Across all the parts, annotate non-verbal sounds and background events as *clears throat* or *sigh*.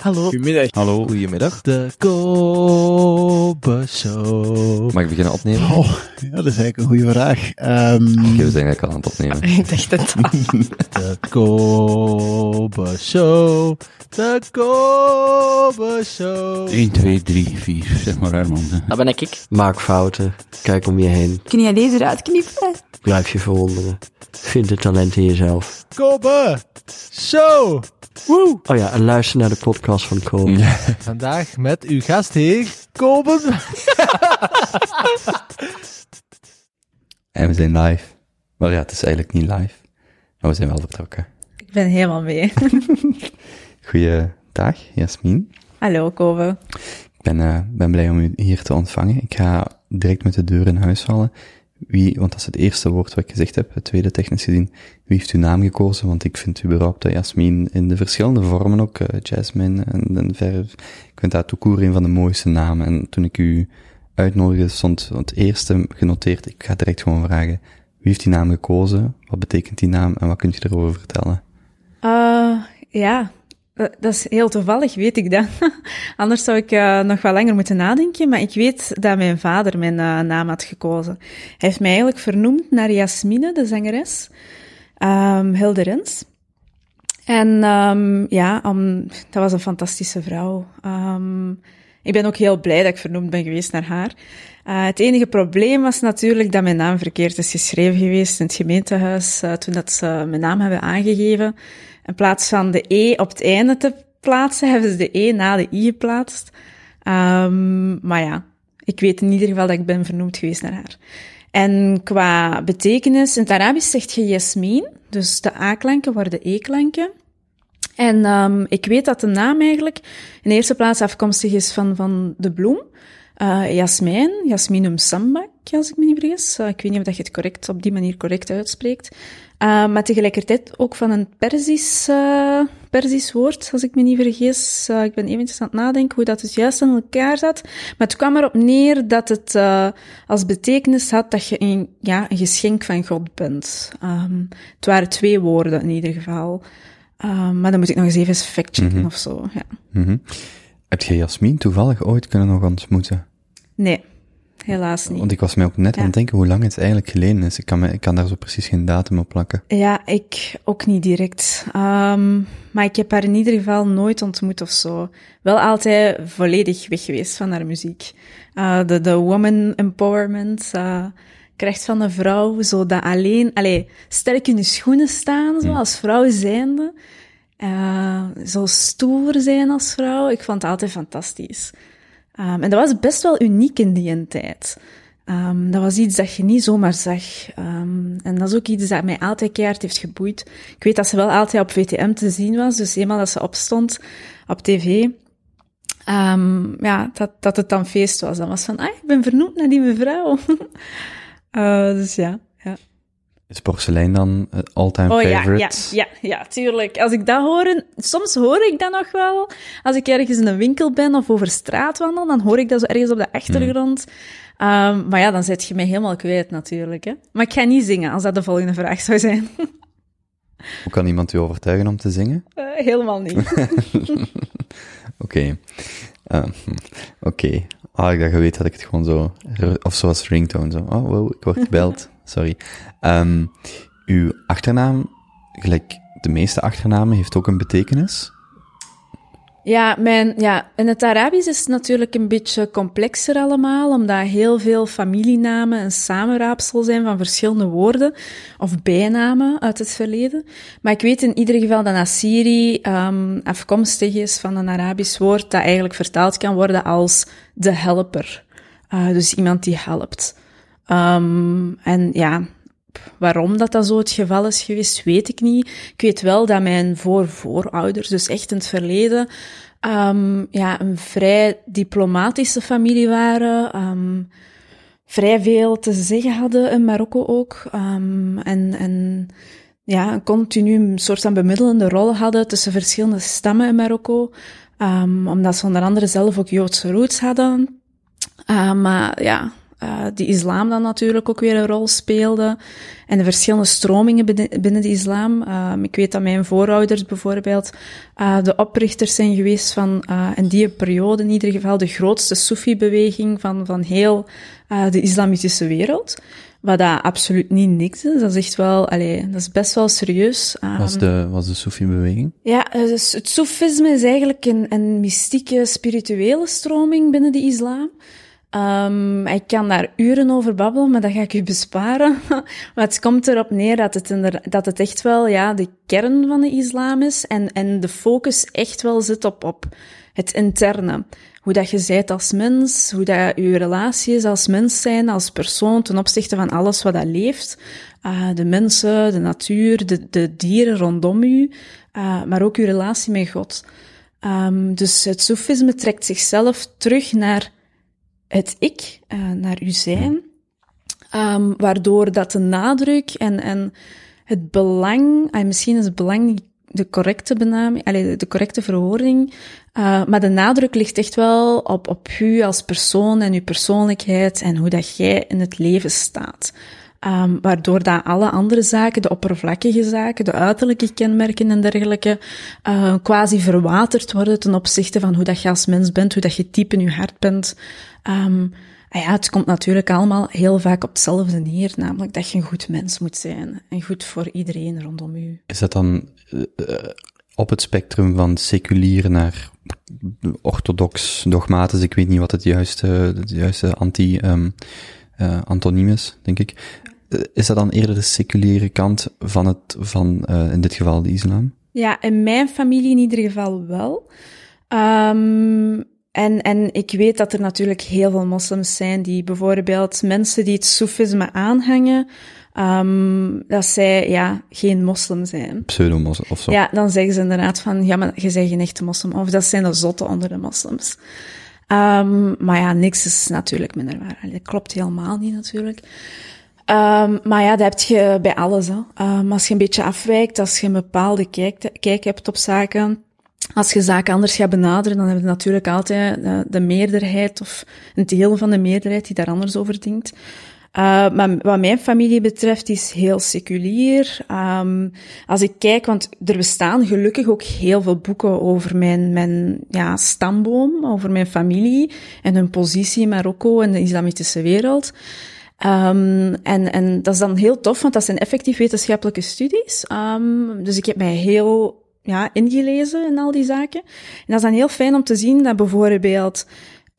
Hallo. Goedemiddag. Hallo. Goedemiddag. De Kobe Show. Mag ik beginnen opnemen? Oh, ja, dat is eigenlijk een goede vraag. Ehm, Oké, we zijn eigenlijk al aan het opnemen. *laughs* Ik dacht het al. *laughs* De Kobe Show. De Kobe Show. 1, 2, 3, 4, zeg maar Herman. Dat ben ik. Maak fouten. Kijk om je heen. Kun jij deze eruit knippen? Blijf je verwonderen. Vind het talent in jezelf. Kobe Show. Woe. Oh ja, en luister naar de podcast van Kobe. Vandaag met uw gastheer, Kobe. En we zijn live. Maar ja, het is eigenlijk niet live. Maar we zijn wel vertrokken. Ik ben helemaal mee. *laughs* Goeiedag, Jasmin. Hallo, Kobe. Ik ben, eh, ben blij om u hier te ontvangen. Ik ga direct met de deur in huis vallen. Wie, want dat is het eerste woord wat ik gezegd heb, het tweede technisch gezien. Wie heeft uw naam gekozen? Want ik vind überhaupt dat Jasmin in de verschillende vormen ook, uh, Jasmine en, en ver, ik vind dat toekoer een van de mooiste namen. En toen ik u uitnodigde, stond het eerste genoteerd. Ik ga direct gewoon vragen, wie heeft die naam gekozen? Wat betekent die naam en wat kunt je erover vertellen? Uh, ja, dat is heel toevallig, weet ik dat. *laughs* Anders zou ik uh, nog wel langer moeten nadenken, maar ik weet dat mijn vader mijn uh, naam had gekozen. Hij heeft mij eigenlijk vernoemd naar Jasmine, de zangeres, um, Hilde Rens. En um, ja, dat was een fantastische vrouw. Um, ik ben ook heel blij dat ik vernoemd ben geweest naar haar. Het enige probleem was natuurlijk dat mijn naam verkeerd is geschreven geweest in het gemeentehuis toen dat ze mijn naam hebben aangegeven. In plaats van de E op het einde te plaatsen, hebben ze de E na de I geplaatst. Um, maar ja, ik weet in ieder geval dat ik ben vernoemd geweest naar haar. En qua betekenis, in het Arabisch zegt je Yasmin, dus de A-klanken worden E-klanken. En um, ik weet dat de naam eigenlijk in eerste plaats afkomstig is van, van de bloem. Uh, jasmijn, Jasminum als ik me niet vergis. Uh, ik weet niet of dat je het correct, op die manier correct uitspreekt. Uh, maar tegelijkertijd ook van een Persisch, uh, Persisch woord, als ik me niet vergis. Uh, ik ben eventjes aan het nadenken hoe dat dus juist aan elkaar zat. Maar het kwam erop neer dat het uh, als betekenis had dat je een, ja, een geschenk van God bent. Um, het waren twee woorden in ieder geval. Uh, maar dan moet ik nog eens even factchecken mm -hmm. of zo. Ja. Mm -hmm. Heb je Jasmin toevallig ooit kunnen nog ontmoeten? Nee, helaas niet. Want ik was mij ook net ja. aan het denken hoe lang het eigenlijk geleden is. Ik kan, me, ik kan daar zo precies geen datum op plakken. Ja, ik ook niet direct. Um, maar ik heb haar in ieder geval nooit ontmoet of zo. Wel altijd volledig weg geweest van haar muziek. Uh, de, de woman empowerment, uh, kracht van de vrouw, zo dat alleen, allee, sterk in je schoenen staan, zo, Hmm. als vrouw zijnde. Uh, zo stoer zijn als vrouw. Ik vond het altijd fantastisch. Um, en dat was best wel uniek in die tijd. Um, dat was iets dat je niet zomaar zag. Um, en dat is ook iets dat mij altijd keihard heeft geboeid. Ik weet dat ze wel altijd op VTM te zien was, dus eenmaal dat ze opstond op tv, ja, dat, dat het dan feest was. Dan was van, ah, ik ben vernoemd naar die mevrouw. uh, *laughs* dus ja, ja. Is porselein dan het all-time oh, favorite? Ja, ja, ja, ja, tuurlijk. Als ik dat hoor, soms hoor ik dat nog wel. Als ik ergens in een winkel ben of over straat wandel, dan hoor ik dat zo ergens op de achtergrond. Mm. Um, maar ja, dan zet je me helemaal kwijt natuurlijk. Hè. Maar ik ga niet zingen, als dat de volgende vraag zou zijn. *laughs* Hoe kan iemand u overtuigen om te zingen? Uh, helemaal niet. *laughs* Oké. Okay. Uh, Oké. Okay. Ah, ik dacht, je weet dat ik het gewoon zo... Of zoals ringtone, zo. Oh, wow, ik word gebeld. *laughs* Sorry. Um, uw achternaam, gelijk de meeste achternamen, heeft ook een betekenis? Ja, mijn, ja, in het Arabisch is het natuurlijk een beetje complexer allemaal, omdat heel veel familienamen een samenraapsel zijn van verschillende woorden of bijnamen uit het verleden. Maar ik weet in ieder geval dat Assyri um, afkomstig is van een Arabisch woord dat eigenlijk vertaald kan worden als de helper. Uh, dus iemand die helpt. Um, en ja, waarom dat dat zo het geval is geweest, weet ik niet. Ik weet wel dat mijn voorvoorouders, dus echt in het verleden, um, ja, een vrij diplomatische familie waren. Um, vrij veel te zeggen hadden in Marokko ook. En, en ja, een continu een soort van bemiddelende rol hadden tussen verschillende stammen in Marokko. Omdat ze onder andere zelf ook Joodse roots hadden. Maar ja, uh, de islam dan natuurlijk ook weer een rol speelde. En de verschillende stromingen binnen, binnen de islam. Um, ik weet dat mijn voorouders bijvoorbeeld uh, de oprichters zijn geweest van uh, in die periode in ieder geval de grootste Soefi-beweging van, van heel de islamitische wereld. Wat dat absoluut niet niks is. Dat is echt wel, allee, dat is best wel serieus. Um, was de, was de Soefi-beweging? Ja, dus het Soefisme is eigenlijk een, een mystieke, spirituele stroming binnen de islam. Um, ik kan daar uren over babbelen, maar dat ga ik u besparen. *laughs* maar het komt erop neer dat het, dat het echt wel ja, de kern van de islam is en, en de focus echt wel zit op, op het interne. Hoe dat je zijt als mens, hoe dat je relatie is als mens zijn, als persoon ten opzichte van alles wat dat leeft. Uh, de mensen, de natuur, de, de dieren rondom u, uh, maar ook uw relatie met God. Um, dus het soefisme trekt zichzelf terug naar het ik, uh, naar uw zijn, um, waardoor dat de nadruk en, en het belang, en misschien is het belang niet de correcte benaming, allee, de correcte verwoording, uh, maar de nadruk ligt echt wel op, op u als persoon en uw persoonlijkheid en hoe dat jij in het leven staat. Um, waardoor dat alle andere zaken, de oppervlakkige zaken, de uiterlijke kenmerken en dergelijke, uh, quasi verwaterd worden ten opzichte van hoe dat je als mens bent, hoe dat je type in je hart bent. Um, en ja, het komt natuurlijk allemaal heel vaak op hetzelfde neer, namelijk dat je een goed mens moet zijn. En goed voor iedereen rondom u. Is dat dan uh, op het spectrum van seculier naar orthodox, dogmatisch, ik weet niet wat het juiste, het juiste anti, um, uh, denk ik. Is dat dan eerder de seculiere kant van het, van uh, in dit geval de islam? Ja, in mijn familie in ieder geval wel. Um, en, en ik weet dat er natuurlijk heel veel moslims zijn die bijvoorbeeld mensen die het soefisme aanhangen, um, dat zij ja, geen moslim zijn. Pseudo-moslim of zo. Ja, dan zeggen ze inderdaad van, ja, maar je bent geen echte moslim. Of dat zijn de zotten onder de moslims. Um, maar ja, niks is natuurlijk minder waar. Dat klopt helemaal niet natuurlijk. Um, maar ja, dat heb je bij alles. Hè. Um, als je een beetje afwijkt, als je een bepaalde kijk, hebt op zaken, als je zaken anders gaat benaderen, dan heb je natuurlijk altijd de, de meerderheid of een deel van de meerderheid die daar anders over denkt. Uh, maar wat mijn familie betreft is heel seculier. Um, als ik kijk, want er bestaan gelukkig ook heel veel boeken over mijn, mijn ja, stamboom, over mijn familie en hun positie in Marokko en de islamitische wereld. Um, en, en dat is dan heel tof, want dat zijn effectief wetenschappelijke studies. Um, dus ik heb mij heel ja, ingelezen in al die zaken. En dat is dan heel fijn om te zien dat bijvoorbeeld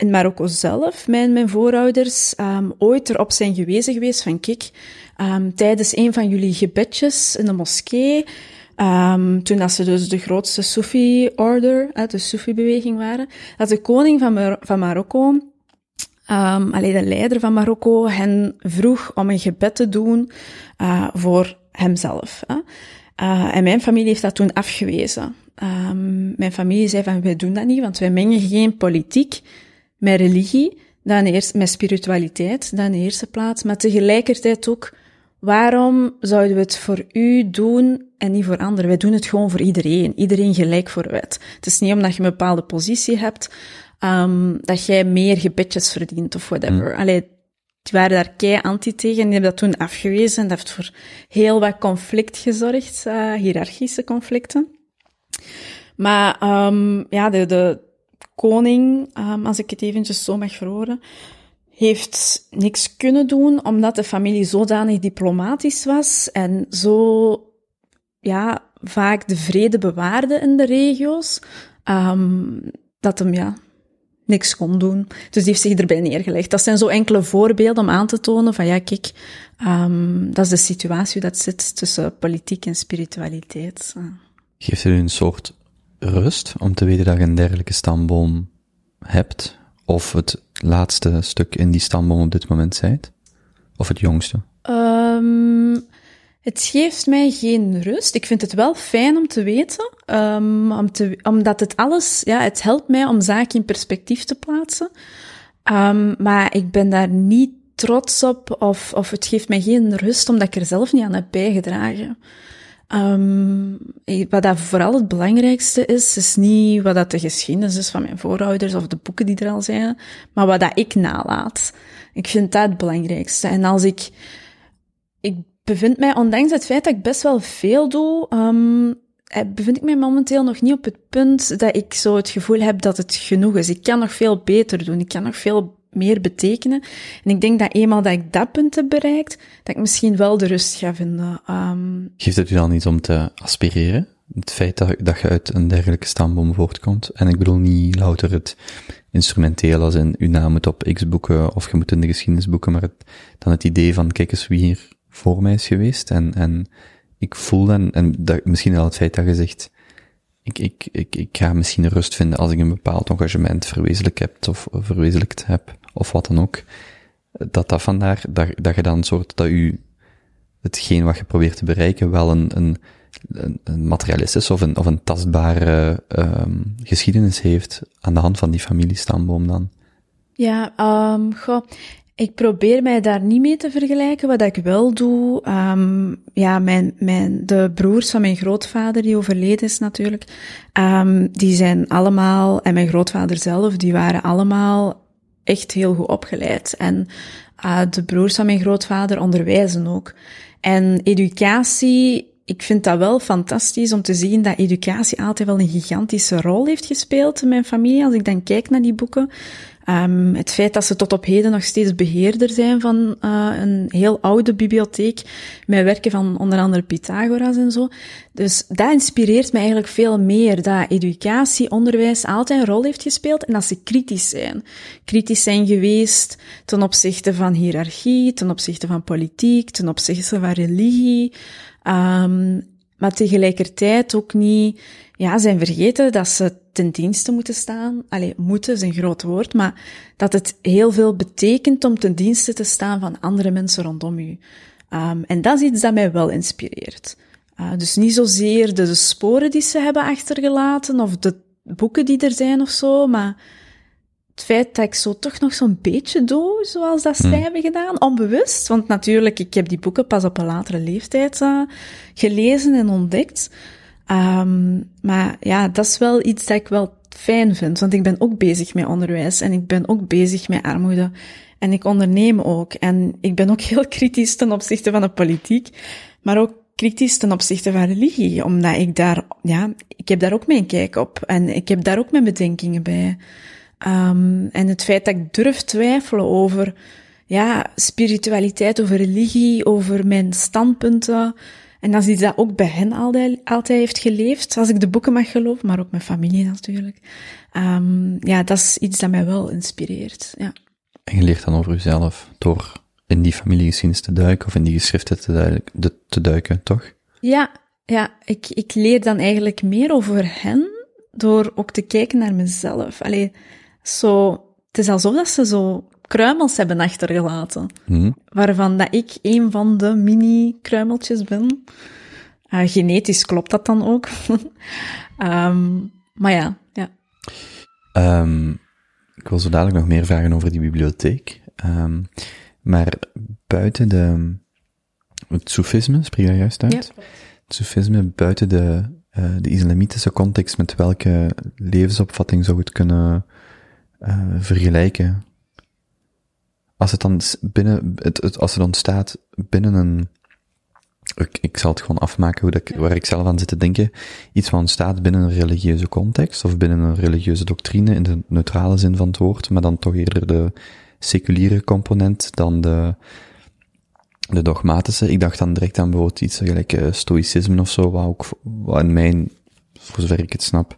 in Marokko zelf mijn, mijn voorouders um, ooit erop zijn gewezen geweest van kijk, um, tijdens een van jullie gebedjes in de moskee, um, toen dat ze dus de grootste Sufi-order, de Sufi-beweging waren, dat de koning van, van Marokko, alleen de leider van Marokko, hen vroeg om een gebed te doen uh, voor hemzelf. Uh, en mijn familie heeft dat toen afgewezen. Mijn familie zei van, wij doen dat niet, want wij mengen geen politiek met religie, dan eerst met spiritualiteit, dan in de eerste plaats, maar tegelijkertijd ook, waarom zouden we het voor u doen en niet voor anderen? Wij doen het gewoon voor iedereen, iedereen gelijk voor wet. Het is niet omdat je een bepaalde positie hebt, um, dat jij meer gebedjes verdient of whatever. Mm. Allee, die waren daar kei anti tegen en die hebben dat toen afgewezen. En dat heeft voor heel wat conflict gezorgd, uh, hiërarchische conflicten. Maar um, ja, de, de koning, um, als ik het eventjes zo mag verwoorden, heeft niks kunnen doen, omdat de familie zodanig diplomatisch was en zo ja, vaak de vrede bewaarde in de regio's, um, dat hem ja, niks kon doen. Dus die heeft zich erbij neergelegd. Dat zijn zo enkele voorbeelden om aan te tonen van ja, kijk, um, dat is de situatie dat zit tussen politiek en spiritualiteit. Geeft u een soort rust om te weten dat je een dergelijke stamboom hebt? Of het laatste stuk in die stamboom op dit moment zijt? Of het jongste? Um, het geeft mij geen rust. Ik vind het wel fijn om te weten, te, omdat het alles, ja, het helpt mij om zaken in perspectief te plaatsen. Um, maar ik ben daar niet trots op, of, of het geeft mij geen rust omdat ik er zelf niet aan heb bijgedragen. Um, wat dat vooral het belangrijkste is, is niet wat dat de geschiedenis is van mijn voorouders of de boeken die er al zijn, maar wat dat ik nalaat. Ik vind dat het belangrijkste. En als ik, ik bevind mij, ondanks het feit dat ik best wel veel doe, um, bevind ik mij momenteel nog niet op het punt dat ik zo het gevoel heb dat het genoeg is. Ik kan nog veel beter doen. Ik kan nog veel meer betekenen. En ik denk dat eenmaal dat ik dat punt heb bereikt, dat ik misschien wel de rust ga vinden. Um... Geeft het u dan niet om te aspireren? Het feit dat, dat je uit een dergelijke stamboom voortkomt. En ik bedoel niet louter het instrumenteel als in uw naam moet op X boeken of je moet in de geschiedenis boeken, maar het, dan het idee van kijk eens wie hier voor mij is geweest. En, en ik voel dan, en dat, misschien al het feit dat je zegt, ik, ik, ik, ik ga misschien rust vinden als ik een bepaald engagement verwezenlijk heb of verwezenlijkt heb of wat dan ook, dat dat vandaar, dat, dat je dan een soort, dat u hetgeen wat je probeert te bereiken wel een, een, een materialistisch of een, of een tastbare um, geschiedenis heeft aan de hand van die familiestamboom dan? Ja, um, goh, ik probeer mij daar niet mee te vergelijken. Wat ik wel doe, um, ja, mijn, mijn, de broers van mijn grootvader, die overleden is natuurlijk, die zijn allemaal, en mijn grootvader zelf, die waren allemaal echt heel goed opgeleid. En uh, de broers van mijn grootvader onderwijzen ook. En educatie, ik vind dat wel fantastisch om te zien dat educatie altijd wel een gigantische rol heeft gespeeld in mijn familie. Als ik dan kijk naar die boeken. Um, het feit dat ze tot op heden nog steeds beheerder zijn van uh, een heel oude bibliotheek, met werken van onder andere Pythagoras en zo. Dus dat inspireert me eigenlijk veel meer, dat educatie, onderwijs altijd een rol heeft gespeeld en dat ze kritisch zijn. Kritisch zijn geweest ten opzichte van hiërarchie, ten opzichte van politiek, ten opzichte van religie. Um, maar tegelijkertijd ook niet ja, zijn vergeten dat ze ten dienste moeten staan. Allee, moeten is een groot woord, maar dat het heel veel betekent om ten dienste te staan van andere mensen rondom u. Um, en dat is iets dat mij wel inspireert. Uh, dus niet zozeer de, de, sporen die ze hebben achtergelaten of de boeken die er zijn of zo, maar het feit dat ik zo toch nog zo'n beetje doe, zoals dat zij hmm. hebben gedaan, onbewust. Want natuurlijk, ik heb die boeken pas op een latere leeftijd uh, gelezen en ontdekt. Um, maar ja, dat is wel iets dat ik wel fijn vind, want ik ben ook bezig met onderwijs en ik ben ook bezig met armoede. En ik onderneem ook. En ik ben ook *laughs* heel kritisch ten opzichte van de politiek, maar ook kritisch ten opzichte van religie, omdat ik daar, ja, ik heb daar ook mijn kijk op en ik heb daar ook mijn bedenkingen bij. Um, en het feit dat ik durf twijfelen over, ja, spiritualiteit, over religie, over mijn standpunten, en dat is iets dat ook bij hen altijd, altijd heeft geleefd, als ik de boeken mag geloven, maar ook mijn familie natuurlijk. Um, ja, dat is iets dat mij wel inspireert, ja. En je leert dan over jezelf door in die familiegeschiedenis te duiken of in die geschriften te duiken, te duiken toch? Ja, ja ik, ik leer dan eigenlijk meer over hen door ook te kijken naar mezelf. Allee, zo, het is alsof dat ze zo kruimels hebben achtergelaten. Hmm. Waarvan dat ik een van de mini-kruimeltjes ben. Uh, genetisch klopt dat dan ook. um, *laughs* maar ja, ja. Um, ik wil zo dadelijk nog meer vragen over die bibliotheek. Um, maar buiten de, het soefisme, spreek je juist uit? Ja. Het soefisme buiten de, uh, de islamitische context, met welke levensopvatting zou het kunnen uh, vergelijken? Als het dan binnen, het, het, als het ontstaat binnen een, ik, ik zal het gewoon afmaken hoe dat, waar ik zelf aan zit te denken, iets wat ontstaat binnen een religieuze context, of binnen een religieuze doctrine, in de neutrale zin van het woord, maar dan toch eerder de seculiere component dan de, de dogmatische. Ik dacht dan direct aan bijvoorbeeld iets gelijk uh, stoïcisme of zo, wat ook, wat in mijn, voor zover ik het snap,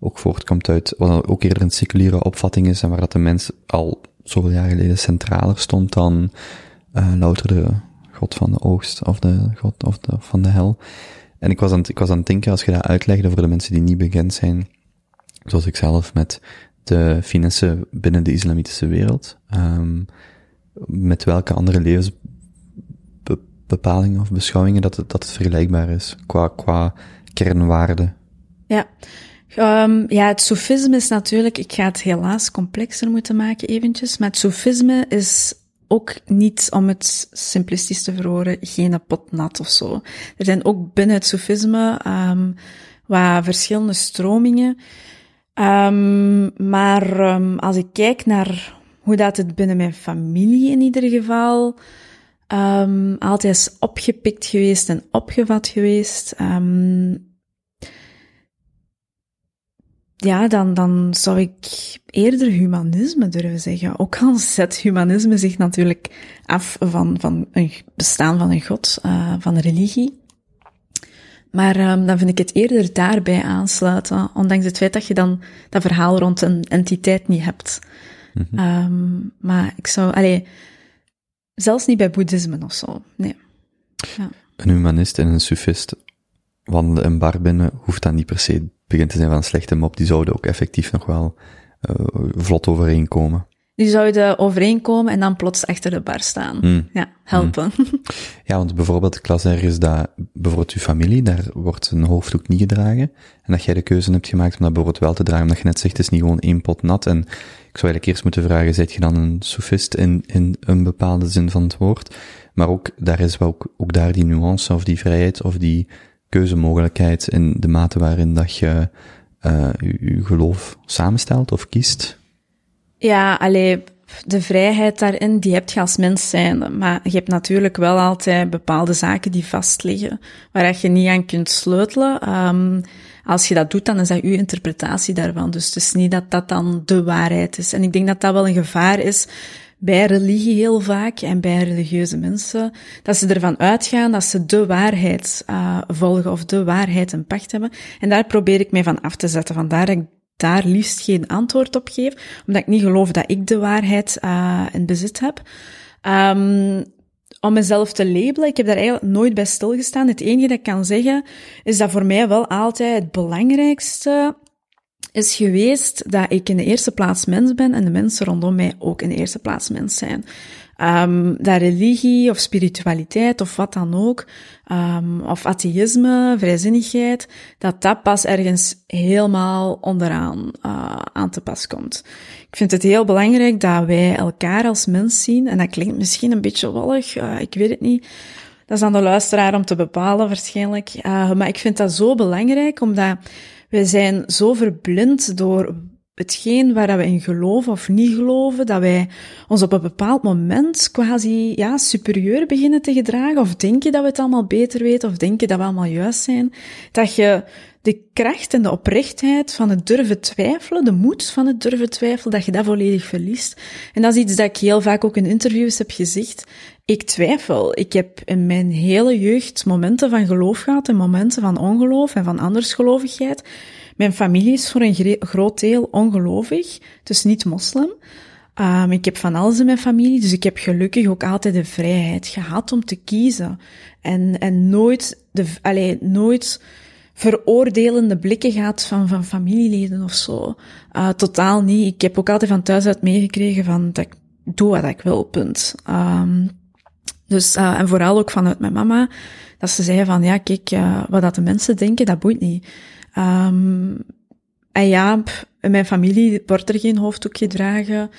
ook voortkomt uit, wat ook eerder een seculiere opvatting is en waar dat de mens al zoveel jaar geleden centraler stond dan uh, louter de god van de oogst of de god of de, van de hel. En ik was, aan, ik was aan het denken, als je dat uitlegde voor de mensen die niet bekend zijn, zoals ik zelf, met de finansen binnen de islamitische wereld, um, met welke andere levensbepalingen of beschouwingen dat het, dat het vergelijkbaar is, qua, qua kernwaarde. Ja, Um, ja, het sofisme is natuurlijk, ik ga het helaas complexer moeten maken eventjes, maar het sofisme is ook niet, om het simplistisch te verwoorden, geen pot nat of zo. Er zijn ook binnen het Soefisme um, wat verschillende stromingen. Um, maar als ik kijk naar hoe dat het binnen mijn familie in ieder geval altijd is opgepikt geweest en opgevat geweest, ja, dan, dan zou ik eerder humanisme durven zeggen. Ook al zet humanisme zich natuurlijk af van, van een bestaan van een god, uh, van een religie. Maar um, dan vind ik het eerder daarbij aansluiten, ondanks het feit dat je dan dat verhaal rond een entiteit niet hebt. Mm -hmm. um, maar ik zou, allee, zelfs niet bij boeddhisme of zo, nee. Ja. Een humanist en een sufist wandelen een bar binnen, hoeft dat niet per se begint te zijn van een slechte mop, die zouden ook effectief nog wel uh, vlot overeenkomen. Die zouden overeenkomen en dan plots achter de bar staan. Mm. Ja, helpen. Mm. Ja, want bijvoorbeeld, ik las ergens dat, bijvoorbeeld uw familie, daar wordt een hoofddoek niet gedragen. En dat jij de keuze hebt gemaakt om dat bijvoorbeeld wel te dragen, omdat je net zegt, het is niet gewoon één pot nat. En ik zou eigenlijk eerst moeten vragen, zijt je dan een soefist in, in een bepaalde zin van het woord? Maar ook, daar is wel ook, ook daar die nuance of die vrijheid of die keuzemogelijkheid in de mate waarin dat je uh, je geloof samenstelt of kiest? Ja, alleen de vrijheid daarin, die heb je als mens zijn. Maar je hebt natuurlijk wel altijd bepaalde zaken die vastliggen, waar je niet aan kunt sleutelen. Um, als je dat doet, dan is dat uw interpretatie daarvan. Dus het is niet dat dat dan de waarheid is. En ik denk dat dat wel een gevaar is bij religie heel vaak en bij religieuze mensen, dat ze ervan uitgaan dat ze de waarheid uh, volgen of de waarheid een pacht hebben. En daar probeer ik mij van af te zetten. Vandaar dat ik daar liefst geen antwoord op geef, omdat ik niet geloof dat ik de waarheid uh, in bezit heb. Um, om mezelf te labelen, ik heb daar eigenlijk nooit bij stilgestaan. Het enige dat ik kan zeggen, is dat voor mij wel altijd het belangrijkste is geweest dat ik in de eerste plaats mens ben en de mensen rondom mij ook in de eerste plaats mens zijn. Um, dat religie of spiritualiteit of wat dan ook, um, of atheïsme, vrijzinnigheid, dat dat pas ergens helemaal onderaan uh, aan te pas komt. Ik vind het heel belangrijk dat wij elkaar als mens zien, en dat klinkt misschien een beetje wollig, uh, ik weet het niet. Dat is aan de luisteraar om te bepalen waarschijnlijk. Uh, maar ik vind dat zo belangrijk, omdat wij zijn zo verblind door hetgeen waar we in geloven of niet geloven, dat wij ons op een bepaald moment quasi ja, superieur beginnen te gedragen, of denken dat we het allemaal beter weten, of denken dat we allemaal juist zijn, dat je de kracht en de oprechtheid van het durven twijfelen, de moed van het durven twijfelen, dat je dat volledig verliest. En dat is iets dat ik heel vaak ook in interviews heb gezegd. Ik twijfel. Ik heb in mijn hele jeugd momenten van geloof gehad en momenten van ongeloof en van andersgelovigheid. Mijn familie is voor een groot deel ongelovig, dus niet moslim. Um, ik heb van alles in mijn familie, dus ik heb gelukkig ook altijd de vrijheid gehad om te kiezen. En, en nooit, de, allee, nooit veroordelende blikken gehad van, van familieleden of zo. Uh, totaal niet. Ik heb ook altijd van thuis uit meegekregen van dat ik doe wat ik wil, punt. Um, dus, uh, en vooral ook vanuit mijn mama, dat ze zei van, ja, kijk, uh, wat dat de mensen denken, dat boeit niet. Um, en ja, in mijn familie wordt er geen hoofddoek gedragen.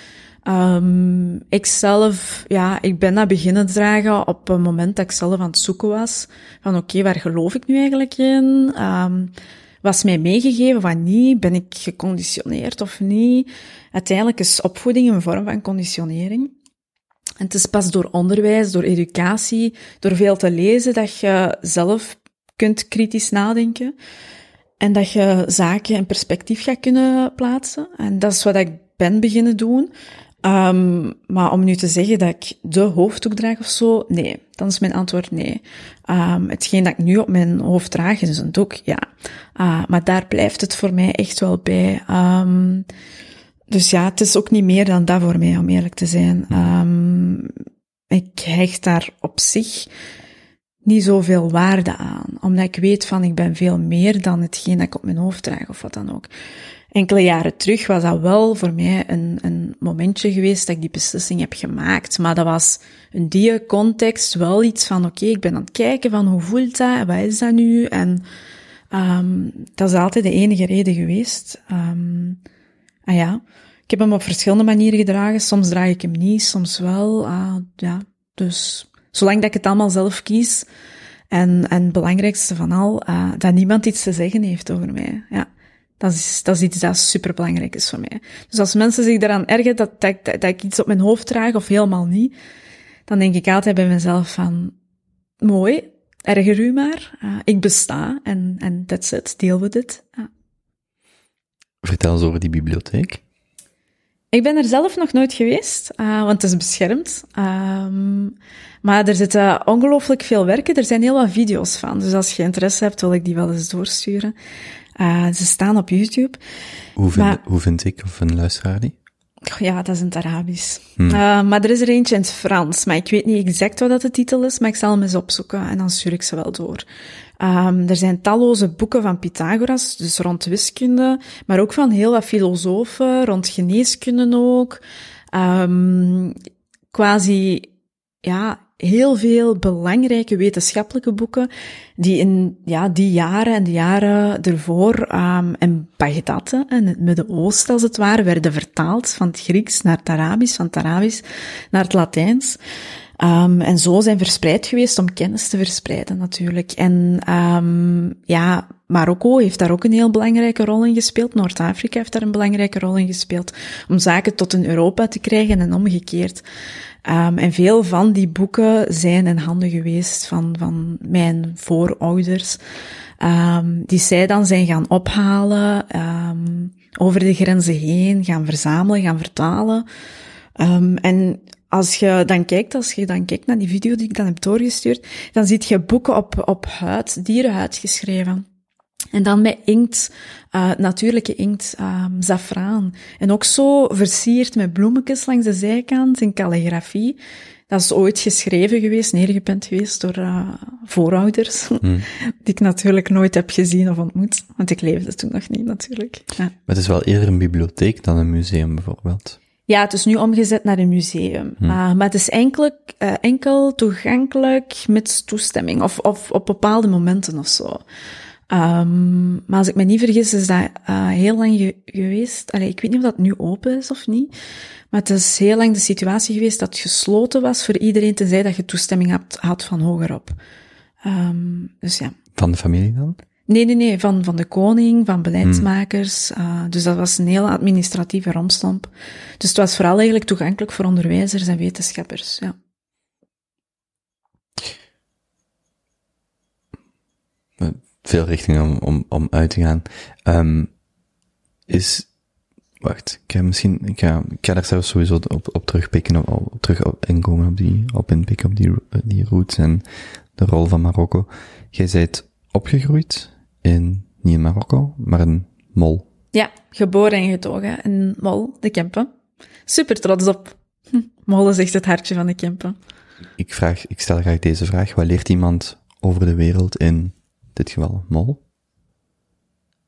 Um, ik zelf, ja, ik ben dat beginnen dragen op een moment dat ik zelf aan het zoeken was. Van oké, waar geloof ik nu eigenlijk in? Um, was mij meegegeven wat niet? Ben ik geconditioneerd of niet? Uiteindelijk is opvoeding een vorm van conditionering. En het is pas door onderwijs, door educatie, door veel te lezen, dat je zelf kunt kritisch nadenken. En dat je zaken in perspectief gaat kunnen plaatsen. En dat is wat ik ben beginnen doen. Um, maar om nu te zeggen dat ik de hoofddoek draag of zo, nee. Dan is mijn antwoord nee. Um, hetgeen dat ik nu op mijn hoofd draag is een doek, ja. Uh, maar daar blijft het voor mij echt wel bij. Um, dus ja, het is ook niet meer dan dat voor mij, om eerlijk te zijn. Um, ik hecht daar op zich niet zoveel waarde aan, omdat ik weet van ik ben veel meer dan hetgeen dat ik op mijn hoofd draag of wat dan ook. Enkele jaren terug was dat wel voor mij een, een momentje geweest dat ik die beslissing heb gemaakt. Maar dat was in die context wel iets van, oké, ik ben aan het kijken van hoe voelt dat wat is dat nu? En um, dat is altijd de enige reden geweest. Um, ah ja, Ik heb hem op verschillende manieren gedragen. Soms draag ik hem niet, soms wel. Ah, ja, dus zolang dat ik het allemaal zelf kies. En, en het belangrijkste van al, ah, dat niemand iets te zeggen heeft over mij. Ja. Dat is, dat is iets dat superbelangrijk is voor mij. Dus als mensen zich daaraan ergeren dat, dat, dat, ik iets op mijn hoofd draag of helemaal niet, dan denk ik altijd bij mezelf van, mooi, erger u maar. Ah, ik besta en, en that's it, deel we dit. Ja. Vertel eens over die bibliotheek. Ik ben er zelf nog nooit geweest, uh, want het is beschermd. Um, maar er zitten ongelooflijk veel werken. Er zijn heel wat video's van. Dus als je interesse hebt, wil ik die wel eens doorsturen. Uh, ze staan op YouTube. Hoe vind, Maar- hoe vind ik of een luisteraar die? Ja, dat is in het Arabisch. Uh, maar er is er eentje in het Frans. Maar ik weet niet exact wat dat de titel is, maar ik zal hem eens opzoeken en dan stuur ik ze wel door. Um, er zijn talloze boeken van Pythagoras, dus rond wiskunde, maar ook van heel wat filosofen, rond geneeskunde ook. Um, quasi, ja, heel veel belangrijke wetenschappelijke boeken die in ja, die jaren en de jaren ervoor um, in Bagdad, hè, in het Midden-Oosten als het ware, werden vertaald van het Grieks naar het Arabisch, van het Arabisch naar het Latijns. Um, en zo zijn verspreid geweest om kennis te verspreiden natuurlijk. En um, ja, Marokko heeft daar ook een heel belangrijke rol in gespeeld. Noord-Afrika heeft daar een belangrijke rol in gespeeld. Om zaken tot in Europa te krijgen en omgekeerd. Um, en veel van die boeken zijn in handen geweest van, van mijn voorouders. Um, die zij dan zijn gaan ophalen, um, over de grenzen heen, gaan verzamelen, gaan vertalen. En als je dan kijkt, als je dan kijkt naar die video die ik dan heb doorgestuurd, dan zie je boeken op, op huid, dierenhuid geschreven. En dan met inkt, uh, natuurlijke inkt, um, zafraan. En ook zo versierd met bloemetjes langs de zijkant in calligrafie. Dat is ooit geschreven geweest, neergepend geweest door uh, voorouders. *laughs* Hmm. Die ik natuurlijk nooit heb gezien of ontmoet. Want ik leefde toen nog niet, natuurlijk. Ja. Maar het is wel eerder een bibliotheek dan een museum bijvoorbeeld. Ja, het is nu omgezet naar een museum. Uh, maar het is enkel, uh, enkel toegankelijk met toestemming. Of, of op bepaalde momenten of zo. Um, maar als ik me niet vergis, is dat uh, heel lang ge geweest. Allee, ik weet niet of dat nu open is of niet. Maar het is heel lang de situatie geweest dat het gesloten was voor iedereen tenzij dat je toestemming had, had van hogerop. Um, dus ja. Van de familie dan? Nee, nee, nee, van, van de koning, van beleidsmakers. Hmm. Uh, dus dat was een hele administratieve romstomp. Dus het was vooral eigenlijk toegankelijk voor onderwijzers en wetenschappers, ja. Veel richtingen om, om, om uit te gaan. Um, is, wacht, ik ga misschien, ik ga, ik ga daar zelfs sowieso op, op terugpikken, op, op, terug op inkomen op die, op inpikken op die, die roots en de rol van Marokko. Jij bent opgegroeid in, niet in Marokko, maar in Mol. Ja, geboren en getogen in Mol, de Kempen. Super trots op. Hm, *laughs* Mol is echt het hartje van de Kempen. Ik vraag, ik stel graag deze vraag. Wat leert iemand over de wereld in dit geval Mol?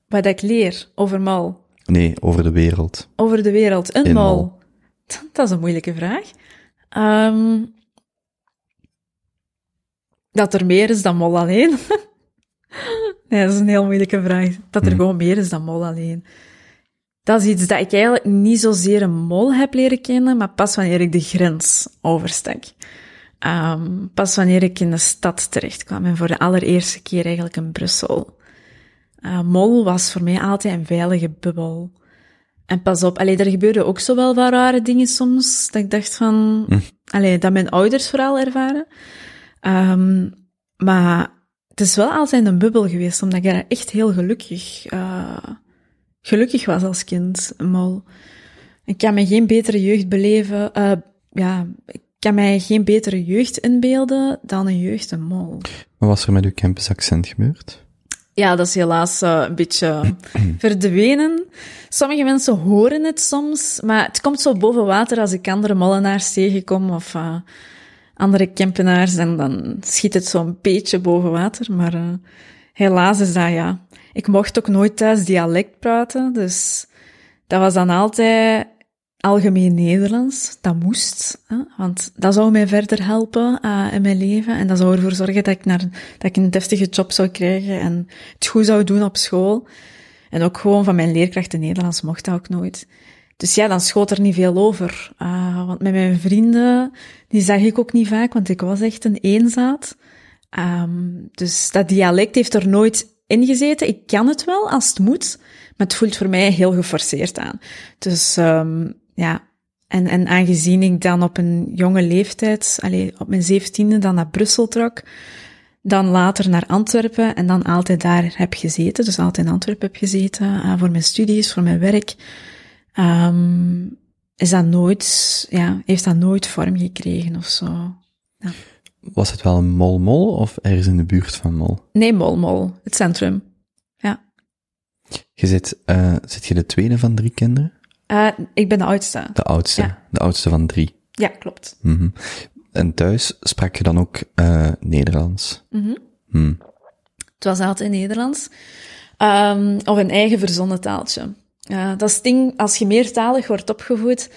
Wat ik leer over Mol? Nee, over de wereld. Over de wereld, in, in Mol. Mol. *laughs* Dat is een moeilijke vraag. Um, dat er meer is dan Mol alleen. *laughs* nee, dat is een heel moeilijke vraag. Dat er Hmm. gewoon meer is dan Mol alleen. Dat is iets dat ik eigenlijk niet zozeer een Mol heb leren kennen, maar pas wanneer ik de grens overstak. Um, pas wanneer ik in de stad terecht kwam en voor de allereerste keer eigenlijk in Brussel. Uh, Mol was voor mij altijd een veilige bubbel. En pas op, allee, er gebeurden ook zo wel wat rare dingen soms, dat ik dacht van, Hm. allee, dat mijn ouders vooral ervaren. Um, maar het is wel altijd een bubbel geweest, omdat ik daar echt heel gelukkig, uh, gelukkig was als kind, Mol. Ik kan me geen betere jeugd beleven, uh, ja, ik kan mij geen betere jeugd inbeelden dan een jeugd in Mol. Wat was er met uw campusaccent gebeurd? Ja, dat is helaas uh, een beetje *clears throat* verdwenen. Sommige mensen horen het soms, maar het komt zo boven water als ik andere mollenaars tegenkom of andere kempenaars en dan schiet het zo'n beetje boven water. Maar uh, helaas is dat ja. Ik mocht ook nooit thuis dialect praten, dus dat was dan altijd algemeen Nederlands. Dat moest, hè? want dat zou mij verder helpen uh, in mijn leven. En dat zou ervoor zorgen dat ik, naar, dat ik een deftige job zou krijgen en het goed zou doen op school. En ook gewoon van mijn leerkrachten Nederlands mocht dat ook nooit. Dus ja, dan schoot er niet veel over. Uh, want met mijn vrienden, die zag ik ook niet vaak, want ik was echt een eenzaad. Um, dus dat dialect heeft er nooit in gezeten. Ik kan het wel als het moet, maar het voelt voor mij heel geforceerd aan. Dus um, ja, en, en aangezien ik dan op een jonge leeftijd, allez, op mijn zeventiende dan naar Brussel trok, dan later naar Antwerpen en dan altijd daar heb gezeten, dus altijd in Antwerpen heb gezeten, uh, voor mijn studies, voor mijn werk, um, is dat nooit, ja, heeft dat nooit vorm gekregen of zo. Ja. Was het wel een mol-mol of ergens in de buurt van mol? Nee, mol-mol, het centrum. Ja. Je zit, uh, zit je de tweede van drie kinderen? Uh, ik ben de oudste. De oudste, Ja. de oudste van drie. Ja, klopt. Mhm. En thuis sprak je dan ook uh, Nederlands? Mhm. Hmm. Het was altijd Nederlands. Um, of een eigen verzonnen taaltje. Uh, dat is het ding, als je meertalig wordt opgevoed,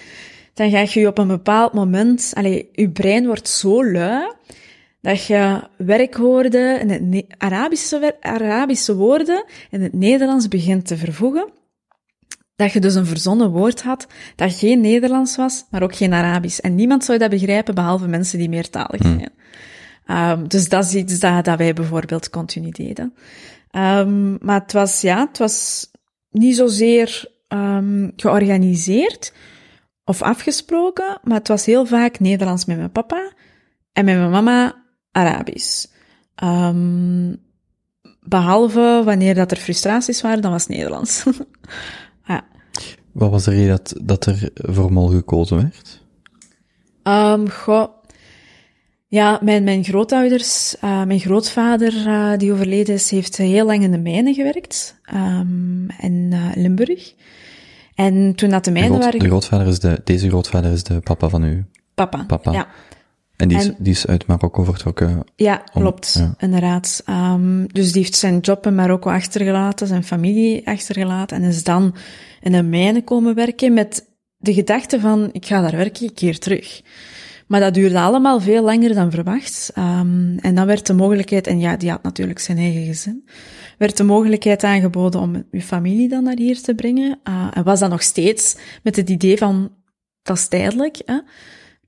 dan ga je op een bepaald moment, allee, je brein wordt zo lui, dat je werkwoorden in het Arabische, Arabische woorden in het Nederlands begint te vervoegen. Dat je dus een verzonnen woord had dat geen Nederlands was, maar ook geen Arabisch. En niemand zou dat begrijpen, behalve mensen die meertalig zijn. Um, dus dat is iets dat, dat wij bijvoorbeeld continu deden. Um, maar het was, ja, het was niet zozeer um, georganiseerd of afgesproken, maar het was heel vaak Nederlands met mijn papa en met mijn mama Arabisch. Um, behalve wanneer dat er frustraties waren, dan was het Nederlands. *laughs* ja. Wat was de reden dat, dat er voor mol gekozen werd? Um, goh. Ja, mijn, mijn grootouders, uh, mijn grootvader uh, die overleden is, heeft heel lang in de mijnen gewerkt, um, in uh, Limburg. En toen dat de De, mijnen groot, waren... de grootvader is de, deze grootvader is de papa van u. Papa. Papa. Ja. En die is, En- die is uit Marokko vertrokken. Ja, Om- klopt, ja. inderdaad. Um, dus die heeft zijn job in Marokko achtergelaten, zijn familie achtergelaten en is dan in een mijne komen werken met de gedachte van, ik ga daar werken, ik keer terug. Maar dat duurde allemaal veel langer dan verwacht. Um, en dan werd de mogelijkheid, en ja, die had natuurlijk zijn eigen gezin, werd de mogelijkheid aangeboden om uw familie dan naar hier te brengen. Uh, en was dat nog steeds met het idee van, dat is tijdelijk, hè?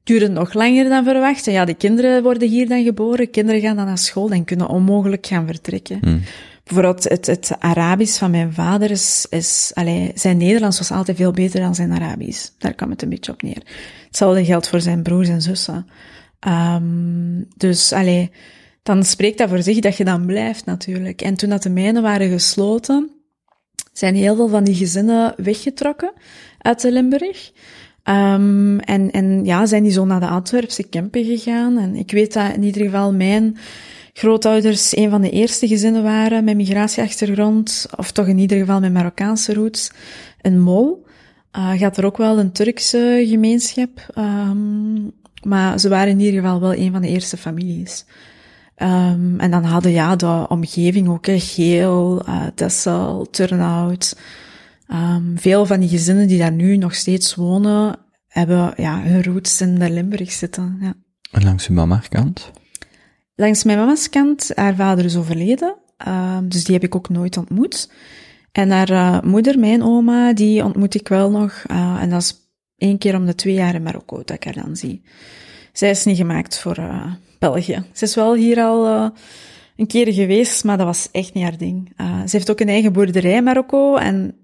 duurde nog langer dan verwacht. En ja, de kinderen worden hier dan geboren, kinderen gaan dan naar school en kunnen onmogelijk gaan vertrekken. Hmm. Bijvoorbeeld het, het Arabisch van mijn vader is, is allee, zijn Nederlands was altijd veel beter dan zijn Arabisch. Daar kwam het een beetje op neer. Hetzelfde geldt voor zijn broers en zussen. Um, dus, allee, dan spreekt dat voor zich dat je dan blijft natuurlijk. En toen dat de mijnen waren gesloten, zijn heel veel van die gezinnen weggetrokken uit de Limburg. Um, en, en ja, zijn die zo naar de Antwerpse Kempen gegaan. En ik weet dat in ieder geval mijn grootouders een van de eerste gezinnen waren met migratieachtergrond, of toch in ieder geval met Marokkaanse roots, in Mol. Uh, gaat er ook wel een Turkse gemeenschap, um, maar ze waren in ieder geval wel een van de eerste families. Um, en dan hadden ja de omgeving ook, hè, Geel, uh, Tessel, Turnhout. Um, veel van die gezinnen die daar nu nog steeds wonen, hebben ja, hun roots in de Limburg zitten. Ja. En langs uw mama kant? Langs mijn mama's kant, haar vader is overleden, um, dus die heb ik ook nooit ontmoet. En haar uh, moeder, mijn oma, die ontmoet ik wel nog. Uh, en dat is één keer om de twee jaar in Marokko dat ik haar dan zie. Zij is niet gemaakt voor uh, België. Ze is wel hier al een keer geweest, maar dat was echt niet haar ding. Ze heeft ook een eigen boerderij in Marokko en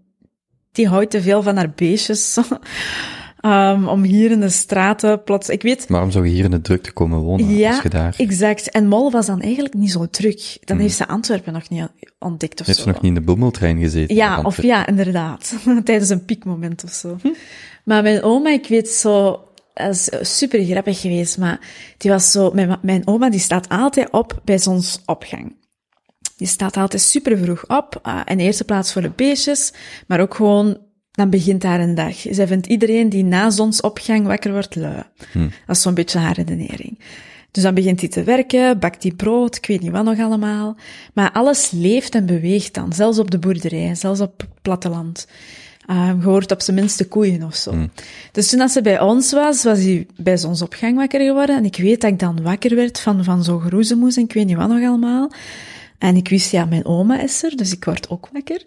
die houdt te veel van haar beestjes. *laughs* um, om hier in de straten plots... Ik weet... Waarom zou je hier in de drukte komen wonen ja, als je daar... exact. En Mol was dan eigenlijk niet zo druk. Dan heeft ze Antwerpen nog niet ontdekt of heeft zo. ze nog niet in de boemeltrein gezeten? Ja, of ja, inderdaad. *laughs* Tijdens een piekmoment of zo. Hm. Maar mijn oma, ik weet zo... Dat is super grappig geweest, maar die was zo... Mijn, mijn oma, die staat altijd op bij zonsopgang. Die staat altijd super vroeg op. Uh, in de eerste plaats voor de beestjes, maar ook gewoon dan begint haar een dag. Zij vindt iedereen die na zonsopgang wakker wordt lui. Hm. Dat is zo'n beetje haar redenering. Dus dan begint hij te werken, bakt hij brood, ik weet niet wat nog allemaal. Maar alles leeft en beweegt dan, zelfs op de boerderij, zelfs op het platteland. Um, je hoort op zijn minst de koeien of zo. Hm. Dus toen als ze bij ons was, was hij bij zonsopgang wakker geworden. En ik weet dat ik dan wakker werd van, van zo'n groezemoes en ik weet niet wat nog allemaal. En ik wist, ja, mijn oma is er, dus ik word ook wakker.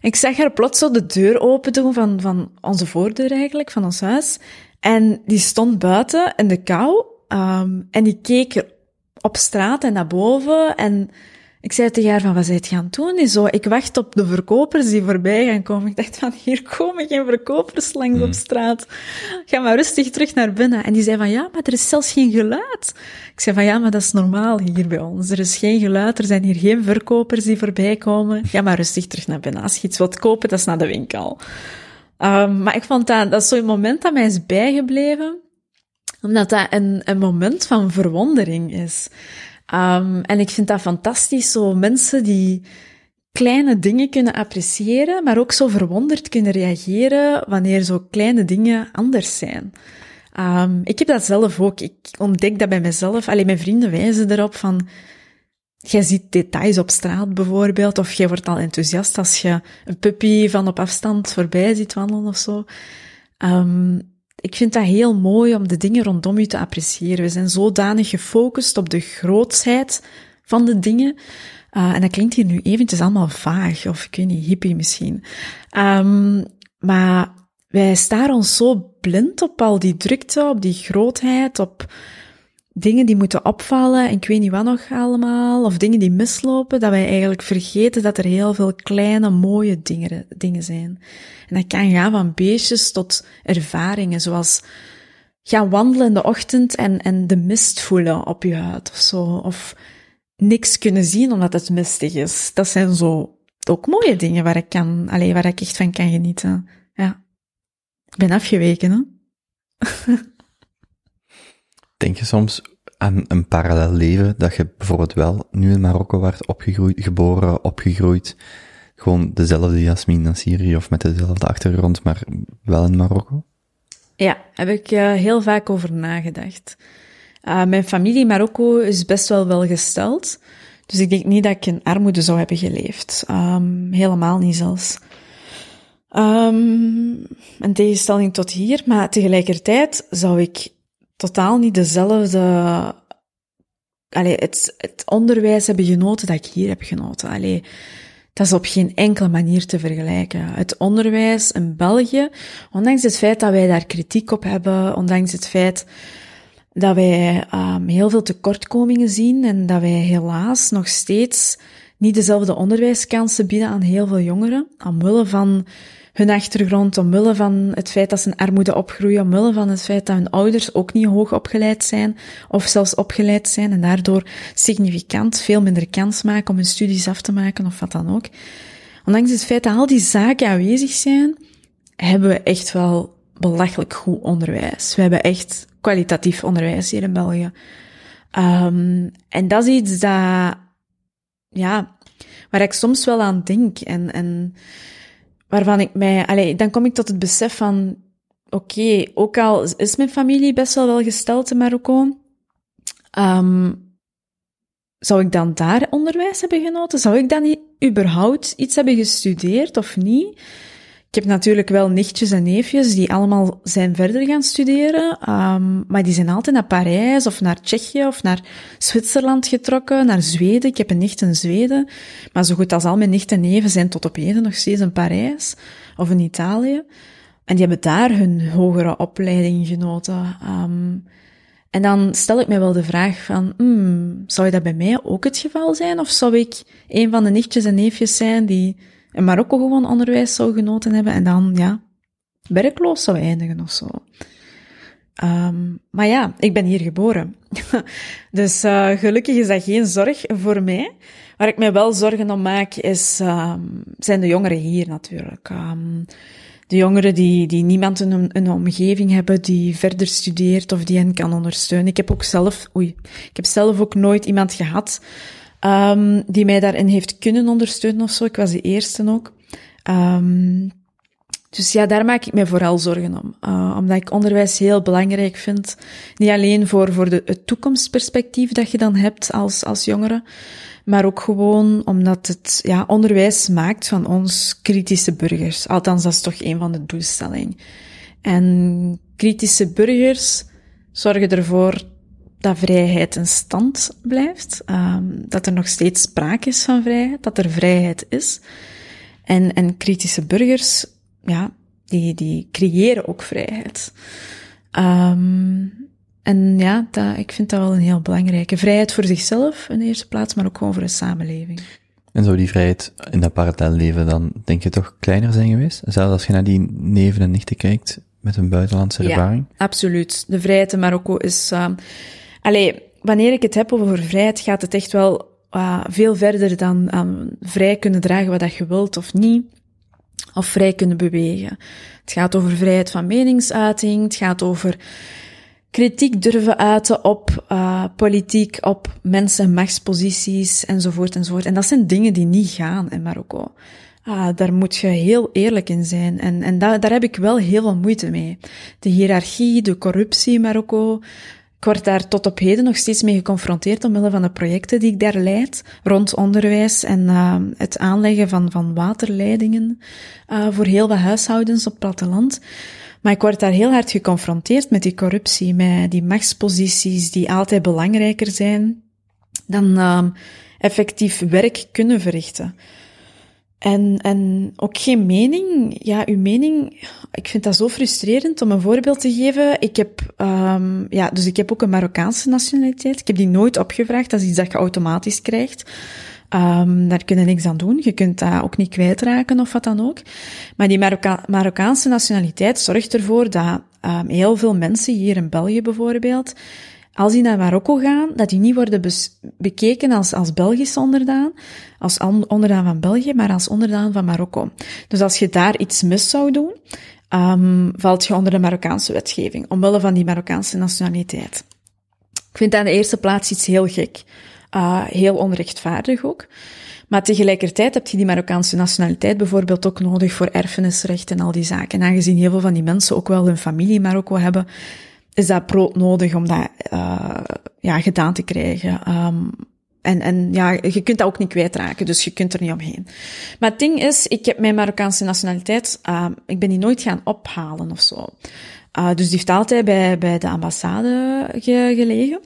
Ik zag haar plots zo de deur open doen van, van onze voordeur eigenlijk, van ons huis. En die stond buiten in de kou. ehm, en die keek op straat en naar boven. En ik zei tegen haar van, wat aan het doen? Die zo, ik wacht op de verkopers die voorbij gaan komen. Ik dacht van, hier komen geen verkopers langs op straat. Ga maar rustig terug naar binnen. En die zei van, ja, maar er is zelfs geen geluid. Ik zei van, ja, maar dat is normaal hier bij ons. Er is geen geluid, er zijn hier geen verkopers die voorbij komen. Ga maar rustig terug naar binnen. Als je iets wilt kopen, dat is naar de winkel. Um, maar ik vond dat, dat is zo'n moment dat mij is bijgebleven omdat dat een, een moment van verwondering is. Um, en ik vind dat fantastisch, zo mensen die kleine dingen kunnen appreciëren, maar ook zo verwonderd kunnen reageren wanneer zo kleine dingen anders zijn. Um, ik heb dat zelf ook. Ik ontdek dat bij mezelf. Alleen mijn vrienden wijzen erop van, jij ziet details op straat bijvoorbeeld, of jij wordt al enthousiast als je een puppy van op afstand voorbij ziet wandelen of zo. Um, ik vind dat heel mooi om de dingen rondom je te appreciëren. We zijn zodanig gefocust op de grootsheid van de dingen. Uh, en dat klinkt hier nu eventjes allemaal vaag, of ik weet niet, hippie misschien. Um, maar wij staren ons zo blind op al die drukte, op die grootheid, op dingen die moeten opvallen en ik weet niet wat nog allemaal, of dingen die mislopen, dat wij eigenlijk vergeten dat er heel veel kleine, mooie dingen, dingen zijn. En dat kan gaan van beestjes tot ervaringen, zoals gaan wandelen in de ochtend en, en de mist voelen op je huid of zo, of niks kunnen zien omdat het mistig is. Dat zijn zo ook mooie dingen waar ik kan, alleen waar ik echt van kan genieten. Ja. Ik ben afgeweken, hè? *laughs* Denk je soms aan een parallel leven, dat je bijvoorbeeld wel nu in Marokko werd opgegroeid, geboren, opgegroeid, gewoon dezelfde Jasmin als Syrië of met dezelfde achtergrond, maar wel in Marokko? Ja, heb ik uh, heel vaak over nagedacht. Uh, mijn familie in Marokko is best wel welgesteld, dus ik denk niet dat ik in armoede zou hebben geleefd. Um, helemaal niet zelfs. Um, in tegenstelling tot hier, maar tegelijkertijd zou ik totaal niet dezelfde. Allee, het, het onderwijs hebben genoten dat ik hier heb genoten. Allee, dat is op geen enkele manier te vergelijken. Het onderwijs in België, ondanks het feit dat wij daar kritiek op hebben, ondanks het feit dat wij um, heel veel tekortkomingen zien en dat wij helaas nog steeds niet dezelfde onderwijskansen bieden aan heel veel jongeren, omwille van hun achtergrond, omwille van het feit dat ze in armoede opgroeien, omwille van het feit dat hun ouders ook niet hoog opgeleid zijn, of zelfs opgeleid zijn en daardoor significant veel minder kans maken om hun studies af te maken of wat dan ook. Ondanks het feit dat al die zaken aanwezig zijn, hebben we echt wel belachelijk goed onderwijs. We hebben echt kwalitatief onderwijs hier in België. Um, en dat is iets dat, ja, waar ik soms wel aan denk en, en waarvan ik mij, allee, dan kom ik tot het besef van, oké, ook al is mijn familie best wel welgesteld in Marokko, um, zou ik dan daar onderwijs hebben genoten? Zou ik dan überhaupt iets hebben gestudeerd of niet? Ik heb natuurlijk wel nichtjes en neefjes die allemaal zijn verder gaan studeren, um, maar die zijn altijd naar Parijs of naar Tsjechië of naar Zwitserland getrokken, naar Zweden. Ik heb een nicht in Zweden, maar zo goed als al mijn nichten en neven zijn tot op heden nog steeds in Parijs of in Italië. En die hebben daar hun hogere opleiding genoten. Um, en dan stel ik mij wel de vraag van, hmm, zou dat bij mij ook het geval zijn? Of zou ik een van de nichtjes en neefjes zijn die in Marokko gewoon onderwijs zou genoten hebben en dan, ja, werkloos zou eindigen of zo. Um, maar ja, ik ben hier geboren. *laughs* dus uh, gelukkig is dat geen zorg voor mij. Waar ik mij wel zorgen om maak, is, um, zijn de jongeren hier natuurlijk. Um, de jongeren die, die niemand in een omgeving hebben die verder studeert of die hen kan ondersteunen. Ik heb ook zelf, oei, ik heb zelf ook nooit iemand gehad um, die mij daarin heeft kunnen ondersteunen of zo. Ik was de eerste ook. Um, dus ja, daar maak ik mij vooral zorgen om. Uh, omdat ik onderwijs heel belangrijk vind. Niet alleen voor, voor de, het toekomstperspectief dat je dan hebt als, als jongere, maar ook gewoon omdat het ja, onderwijs maakt van ons kritische burgers. Althans, dat is toch een van de doelstellingen. En kritische burgers zorgen ervoor dat vrijheid in stand blijft, um, dat er nog steeds sprake is van vrijheid, dat er vrijheid is. En, en kritische burgers, ja, die, die creëren ook vrijheid. Um, en ja, dat, ik vind dat wel een heel belangrijke. Vrijheid voor zichzelf in de eerste plaats, maar ook gewoon voor de samenleving. En zou die vrijheid in dat parallel leven dan, denk je, toch kleiner zijn geweest? Zelfs als je naar die neven en nichten kijkt met een buitenlandse ervaring? Ja, absoluut. De vrijheid in Marokko is... Uh, allee, wanneer ik het heb over vrijheid, gaat het echt wel uh, veel verder dan um, vrij kunnen dragen wat dat je wilt of niet. Of vrij kunnen bewegen. Het gaat over vrijheid van meningsuiting. Het gaat over kritiek durven uiten op uh, politiek, op mensen, machtsposities enzovoort enzovoort. En dat zijn dingen die niet gaan in Marokko. Uh, daar moet je heel eerlijk in zijn. En, en da daar heb ik wel heel veel moeite mee. De hiërarchie, de corruptie in Marokko. Ik word daar tot op heden nog steeds mee geconfronteerd omwille van de projecten die ik daar leid, rond onderwijs en uh, het aanleggen van, van waterleidingen uh, voor heel wat huishoudens op het platteland. Maar ik word daar heel hard geconfronteerd met die corruptie, met die machtsposities die altijd belangrijker zijn dan uh, effectief werk kunnen verrichten. En, en ook geen mening. Ja, uw mening, ik vind dat zo frustrerend om een voorbeeld te geven. Ik heb, um, ja, dus ik heb ook een Marokkaanse nationaliteit. Ik heb die nooit opgevraagd. Dat is iets dat je automatisch krijgt. Um, daar kun je niks aan doen. Je kunt dat ook niet kwijtraken of wat dan ook. Maar die Marokka Marokkaanse nationaliteit zorgt ervoor dat um, heel veel mensen hier in België bijvoorbeeld, als die naar Marokko gaan, dat die niet worden bekeken als, als Belgisch onderdaan, als onderdaan van België, maar als onderdaan van Marokko. Dus als je daar iets mis zou doen, um, valt je onder de Marokkaanse wetgeving, omwille van die Marokkaanse nationaliteit. Ik vind dat in de eerste plaats iets heel gek. Uh, heel onrechtvaardig ook. Maar tegelijkertijd heb je die Marokkaanse nationaliteit bijvoorbeeld ook nodig voor erfenisrecht en al die zaken. En aangezien heel veel van die mensen ook wel hun familie in Marokko hebben, is dat brood nodig om dat uh, ja, gedaan te krijgen. Um, en, en ja, je kunt dat ook niet kwijtraken, dus je kunt er niet omheen. Maar het ding is, ik heb mijn Marokkaanse nationaliteit, uh, ik ben die nooit gaan ophalen of zo. Uh, dus die heeft altijd bij, bij de ambassade ge, gelegen.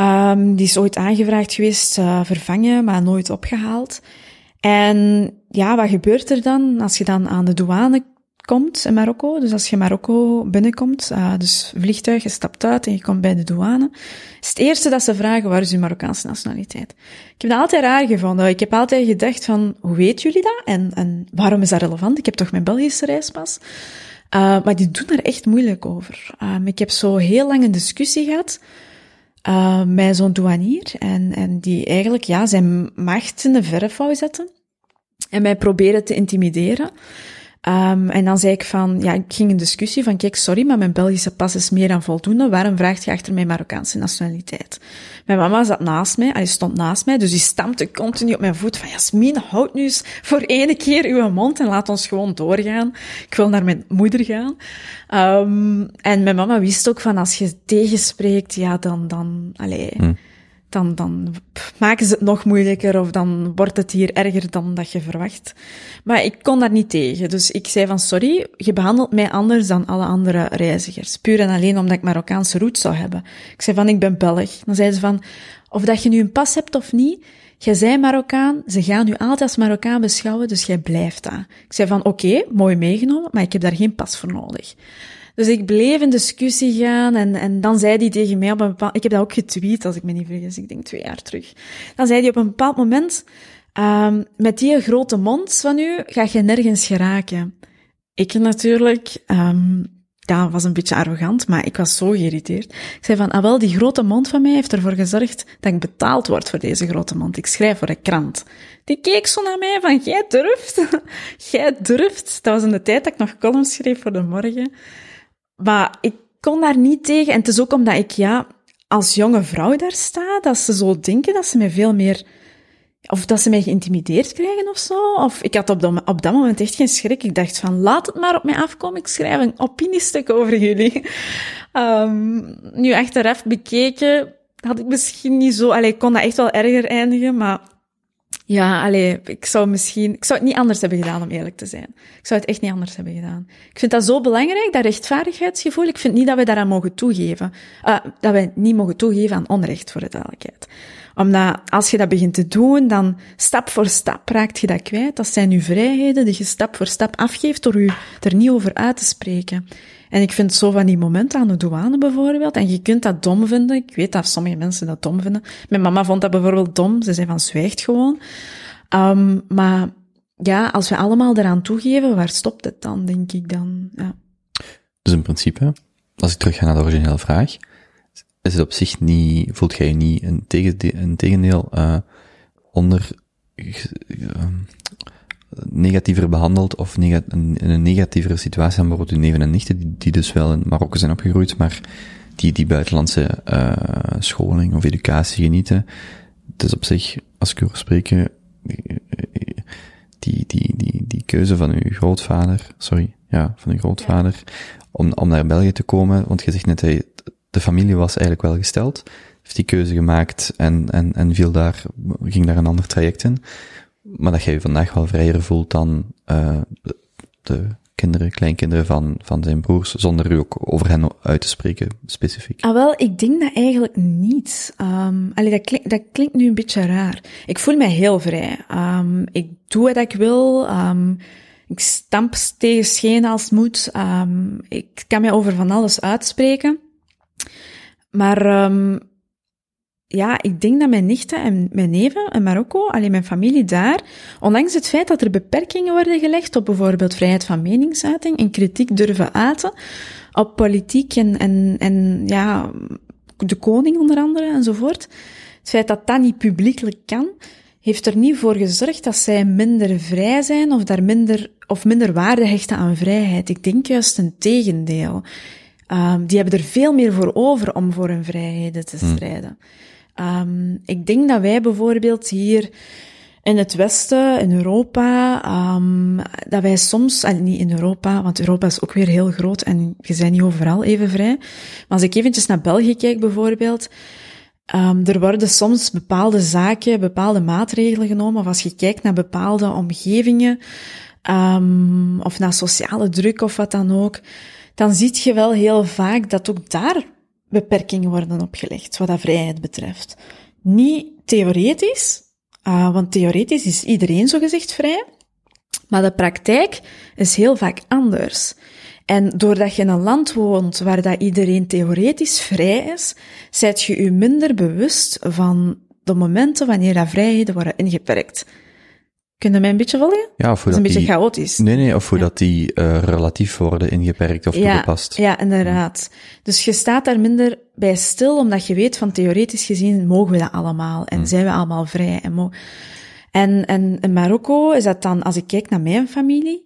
Um, die is ooit aangevraagd geweest, uh, vervangen, maar nooit opgehaald. En ja, wat gebeurt er dan als je dan aan de douane komt in Marokko? Dus als je Marokko binnenkomt, uh, dus vliegtuig, je stapt uit en je komt bij de douane, is het eerste dat ze vragen, waar is uw Marokkaanse nationaliteit? Ik heb dat altijd raar gevonden. Ik heb altijd gedacht van, hoe weten jullie dat? En, en waarom is dat relevant? Ik heb toch mijn Belgische reispas? Uh, maar die doen daar echt moeilijk over. Um, ik heb zo heel lang een discussie gehad met zo'n douanier. En, en die eigenlijk ja, zijn macht in de verf wou zetten. En mij proberen te intimideren. Um, en dan zei ik van, ja, ik ging een discussie van, kijk, sorry, maar mijn Belgische pas is meer dan voldoende. Waarom vraagt je achter mijn Marokkaanse nationaliteit? Mijn mama zat naast mij, hij stond naast mij, dus die stampte continu op mijn voet van, Jasmin, houd nu eens voor ene keer uw mond en laat ons gewoon doorgaan. Ik wil naar mijn moeder gaan. Um, en mijn mama wist ook van, als je tegenspreekt, ja, dan, dan, allee... Hm dan, dan maken ze het nog moeilijker of dan wordt het hier erger dan dat je verwacht. Maar ik kon daar niet tegen. Dus ik zei van sorry, je behandelt mij anders dan alle andere reizigers. Puur en alleen omdat ik Marokkaanse roots zou hebben. Ik zei van ik ben Belg. Dan zeiden ze van of dat je nu een pas hebt of niet, jij zei Marokkaan, ze gaan u altijd als Marokkaan beschouwen, dus jij blijft daar. Ik zei van oké, mooi meegenomen, maar ik heb daar geen pas voor nodig. Dus ik bleef in discussie gaan en, en dan zei hij tegen mij op een bepaald... Ik heb dat ook getweet, als ik me niet vergis, ik denk twee jaar terug. Dan zei hij op een bepaald moment, um, met die grote mond van u ga je nergens geraken. Ik natuurlijk, um, ja, was een beetje arrogant, maar ik was zo geïrriteerd. Ik zei van, ah wel, die grote mond van mij heeft ervoor gezorgd dat ik betaald word voor deze grote mond. Ik schrijf voor een krant. Die keek zo naar mij van, jij durft? *laughs* jij durft? Dat was in de tijd dat ik nog columns schreef voor de morgen. Maar ik kon daar niet tegen. En het is ook omdat ik, ja, als jonge vrouw daar sta, dat ze zo denken dat ze mij veel meer... Of dat ze mij geïntimideerd krijgen of zo. Of ik had op dat, op dat moment echt geen schrik. Ik dacht van, laat het maar op mij afkomen. Ik schrijf een opiniestuk over jullie. Um, *laughs* nu achteraf bekeken, had ik misschien niet zo... Allee, ik kon dat echt wel erger eindigen, maar Ja, allee, ik zou misschien, ik zou het niet anders hebben gedaan om eerlijk te zijn. Ik zou het echt niet anders hebben gedaan. Ik vind dat zo belangrijk, dat rechtvaardigheidsgevoel. Ik vind niet dat we daaraan mogen toegeven. Uh, dat we niet mogen toegeven aan onrecht, voor de duidelijkheid. Omdat als je dat begint te doen, dan stap voor stap raakt je dat kwijt. Dat zijn uw vrijheden die je stap voor stap afgeeft door je er niet over uit te spreken. En ik vind zo van die momenten aan de douane bijvoorbeeld, en je kunt dat dom vinden, ik weet dat sommige mensen dat dom vinden. Mijn mama vond dat bijvoorbeeld dom, ze zei van zwijgt gewoon. Um, maar ja, als we allemaal eraan toegeven, waar stopt het dan, denk ik dan? Ja. Dus in principe, als ik terug ga naar de originele vraag, is het op zich niet, voelt jij je niet een, tegendeel, een tegendeel uh, onder negatiever behandeld of in een negatievere situatie dan bijvoorbeeld uw neven en nichten, die, dus wel in Marokko zijn opgegroeid, maar die die buitenlandse uh, scholing of educatie genieten. Het is op zich, als ik over spreken, die, die, die, die keuze van uw grootvader, sorry, ja, van uw grootvader, om, om naar België te komen, want je zegt net, hey, de familie was eigenlijk wel gesteld, heeft die keuze gemaakt en, en, en viel daar, ging daar een ander traject in. Maar dat jij je vandaag wel vrijer voelt dan uh, de, de kinderen, kleinkinderen van, van zijn broers, zonder u ook over hen uit te spreken, specifiek? Ah, wel, ik denk dat eigenlijk niet. Um, dat, dat klinkt nu een beetje raar. Ik voel mij heel vrij. Um, ik doe wat ik wil. Um, ik stamp tegen schenen als het moet. Ik kan mij over van alles uitspreken. Maar ja, ik denk dat mijn nichten en mijn neven in Marokko, alleen mijn familie daar, ondanks het feit dat er beperkingen worden gelegd op bijvoorbeeld vrijheid van meningsuiting en kritiek durven uiten, op politiek en, en, en ja, de koning onder andere enzovoort, het feit dat dat niet publiekelijk kan, heeft er niet voor gezorgd dat zij minder vrij zijn of daar minder, of minder waarde hechten aan vrijheid. Ik denk juist een tegendeel. Um, die hebben er veel meer voor over om voor hun vrijheden te strijden. Um, ik denk dat wij bijvoorbeeld hier in het Westen, in Europa, um, dat wij soms, en niet in Europa, want Europa is ook weer heel groot en je bent niet overal even vrij. Maar als ik eventjes naar België kijk bijvoorbeeld, um, er worden soms bepaalde zaken, bepaalde maatregelen genomen, of als je kijkt naar bepaalde omgevingen, of naar sociale druk of wat dan ook, dan zie je wel heel vaak dat ook daar beperkingen worden opgelegd, wat dat vrijheid betreft. Niet theoretisch, uh, want theoretisch is iedereen zogezegd vrij, maar de praktijk is heel vaak anders. En doordat je in een land woont waar dat iedereen theoretisch vrij is, zijt je je minder bewust van de momenten wanneer dat vrijheden worden ingeperkt. Kun je mij een beetje volgen? Ja, of hoe dat, is een die, beetje chaotisch. Nee, nee, of hoe ja. dat die uh, relatief worden ingeperkt of ja, toegepast. Ja, inderdaad. Dus je staat daar minder bij stil, omdat je weet van theoretisch gezien mogen we dat allemaal en hmm. zijn we allemaal vrij. En, mo en, en in Marokko is dat dan, als ik kijk naar mijn familie,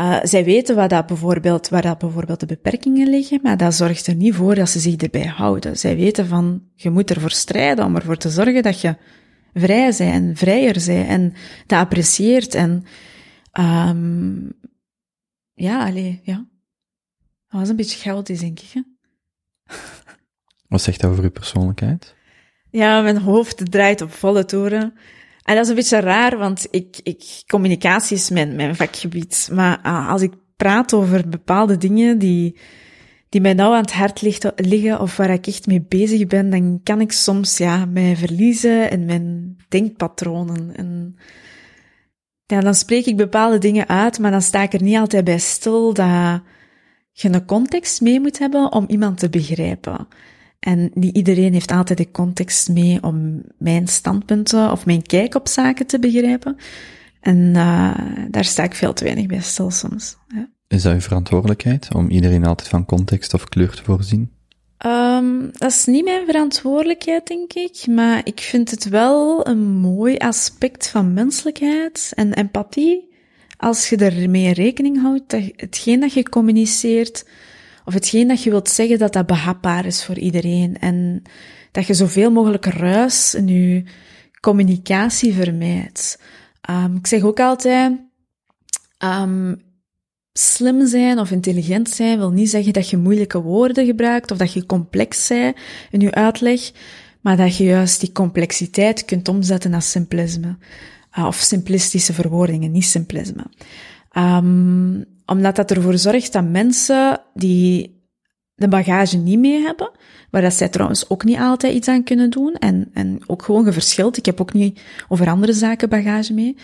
uh, zij weten waar dat, bijvoorbeeld, waar dat bijvoorbeeld de beperkingen liggen, maar dat zorgt er niet voor dat ze zich erbij houden. Zij weten van, je moet ervoor strijden om ervoor te zorgen dat je vrij zijn, vrijer zijn en dat apprecieert en um, ja, allee, ja. Dat was een beetje chaotisch, denk ik. Hè? Wat zegt dat over uw persoonlijkheid? Ja, mijn hoofd draait op volle toeren. En dat is een beetje raar, want ik, ik, communicatie is mijn, mijn vakgebied. Maar uh, als ik praat over bepaalde dingen die, die mij nou aan het hart liggen of waar ik echt mee bezig ben, dan kan ik soms ja, mij verliezen in mijn denkpatronen. En ja, dan spreek ik bepaalde dingen uit, maar dan sta ik er niet altijd bij stil dat je een context mee moet hebben om iemand te begrijpen. En niet iedereen heeft altijd de context mee om mijn standpunten of mijn kijk op zaken te begrijpen. En uh, daar sta ik veel te weinig bij stil soms. Is dat uw verantwoordelijkheid, om iedereen altijd van context of kleur te voorzien? Um, dat is niet mijn verantwoordelijkheid, denk ik, maar ik vind het wel een mooi aspect van menselijkheid en empathie, als je ermee rekening houdt dat hetgeen dat je communiceert, of hetgeen dat je wilt zeggen, dat dat behapbaar is voor iedereen, en dat je zoveel mogelijk ruis in je communicatie vermijdt. Um, ik zeg ook altijd, um, Slim zijn of intelligent zijn wil niet zeggen dat je moeilijke woorden gebruikt of dat je complex bent in je uitleg, maar dat je juist die complexiteit kunt omzetten naar simplisme. Uh, of simplistische verwoordingen, niet simplisme. Um, omdat dat ervoor zorgt dat mensen die de bagage niet mee hebben, waar dat zij trouwens ook niet altijd iets aan kunnen doen, en, en ook gewoon geverschild, ik heb ook niet over andere zaken bagage mee,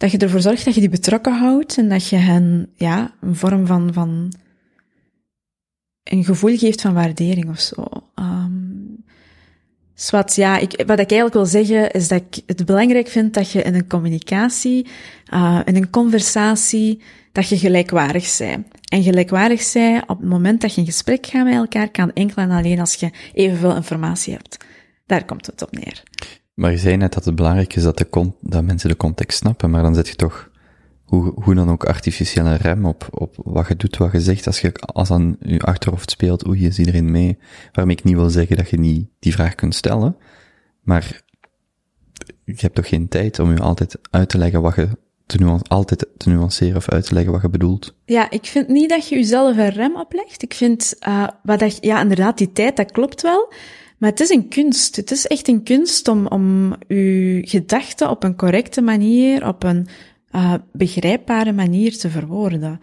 dat je ervoor zorgt dat je die betrokken houdt en dat je hen, ja, een vorm van, van een gevoel geeft van waardering of zo. Um, Swat, ja, ik, wat ik eigenlijk wil zeggen is dat ik het belangrijk vind dat je in een communicatie, uh, in een conversatie, dat je gelijkwaardig bent. En gelijkwaardig zijn op het moment dat je een gesprek gaat met elkaar kan enkel en alleen als je evenveel informatie hebt. Daar komt het op neer. Maar je zei net dat het belangrijk is dat, de dat mensen de context snappen, maar dan zet je toch, hoe, hoe dan ook, artificiële rem op, op wat je doet, wat je zegt. Als je als dan je achterhoofd speelt, oei, is iedereen mee? Waarmee ik niet wil zeggen dat je niet die vraag kunt stellen, maar je hebt toch geen tijd om je altijd uit te leggen wat je te nuance, altijd te nuanceren of uit te leggen wat je bedoelt. Ja, ik vind niet dat je jezelf een rem oplegt. Ik vind, uh, wat dat, ja, inderdaad, die tijd, dat klopt wel. Maar het is een kunst. Het is echt een kunst om, om je gedachten op een correcte manier, op een uh, begrijpbare manier te verwoorden.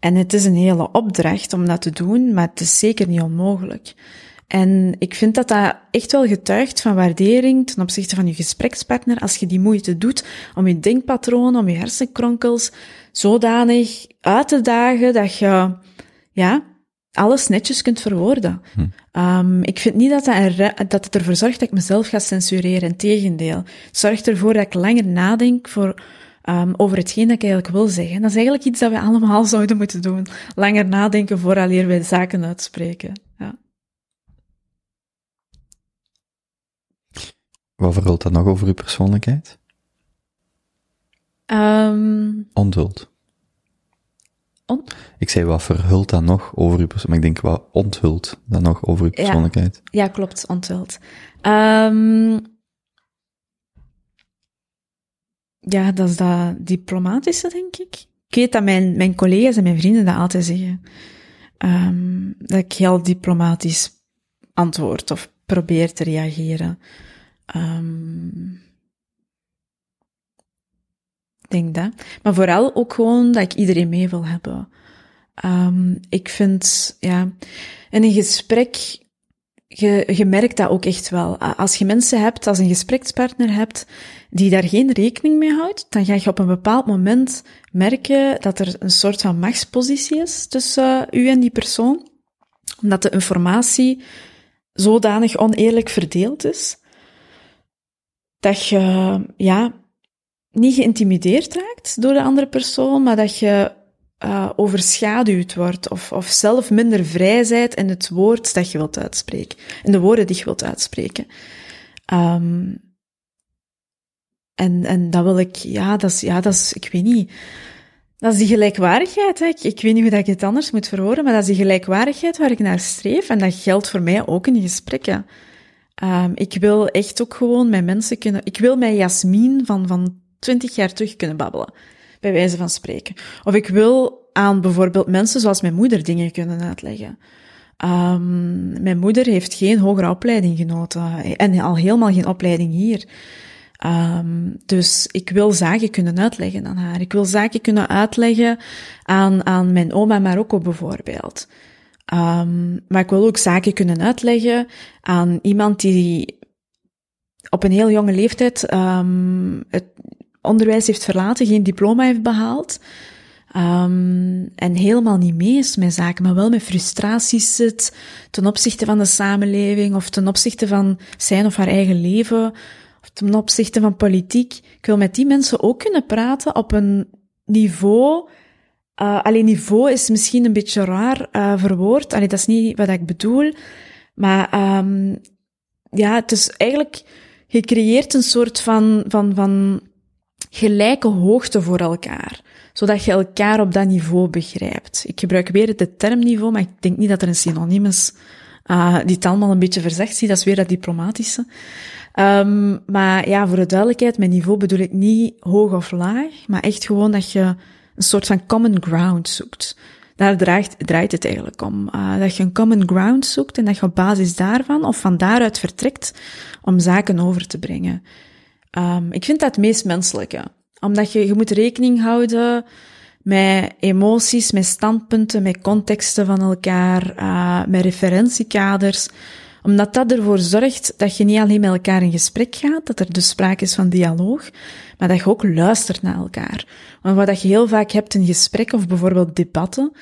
En het is een hele opdracht om dat te doen, maar het is zeker niet onmogelijk. En ik vind dat dat echt wel getuigt van waardering ten opzichte van je gesprekspartner als je die moeite doet om je denkpatroon, om je hersenkronkels zodanig uit te dagen dat je, ja, alles netjes kunt verwoorden. Hm. Um, ik vind niet dat, dat, er, dat het ervoor zorgt dat ik mezelf ga censureren. Integendeel. Het zorgt ervoor dat ik langer nadenk voor, um, over hetgeen dat ik eigenlijk wil zeggen. Dat is eigenlijk iets dat we allemaal *laughs* zouden moeten doen. Langer nadenken vooraleer wij zaken uitspreken. Ja. Wat verhult dat nog over uw persoonlijkheid? Um. On ik zei, wat verhult dat nog over uw persoonlijkheid? Maar ik denk, wat onthult dat nog over uw persoonlijkheid? Ja, ja klopt, onthult. Um, ja, dat is dat diplomatische, denk ik. Ik weet dat mijn, mijn collega's en mijn vrienden dat altijd zeggen. Um, dat ik heel diplomatisch antwoord of probeer te reageren. Um, Maar vooral ook gewoon dat ik iedereen mee wil hebben. Um, ik vind, ja, in een gesprek, je, je merkt dat ook echt wel. Als je mensen hebt, als een gesprekspartner hebt, die daar geen rekening mee houdt, dan ga je op een bepaald moment merken dat er een soort van machtspositie is tussen u en die persoon. Omdat de informatie zodanig oneerlijk verdeeld is dat je, ja, niet geïntimideerd raakt door de andere persoon, maar dat je uh, overschaduwd wordt of, of zelf minder vrij zijt in het woord dat je wilt uitspreken, in de woorden die je wilt uitspreken. Um, en, en dat wil ik, ja, dat is, ja, dat is, ik weet niet, dat is die gelijkwaardigheid. Hè. Ik, ik weet niet hoe dat ik het anders moet verwoorden, maar dat is die gelijkwaardigheid waar ik naar streef. En dat geldt voor mij ook in gesprekken. Um, ik wil echt ook gewoon met mensen kunnen... Ik wil met Jasmin van, van 20 jaar terug kunnen babbelen, bij wijze van spreken. Of ik wil aan bijvoorbeeld mensen zoals mijn moeder dingen kunnen uitleggen. Um, mijn moeder heeft geen hogere opleiding genoten en al helemaal geen opleiding hier. Um, dus ik wil zaken kunnen uitleggen aan haar. Ik wil zaken kunnen uitleggen aan, aan mijn oma Marokko bijvoorbeeld. Um, maar ik wil ook zaken kunnen uitleggen aan iemand die op een heel jonge leeftijd het onderwijs heeft verlaten, geen diploma heeft behaald. Um, en helemaal niet mee is met zaken, maar wel met frustraties zit ten opzichte van de samenleving of ten opzichte van zijn of haar eigen leven of ten opzichte van politiek. Ik wil met die mensen ook kunnen praten op een niveau uh, alleen niveau is misschien een beetje raar uh, verwoord. Allee, dat is niet wat ik bedoel. Maar um, ja, het is eigenlijk, je creëert een soort van, van, van gelijke hoogte voor elkaar. Zodat je elkaar op dat niveau begrijpt. Ik gebruik weer het termniveau, maar ik denk niet dat er een synoniem is uh, die het allemaal een beetje verzegt. Zie, dat is weer dat diplomatische. Um, maar ja, voor de duidelijkheid, mijn niveau bedoel ik niet hoog of laag, maar echt gewoon dat je een soort van common ground zoekt. Daar draait, draait het eigenlijk om. Uh, dat je een common ground zoekt en dat je op basis daarvan of van daaruit vertrekt om zaken over te brengen. Ehm, ik vind dat het meest menselijke. Omdat je, je moet rekening houden met emoties, met standpunten, met contexten van elkaar, uh, met referentiekaders. Omdat dat ervoor zorgt dat je niet alleen met elkaar in gesprek gaat, dat er dus sprake is van dialoog, maar dat je ook luistert naar elkaar. Want wat je heel vaak hebt in gesprekken of bijvoorbeeld debatten,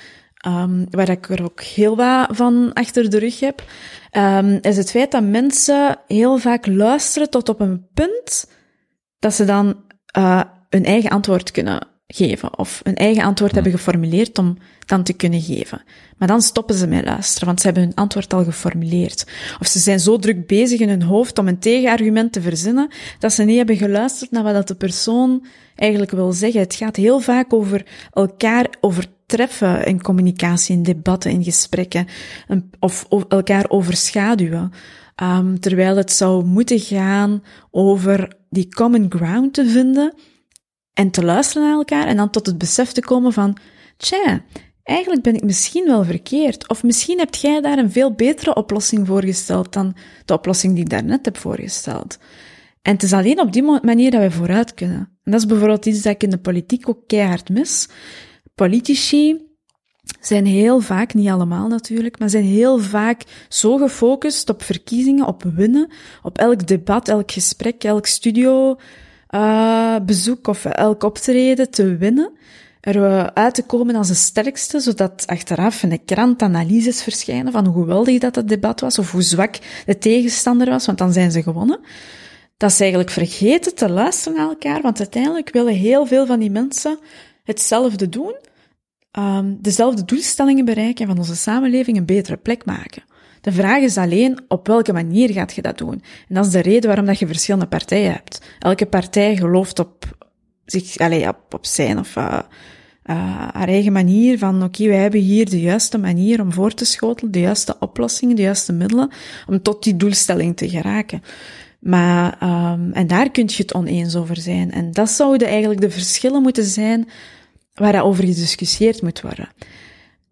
um, waar ik er ook heel wat van achter de rug heb, um, is het feit dat mensen heel vaak luisteren tot op een punt dat ze dan uh, hun eigen antwoord kunnen geven of een eigen antwoord hebben geformuleerd om dan te kunnen geven. Maar dan stoppen ze met luisteren, want ze hebben hun antwoord al geformuleerd. Of ze zijn zo druk bezig in hun hoofd om een tegenargument te verzinnen, dat ze niet hebben geluisterd naar wat de persoon eigenlijk wil zeggen. Het gaat heel vaak over elkaar overtreffen in communicatie, in debatten, in gesprekken, of, of elkaar overschaduwen. Um, terwijl het zou moeten gaan over die common ground te vinden en te luisteren naar elkaar en dan tot het besef te komen van, tja, eigenlijk ben ik misschien wel verkeerd. Of misschien hebt jij daar een veel betere oplossing voorgesteld dan de oplossing die ik daarnet heb voorgesteld. En het is alleen op die manier dat we vooruit kunnen. En dat is bijvoorbeeld iets dat ik in de politiek ook keihard mis. Politici zijn heel vaak, niet allemaal natuurlijk, maar zijn heel vaak zo gefocust op verkiezingen, op winnen, op elk debat, elk gesprek, elk studio, uh, bezoek of elk optreden te winnen, er uh, uit te komen als de sterkste, zodat achteraf in de krant analyses verschijnen van hoe geweldig dat het debat was of hoe zwak de tegenstander was, want dan zijn ze gewonnen. Dat ze eigenlijk vergeten te luisteren naar elkaar, want uiteindelijk willen heel veel van die mensen hetzelfde doen, um, dezelfde doelstellingen bereiken en van onze samenleving een betere plek maken. De vraag is alleen op welke manier gaat je dat doen. En dat is de reden waarom dat je verschillende partijen hebt. Elke partij gelooft op zich, allez, op, zijn of uh, uh, haar eigen manier van oké, wij hebben hier de juiste manier om voor te schotelen, de juiste oplossingen, de juiste middelen om tot die doelstelling te geraken. Maar, um, en daar kun je het oneens over zijn. En dat zouden eigenlijk de verschillen moeten zijn waar over gediscussieerd moet worden.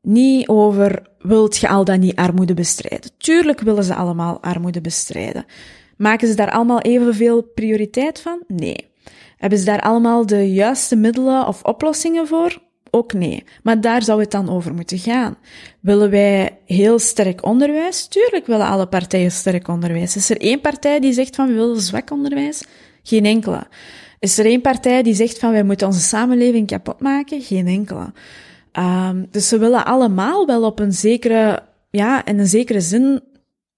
Niet over, wilt je al dan niet armoede bestrijden? Tuurlijk willen ze allemaal armoede bestrijden. Maken ze daar allemaal evenveel prioriteit van? Nee. Hebben ze daar allemaal de juiste middelen of oplossingen voor? Ook nee. Maar daar zou het dan over moeten gaan. Willen wij heel sterk onderwijs? Tuurlijk willen alle partijen sterk onderwijs. Is er één partij die zegt van we willen zwak onderwijs? Geen enkele. Is er één partij die zegt van wij moeten onze samenleving kapot maken? Geen enkele. Um, dus ze willen allemaal wel op een zekere, ja, in een zekere zin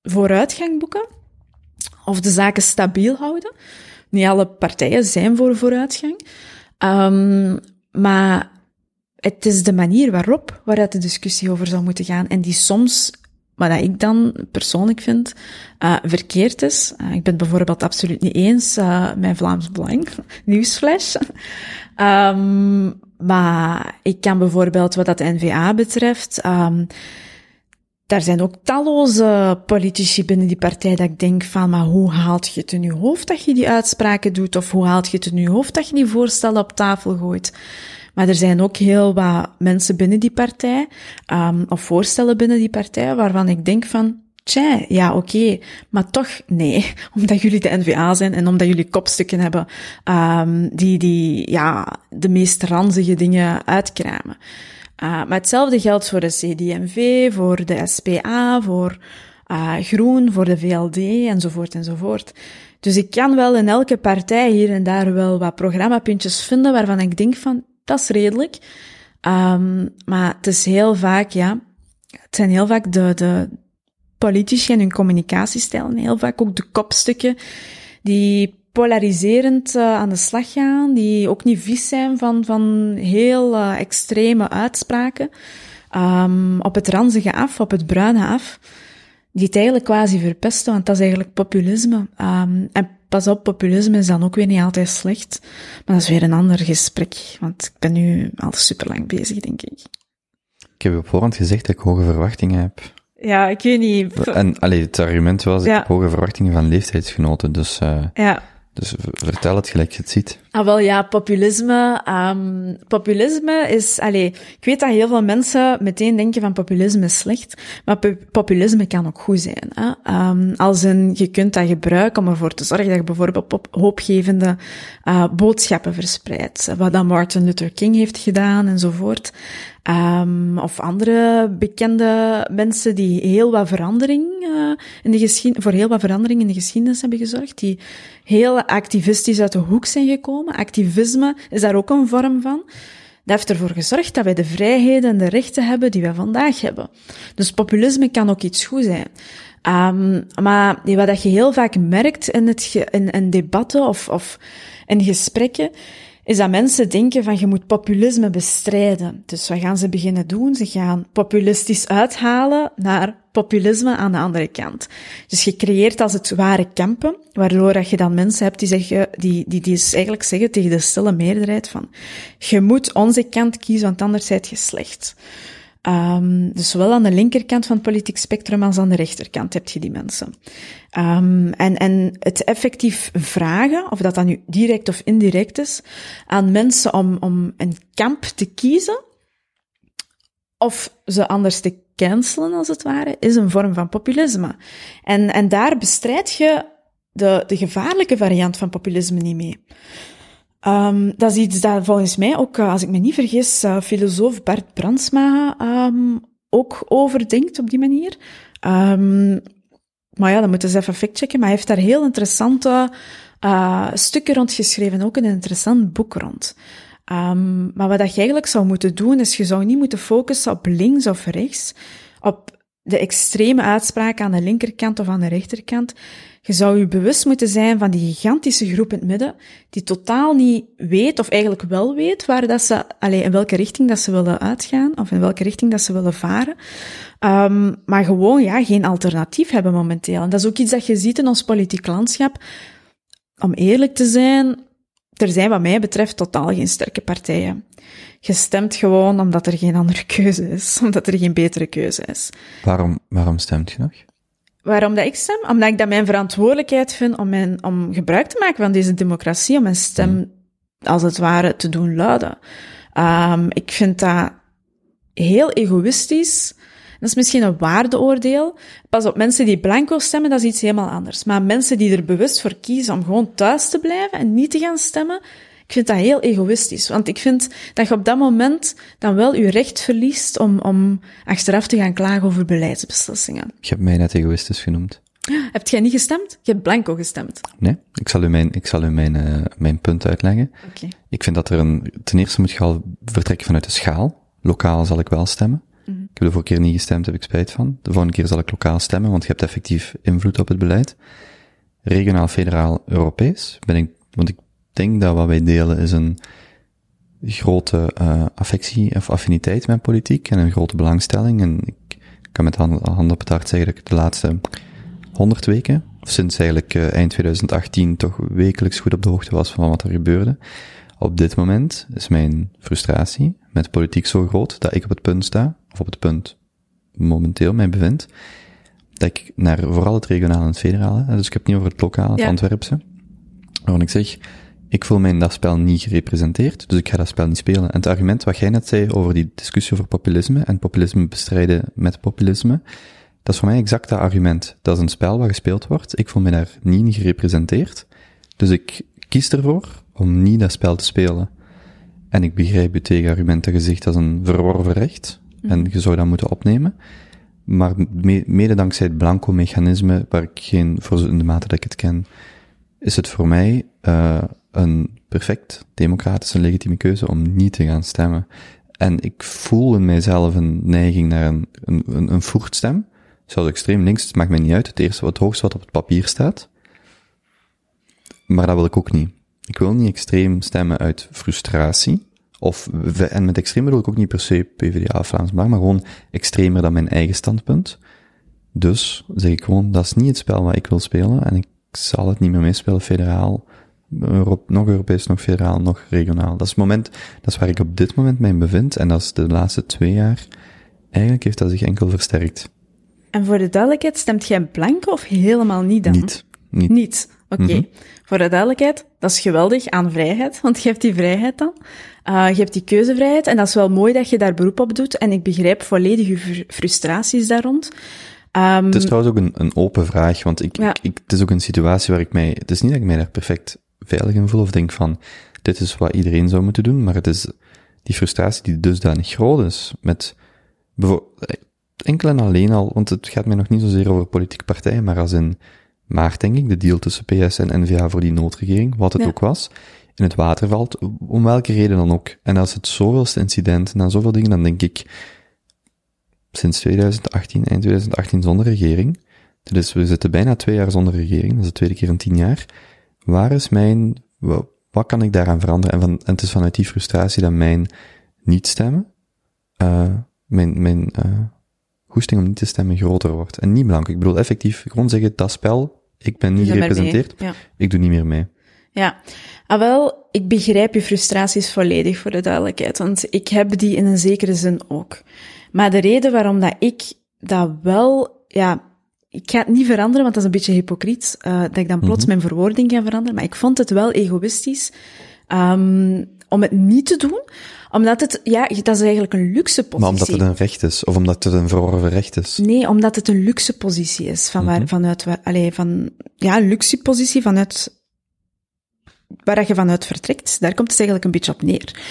vooruitgang boeken. Of de zaken stabiel houden. Niet alle partijen zijn voor vooruitgang. Um, maar het is de manier waarop waaruit de discussie over zou moeten gaan. En die soms, wat ik dan persoonlijk vind, uh, verkeerd is. Uh, ik ben bijvoorbeeld absoluut niet eens uh, met Vlaams Belang, *laughs* nieuwsflash. um, maar ik kan bijvoorbeeld wat dat NVA betreft, um, daar zijn ook talloze politici binnen die partij dat ik denk van, maar hoe haalt je het in je hoofd dat je die uitspraken doet? Of hoe haalt je het in je hoofd dat je die voorstellen op tafel gooit? Maar er zijn ook heel wat mensen binnen die partij, um, of voorstellen binnen die partij, waarvan ik denk van, Tja, ja, oké, maar toch nee, *laughs* omdat jullie de NVA zijn en omdat jullie kopstukken hebben um, die, die ja, de meest ranzige dingen uitkramen. Uh, maar hetzelfde geldt voor de CDMV, voor de SPA, voor uh, Groen, voor de VLD enzovoort enzovoort. Dus ik kan wel in elke partij hier en daar wel wat programmapuntjes vinden waarvan ik denk van, dat is redelijk. Um, maar het is heel vaak, ja, het zijn heel vaak de, de, politici en hun communicatiestijl en heel vaak ook de kopstukken die polariserend uh, aan de slag gaan, die ook niet vies zijn van, van heel uh, extreme uitspraken, um, op het ranzige af, op het bruine af, die het eigenlijk quasi verpesten, want dat is eigenlijk populisme. Um, en pas op, populisme is dan ook weer niet altijd slecht, maar dat is weer een ander gesprek, want ik ben nu al super lang bezig, denk ik. Ik heb op voorhand gezegd dat ik hoge verwachtingen heb. Ja, ik weet niet. En allee, het argument was, ik heb hoge verwachtingen van leeftijdsgenoten, dus... Uh, ja. Dus vertel het gelijk je het ziet. Ah, wel ja, populisme. ehm, populisme is, allee, ik weet dat heel veel mensen meteen denken van populisme is slecht, maar pu- populisme kan ook goed zijn. Hè? Ehm, als een, je kunt dat gebruiken om ervoor te zorgen dat je bijvoorbeeld hoopgevende eh, boodschappen verspreidt. Wat dan Martin Luther King heeft gedaan enzovoort. Ehm, of andere bekende mensen die heel wat verandering eh, in de geschiedenis, voor heel wat verandering in de geschiedenis hebben gezorgd, die heel activistisch uit de hoek zijn gekomen. Activisme is daar ook een vorm van. Dat heeft ervoor gezorgd dat wij de vrijheden en de rechten hebben die wij vandaag hebben. Dus populisme kan ook iets goed zijn. Ehm, maar wat je heel vaak merkt in, het in debatten of, of in gesprekken, is dat mensen denken van je moet populisme bestrijden. Dus wat gaan ze beginnen doen? Ze gaan populistisch uithalen naar populisme aan de andere kant. Dus je creëert als het ware kampen, waardoor dat je dan mensen hebt die, zeggen, die, die, die dus eigenlijk zeggen tegen de stille meerderheid van je moet onze kant kiezen, want anders zijt je slecht. Um, dus zowel aan de linkerkant van het politiek spectrum als aan de rechterkant heb je die mensen. Um, en, en het effectief vragen, of dat dan nu direct of indirect is, aan mensen om, om een kamp te kiezen, of ze anders te cancelen als het ware, is een vorm van populisme. En, en daar bestrijd je de, de gevaarlijke variant van populisme niet mee. Um, dat is iets dat volgens mij ook, als ik me niet vergis, uh, filosoof Bart Brandsma um, ook overdenkt op die manier. Um, maar ja, dan moeten ze even factchecken. Maar hij heeft daar heel interessante uh, stukken rond geschreven, ook een interessant boek rond. Um, maar wat je eigenlijk zou moeten doen, is je zou niet moeten focussen op links of rechts, op de extreme uitspraken aan de linkerkant of aan de rechterkant. Je zou je bewust moeten zijn van die gigantische groep in het midden, die totaal niet weet, of eigenlijk wel weet, waar dat ze, allez, in welke richting dat ze willen uitgaan, of in welke richting dat ze willen varen. Um, maar gewoon, ja, geen alternatief hebben momenteel. En dat is ook iets dat je ziet in ons politiek landschap. Om eerlijk te zijn, er zijn wat mij betreft totaal geen sterke partijen. Je stemt gewoon omdat er geen andere keuze is, *laughs* omdat er geen betere keuze is. Waarom, waarom stemt je nog? Waarom dat ik stem? Omdat ik dat mijn verantwoordelijkheid vind om, mijn, om gebruik te maken van deze democratie, om mijn stem, mm. als het ware, te doen luiden. Um, ik vind dat heel egoïstisch. Dat is misschien een waardeoordeel. Pas op, mensen die blanco stemmen, dat is iets helemaal anders. Maar mensen die er bewust voor kiezen om gewoon thuis te blijven en niet te gaan stemmen, ik vind dat heel egoïstisch. Want ik vind dat je op dat moment dan wel je recht verliest om, om achteraf te gaan klagen over beleidsbeslissingen. Je hebt mij net egoïstisch genoemd. Heb jij niet gestemd? Je hebt blanco gestemd. Nee, ik zal u mijn, ik zal u mijn, uh, mijn punt uitleggen. Okay. Ik vind dat er een, ten eerste moet je al vertrekken vanuit de schaal. Lokaal zal ik wel stemmen. Mm -hmm. Ik heb de vorige keer niet gestemd, heb ik spijt van. De volgende keer zal ik lokaal stemmen, want je hebt effectief invloed op het beleid. Regionaal, federaal, Europees. Ben ik, want ik denk dat wat wij delen is een grote uh, affectie of affiniteit met politiek en een grote belangstelling. En ik kan met hand, hand op het hart zeggen dat ik de laatste honderd weken, of sinds eigenlijk uh, eind 2018, toch wekelijks goed op de hoogte was van wat er gebeurde. Op dit moment is mijn frustratie met politiek zo groot dat ik op het punt sta, of op het punt momenteel mij bevind, dat ik naar vooral het regionale en het federale, dus ik heb het niet over het lokale, het ja. Antwerpse, waarom ik zeg, ik voel mij in dat spel niet gerepresenteerd, dus ik ga dat spel niet spelen. En het argument wat jij net zei over die discussie over populisme en populisme bestrijden met populisme, dat is voor mij exact dat argument. Dat is een spel wat gespeeld wordt. Ik voel me daar niet gerepresenteerd. Dus ik kies ervoor om niet dat spel te spelen. En ik begrijp je tegenargument dat dat is een verworven recht. Mm. En je zou dat moeten opnemen. Maar mede dankzij het blanco mechanisme, waar ik geen, voor in de mate dat ik het ken, is het voor mij uh, een perfect democratische legitieme keuze om niet te gaan stemmen. En ik voel in mijzelf een neiging naar een, een, een, een voertstem. Zelfs extreem links, het maakt mij niet uit. Het eerste, het hoogste wat op het papier staat. Maar dat wil ik ook niet. Ik wil niet extreem stemmen uit frustratie. Of, en met extreem bedoel ik ook niet per se PvdA of Vlaams Belang, maar gewoon extremer dan mijn eigen standpunt. Dus zeg ik gewoon, dat is niet het spel wat ik wil spelen en ik zal het niet meer meespelen, federaal, Europe, nog Europees, nog federaal, nog regionaal. Dat is het moment, dat is waar ik op dit moment mij bevind en dat is de laatste twee jaar, eigenlijk heeft dat zich enkel versterkt. En voor de duidelijkheid, stemt jij blanco of helemaal niet dan? Niet. Niet. Niet. Oké. Mhm. Voor de duidelijkheid, dat is geweldig aan vrijheid, want je hebt die vrijheid dan. Uh, je hebt die keuzevrijheid en dat is wel mooi dat je daar beroep op doet. En ik begrijp volledig je fr- frustraties daar rond. Ehm, Het is trouwens ook een, een open vraag, want ik, Ja. ik, ik- het is ook een situatie waar ik mij, het is niet dat ik mij daar perfect veilig in voel of denk van, dit is wat iedereen zou moeten doen, maar het is die frustratie die dusdanig groot is met, enkel en alleen al, want het gaat mij nog niet zozeer over politieke partijen, maar als in maart denk ik, de deal tussen PS en N-VA voor die noodregering, wat het Ja. ook was, in het water valt, om welke reden dan ook. En als het zoveelste incident, na zoveel dingen, dan denk ik, sinds 2018, eind 2018 zonder regering. Dus we zitten bijna twee jaar zonder regering, dat is de tweede keer in tien jaar. Waar is mijn, wa- wat kan ik daaraan veranderen? En, van, en het is vanuit die frustratie dat mijn niet stemmen, eh mijn, mijn uh, goesting om niet te stemmen groter wordt. En niet belangrijk. Ik bedoel effectief gewoon zeggen, dat spel, ik ben niet gerepresenteerd, Ja. ik doe niet meer mee. Ja, ah, wel, ik begrijp je frustraties volledig voor de duidelijkheid, want ik heb die in een zekere zin ook. Maar de reden waarom dat ik dat wel, ja, ik ga het niet veranderen, want dat is een beetje hypocriet, uh, dat ik dan plots mijn verwoording ga veranderen, maar ik vond het wel egoïstisch um, om het niet te doen, omdat het, ja, dat is eigenlijk een luxe positie. Maar omdat het een recht is, of omdat het een verworven recht is. Nee, omdat het een luxe positie is, van waar, vanuit, waar, allee, van, ja, een luxe positie vanuit, waar je vanuit vertrekt. Daar komt het eigenlijk een beetje op neer.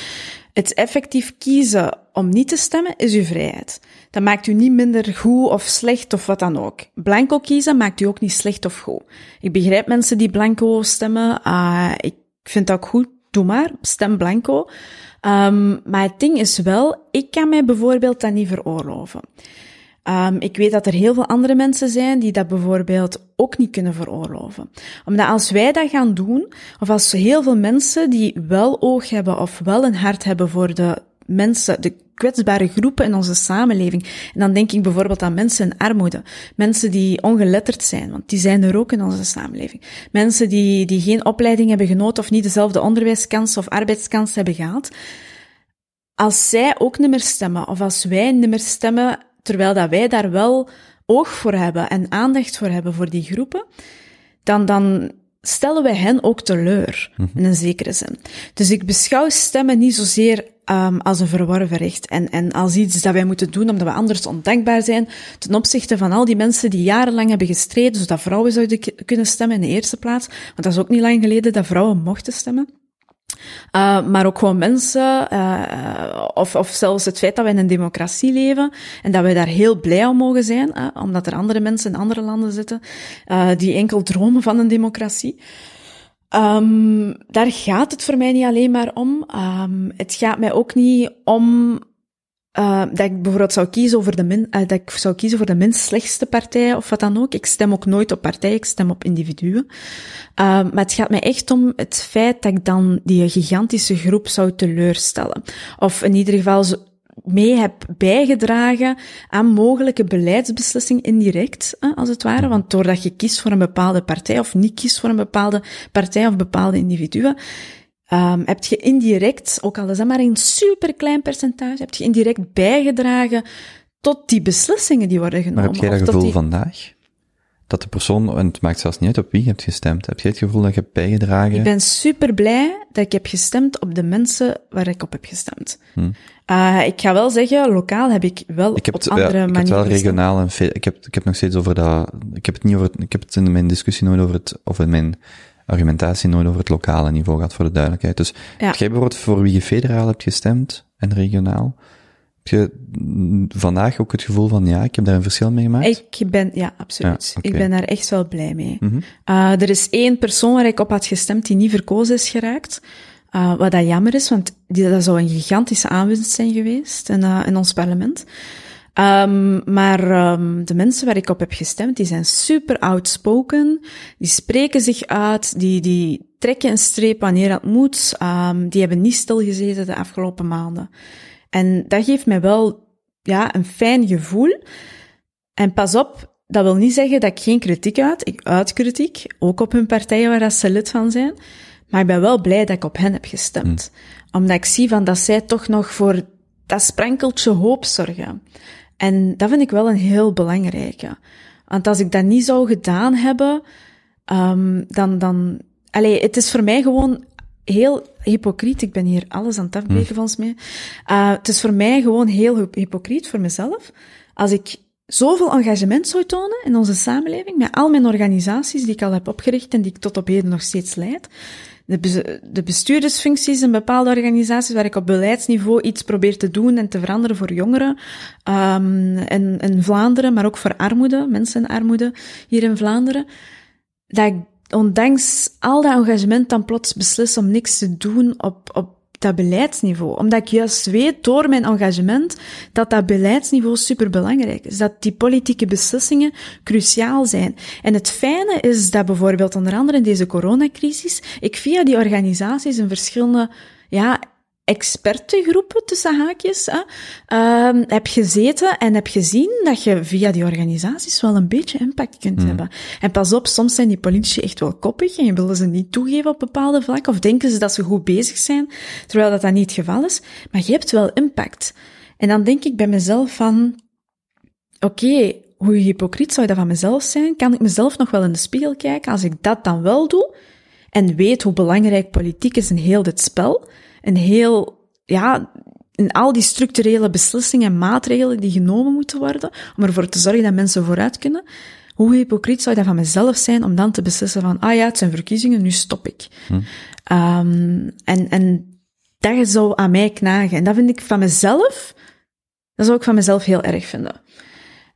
Het effectief kiezen om niet te stemmen is uw vrijheid. Dat maakt u niet minder goed of slecht of wat dan ook. Blanco kiezen maakt u ook niet slecht of goed. Ik begrijp mensen die blanco stemmen. Uh, ik vind dat ook goed. Doe maar, stem blanco. Um, maar het ding is wel, ik kan mij bijvoorbeeld dat niet veroorloven. Um, ik weet dat er heel veel andere mensen zijn die dat bijvoorbeeld ook niet kunnen veroorloven. Omdat als wij dat gaan doen, of als heel veel mensen die wel oog hebben of wel een hart hebben voor de mensen, de kwetsbare groepen in onze samenleving. En dan denk ik bijvoorbeeld aan mensen in armoede, mensen die ongeletterd zijn, want die zijn er ook in onze samenleving. Mensen die, die geen opleiding hebben genoten of niet dezelfde onderwijskans of arbeidskans hebben gehad. Als zij ook niet meer stemmen, of als wij niet meer stemmen, terwijl dat wij daar wel oog voor hebben en aandacht voor hebben voor die groepen, dan, dan stellen wij hen ook teleur, -hmm. in een zekere zin. Dus ik beschouw stemmen niet zozeer um, als een verworven recht en, en als iets dat wij moeten doen omdat we anders ondankbaar zijn ten opzichte van al die mensen die jarenlang hebben gestreden zodat vrouwen zouden kunnen stemmen in de eerste plaats. Want dat is ook niet lang geleden dat vrouwen mochten stemmen. Uh, maar ook gewoon mensen, uh, of, of zelfs het feit dat wij in een democratie leven en dat wij daar heel blij om mogen zijn, uh, omdat er andere mensen in andere landen zitten die enkel dromen van een democratie. Um, daar gaat het voor mij niet alleen maar om. Um, het gaat mij ook niet om uh, dat ik bijvoorbeeld zou kiezen over de min, uh, dat ik zou kiezen voor de minst slechtste partij of wat dan ook. Ik stem ook nooit op partijen, ik stem op individuen. Uh, maar het gaat mij echt om het feit dat ik dan die gigantische groep zou teleurstellen. Of in ieder geval mee heb bijgedragen aan mogelijke beleidsbeslissingen indirect, als het ware. Want doordat je kiest voor een bepaalde partij of niet kiest voor een bepaalde partij of bepaalde individuen, Um, heb je indirect, ook al is dat maar een superklein percentage, heb je indirect bijgedragen tot die beslissingen die worden genomen. Maar heb jij dat gevoel die... vandaag? Dat de persoon, en het maakt zelfs niet uit op wie je hebt gestemd, heb jij het gevoel dat je hebt bijgedragen? Ik ben super blij dat ik heb gestemd op de mensen waar ik op heb gestemd. Hm. Uh, ik ga wel zeggen, lokaal heb ik wel ik heb op het, andere ja, ik manieren heb het wel regionaal en veel, ik heb, ik heb nog steeds over dat, ik heb het niet over, ik heb het in mijn discussie nooit over het, of in mijn argumentatie nooit over het lokale niveau gehad, voor de duidelijkheid. Dus Ja. heb jij bijvoorbeeld voor wie je federaal hebt gestemd en regionaal? Heb je vandaag ook het gevoel van, ja, ik heb daar een verschil mee gemaakt? Ik ben, ja, absoluut. Ja. Ik ben daar echt wel blij mee. Mhm. Uh, er is één persoon waar ik op had gestemd die niet verkozen is geraakt. Uh, wat dat jammer is, want die, dat zou een gigantische aanwinst zijn geweest in, uh, in ons parlement. Um, maar um, de mensen waar ik op heb gestemd, die zijn super outspoken. Die spreken zich uit, die, die trekken een streep wanneer dat moet. Um, die hebben niet stilgezeten de afgelopen maanden. En dat geeft mij wel ja, een fijn gevoel. En pas op, dat wil niet zeggen dat ik geen kritiek uit. Ik uit kritiek, ook op hun partijen waar dat ze lid van zijn. Maar ik ben wel blij dat ik op hen heb gestemd. Omdat ik zie van dat zij toch nog voor dat sprankeltje hoop zorgen. En dat vind ik wel een heel belangrijke. Want als ik dat niet zou gedaan hebben, ehm, dan, dan, allee, het is voor mij gewoon heel hypocriet. Ik ben hier alles aan het afbreken, volgens mij. Uh, het is voor mij gewoon heel hy- hypocriet voor mezelf. Als ik zoveel engagement zou tonen in onze samenleving, met al mijn organisaties die ik al heb opgericht en die ik tot op heden nog steeds leid, de, be- de bestuurdersfuncties in bepaalde organisaties waar ik op beleidsniveau iets probeer te doen en te veranderen voor jongeren um, in, in Vlaanderen, maar ook voor armoede, mensen in armoede hier in Vlaanderen, dat ik ondanks al dat engagement dan plots beslis om niks te doen op, op dat beleidsniveau. Omdat ik juist weet door mijn engagement dat dat beleidsniveau superbelangrijk is. Dat die politieke beslissingen cruciaal zijn. En het fijne is dat bijvoorbeeld onder andere in deze coronacrisis, ik via die organisaties in verschillende, ja, expertengroepen tussen haakjes hè, uh, heb gezeten en heb gezien dat je via die organisaties wel een beetje impact kunt mm. hebben. En pas op, soms zijn die politici echt wel koppig en je willen ze niet toegeven op bepaalde vlakken of denken ze dat ze goed bezig zijn, terwijl dat, dat niet het geval is. Maar je hebt wel impact. En dan denk ik bij mezelf van, oké, okay, hoe hypocriet zou dat van mezelf zijn? Kan ik mezelf nog wel in de spiegel kijken als ik dat dan wel doe en weet hoe belangrijk politiek is in heel dit spel? een heel, ja, in al die structurele beslissingen en maatregelen die genomen moeten worden, om ervoor te zorgen dat mensen vooruit kunnen. Hoe hypocriet zou dat van mezelf zijn om dan te beslissen van, ah ja, het zijn verkiezingen, nu stop ik. Hm. Um, en, en dat zou aan mij knagen. En dat vind ik van mezelf, dat zou ik van mezelf heel erg vinden.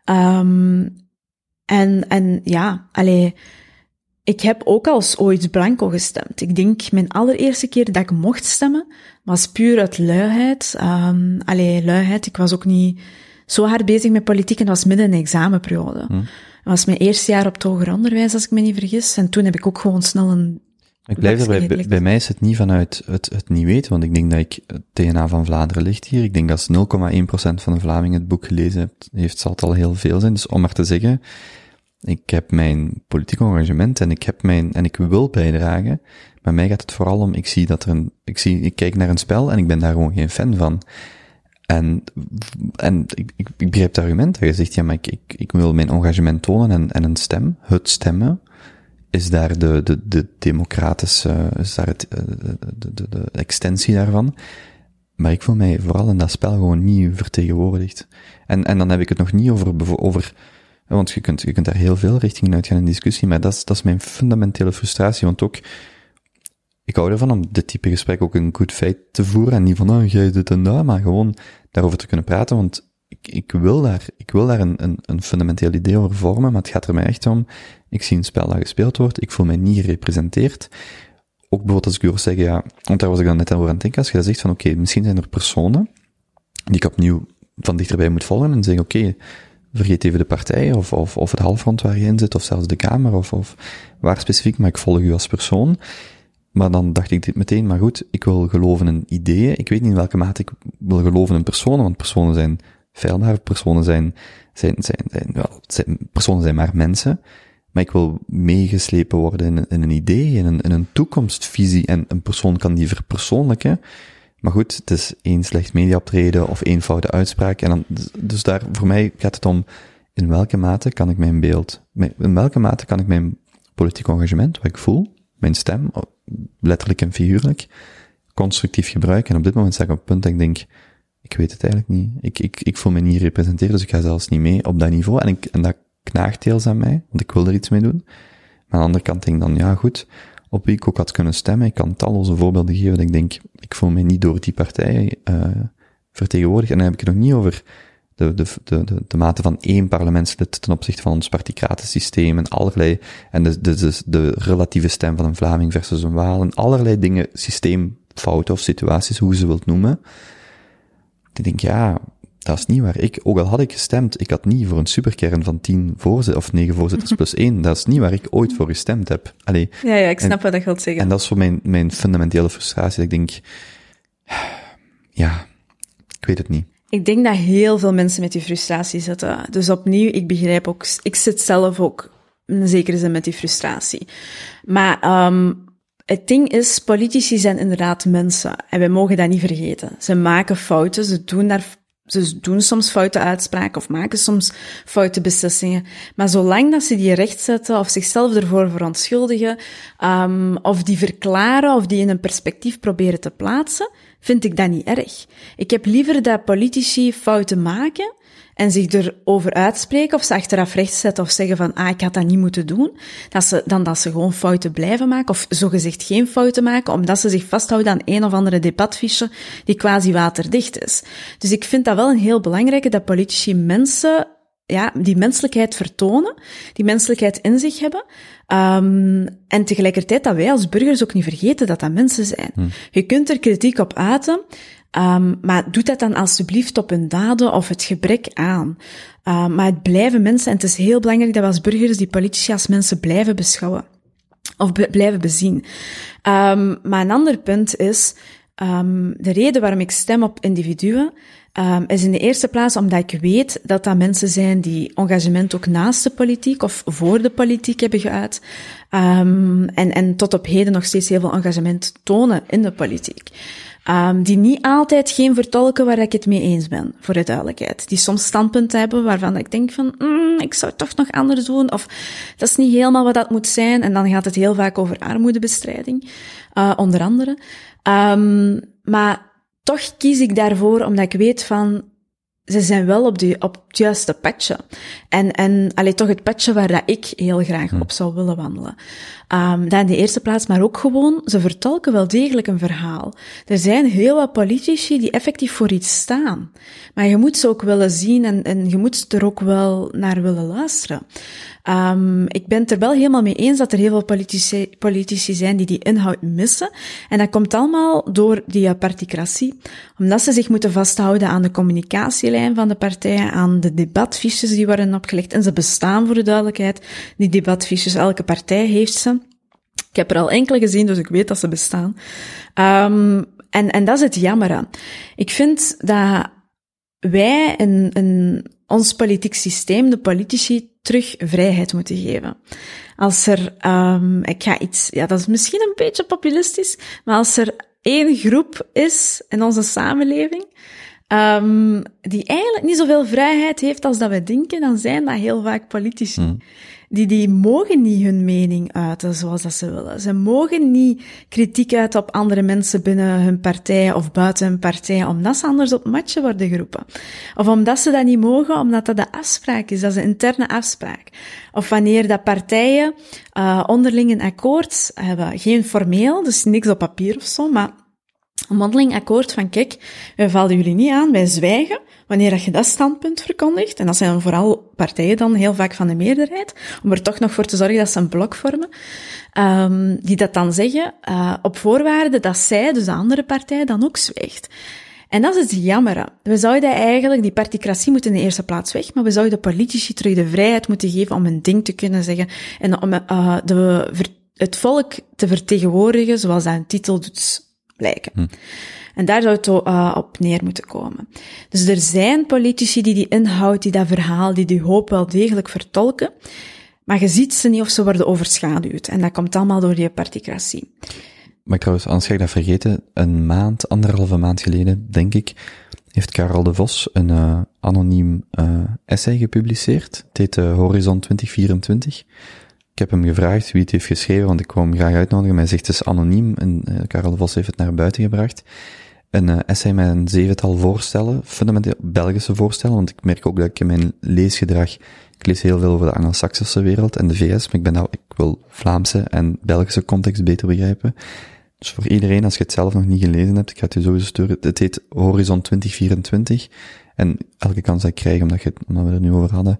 Um, en, en ja, alleen ik heb ook al ooit blanco gestemd. Ik denk mijn allereerste keer dat ik mocht stemmen was puur uit luiheid. Um, allee, luiheid. Ik was ook niet zo hard bezig met politiek en dat was midden in een examenperiode. Hm. Dat was mijn eerste jaar op het hoger onderwijs, als ik me niet vergis. En toen heb ik ook gewoon snel een... Ik blijf erbij, bij, bij mij is het niet vanuit het, het niet weten, want ik denk dat ik het DNA van Vlaanderen ligt hier. Ik denk dat 0,1% van de Vlamingen het boek gelezen heeft, heeft, zal het al heel veel zijn. Dus om maar te zeggen, ik heb mijn politiek engagement en ik heb mijn, en ik wil bijdragen. Maar mij gaat het vooral om, ik zie dat er een, ik zie, ik kijk naar een spel en ik ben daar gewoon geen fan van. En, en ik, ik, ik begrijp het argument je zegt, ja, maar ik, ik, ik wil mijn engagement tonen en, en een stem, het stemmen, is daar de, de, de democratische, is daar het, de, de, de, de extensie daarvan. Maar ik voel mij vooral in dat spel gewoon niet vertegenwoordigd. En, en dan heb ik het nog niet over, over, want je kunt, je kunt daar heel veel richtingen uitgaan in discussie, maar dat is, dat is mijn fundamentele frustratie, want ook, ik hou ervan om dit type gesprek ook een goed feit te voeren en niet van, oh, jij dit en dat, maar gewoon daarover te kunnen praten, want ik, ik wil daar, ik wil daar een, een, een fundamenteel idee over vormen, maar het gaat er mij echt om, ik zie een spel dat gespeeld wordt, ik voel mij niet gerepresenteerd. Ook bijvoorbeeld als ik u hoor zeggen, ja, want daar was ik dan net over aan het denken, als je dan zegt van, oké, misschien zijn er personen die ik opnieuw van dichterbij moet volgen en zeggen, oké, vergeet even de partij of, of, of het halfrond waar je in zit, of zelfs de kamer, of, of waar specifiek, maar ik volg u als persoon. Maar dan dacht ik dit meteen, maar goed, ik wil geloven in ideeën. Ik weet niet in welke mate ik wil geloven in personen, want personen zijn feilbaar, personen zijn, zijn, zijn, zijn, wel, personen zijn maar mensen. Maar ik wil meegeslepen worden in, in een idee, in een, in een toekomstvisie, en een persoon kan die verpersoonlijken. Maar goed, het is één slecht mediaoptreden of één foute uitspraak. En dan, dus daar, voor mij gaat het om, in welke mate kan ik mijn beeld, in welke mate kan ik mijn politiek engagement, wat ik voel, mijn stem, letterlijk en figuurlijk, constructief gebruiken. En op dit moment sta ik op punt dat ik denk, ik weet het eigenlijk niet. Ik, ik, ik voel me niet gerepresenteerd, dus ik ga zelfs niet mee op dat niveau. En, ik, en dat knaagt deels aan mij, want ik wil er iets mee doen. Maar aan de andere kant denk ik dan, ja goed, op wie ik ook had kunnen stemmen. Ik kan talloze voorbeelden geven ik denk, ik voel mij niet door die partij uh, vertegenwoordigd. En dan heb ik het nog niet over de, de, de, de, de mate van één parlementslid ten opzichte van ons particratensysteem en allerlei, en de, de, de, de relatieve stem van een Vlaming versus een Waal en allerlei dingen, systeemfouten of situaties, hoe je ze wilt noemen. Ik denk, ja, dat is niet waar. Ik, ook al had ik gestemd, ik had niet voor een superkern van tien voorzitters, of negen voorzitters *laughs* plus één. Dat is niet waar ik ooit voor gestemd heb. Allee, ja, ja, ik snap en, wat dat wilt zeggen. En dat is voor mijn, mijn fundamentele frustratie. Dat ik denk, ja, ik weet het niet. Ik denk dat heel veel mensen met die frustratie zitten. Dus opnieuw, ik begrijp ook, ik zit zelf ook in een zekere zin met die frustratie. Maar um, het ding is, politici zijn inderdaad mensen. En wij mogen dat niet vergeten. Ze maken fouten, ze doen daar ze doen soms foute uitspraken of maken soms foute beslissingen. Maar zolang dat ze die rechtzetten of zichzelf ervoor verontschuldigen, um, of die verklaren of die in een perspectief proberen te plaatsen, vind ik dat niet erg. Ik heb liever dat politici fouten maken en zich erover uitspreken of ze achteraf rechtzetten of zeggen van, ah, ik had dat niet moeten doen, dat ze, dan dat ze gewoon fouten blijven maken of zogezegd geen fouten maken, omdat ze zich vasthouden aan een of andere debatfiche die quasi waterdicht is. Dus ik vind dat wel een heel belangrijke dat politici mensen ja, die menselijkheid vertonen, die menselijkheid in zich hebben. Um, en tegelijkertijd dat wij als burgers ook niet vergeten dat dat mensen zijn. Hmm. Je kunt er kritiek op uiten, Um, maar doe dat dan alsjeblieft op hun daden of het gebrek aan. Um, maar het blijven mensen, en het is heel belangrijk dat we als burgers die politici als mensen blijven beschouwen. Of blijven bezien. Um, maar een ander punt is, de reden waarom ik stem op individuen, is in de eerste plaats omdat ik weet dat dat mensen zijn die engagement ook naast de politiek of voor de politiek hebben geuit. en, en tot op heden nog steeds heel veel engagement tonen in de politiek. Um, die niet altijd geen vertolken waar ik het mee eens ben, voor de duidelijkheid. Die soms standpunten hebben waarvan ik denk van, mm, ik zou het toch nog anders doen, of dat is niet helemaal wat dat moet zijn. En dan gaat het heel vaak over armoedebestrijding, uh, onder andere. Um, maar toch kies ik daarvoor omdat ik weet van, ze zijn wel op, die, op het juiste patje. En, en alleen toch het patje waar dat ik heel graag hm. op zou willen wandelen. Um, dat in de eerste plaats, maar ook gewoon, ze vertolken wel degelijk een verhaal. Er zijn heel wat politici die effectief voor iets staan. Maar je moet ze ook willen zien en, en je moet er ook wel naar willen luisteren. Um, ik ben het er wel helemaal mee eens dat er heel veel politici, politici zijn die die inhoud missen. En dat komt allemaal door die particratie. Omdat ze zich moeten vasthouden aan de van de partijen, aan de debatfiches die worden opgelegd. En ze bestaan voor de duidelijkheid. Die debatfiches, elke partij heeft ze. Ik heb er al enkele gezien, dus ik weet dat ze bestaan. Um, en, en dat is het jammer. Ik vind dat wij in ons politiek systeem, de politici, terug vrijheid moeten geven. Als er, um, ik ga iets, ja, dat is misschien een beetje populistisch, maar als er één groep is in onze samenleving, um, die eigenlijk niet zoveel vrijheid heeft als dat we denken, dan zijn dat heel vaak politici. Hmm die, die mogen niet hun mening uiten zoals dat ze willen. Ze mogen niet kritiek uiten op andere mensen binnen hun partij of buiten hun partij, omdat ze anders op matje worden geroepen. Of omdat ze dat niet mogen, omdat dat de afspraak is, dat is een interne afspraak. Of wanneer dat partijen uh, onderling een akkoord hebben, geen formeel, dus niks op papier of zo, maar een mondeling akkoord van, kijk, wij vallen jullie niet aan, wij zwijgen, wanneer je dat standpunt verkondigt, en dat zijn vooral partijen dan heel vaak van de meerderheid, om er toch nog voor te zorgen dat ze een blok vormen, um, die dat dan zeggen, uh, op voorwaarde dat zij, dus de andere partij, dan ook zwijgt. En dat is het jammer. We zouden eigenlijk die particratie moeten in de eerste plaats weg, maar we zouden de politici terug de vrijheid moeten geven om een ding te kunnen zeggen en om uh, de, het volk te vertegenwoordigen zoals dat een titel doet blijken. Hm. En daar zou het uh, op neer moeten komen. Dus er zijn politici die die inhoud, die dat verhaal, die die hoop wel degelijk vertolken, maar je ziet ze niet of ze worden overschaduwd. En dat komt allemaal door die particratie. Maar trouwens, anders ga ik dat vergeten, een maand, anderhalve maand geleden, denk ik, heeft Karel de Vos een uh, anoniem uh, essay gepubliceerd. Het heet Horizon 2024. Ik heb hem gevraagd wie het heeft geschreven, want ik wou hem graag uitnodigen. Hij zegt het is anoniem en Karel de Vos heeft het naar buiten gebracht een uh, essay met een zevental voorstellen, fundamenteel Belgische voorstellen, want ik merk ook dat ik in mijn leesgedrag, ik lees heel veel over de Anglo-Saxische wereld en de VS, maar ik ben nou, ik wil Vlaamse en Belgische context beter begrijpen. Dus voor iedereen, als je het zelf nog niet gelezen hebt, ik ga het je sowieso sturen. Het heet Horizon 2024. En elke kans dat ik krijg, omdat, je, omdat we er nu over hadden,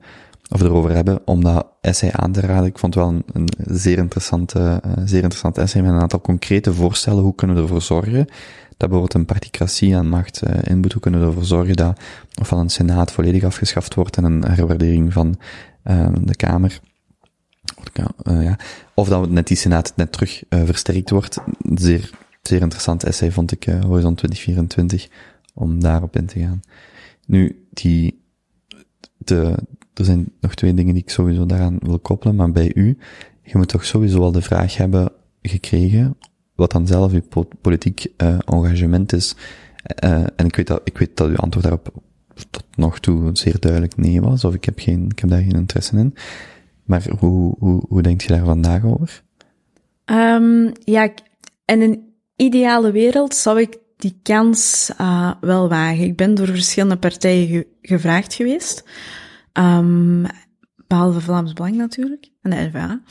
of erover hebben, om dat essay aan te raden. Ik vond het wel een, een zeer interessante, uh, zeer interessant essay met een aantal concrete voorstellen. Hoe kunnen we ervoor zorgen dat bijvoorbeeld een particratie aan macht uh, inboet, hoe kunnen we ervoor zorgen dat ofwel een senaat volledig afgeschaft wordt en een herwaardering van uh, de Kamer, ja, of dat net die senaat net terug versterkt wordt. Zeer, zeer interessant essay vond ik, Horizon 2024, om daarop in te gaan. Nu, die, de, er zijn nog twee dingen die ik sowieso daaraan wil koppelen, maar bij u, je moet toch sowieso al de vraag hebben gekregen wat dan zelf uw politiek uh, engagement is. Uh, en ik weet, dat, ik weet dat uw antwoord daarop tot nog toe zeer duidelijk nee was, of ik heb geen, ik heb daar geen interesse in. Maar hoe, hoe, hoe denk je daar vandaag over? Ehm, ja, in een ideale wereld zou ik die kans eh, wel wagen. Ik ben door verschillende partijen ge- gevraagd geweest. Ehm, behalve Vlaams Belang natuurlijk. En de NVA.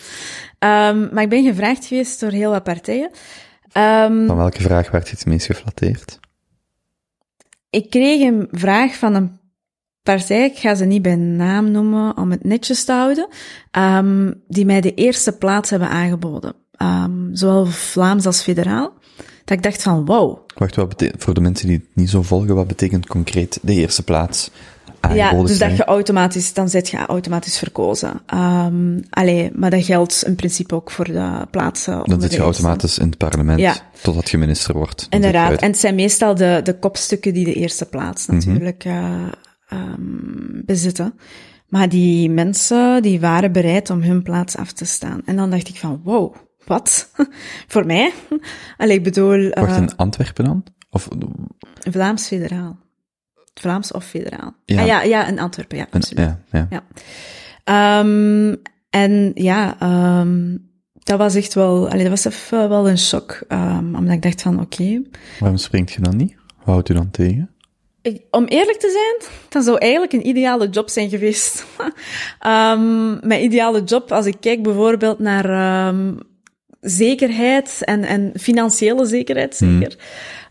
Ehm, maar ik ben gevraagd geweest door heel wat partijen. Ehm, Van welke vraag werd je het meest geflatteerd? ik kreeg een vraag van een partij, ik ga ze niet bij naam noemen om het netjes te houden, die mij de eerste plaats hebben aangeboden. Zowel Vlaams als federaal. Dat ik dacht van, wow, Wacht, wat voor de mensen die het niet zo volgen, wat betekent concreet de eerste plaats Ja, aangeboden dus dat je automatisch, dan zit je automatisch verkozen. Ehm allee, maar dat geldt in principe ook voor de plaatsen. Dan zit je automatisch in het parlement, Ja. totdat je minister wordt. Inderdaad. En het zijn meestal de, de kopstukken die de eerste plaats Mhm. natuurlijk eh, ehm, bezitten. Maar die mensen, die waren bereid om hun plaats af te staan. En dan dacht ik van, wow, wat? *laughs* Voor mij? *laughs* Allee, ik bedoel, eh, Wacht, in Antwerpen dan? Of Vlaams federaal. Vlaams of federaal. Ja. Ah, ja, ja, in Antwerpen, ja, absoluut. ja, ja. Ja. Ehm, en ja, ehm, dat was echt wel, allee, dat was even wel een shock. ehm, omdat ik dacht van, oké. Waarom springt je dan niet? Wat houdt u dan tegen? Ik- Om eerlijk te zijn, dat zou eigenlijk een ideale job zijn geweest. *laughs* Mijn ideale job, als ik kijk bijvoorbeeld naar zekerheid en, en financiële zekerheid, Hmm. zeker.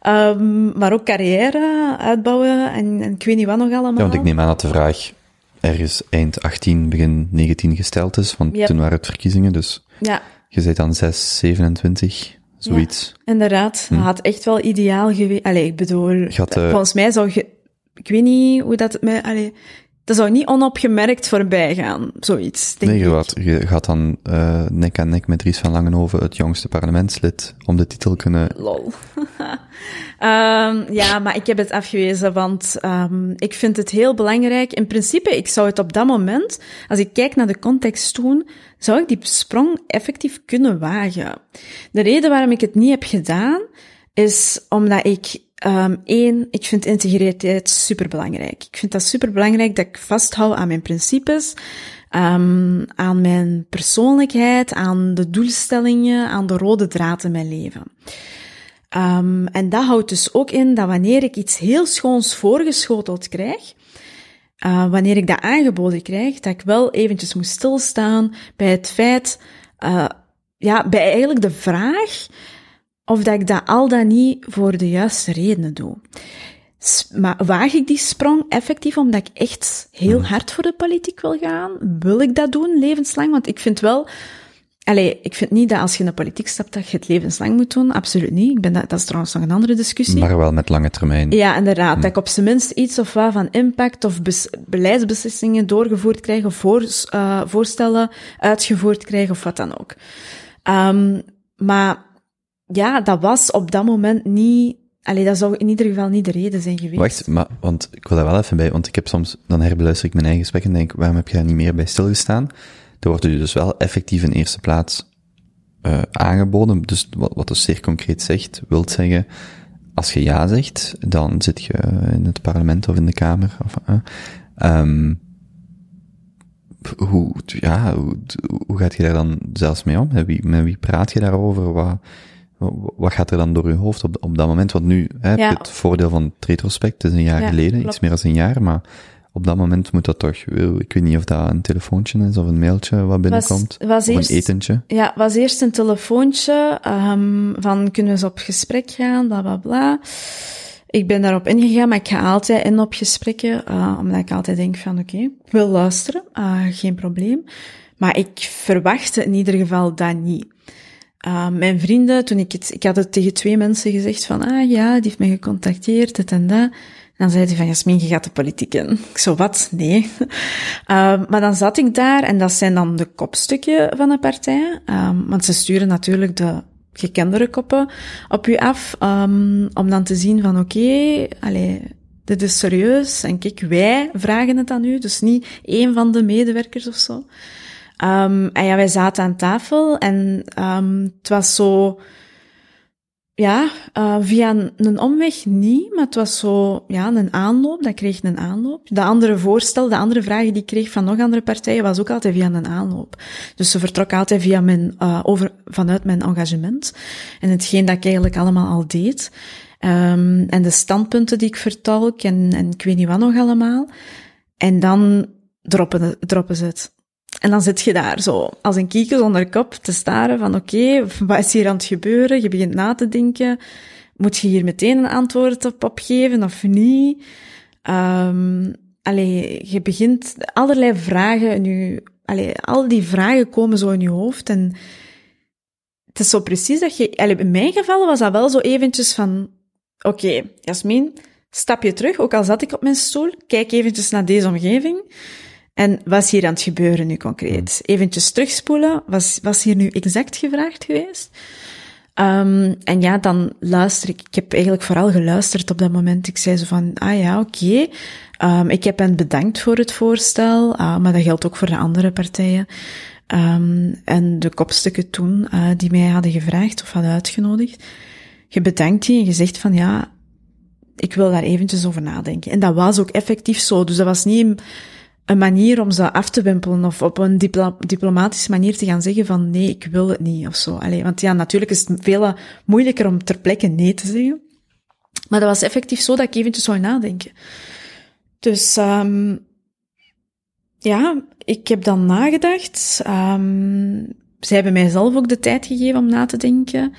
Ehm, maar ook carrière uitbouwen en, en ik weet niet wat nog allemaal. Ja, want ik neem aan dat de vraag ergens eind 18, begin 19 gesteld is, want Yep. toen waren het verkiezingen, dus Ja, je bent dan 6, 27, zoiets. inderdaad. Dat had echt wel ideaal geweest. Allee, ik bedoel, eh, volgens mij zou je... Ik weet niet hoe dat... Mij, allee, dat zou niet onopgemerkt voorbij gaan, zoiets, denk Nee, je, had, je gaat dan eh, nek aan nek met Ries van Langenhoven, het jongste parlementslid, om de titel kunnen... Lol. *laughs* Ehm, ja, maar ik heb het afgewezen, want ehm, ik vind het heel belangrijk. In principe, ik zou het op dat moment, als ik kijk naar de context toen, zou ik die sprong effectief kunnen wagen. De reden waarom ik het niet heb gedaan, is omdat ik, ehm één, ik vind integriteit superbelangrijk. Ik vind dat superbelangrijk dat ik vasthoud aan mijn principes, ehm, aan mijn persoonlijkheid, aan de doelstellingen, aan de rode draad in mijn leven. Um, en dat houdt dus ook in dat wanneer ik iets heel schoons voorgeschoteld krijg, uh, wanneer ik dat aangeboden krijg, dat ik wel eventjes moet stilstaan bij het feit, uh, ja, bij eigenlijk de vraag of dat ik dat al dan niet voor de juiste redenen doe. Maar waag ik die sprong effectief omdat ik echt heel hard voor de politiek wil gaan? Wil ik dat doen, levenslang? Want ik vind wel, Allee, ik vind niet dat als je in de politiek stapt, dat je het levenslang moet doen. Absoluut niet. Ik ben dat, dat is trouwens nog een andere discussie. Maar wel met lange termijn. Ja, inderdaad. Dat ik op zijn minst iets of wat van impact of bes- beleidsbeslissingen doorgevoerd krijg of voor, uh, voorstellen uitgevoerd krijg of wat dan ook. Um, maar ja, dat was op dat moment niet... Allee, dat zou in ieder geval niet de reden zijn geweest. Wacht, maar, want ik wil daar wel even bij, want ik heb soms, dan herbeluister ik mijn eigen gesprek en denk, waarom heb je daar niet meer bij stilgestaan? Er wordt u dus wel effectief in eerste plaats uh, aangeboden. Dus wat, wat dus zeer concreet zegt, wilt zeggen, als je ja zegt, dan zit je in het parlement of in de Kamer. Of, uh, hoe, ja, hoe, hoe gaat je daar dan zelfs mee om? Met wie, met wie praat je daarover? Wat, wat gaat er dan door je hoofd op, op dat moment? Want nu, hè, Ja. het voordeel van het retrospect is een jaar Ja, geleden, klopt. iets meer dan een jaar, maar op dat moment moet dat toch, ik weet niet of dat een telefoontje is of een mailtje wat binnenkomt. was of eerst- een etentje. Ja, was eerst een telefoontje um, van kunnen we eens op gesprek gaan, bla bla bla. Ik ben daarop ingegaan, maar ik ga altijd in op gesprekken, uh, omdat ik altijd denk van oké, okay, ik wil luisteren, uh, geen probleem. Maar ik verwachtte in ieder geval dat niet. Uh, mijn vrienden, toen ik het, ik had het tegen twee mensen gezegd van, ah ja, die heeft mij gecontacteerd, dit en dat. En dan zei hij van, Jasmin, je gaat de politiek in. Ik zo, wat? Nee. Uh, *laughs* maar dan zat ik daar en dat zijn dan de kopstukken van de partij. Um, want ze sturen natuurlijk de gekendere koppen op u af, om dan te zien van, oké, allee, dit is serieus. En kijk, wij vragen het aan u, dus niet één van de medewerkers of zo. Um, en ja, wij zaten aan tafel en um, het was zo... ja, uh, via een, een, omweg niet, maar het was zo, ja, een aanloop, dat kreeg een aanloop. De andere voorstel, de andere vragen die ik kreeg van nog andere partijen, was ook altijd via een aanloop. Dus ze vertrok altijd via mijn, uh, over, vanuit mijn engagement. En hetgeen dat ik eigenlijk allemaal al deed. Um, en de standpunten die ik vertolk en, en ik weet niet wat nog allemaal. En dan droppen, droppen ze het. En dan zit je daar zo, als een kieken zonder kop, te staren van oké, wat is hier aan het gebeuren? Je begint na te denken, moet je hier meteen een antwoord op, op geven of niet? Um, allee, je begint allerlei vragen in je, al die vragen komen zo in je hoofd en het is zo precies dat je, allee, in mijn geval was dat wel zo eventjes van, oké, okay, Jasmin, stap je terug, ook al zat ik op mijn stoel, kijk eventjes naar deze omgeving. En wat is hier aan het gebeuren nu concreet? Hmm. Eventjes terugspoelen. Was, was hier nu exact gevraagd geweest? Um, en ja, dan luister ik. Ik heb eigenlijk vooral geluisterd op dat moment. Ik zei zo van, ah ja, oké. Okay. Um, ik heb hen bedankt voor het voorstel, uh, maar dat geldt ook voor de andere partijen. Um, en de kopstukken toen, uh, die mij hadden gevraagd of hadden uitgenodigd. Je bedankt die en je zegt van, ja, ik wil daar eventjes over nadenken. En dat was ook effectief zo. Dus dat was niet een manier om ze af te wimpelen of op een diplo diplomatische manier te gaan zeggen van nee, ik wil het niet of zo. Allee, want ja, natuurlijk is het veel moeilijker om ter plekke nee te zeggen. Maar dat was effectief zo dat ik eventjes zou nadenken. Dus um, ja, ik heb dan nagedacht. Um, zij hebben mij zelf ook de tijd gegeven om na te denken.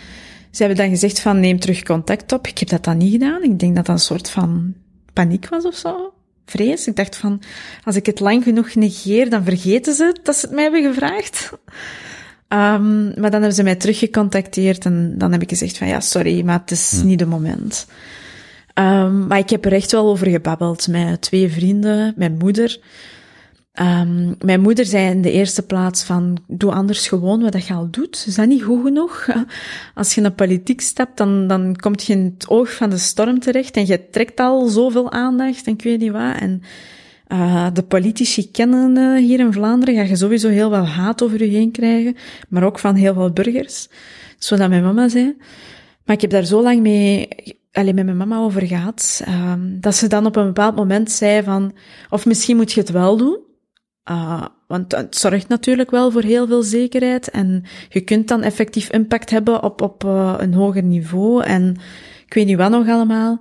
Ze hebben dan gezegd van neem terug contact op. Ik heb dat dan niet gedaan. Ik denk dat dat een soort van paniek was of zo vrees. Ik dacht van, als ik het lang genoeg negeer, dan vergeten ze dat ze het mij hebben gevraagd. Um, maar dan hebben ze mij teruggecontacteerd en dan heb ik gezegd van, ja, sorry, maar het is hm. niet de moment. Um, maar ik heb er echt wel over gebabbeld met twee vrienden, mijn moeder. Um, mijn moeder zei in de eerste plaats van, doe anders gewoon wat je al doet. Is dat niet goed genoeg? *laughs* Als je naar politiek stapt, dan, dan kom je in het oog van de storm terecht en je trekt al zoveel aandacht en ik weet niet wat. En uh, de politici kennen hier in Vlaanderen, ga je sowieso heel veel haat over je heen krijgen, maar ook van heel veel burgers. Zo dat mijn mama zei. Maar ik heb daar zo lang mee, alleen met mijn mama over gehad, uh, dat ze dan op een bepaald moment zei van, of misschien moet je het wel doen. Uh, want het zorgt natuurlijk wel voor heel veel zekerheid en je kunt dan effectief impact hebben op, op uh, een hoger niveau en ik weet niet wat nog allemaal.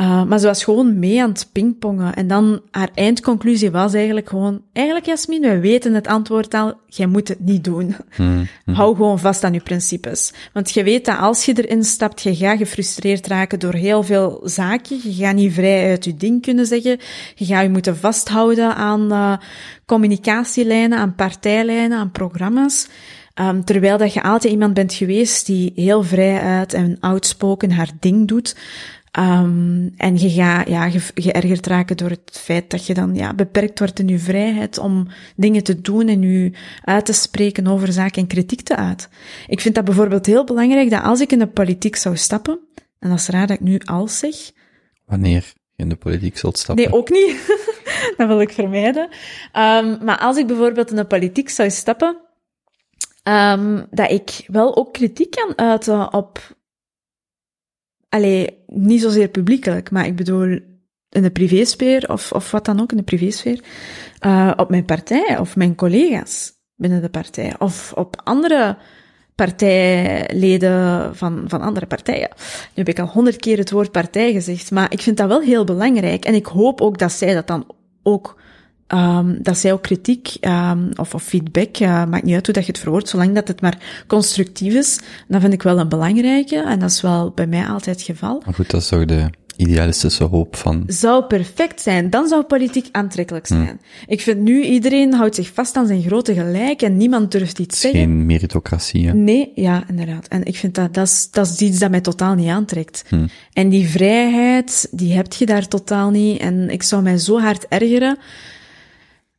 Uh, maar ze was gewoon mee aan het pingpongen. En dan haar eindconclusie was eigenlijk gewoon, eigenlijk Jasmin, wij weten het antwoord al, jij moet het niet doen. Hmm, hmm. Hou gewoon vast aan je principes. Want je weet dat als je erin stapt, je gaat gefrustreerd raken door heel veel zaken. Je gaat niet vrij uit je ding kunnen zeggen. Je gaat je moeten vasthouden aan uh, communicatielijnen, aan partijlijnen, aan programma's. Um, terwijl dat je altijd iemand bent geweest die heel vrij uit en outspoken haar ding doet. Um, en je gaat ja, geërgerd raken door het feit dat je dan ja, beperkt wordt in je vrijheid om dingen te doen en je uit te spreken over zaken en kritiek te uit. Ik vind dat bijvoorbeeld heel belangrijk dat als ik in de politiek zou stappen, en dat is raar dat ik nu als zeg. Wanneer je in de politiek zult stappen? Nee, ook niet. *laughs* dat wil ik vermijden. Um, maar als ik bijvoorbeeld in de politiek zou stappen, um, dat ik wel ook kritiek kan uiten op allee, niet zozeer publiekelijk, maar ik bedoel in de privésfeer of, of wat dan ook in de privésfeer, uh, op mijn partij of mijn collega's binnen de partij of op andere partijleden van, van andere partijen. Nu heb ik al honderd keer het woord partij gezegd, maar ik vind dat wel heel belangrijk en ik hoop ook dat zij dat dan ook Um, dat zij ook kritiek um, of, of, feedback, uh, maakt niet uit hoe dat je het verwoordt, zolang dat het maar constructief is, dan vind ik wel een belangrijke. En dat is wel bij mij altijd het geval. Maar goed, dat is toch de idealistische hoop van... Zou perfect zijn. Dan zou politiek aantrekkelijk zijn. Hmm. Ik vind nu, iedereen houdt zich vast aan zijn grote gelijk en niemand durft iets zeggen. Geen meritocratie, hè? Nee, ja, inderdaad. En ik vind dat, dat is, dat is iets dat mij totaal niet aantrekt. Hmm. En die vrijheid, die heb je daar totaal niet. En ik zou mij zo hard ergeren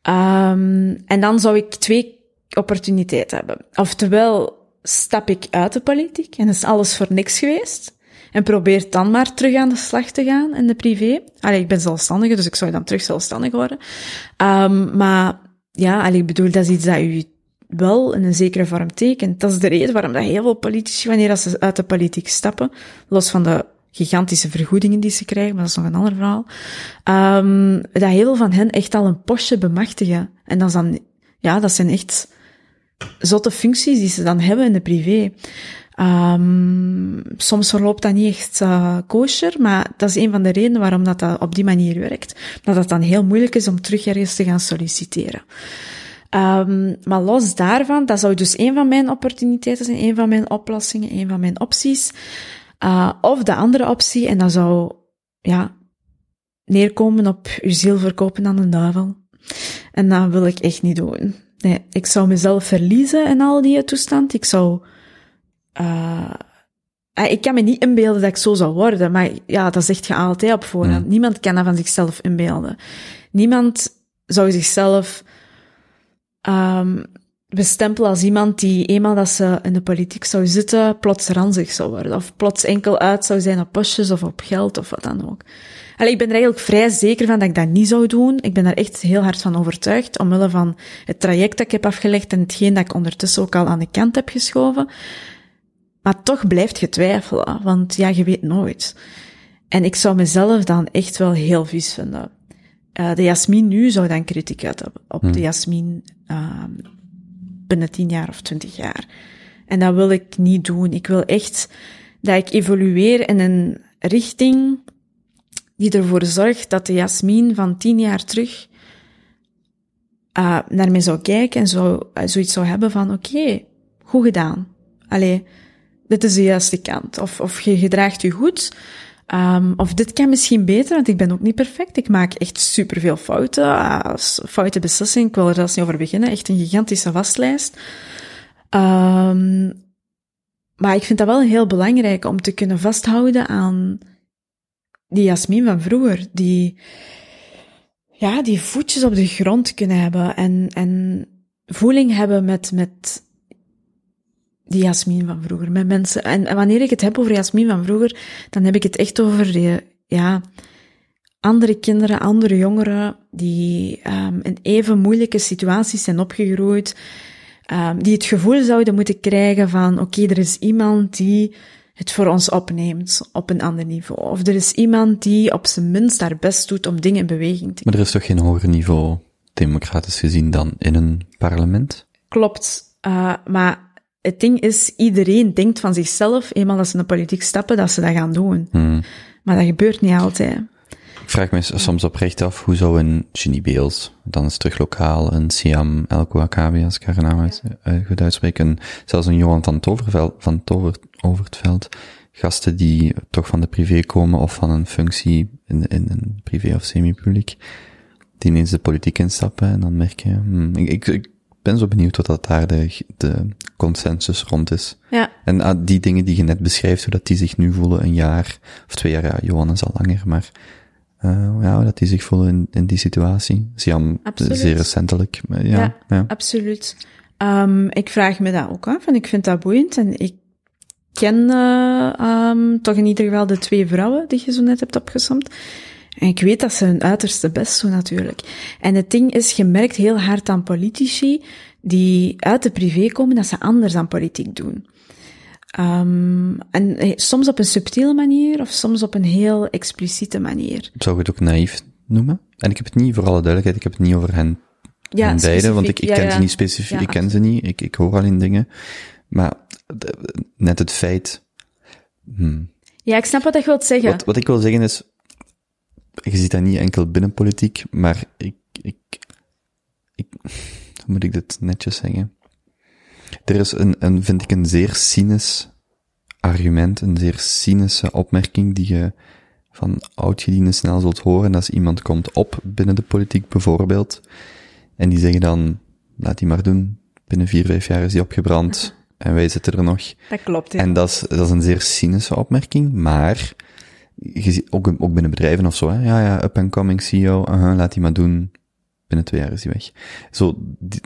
Um, en dan zou ik twee opportuniteiten hebben. Oftewel stap ik uit de politiek en is alles voor niks geweest. En probeer dan maar terug aan de slag te gaan in de privé. Allee, ik ben zelfstandige, dus ik zou dan terug zelfstandig worden. Um, maar ja, allee, ik bedoel, dat is iets dat u wel in een zekere vorm tekent. Dat is de reden waarom dat heel veel politici, wanneer ze uit de politiek stappen, los van de gigantische vergoedingen die ze krijgen, maar dat is nog een ander verhaal, um, dat heel veel van hen echt al een postje bemachtigen. En dat is dan, ja, dat zijn echt zotte functies die ze dan hebben in de privé. Um, soms verloopt dat niet echt uh, kosher, maar dat is een van de redenen waarom dat, dat op die manier werkt. Dat het dan heel moeilijk is om terug ergens te gaan solliciteren. Um, maar los daarvan, dat zou dus een van mijn opportuniteiten zijn, een van mijn oplossingen, een van mijn opties. Uh, of de andere optie, en dat zou, ja, neerkomen op uw ziel verkopen aan de duivel. En dat wil ik echt niet doen. Nee, ik zou mezelf verliezen in al die toestand. Ik zou, uh, ik kan me niet inbeelden dat ik zo zou worden, maar ja, dat zegt je altijd op voorhand. Mm. Niemand kan dat van zichzelf inbeelden. Niemand zou zichzelf um, bestempelen als iemand die eenmaal dat ze in de politiek zou zitten, plots ranzig zou worden. Of plots enkel uit zou zijn op postjes of op geld of wat dan ook. Allee, ik ben er eigenlijk vrij zeker van dat ik dat niet zou doen. Ik ben daar echt heel hard van overtuigd, omwille van het traject dat ik heb afgelegd en hetgeen dat ik ondertussen ook al aan de kant heb geschoven. Maar toch blijft je twijfelen, want ja, je weet nooit. En ik zou mezelf dan echt wel heel vies vinden. Uh, de Jasmin nu zou dan kritiek uit hebben op Hmm. de Jasmin uh, binnen tien jaar of twintig jaar. En dat wil ik niet doen. Ik wil echt dat ik evolueer in een richting die ervoor zorgt dat de Jasmin van tien jaar terug uh, naar mij zou kijken en zo, uh, zoiets zou hebben van, oké, goed gedaan. Allee, dit is de juiste kant. Of, of je gedraagt je goed. Um, of dit kan misschien beter, want ik ben ook niet perfect. Ik maak echt superveel fouten. Uh, foute beslissingen, ik wil er zelfs niet over beginnen. Echt een gigantische waslijst. Um, maar ik vind dat wel heel belangrijk om te kunnen vasthouden aan die Jasmin van vroeger. Die, ja, die voetjes op de grond kunnen hebben en, en voeling hebben met, met die Jasmin van vroeger, met mensen. En, en wanneer ik het heb over Jasmin van vroeger, dan heb ik het echt over die, ja, andere kinderen, andere jongeren, die um, in even moeilijke situaties zijn opgegroeid, um, die het gevoel zouden moeten krijgen van, oké, okay, er is iemand die het voor ons opneemt op een ander niveau. Of er is iemand die op zijn minst haar best doet om dingen in beweging te Maar er is toch geen hoger niveau, democratisch gezien, dan in een parlement? Klopt. Uh, maar het ding is, iedereen denkt van zichzelf, eenmaal dat ze in de politiek stappen, dat ze dat gaan doen. Hmm. Maar dat gebeurt niet altijd. Ik vraag me soms oprecht af, hoe zou een Ginny Beels, dan is het terug lokaal, een Siam El Kouakabi, als ik haar naam uit, uh, goed uitspreek, en zelfs een Johan van, Toverveld, van Tover, Overtveld, gasten die toch van de privé komen of van een functie in, in een privé of semi-publiek, die ineens de politiek instappen en dan merk je, hmm, ik, ik, ik ben zo benieuwd wat dat daar de, de consensus rond is. Ja. En uh, die dingen die je net beschrijft, hoe dat die zich nu voelen, een jaar of twee jaar, ja, Johan is al langer, maar uh, ja, hoe dat die zich voelen in, in die situatie. Siam, absoluut. zeer recentelijk. Ja, ja, ja, absoluut. Um, ik vraag me dat ook af en ik vind dat boeiend en ik ken uh, um, toch in ieder geval de twee vrouwen die je zo net hebt opgesomd. En ik weet dat ze hun uiterste best doen natuurlijk. En het ding is, je merkt heel hard aan politici die uit de privé komen, dat ze anders aan politiek doen. Um, en soms op een subtiele manier, of soms op een heel expliciete manier. Zou je het ook naïef noemen? En ik heb het niet, voor alle duidelijkheid, ik heb het niet over hen, ja, hen beiden, want ik, ik ja, ken ja. ze niet specifiek, ik ken ze niet, ik, ik hoor alleen dingen. Maar net het feit... Hmm. Ja, ik snap wat je wilt zeggen. Wat, wat ik wil zeggen is, je ziet dat niet enkel binnen politiek, maar ik, ik, ik, hoe moet ik dit netjes zeggen? Er is een, een, vind ik een zeer cynisch argument, een zeer cynische opmerking die je van oudgedienden snel zult horen. Als iemand komt op binnen de politiek bijvoorbeeld, en die zeggen dan, laat die maar doen, binnen vier, vijf jaar is die opgebrand, *laughs* en wij zitten er nog. Dat klopt, ja. En dat is, dat is een zeer cynische opmerking, maar ook, ook binnen bedrijven of zo, hè? ja, ja, up-and-coming CEO, uh -huh, laat die maar doen, binnen twee jaar is hij weg. Zo,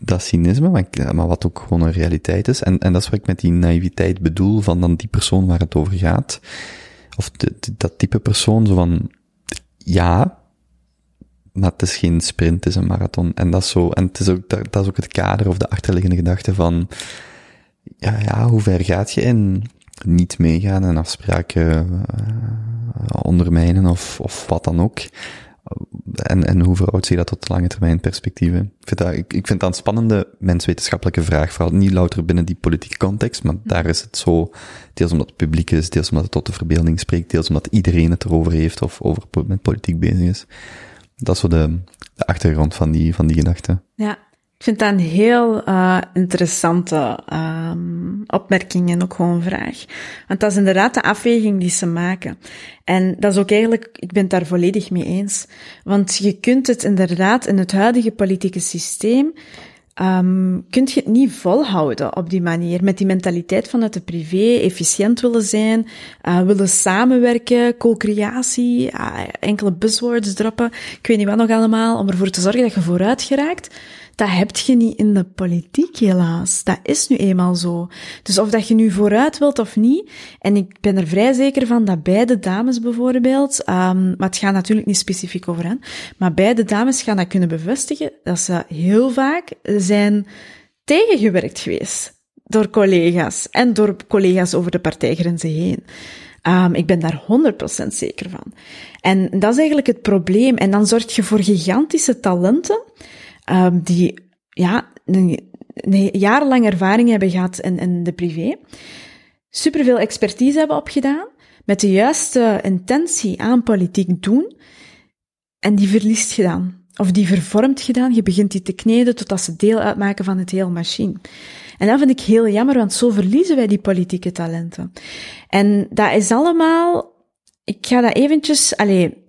dat cynisme, maar, maar, wat ook gewoon een realiteit is, en, en dat is wat ik met die naïviteit bedoel, van dan die persoon waar het over gaat, of dat type persoon, zo van, ja, maar het is geen sprint, het is een marathon. En dat is zo, en het is ook, dat, dat is ook het kader of de achterliggende gedachte van, ja, ja, hoe ver gaat je in niet meegaan en afspraken uh, ondermijnen of, of wat dan ook? En, en hoe verhoudt zich dat tot lange termijn perspectieven? Ik vind, dat, ik, ik vind dat een spannende menswetenschappelijke vraag, vooral niet louter binnen die politieke context, maar daar is het zo, deels omdat het publiek is, deels omdat het tot de verbeelding spreekt, deels omdat iedereen het erover heeft of over met politiek bezig is. Dat is zo de, de achtergrond van die, van die gedachte. Ja, ik vind dat een heel uh, interessante um, opmerking en ook gewoon vraag. Want dat is inderdaad de afweging die ze maken. En dat is ook eigenlijk, ik ben het daar volledig mee eens. Want je kunt het inderdaad in het huidige politieke systeem, um, kun je het niet volhouden op die manier. Met die mentaliteit vanuit de privé, efficiënt willen zijn, uh, willen samenwerken, co-creatie, uh, enkele buzzwords droppen. Ik weet niet wat nog allemaal, om ervoor te zorgen dat je vooruit geraakt. Dat heb je niet in de politiek, helaas. Dat is nu eenmaal zo. Dus of dat je nu vooruit wilt of niet, en ik ben er vrij zeker van dat beide dames bijvoorbeeld, um, maar het gaat natuurlijk niet specifiek over hen, maar beide dames gaan dat kunnen bevestigen, dat ze heel vaak zijn tegengewerkt geweest door collega's en door collega's over de partijgrenzen heen. Um, ik ben daar 100% zeker van. En dat is eigenlijk het probleem. En dan zorg je voor gigantische talenten um, die ja, een, een jarenlang ervaring hebben gehad in, in de privé, superveel expertise hebben opgedaan, met de juiste intentie aan politiek doen, en die verliest je dan. Of die vervormt gedaan, je begint die te kneden totdat ze deel uitmaken van het hele machine. En dat vind ik heel jammer, want zo verliezen wij die politieke talenten. En dat is allemaal, ik ga dat eventjes, allee,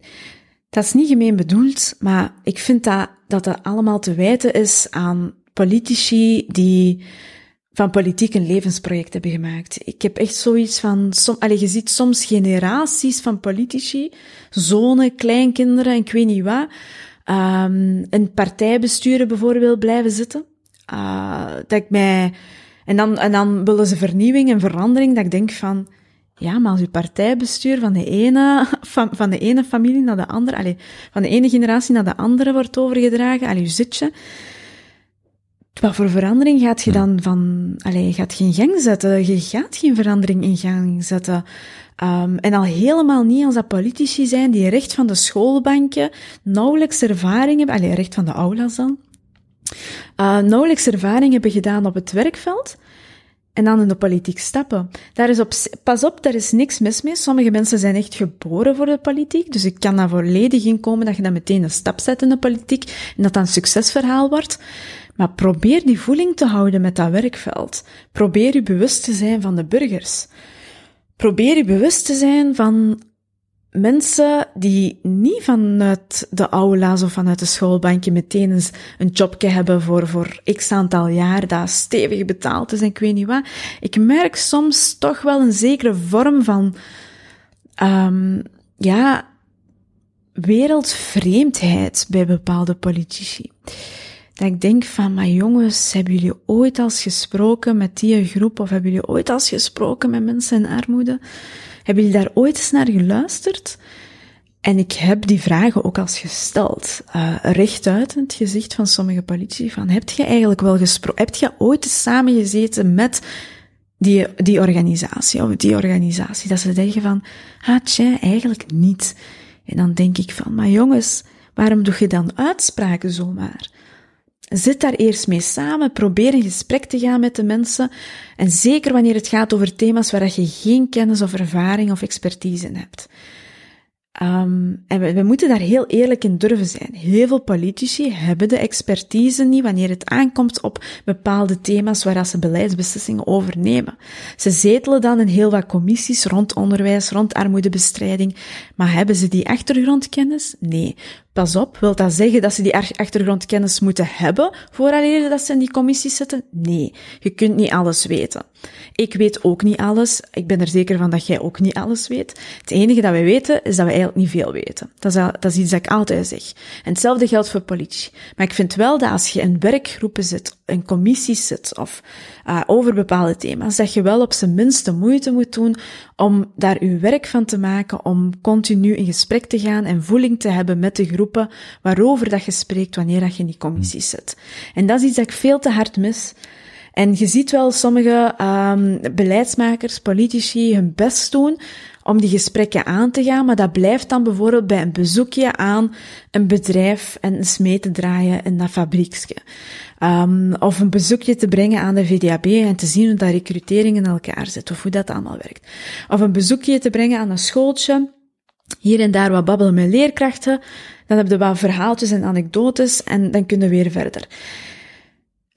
dat is niet gemeen bedoeld, maar ik vind dat dat dat allemaal te wijten is aan politici die van politiek een levensproject hebben gemaakt. Ik heb echt zoiets van, allez, je ziet soms generaties van politici, zonen, kleinkinderen en ik weet niet wat, um, in partijbesturen bijvoorbeeld blijven zitten. Uh, dat ik mij, en dan, en dan willen ze vernieuwing en verandering, dat ik denk van, ja, maar als uw partijbestuur van de ene, van, van de ene familie naar de andere, allez, van de ene generatie naar de andere wordt overgedragen, allez, uw zitje, wat voor verandering gaat je dan van, allez, gaat je in gang zetten? Je gaat geen verandering in gang zetten. Um, en al helemaal niet als dat politici zijn die recht van de schoolbanken nauwelijks ervaring hebben, allez, recht van de aulas dan, uh, nauwelijks ervaring hebben gedaan op het werkveld, en dan in de politiek stappen. Daar is op, pas op, daar is niks mis mee. Sommige mensen zijn echt geboren voor de politiek, dus ik kan daar volledig in komen dat je dan meteen een stap zet in de politiek en dat dat een succesverhaal wordt. Maar probeer die voeling te houden met dat werkveld. Probeer je bewust te zijn van de burgers. Probeer je bewust te zijn van mensen die niet vanuit de aula's of vanuit de schoolbankje meteen eens een jobje hebben voor, voor x aantal jaar, dat stevig betaald is en ik weet niet wat. Ik merk soms toch wel een zekere vorm van, um, ja, wereldvreemdheid bij bepaalde politici. Dat ik denk van, maar jongens, hebben jullie ooit als gesproken met die groep of hebben jullie ooit als gesproken met mensen in armoede? Hebben jullie daar ooit eens naar geluisterd? En ik heb die vragen ook als gesteld, uh, rechtuit in het gezicht van sommige politici, van heb je eigenlijk wel gesproken, heb je ooit eens samengezeten met die, die organisatie of die organisatie, dat ze zeggen van, ah tja, eigenlijk niet. En dan denk ik van, maar jongens, waarom doe je dan uitspraken zomaar? Zit daar eerst mee samen, probeer in gesprek te gaan met de mensen. En zeker wanneer het gaat over thema's waar je geen kennis of ervaring of expertise in hebt. Um, en we, moeten daar heel eerlijk in durven zijn. Heel veel politici hebben de expertise niet wanneer het aankomt op bepaalde thema's waar ze beleidsbeslissingen overnemen. Ze zetelen dan in heel wat commissies rond onderwijs, rond armoedebestrijding, maar hebben ze die achtergrondkennis? Nee. Pas op, wil dat zeggen dat ze die achtergrondkennis moeten hebben vooraleer dat ze in die commissies zitten? Nee. Je kunt niet alles weten. Ik weet ook niet alles. Ik ben er zeker van dat jij ook niet alles weet. Het enige dat wij weten, is dat we eigenlijk niet veel weten. Dat is, dat iets dat ik altijd zeg. En hetzelfde geldt voor politie. Maar ik vind wel dat als je in werkgroepen zit, in commissies zit of uh, over bepaalde thema's, dat je wel op zijn minst de moeite moet doen om daar uw werk van te maken, om continu in gesprek te gaan en voeling te hebben met de groepen waarover dat je spreekt wanneer dat je in die commissies zit. En dat is iets dat ik veel te hard mis. En je ziet wel sommige um, beleidsmakers, politici hun best doen om die gesprekken aan te gaan, maar dat blijft dan bijvoorbeeld bij een bezoekje aan een bedrijf en eens mee te draaien in dat fabrieksje. Um, of een bezoekje te brengen aan de VDAB en te zien hoe dat recrutering in elkaar zit, of hoe dat allemaal werkt. Of een bezoekje te brengen aan een schooltje, hier en daar wat babbelen met leerkrachten, dan heb je wat verhaaltjes en anekdotes en dan kunnen we weer verder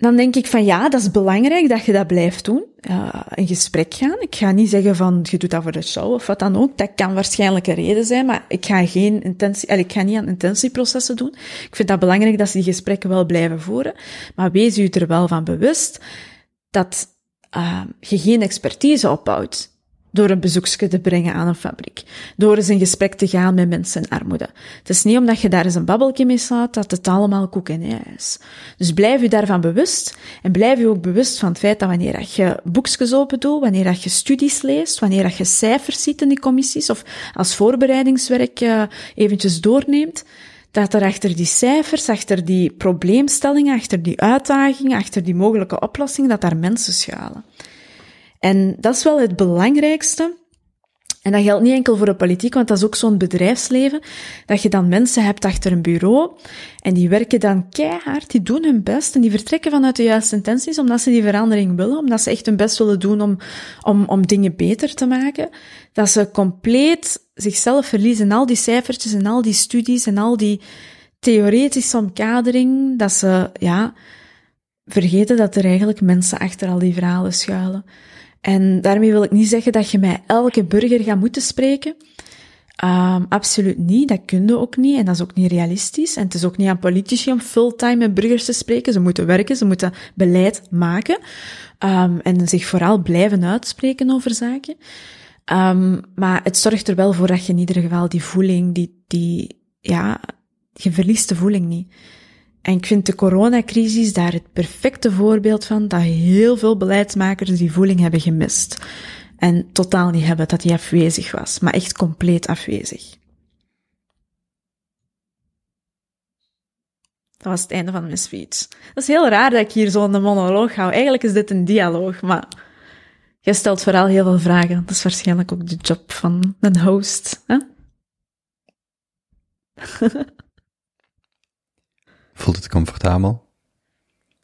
dan denk ik van ja, dat is belangrijk dat je dat blijft doen. Uh, in gesprek gaan. Ik ga niet zeggen van je doet dat voor de show of wat dan ook. Dat kan waarschijnlijk een reden zijn, maar ik ga geen intentie, ik ga niet aan intentieprocessen doen. Ik vind dat belangrijk dat ze die gesprekken wel blijven voeren. Maar wees u er wel van bewust dat uh, je geen expertise opbouwt door een bezoekje te brengen aan een fabriek. Door eens in gesprek te gaan met mensen in armoede. Het is niet omdat je daar eens een babbeltje mee slaat dat het allemaal koek en ei is. Dus blijf je daarvan bewust en blijf je ook bewust van het feit dat wanneer je boekjes open doet, wanneer je studies leest, wanneer je cijfers ziet in die commissies of als voorbereidingswerk uh, eventjes doorneemt, dat er achter die cijfers, achter die probleemstellingen, achter die uitdagingen, achter die mogelijke oplossingen, dat daar mensen schuilen. En dat is wel het belangrijkste. En dat geldt niet enkel voor de politiek, want dat is ook zo'n bedrijfsleven, dat je dan mensen hebt achter een bureau en die werken dan keihard, die doen hun best en die vertrekken vanuit de juiste intenties, omdat ze die verandering willen, omdat ze echt hun best willen doen om, om, om dingen beter te maken, dat ze compleet zichzelf verliezen in al die cijfertjes en al die studies en al die theoretische omkadering, dat ze, ja, vergeten dat er eigenlijk mensen achter al die verhalen schuilen. En daarmee wil ik niet zeggen dat je met elke burger gaat moeten spreken. Um, absoluut niet, dat kun je ook niet en dat is ook niet realistisch. En het is ook niet aan politici om fulltime met burgers te spreken. Ze moeten werken, ze moeten beleid maken um, en zich vooral blijven uitspreken over zaken. Um, maar het zorgt er wel voor dat je in ieder geval die voeling, die, die, ja, je verliest de voeling niet. En ik vind de coronacrisis daar het perfecte voorbeeld van dat heel veel beleidsmakers die voeling hebben gemist. En totaal niet hebben dat die afwezig was, maar echt compleet afwezig. Dat was het einde van mijn speech. Dat is heel raar dat ik hier zo'n monoloog hou. Eigenlijk is dit een dialoog, maar jij stelt vooral heel veel vragen. Dat is waarschijnlijk ook de job van een host. Hè? *laughs* Voelt het comfortabel?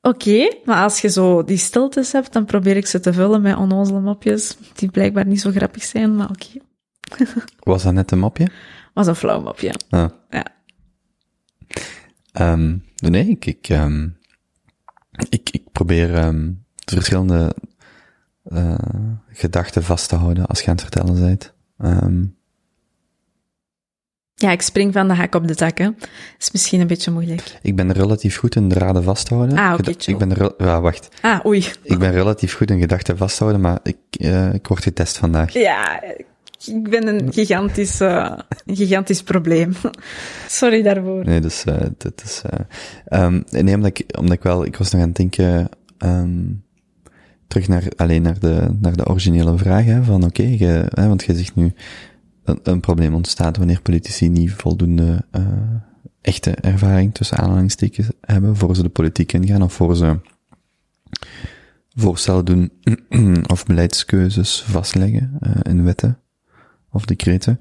Oké, maar als je zo die stiltes hebt, dan probeer ik ze te vullen met onnozele mopjes, die blijkbaar niet zo grappig zijn, maar oké. *laughs* Was dat net een mopje? Was een flauw mopje. Ah. Ja. Um, nee, ik, ik, um, ik, ik probeer um, verschillende uh, gedachten vast te houden als je aan het vertellen bent. Um, ja, ik spring van de hak op de tak, hè. is misschien een beetje moeilijk. Ik ben relatief goed in draden vasthouden. Ah, oké, okay, Ik ben ja, wacht. Ah, oei. Ik ben relatief goed in gedachten vasthouden, maar ik, uh, ik word getest vandaag. Ja, ik ben een gigantisch, uh, een gigantisch probleem. *laughs* Sorry daarvoor. Nee, dus, uh, dat is, uh, um, nee, omdat ik, omdat ik wel, ik was nog aan het denken, um, terug naar, alleen naar de, naar de originele vraag, hè, van oké, okay, want je zegt nu, een, probleem ontstaat wanneer politici niet voldoende uh, echte ervaring tussen aanhalingstekens hebben voor ze de politiek ingaan of voor ze voorstellen doen *clears throat* of beleidskeuzes vastleggen uh, in wetten of decreten.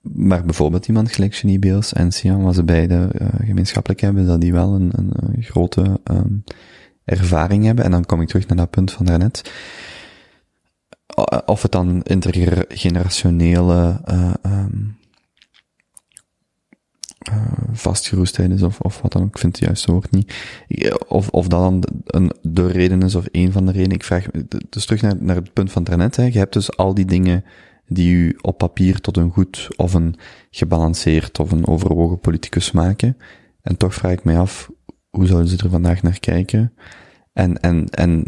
Maar bijvoorbeeld iemand gelijk Genie Beels en Sian, wat ze beide uh, gemeenschappelijk hebben, dat die wel een, een, grote um, ervaring hebben. En dan kom ik terug naar dat punt van daarnet of het dan intergenerationele uh, vastgeroestheid is of, of wat dan ook, ik vind het juiste woord niet. Of, of dat dan een, de reden is of een van de redenen. Ik vraag, dus terug naar, naar het punt van daarnet, hè. je hebt dus al die dingen die u op papier tot een goed of een gebalanceerd of een overwogen politicus maken. En toch vraag ik mij af, hoe zouden ze er vandaag naar kijken? En, en, en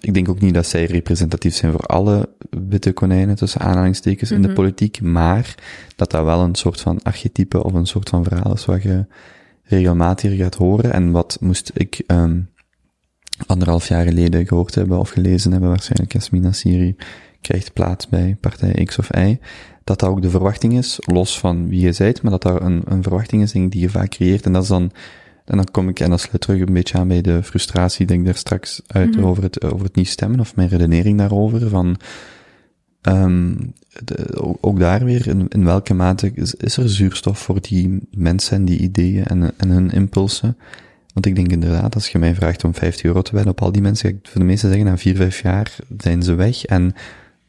ik denk ook niet dat zij representatief zijn voor alle witte konijnen, tussen aanhalingstekens, in de politiek, maar dat dat wel een soort van archetype of een soort van verhaal is wat je regelmatig gaat horen. En wat moest ik um, anderhalf jaar geleden gehoord hebben of gelezen hebben, waarschijnlijk Jasmina Siri krijgt plaats bij partij X of Y, dat dat ook de verwachting is, los van wie je zijt, maar dat daar een, een verwachting is denk ik, die je vaak creëert. En dat is dan, en dan kom ik, en dat sluit terug een beetje aan bij de frustratie, denk ik daar straks uit Mhm. over het, over het niet stemmen, of mijn redenering daarover, van, de, ook, ook daar weer, in, in welke mate is, is er zuurstof voor die mensen en die ideeën en, en hun impulsen? Want ik denk inderdaad, als je mij vraagt om 50 euro te wedden op al die mensen, ik voor de meeste zeggen, na 4, 5 jaar zijn ze weg. En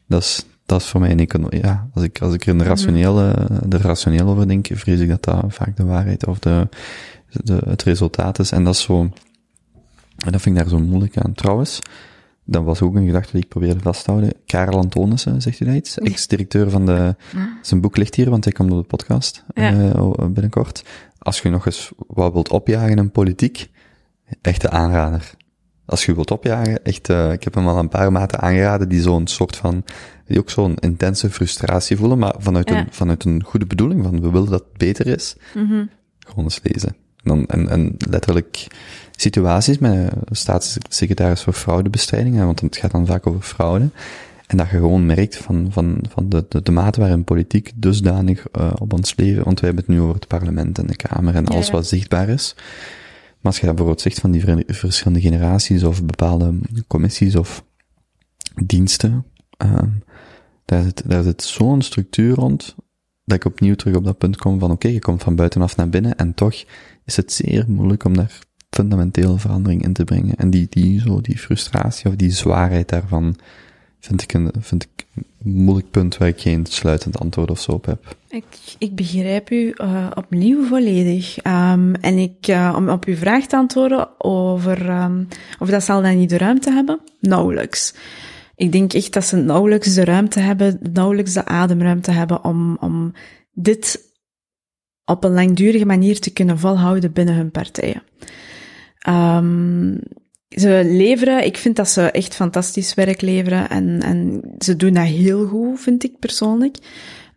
dat is, dat is voor mij een econo ja, als ik, als ik er een rationele, de rationeel over denk, vrees ik dat dat vaak de waarheid of de, de, het resultaat is. En dat is zo, en dat vind ik daar zo moeilijk aan. Trouwens, dat was ook een gedachte die ik probeerde vast te houden. Karel Antonissen, zegt u dat iets? Ex-directeur van de, zijn boek ligt hier, want hij komt op de podcast, Ja. eh, binnenkort. Als je nog eens wat wilt opjagen in politiek, echte aanrader. Als je wilt opjagen, echt, eh, ik heb hem al een paar maten aangeraden die zo'n soort van, die ook zo'n intense frustratie voelen, maar vanuit, Ja. een, vanuit een goede bedoeling, van we willen dat het beter is. Mhm. Gewoon eens lezen. En, dan, en, en letterlijk situaties met staatssecretaris voor fraudebestrijding, want het gaat dan vaak over fraude. En dat je gewoon merkt van, van, van de, de, de mate waarin politiek dusdanig uh, op ons leven, want wij hebben het nu over het parlement en de Kamer en Ja, alles ja. wat zichtbaar is. Maar als je dat bijvoorbeeld zegt van die ver- verschillende generaties of bepaalde commissies of diensten, ehm daar zit, daar zit zo'n structuur rond, dat ik opnieuw terug op dat punt kom van oké, je komt van buitenaf naar binnen en toch is het zeer moeilijk om daar fundamentele verandering in te brengen. En die, die, zo, die frustratie of die zwaarheid daarvan vind ik een, vind ik moeilijk punt waar ik geen sluitend antwoord of zo op heb. Ik, ik begrijp u eh, opnieuw volledig. Ehm, en ik, eh, om op uw vraag te antwoorden over ehm, of dat zal dan niet de ruimte hebben, nauwelijks. Ik denk echt dat ze nauwelijks de ruimte hebben, nauwelijks de ademruimte hebben om, om dit op een langdurige manier te kunnen volhouden binnen hun partijen. Ehm, ze leveren, ik vind dat ze echt fantastisch werk leveren en, en ze doen dat heel goed, vind ik persoonlijk.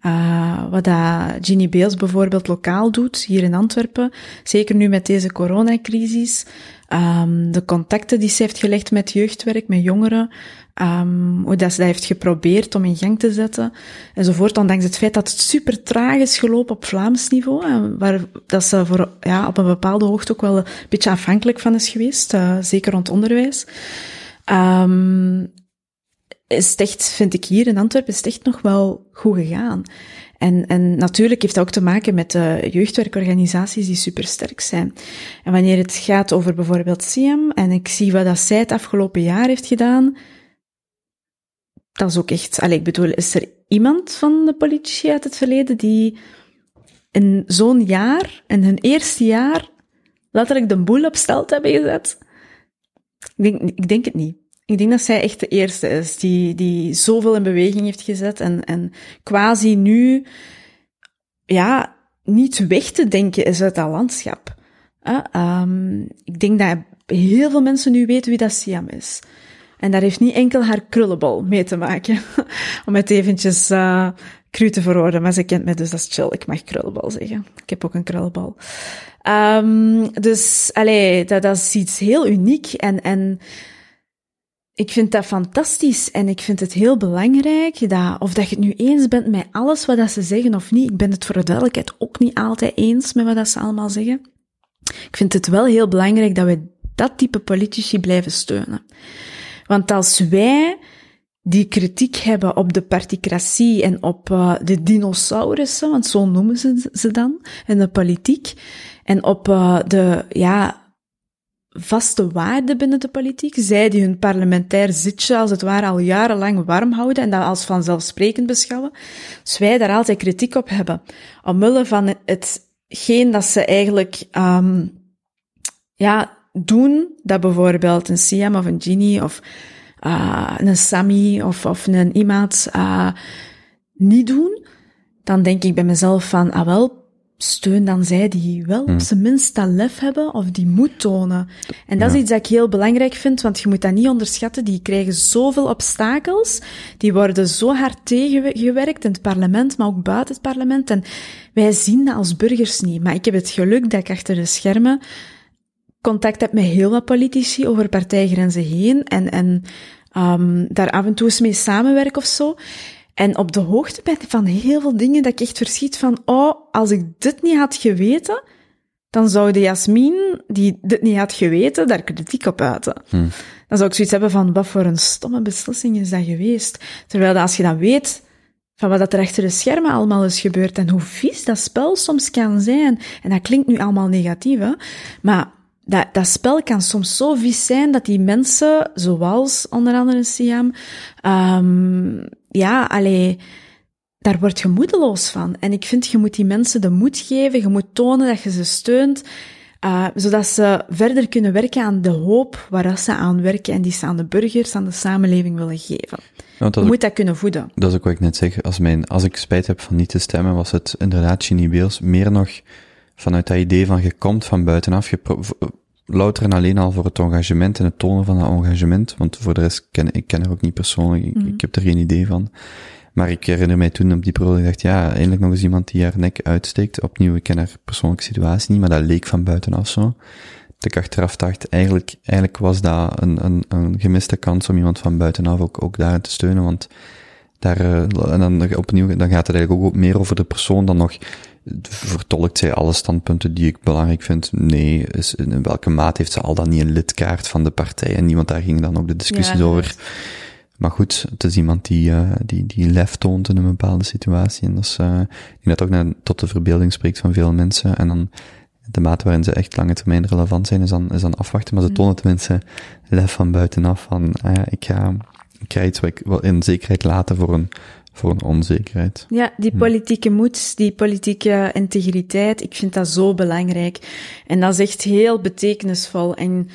Uh, wat dat Ginny Beels bijvoorbeeld lokaal doet, hier in Antwerpen, zeker nu met deze coronacrisis, um, de contacten die ze heeft gelegd met jeugdwerk, met jongeren, um, hoe dat ze dat heeft geprobeerd om in gang te zetten, enzovoort, ondanks het feit dat het super traag is gelopen op Vlaams niveau, en waar dat ze voor, ja, op een bepaalde hoogte ook wel een beetje afhankelijk van is geweest, uh, zeker rond onderwijs. Um, is het echt, vind ik hier in Antwerpen, is echt nog wel goed gegaan. En, en natuurlijk heeft dat ook te maken met de jeugdwerkorganisaties die supersterk zijn. En wanneer het gaat over bijvoorbeeld SIAM, en ik zie wat dat zij het afgelopen jaar heeft gedaan, dat is ook echt, allez, ik bedoel, is er iemand van de politici uit het verleden die in zo'n jaar, in hun eerste jaar, letterlijk de boel op stelt hebben gezet? Ik denk, ik denk het niet. Ik denk dat zij echt de eerste is die, die zoveel in beweging heeft gezet en, en quasi nu, ja, niet weg te denken is uit dat landschap. Um, ik denk dat heel veel mensen nu weten wie dat Siam is. En daar heeft niet enkel haar krullenbal mee te maken. *laughs* Om het eventjes uh, cru te verwoorden, maar ze kent mij, dus dat is chill. Ik mag krullenbal zeggen. Ik heb ook een krullenbal. Um, dus, allee, dat, dat is iets heel uniek en, en ik vind dat fantastisch en ik vind het heel belangrijk dat, of dat je het nu eens bent met alles wat dat ze zeggen of niet, ik ben het voor de duidelijkheid ook niet altijd eens met wat dat ze allemaal zeggen. Ik vind het wel heel belangrijk dat we dat type politici blijven steunen. Want als wij die kritiek hebben op de particratie en op uh, de dinosaurussen, want zo noemen ze ze dan, en de politiek, en op uh, de, ja, vaste waarden binnen de politiek. Zij die hun parlementair zitje als het ware al jarenlang warm houden en dat als vanzelfsprekend beschouwen. Dus wij daar altijd kritiek op hebben. Omwille van hetgeen dat ze eigenlijk, um, ja, doen, dat bijvoorbeeld een Siam of een Ginny of uh, een Sami of, of een iemand uh, niet doen, dan denk ik bij mezelf van, ah wel, steun dan zij die wel op zijn minst dat lef hebben of die moed tonen. En dat ja. is iets dat ik heel belangrijk vind, want je moet dat niet onderschatten. Die krijgen zoveel obstakels, die worden zo hard tegengewerkt in het parlement, maar ook buiten het parlement. En wij zien dat als burgers niet. Maar ik heb het geluk dat ik achter de schermen contact heb met heel wat politici over partijgrenzen heen en, en um, daar af en toe eens mee samenwerk of zo. En op de hoogte ben van heel veel dingen dat ik echt verschiet van, oh, als ik dit niet had geweten, dan zou de Jasmin, die dit niet had geweten, daar kritiek op uiten. Hmm. Dan zou ik zoiets hebben van, wat voor een stomme beslissing is dat geweest? Terwijl als je dan weet van wat dat er achter de schermen allemaal is gebeurd en hoe vies dat spel soms kan zijn, en dat klinkt nu allemaal negatief, hè, maar dat, dat spel kan soms zo vies zijn dat die mensen, zoals onder andere Siam, um, ja, allee, daar word je moedeloos van. En ik vind, je moet die mensen de moed geven, je moet tonen dat je ze steunt, uh, zodat ze verder kunnen werken aan de hoop waar ze aan werken en die ze aan de burgers, aan de samenleving willen geven. Je moet dat kunnen voeden. dat is ook wat ik net zeg. Als, mijn, als ik spijt heb van niet te stemmen, was het inderdaad Ginny Beels meer nog vanuit dat idee van je komt van buitenaf, je louter en alleen al voor het engagement en het tonen van dat engagement, want voor de rest ken ik ken haar ook niet persoonlijk, ik, ik heb er geen idee van. Maar ik herinner mij toen op die periode, ik dacht, ja, eindelijk nog eens iemand die haar nek uitsteekt. Opnieuw, ik ken haar persoonlijke situatie niet, maar dat leek van buitenaf zo. Dat ik achteraf dacht, eigenlijk, eigenlijk was dat een, een, een gemiste kans om iemand van buitenaf ook, ook daarin te steunen, want daar, eh, en dan opnieuw, dan gaat het eigenlijk ook meer over de persoon dan nog, vertolkt zij alle standpunten die ik belangrijk vind? Nee, is, in welke mate heeft ze al dan niet een lidkaart van de partij? En niemand daar ging dan ook de discussies Ja, over. Maar goed, het is iemand die, uh, die, die lef toont in een bepaalde situatie. En dat is, uh, ik denk dat ook naar, tot de verbeelding spreekt van veel mensen. En dan, de mate waarin ze echt lange termijn relevant zijn, is dan, is dan afwachten. Maar ze tonen tenminste lef van buitenaf van, ja, ik ga, ik ga iets wat ik wel in zekerheid laten voor een, voor een onzekerheid. Ja, die politieke moed, die politieke integriteit, ik vind dat zo belangrijk. En dat is echt heel betekenisvol. En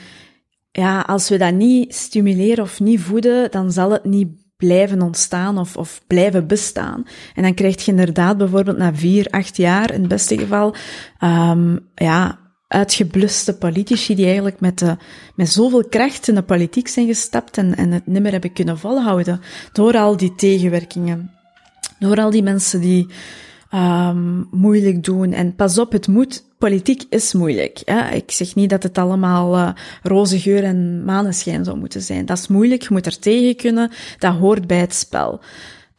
ja, als we dat niet stimuleren of niet voeden, dan zal het niet blijven ontstaan of, of blijven bestaan. En dan krijg je inderdaad bijvoorbeeld na vier, acht jaar, in het beste geval, um, ja, uitgebluste politici die eigenlijk met, de, met zoveel kracht in de politiek zijn gestapt en, en het niet meer hebben kunnen volhouden. Door al die tegenwerkingen. Door al die mensen die um, moeilijk doen. En pas op, het moet. Politiek is moeilijk. Hè? Ik zeg niet dat het allemaal uh, roze geur en maneschijn zou moeten zijn. Dat is moeilijk, je moet er tegen kunnen. Dat hoort bij het spel.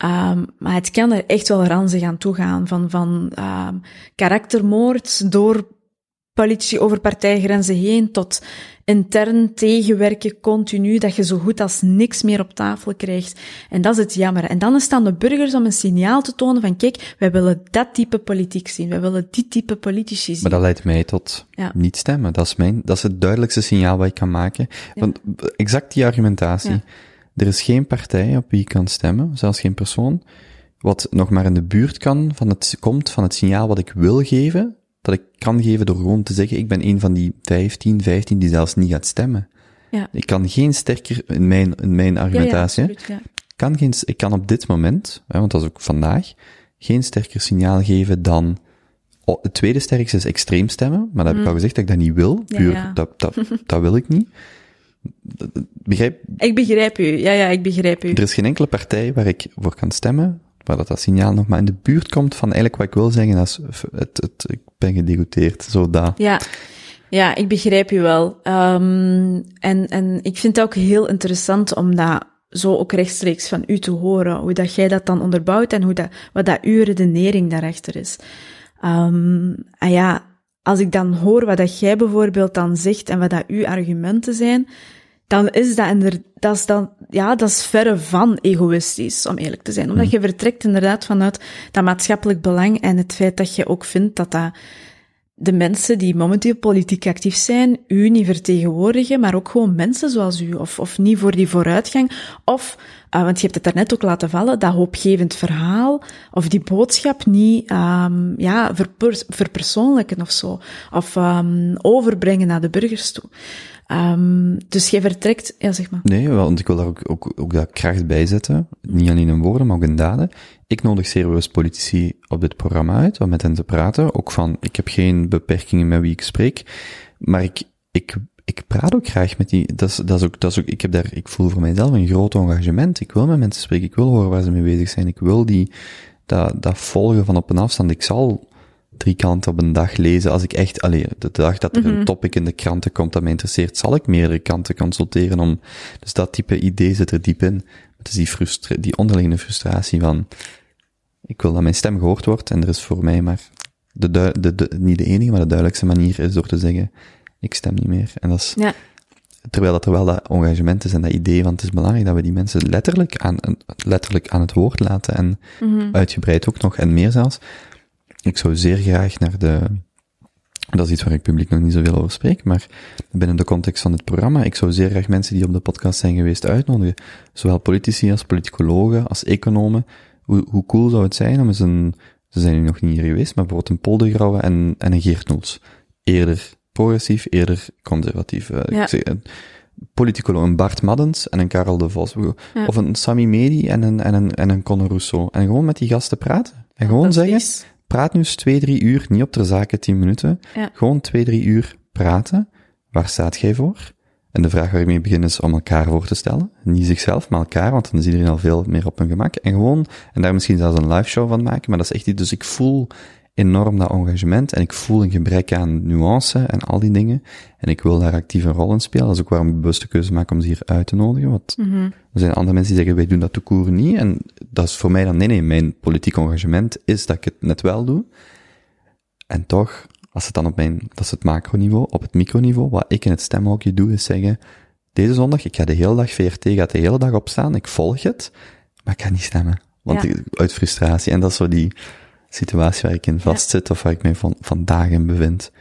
Um, maar het kan er echt wel ranzig aan toe gaan. Van, van um, karaktermoord door politici over partijgrenzen heen tot intern tegenwerken continu, dat je zo goed als niks meer op tafel krijgt. En dat is het jammer. En dan is het aan de burgers om een signaal te tonen van kijk, wij willen dat type politiek zien. Wij willen die type politici zien. Maar dat leidt mij tot Ja. niet stemmen. Dat is mijn, dat is het duidelijkste signaal wat ik kan maken. Want exact die argumentatie. Ja. Er is geen partij op wie je kan stemmen, zelfs geen persoon, wat nog maar in de buurt kan van het, komt van het signaal wat ik wil geven, dat ik kan geven door gewoon te zeggen, ik ben een van die 15, 15 die zelfs niet gaat stemmen. Ja. Ik kan geen sterker, in mijn, in mijn ja, ja, argumentatie, absoluut, ja. kan geen, ik kan op dit moment, hè, want dat is ook vandaag, geen sterker signaal geven dan, oh, het tweede sterkste is extreem stemmen, maar dat heb ik al gezegd dat ik dat niet wil, Mm. Puur. Dat, dat, *laughs* dat wil ik niet. Begrijp, Ik begrijp u. Ja, ja, ik begrijp u. er is geen enkele partij waar ik voor kan stemmen, waar dat, dat signaal nog maar in de buurt komt van eigenlijk wat ik wil zeggen, is, het, het, ik ben gedegoteerd, zo. Ja, ja, ik begrijp u wel. Um, en, en ik vind het ook heel interessant om dat zo ook rechtstreeks van u te horen, hoe dat jij dat dan onderbouwt en hoe dat, wat dat uw redenering daarachter is. Um, en ja, als ik dan hoor wat dat jij bijvoorbeeld dan zegt en wat dat uw argumenten zijn, dan is dat, inder, dat is dan, ja, dat is verre van egoïstisch, om eerlijk te zijn. Omdat je vertrekt inderdaad vanuit dat maatschappelijk belang en het feit dat je ook vindt dat dat de mensen die momenteel politiek actief zijn, u niet vertegenwoordigen, maar ook gewoon mensen zoals u, of, of niet voor die vooruitgang, of, uh, want je hebt het daarnet ook laten vallen, dat hoopgevend verhaal, of die boodschap niet, um, ja, verpers verpersoonlijken of zo, of um, overbrengen naar de burgers toe. Um, dus jij vertrekt, ja zeg maar. Nee, want ik wil daar ook, ook, ook dat kracht bij zetten. Niet alleen in woorden, maar ook in daden. Ik nodig zeer bewust politici op dit programma uit, om met hen te praten. Ook van, ik heb geen beperkingen met wie ik spreek. Maar ik, ik, ik praat ook graag met die, dat is, dat is ook, dat is ook, ik heb daar, ik voel voor mijzelf een groot engagement. Ik wil met mensen spreken, ik wil horen waar ze mee bezig zijn. Ik wil die, dat, dat volgen van op een afstand. Ik zal drie kanten op een dag lezen. Als ik echt, allee, de dag dat er een topic in de kranten komt dat mij interesseert, zal ik meerdere kanten consulteren om, dus dat type idee zit er diep in. Het is die frustra die onderliggende frustratie van, ik wil dat mijn stem gehoord wordt en er is voor mij maar de, dui- de, de, niet de enige, maar de duidelijkste manier is door te zeggen, ik stem niet meer. En dat is, Ja. terwijl dat er wel dat engagement is en dat idee, want het is belangrijk dat we die mensen letterlijk aan, letterlijk aan het woord laten en uitgebreid ook nog en meer zelfs. Ik zou zeer graag naar de, dat is iets waar ik publiek nog niet zoveel over spreek, maar binnen de context van dit programma, ik zou zeer graag mensen die op de podcast zijn geweest uitnodigen. Zowel politici als politicologen, als economen. Hoe, hoe cool zou het zijn om eens een, ze zijn nu nog niet hier geweest, maar bijvoorbeeld een Poldergrauwe en, en een Geert Noels. Eerder progressief, eerder conservatief. eh, Ja. ik zeg, een politicoloog, een Bart Maddens en een Karel de Vos. Ja. Of een Sami Medi en een, en een, en een Conor Rousseau. En gewoon met die gasten praten. En gewoon zeggen. Praat nu eens twee, drie uur, niet op ter zake tien minuten. Ja. Gewoon twee, drie uur praten. Waar staat jij voor? En de vraag waar ik mee begin is om elkaar voor te stellen. Niet zichzelf, maar elkaar, want dan is iedereen al veel meer op hun gemak. En gewoon, en daar misschien zelfs een live show van maken, maar dat is echt iets, dus ik voel enorm dat engagement en ik voel een gebrek aan nuance en al die dingen. En ik wil daar actief een rol in spelen. Dat is ook waarom ik bewust de keuze maak om ze hier uit te nodigen, want er zijn andere mensen die zeggen, wij doen dat te koer niet. En dat is voor mij dan, nee, nee, mijn politiek engagement is dat ik het net wel doe. En toch, als het dan op mijn, dat is het macroniveau, op het microniveau, wat ik in het stemhokje doe, is zeggen, deze zondag, ik ga de hele dag, VRT gaat de hele dag opstaan, ik volg het, maar ik ga niet stemmen. Want Ja. ik- uit frustratie. En dat is zo die situatie waar ik in vastzit, of waar ik mij van, vandaag in bevind.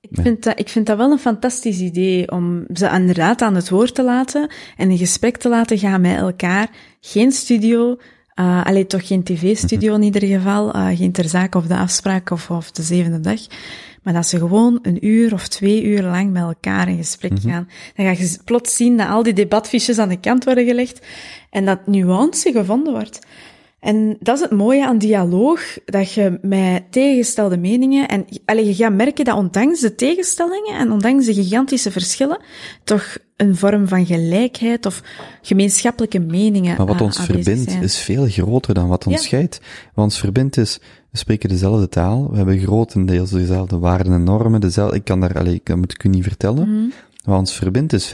Ik vind, dat, ik vind dat wel een fantastisch idee om ze inderdaad aan het woord te laten en een gesprek te laten gaan met elkaar. Geen studio, uh, alleen toch geen tv-studio in ieder geval, uh, geen ter zake of de afspraak of, of de zevende dag. Maar dat ze gewoon een uur of twee uur lang met elkaar in gesprek gaan. Dan ga je plots zien dat al die debatfiches aan de kant worden gelegd en dat nuance gevonden wordt. En dat is het mooie aan dialoog, dat je met tegengestelde meningen, en allee, je gaat merken dat ondanks de tegenstellingen en ondanks de gigantische verschillen, toch een vorm van gelijkheid of gemeenschappelijke meningen Maar wat ons verbindt zijn. is veel groter dan wat ons Ja. scheidt. Wat ons verbindt is, we spreken dezelfde taal, we hebben grotendeels dezelfde waarden en normen, dezelfde, ik kan daar, allee, dat moet ik u niet vertellen. Mhm. Ons verbindt is 95%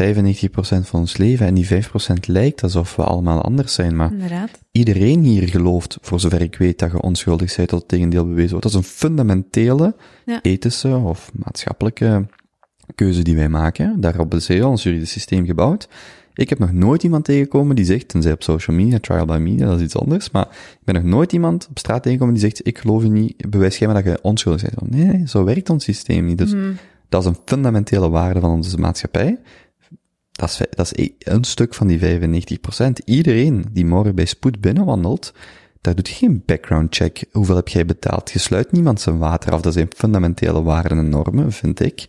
van ons leven en die 5% lijkt alsof we allemaal anders zijn, maar Inderdaad. iedereen hier gelooft, voor zover ik weet, dat je onschuldig bent tot het tegendeel bewezen wordt. Dat is een fundamentele, Ja. ethische of maatschappelijke keuze die wij maken. Daarop is heel ons juridisch systeem gebouwd. Ik heb nog nooit iemand tegengekomen die zegt, tenzij op social media, trial by media, dat is iets anders, maar ik ben nog nooit iemand op straat tegengekomen die zegt, ik geloof je niet, bewijs jij maar dat je onschuldig bent. Nee, zo werkt ons systeem niet. Dus dat is een fundamentele waarde van onze maatschappij. Dat is, dat e- een stuk van die 95%. Iedereen die morgen bij spoed binnenwandelt, daar doet geen background check. Hoeveel heb jij betaald? Je sluit niemand zijn water af. Dat zijn fundamentele waarden en normen, vind ik.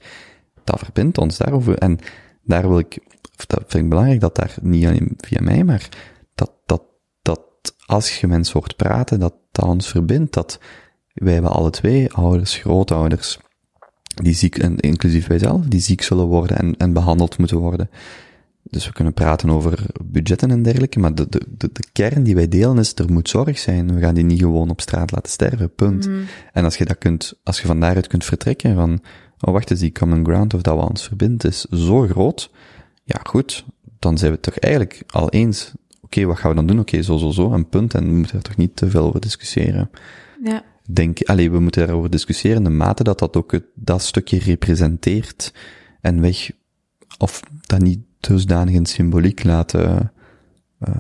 Dat verbindt ons daarover. En daar wil ik, dat vind ik belangrijk dat daar niet alleen via mij, maar dat, dat, dat als je mensen hoort praten, dat dat ons verbindt. Dat wij hebben alle twee, ouders, grootouders, die ziek, en inclusief wij zelf, die ziek zullen worden en, en behandeld moeten worden. Dus we kunnen praten over budgetten en dergelijke, maar de, de, de, de kern die wij delen is, er moet zorg zijn. We gaan die niet gewoon op straat laten sterven, punt. En als je dat kunt, als je van daaruit kunt vertrekken van, oh wacht eens, die common ground of dat wat ons verbindt is zo groot, ja goed, dan zijn we toch eigenlijk al eens, oké, wat gaan we dan doen? Oké, zo, zo, zo, een punt, en we moeten er toch niet te veel over discussiëren Ja. Denk, allee, we moeten daarover discussiëren in de mate dat dat ook het, dat stukje representeert en weg, of dat niet dusdanig in symboliek laten uh,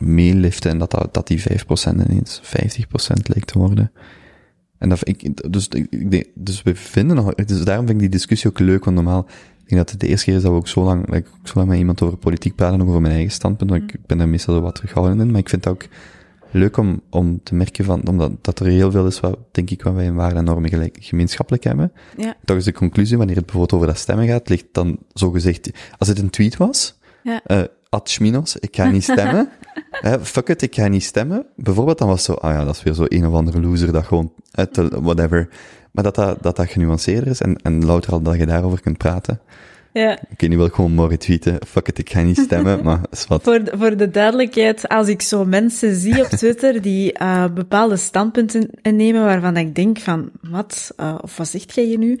meeliften en dat, dat, dat die 5% ineens 50% lijkt te worden. En dat, ik, dus, ik, dus we vinden nog, dus daarom vind ik die discussie ook leuk, want normaal, ik denk dat het de eerste keer is dat we ook zo lang, dat ik ook zo lang met iemand over politiek praten, over mijn eigen standpunt, want ik, ik ben daar meestal wat terughoudend in, maar ik vind dat ook leuk om, om te merken van, omdat dat er heel veel is wat, denk ik, wat wij in waarde en normen gelijk, gemeenschappelijk hebben. Ja. Toch is de conclusie, wanneer het bijvoorbeeld over dat stemmen gaat, ligt dan zo gezegd, als het een tweet was, Ja. eh ad Schminos, ik ga niet stemmen, *laughs* eh, fuck it, ik ga niet stemmen. Bijvoorbeeld, dan was zo, ah ja, dat is weer zo een of andere loser, dat gewoon, uit de, whatever. Maar dat dat, dat, dat genuanceerder is, en, en louter al dat je daarover kunt praten. Ja. Oké, nu wil ik gewoon morgen tweeten. Fuck it, ik ga niet stemmen, maar is wat. Voor, de- voor de duidelijkheid, als ik zo mensen zie op Twitter die eh, bepaalde standpunten innemen waarvan ik denk van, wat, eh, of wat zegt jij hier nu?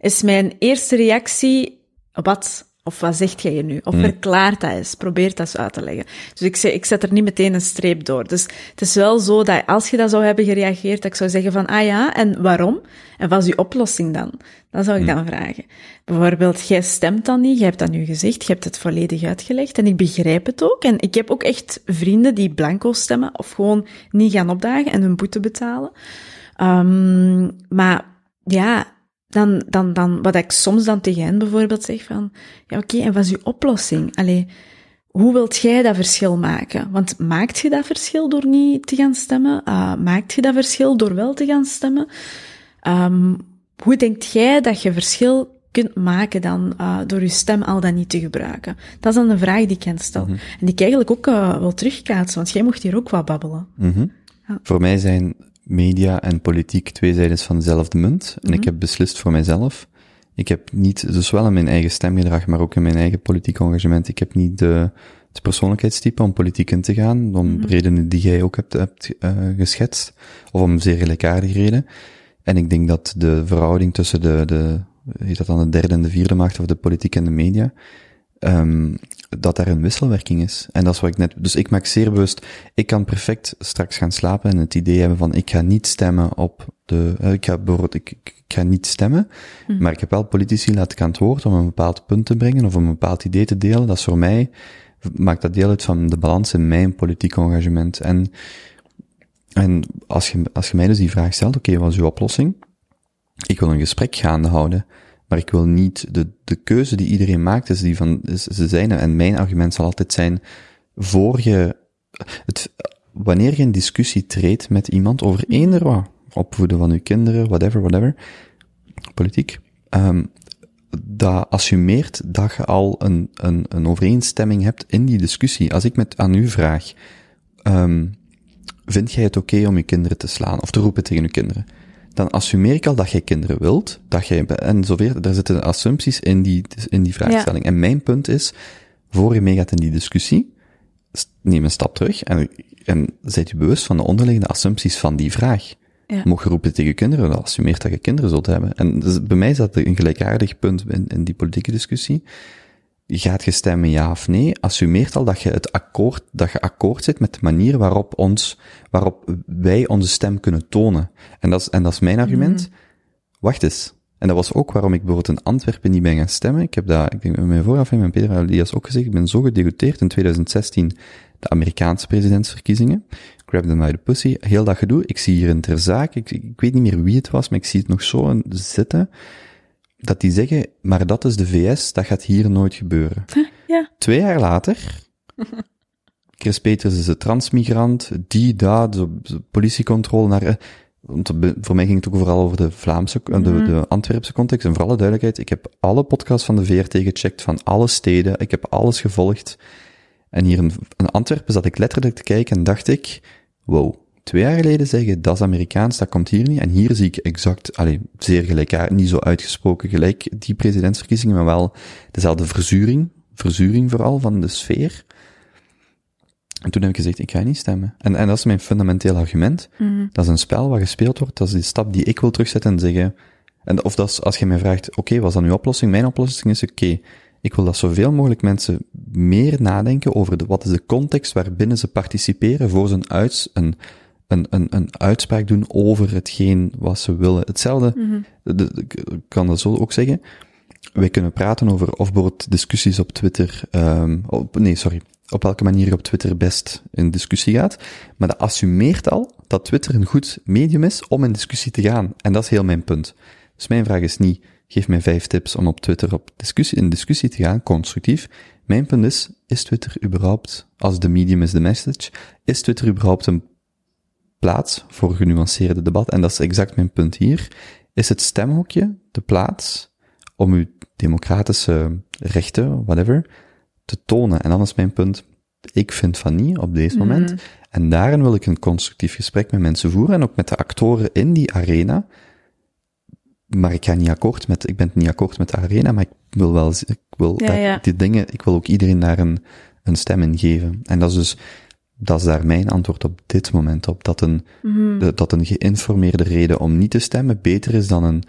Is mijn eerste reactie, wat, of wat zegt jij hier nu? Of verklaart dat eens, probeer dat eens uit te leggen. Dus ik, zeg, ik zet er niet meteen een streep door. Dus het is wel zo dat als je dat zou hebben gereageerd, dat ik zou zeggen van, ah ja, en waarom? En wat is je oplossing dan? Dat zou ik dan vragen. Bijvoorbeeld, jij stemt dan niet, jij hebt dat nu gezegd, je hebt het volledig uitgelegd en ik begrijp het ook. En ik heb ook echt vrienden die blanco stemmen of gewoon niet gaan opdagen en hun boete betalen. Ehm, maar ja, dan, dan, dan, wat ik soms dan tegen hen bijvoorbeeld zeg van, ja oké, en wat is uw oplossing? Allee, hoe wilt jij dat verschil maken? Want maakt je dat verschil door niet te gaan stemmen? Uh, maakt je dat verschil door wel te gaan stemmen? Um, hoe denkt jij dat je verschil kunt maken dan uh, door je stem al dan niet te gebruiken? Dat is dan een vraag die ik hen stel. En die ik eigenlijk ook uh, wil terugkaatsen, want jij mocht hier ook wat babbelen. Mhm. Ja. Voor mij zijn media en politiek twee zijdes van dezelfde munt. En ik heb beslist voor mijzelf. Ik heb niet, dus wel in mijn eigen stemgedrag, maar ook in mijn eigen politiek engagement. Ik heb niet de, het persoonlijkheidstype om politiek in te gaan, om redenen die jij ook hebt, hebt uh, geschetst, of om zeer gelijkaardige reden. En ik denk dat de verhouding tussen de, de heet dat dan de derde en de vierde macht, of de politiek en de media, um, dat daar een wisselwerking is. En dat is wat ik net, dus ik maak zeer bewust, ik kan perfect straks gaan slapen en het idee hebben van, ik ga niet stemmen op de, uh, ik ga bijvoorbeeld, ik, ik ga niet stemmen, mm. maar ik heb wel politici laten ik aan het woord om een bepaald punt te brengen of om een bepaald idee te delen. Dat is voor mij, maakt dat deel uit van de balans in mijn politiek engagement. En, en als je, als je mij dus die vraag stelt, oké, okay, wat is uw oplossing? Ik wil een gesprek gaande houden. Maar ik wil niet, de, de keuze die iedereen maakt, is die van, is, ze zijn, en mijn argument zal altijd zijn, voor je, het, wanneer je in discussie treedt met iemand over eender wat, opvoeden van uw kinderen, whatever, whatever, politiek, um, dat assumeert dat je al een, een, een overeenstemming hebt in die discussie. Als ik met aan u vraag, um, vind jij het oké okay om je kinderen te slaan, of te roepen tegen je kinderen? Dan assumeer ik al dat jij kinderen wilt, dat jij, en zoveel, daar zitten assumpties in die, in die vraagstelling. Ja. En mijn punt is, voor je meegaat in die discussie, neem een stap terug en, en zijt u bewust van de onderliggende assumpties van die vraag. Ja. Mocht je roepen tegen je kinderen, dan assumeert dat je kinderen zult hebben. En dus bij mij is dat een gelijkaardig punt in, in die politieke discussie. Gaat je stemmen ja of nee, assumeert al dat je het akkoord, dat je akkoord zit met de manier waarop ons, waarop wij onze stem kunnen tonen. En dat is, en dat is mijn argument. Mm. Wacht eens. En dat was ook waarom ik bijvoorbeeld in Antwerpen niet ben gaan stemmen. Ik heb dat, ik denk in mijn vooraflevering met Peter Elias ook gezegd, ik ben zo gedegoteerd in 2016 de Amerikaanse presidentsverkiezingen. Grab them by the pussy. Heel dat gedoe. Ik zie hier in ter zaak, ik, ik weet niet meer wie het was, maar ik zie het nog zo zitten dat die zeggen, maar dat is de VS, dat gaat hier nooit gebeuren. Ja. Twee jaar later, *laughs* Chris Peters is een transmigrant, die, daar, de, de politiecontrole naar, want voor mij ging het ook vooral over de Vlaamse, de, Mhm. de Antwerpse context. En voor alle duidelijkheid, ik heb alle podcasts van de VRT gecheckt, van alle steden, ik heb alles gevolgd. En hier in, in Antwerpen zat ik letterlijk te kijken en dacht ik, wow, twee jaar geleden zeggen, dat is Amerikaans, dat komt hier niet. En hier zie ik exact, alleen zeer gelijk, niet zo uitgesproken gelijk die presidentsverkiezingen, maar wel dezelfde verzuring, verzuring vooral van de sfeer. En toen heb ik gezegd, ik ga niet stemmen. En, en dat is mijn fundamenteel argument. Mm. Dat is een spel wat gespeeld wordt, dat is die stap die ik wil terugzetten en zeggen, en of dat is, als je mij vraagt, oké, okay, wat is dan uw oplossing? Mijn oplossing is, oké, okay, ik wil dat zoveel mogelijk mensen meer nadenken over de, wat is de context waarbinnen ze participeren voor ze een, uits, een, een, een, een uitspraak doen over hetgeen wat ze willen. Hetzelfde, Mhm. de, ik kan dat zo ook zeggen. Wij kunnen praten over of bijvoorbeeld discussies op Twitter, um, op, nee, sorry, op welke manier je op Twitter best in discussie gaat. Maar dat assumeert al dat Twitter een goed medium is om in discussie te gaan. En dat is heel mijn punt. Dus mijn vraag is niet, geef mij vijf tips om op Twitter op discussie, in discussie te gaan, constructief. Mijn punt is, is Twitter überhaupt, als de medium is de message, is Twitter überhaupt een plaats voor genuanceerde debat? En dat is exact mijn punt hier. Is het stemhokje de plaats om uw democratische rechten, whatever, te tonen? En dan is mijn punt, ik vind van niet op deze moment. Mhm. En daarin wil ik een constructief gesprek met mensen voeren en ook met de actoren in die arena. Maar ik ga niet akkoord met, ik ben niet akkoord met de arena, maar ik wil wel, ik wil, Ja, daar- ja. die dingen, ik wil ook iedereen daar een, een stem in geven. En dat is dus, dat is daar mijn antwoord op dit moment op. Dat een, Mhm. de- dat een geïnformeerde reden om niet te stemmen beter is dan een,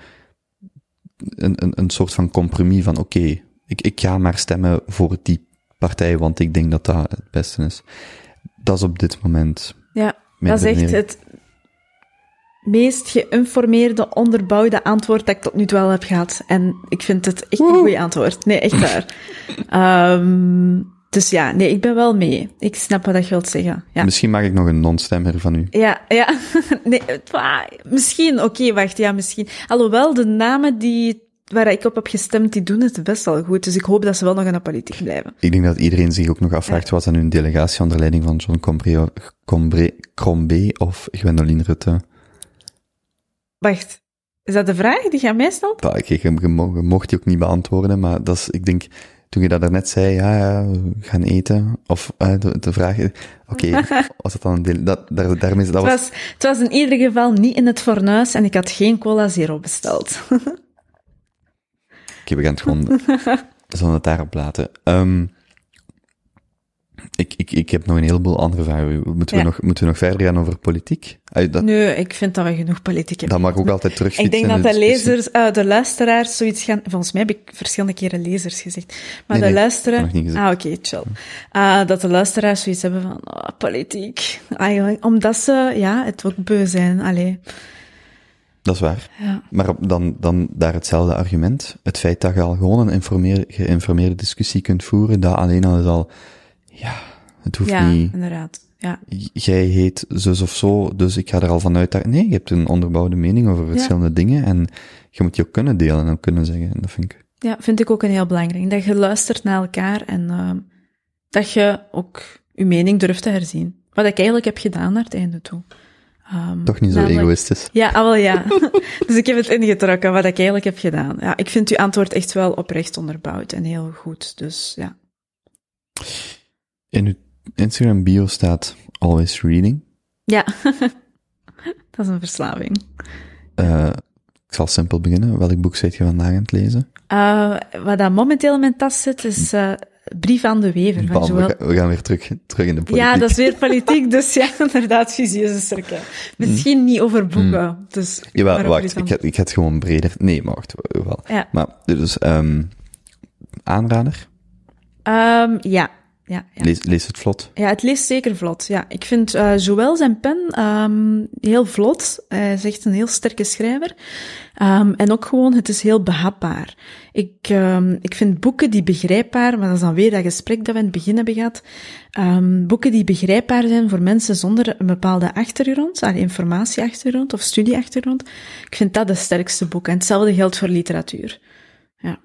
een, een, een soort van compromis van, oké, ik, ik ga maar stemmen voor die partij, want ik denk dat dat het beste is. Dat is op dit moment Ja, dat is echt het meest geïnformeerde, onderbouwde antwoord dat ik tot nu toe wel heb gehad. En ik vind het echt een goed antwoord. Nee, echt waar. *laughs* Ehm, dus ja, nee, ik ben wel mee. Ik snap wat je wilt zeggen. Ja. Misschien mag ik nog een non-stemmer van u. Ja, ja. *laughs* Nee, misschien. Oké, wacht. Ja, misschien. Alhoewel, de namen die, waar ik op heb gestemd, die doen het best wel goed. Dus ik hoop dat ze wel nog in de politiek blijven. Ik denk dat iedereen zich ook nog afvraagt, dat nu een delegatie onder leiding van John Combre, Combre, Crombé of Gwendoline Rutte? Wacht. Is dat de vraag die je aan mij stelt? Ik, je je mocht die ook niet beantwoorden, maar dat is, ik denk, toen je dat daarnet zei, ja, ja, we gaan eten, of eh, de, de vraag, oké, *laughs* was dat dan een deel, dat, daar, daarmee, dat Het was, was, het was in ieder geval niet in het fornuis en ik had geen cola zero besteld. oké, we gaan het gewoon, we zullen het daarop laten. Ik, ik, ik heb nog een heleboel andere vragen. Moeten we, nog, moeten we nog verder gaan over politiek? Dat, Nee, ik vind dat we genoeg politiek hebben. dat mag ook altijd terug. Ik denk dat de lezers, eh, de luisteraars zoiets gaan... Volgens mij heb ik verschillende keren lezers gezegd. Maar Nee, de nee, luisteraars... Ah, oké, chill. Ah, dat de luisteraars zoiets hebben van, oh, politiek. Eigenlijk, omdat ze, ja, het ook beu zijn. Allee. Dat is waar. Ja. Maar dan, dan daar hetzelfde argument. Het feit dat je al gewoon een geïnformeerde discussie kunt voeren, dat alleen al is al, ja, het hoeft Ja, niet, inderdaad. Ja. jij heet zus of zo, dus ik ga er al vanuit dat, nee, je hebt een onderbouwde mening over verschillende dingen en je moet die ook kunnen delen en ook kunnen zeggen. En dat vind ik, ja, vind ik ook een heel belangrijk. Dat je luistert naar elkaar en ehm, dat je ook je mening durft te herzien. Wat ik eigenlijk heb gedaan naar het einde toe. Ehm, toch niet zo namelijk- egoïstisch. Ja, ah, wel ja. *laughs* dus ik heb het ingetrokken, wat ik eigenlijk heb gedaan. Ja, ik vind uw antwoord echt wel oprecht onderbouwd en heel goed. Dus ja. In uw Instagram bio staat always reading. Ja, *laughs* dat is een verslaving. Eh, ik zal simpel beginnen. Welk boek zijt je vandaag aan het lezen? Eh, wat dat momenteel in mijn tas zit, is eh, Brief aan de Wever van Bam, we, gaan, we gaan weer terug, terug in de politiek. Ja, dat is weer politiek, *laughs* dus ja, inderdaad, visieuze cirkel. Misschien niet over boeken, dus... Mm. Jawel, wacht, ik ga, ik ga het gewoon breder... Nee, maar wacht, wel. Ja. Maar, dus, ehm aanrader? Ehm, ja, ja, ja. Lees, lees het vlot. Ja, het leest zeker vlot. Ja, ik vind eh Joël zijn pen ehm, heel vlot. Hij is echt een heel sterke schrijver. Ehm, en ook gewoon, het is heel behapbaar. Ik, ehm, ik vind boeken die begrijpbaar, maar dat is dan weer dat gesprek dat we in het begin hebben gehad. Boeken die begrijpbaar zijn voor mensen zonder een bepaalde achtergrond, informatieachtergrond of studieachtergrond. Ik vind dat de sterkste boeken. En hetzelfde geldt voor literatuur. Ja.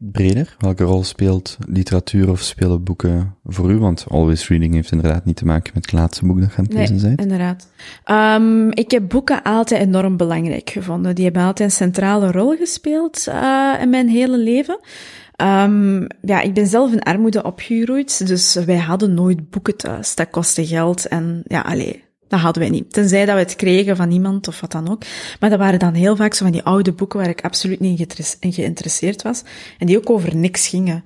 Breder, welke rol speelt literatuur of spelen boeken voor u? Want always reading heeft inderdaad niet te maken met het laatste boek dat je aan het lezen bent. inderdaad. Ehm, ik heb boeken altijd enorm belangrijk gevonden. Die hebben altijd een centrale rol gespeeld eh, in mijn hele leven. Ehm, ja, ik ben zelf in armoede opgegroeid, dus wij hadden nooit boeken thuis. Dat kostte geld en ja, allee, dat hadden wij niet. Tenzij dat we het kregen van iemand of wat dan ook. Maar dat waren dan heel vaak zo van die oude boeken waar ik absoluut niet in geïnteresseerd was. En die ook over niks gingen.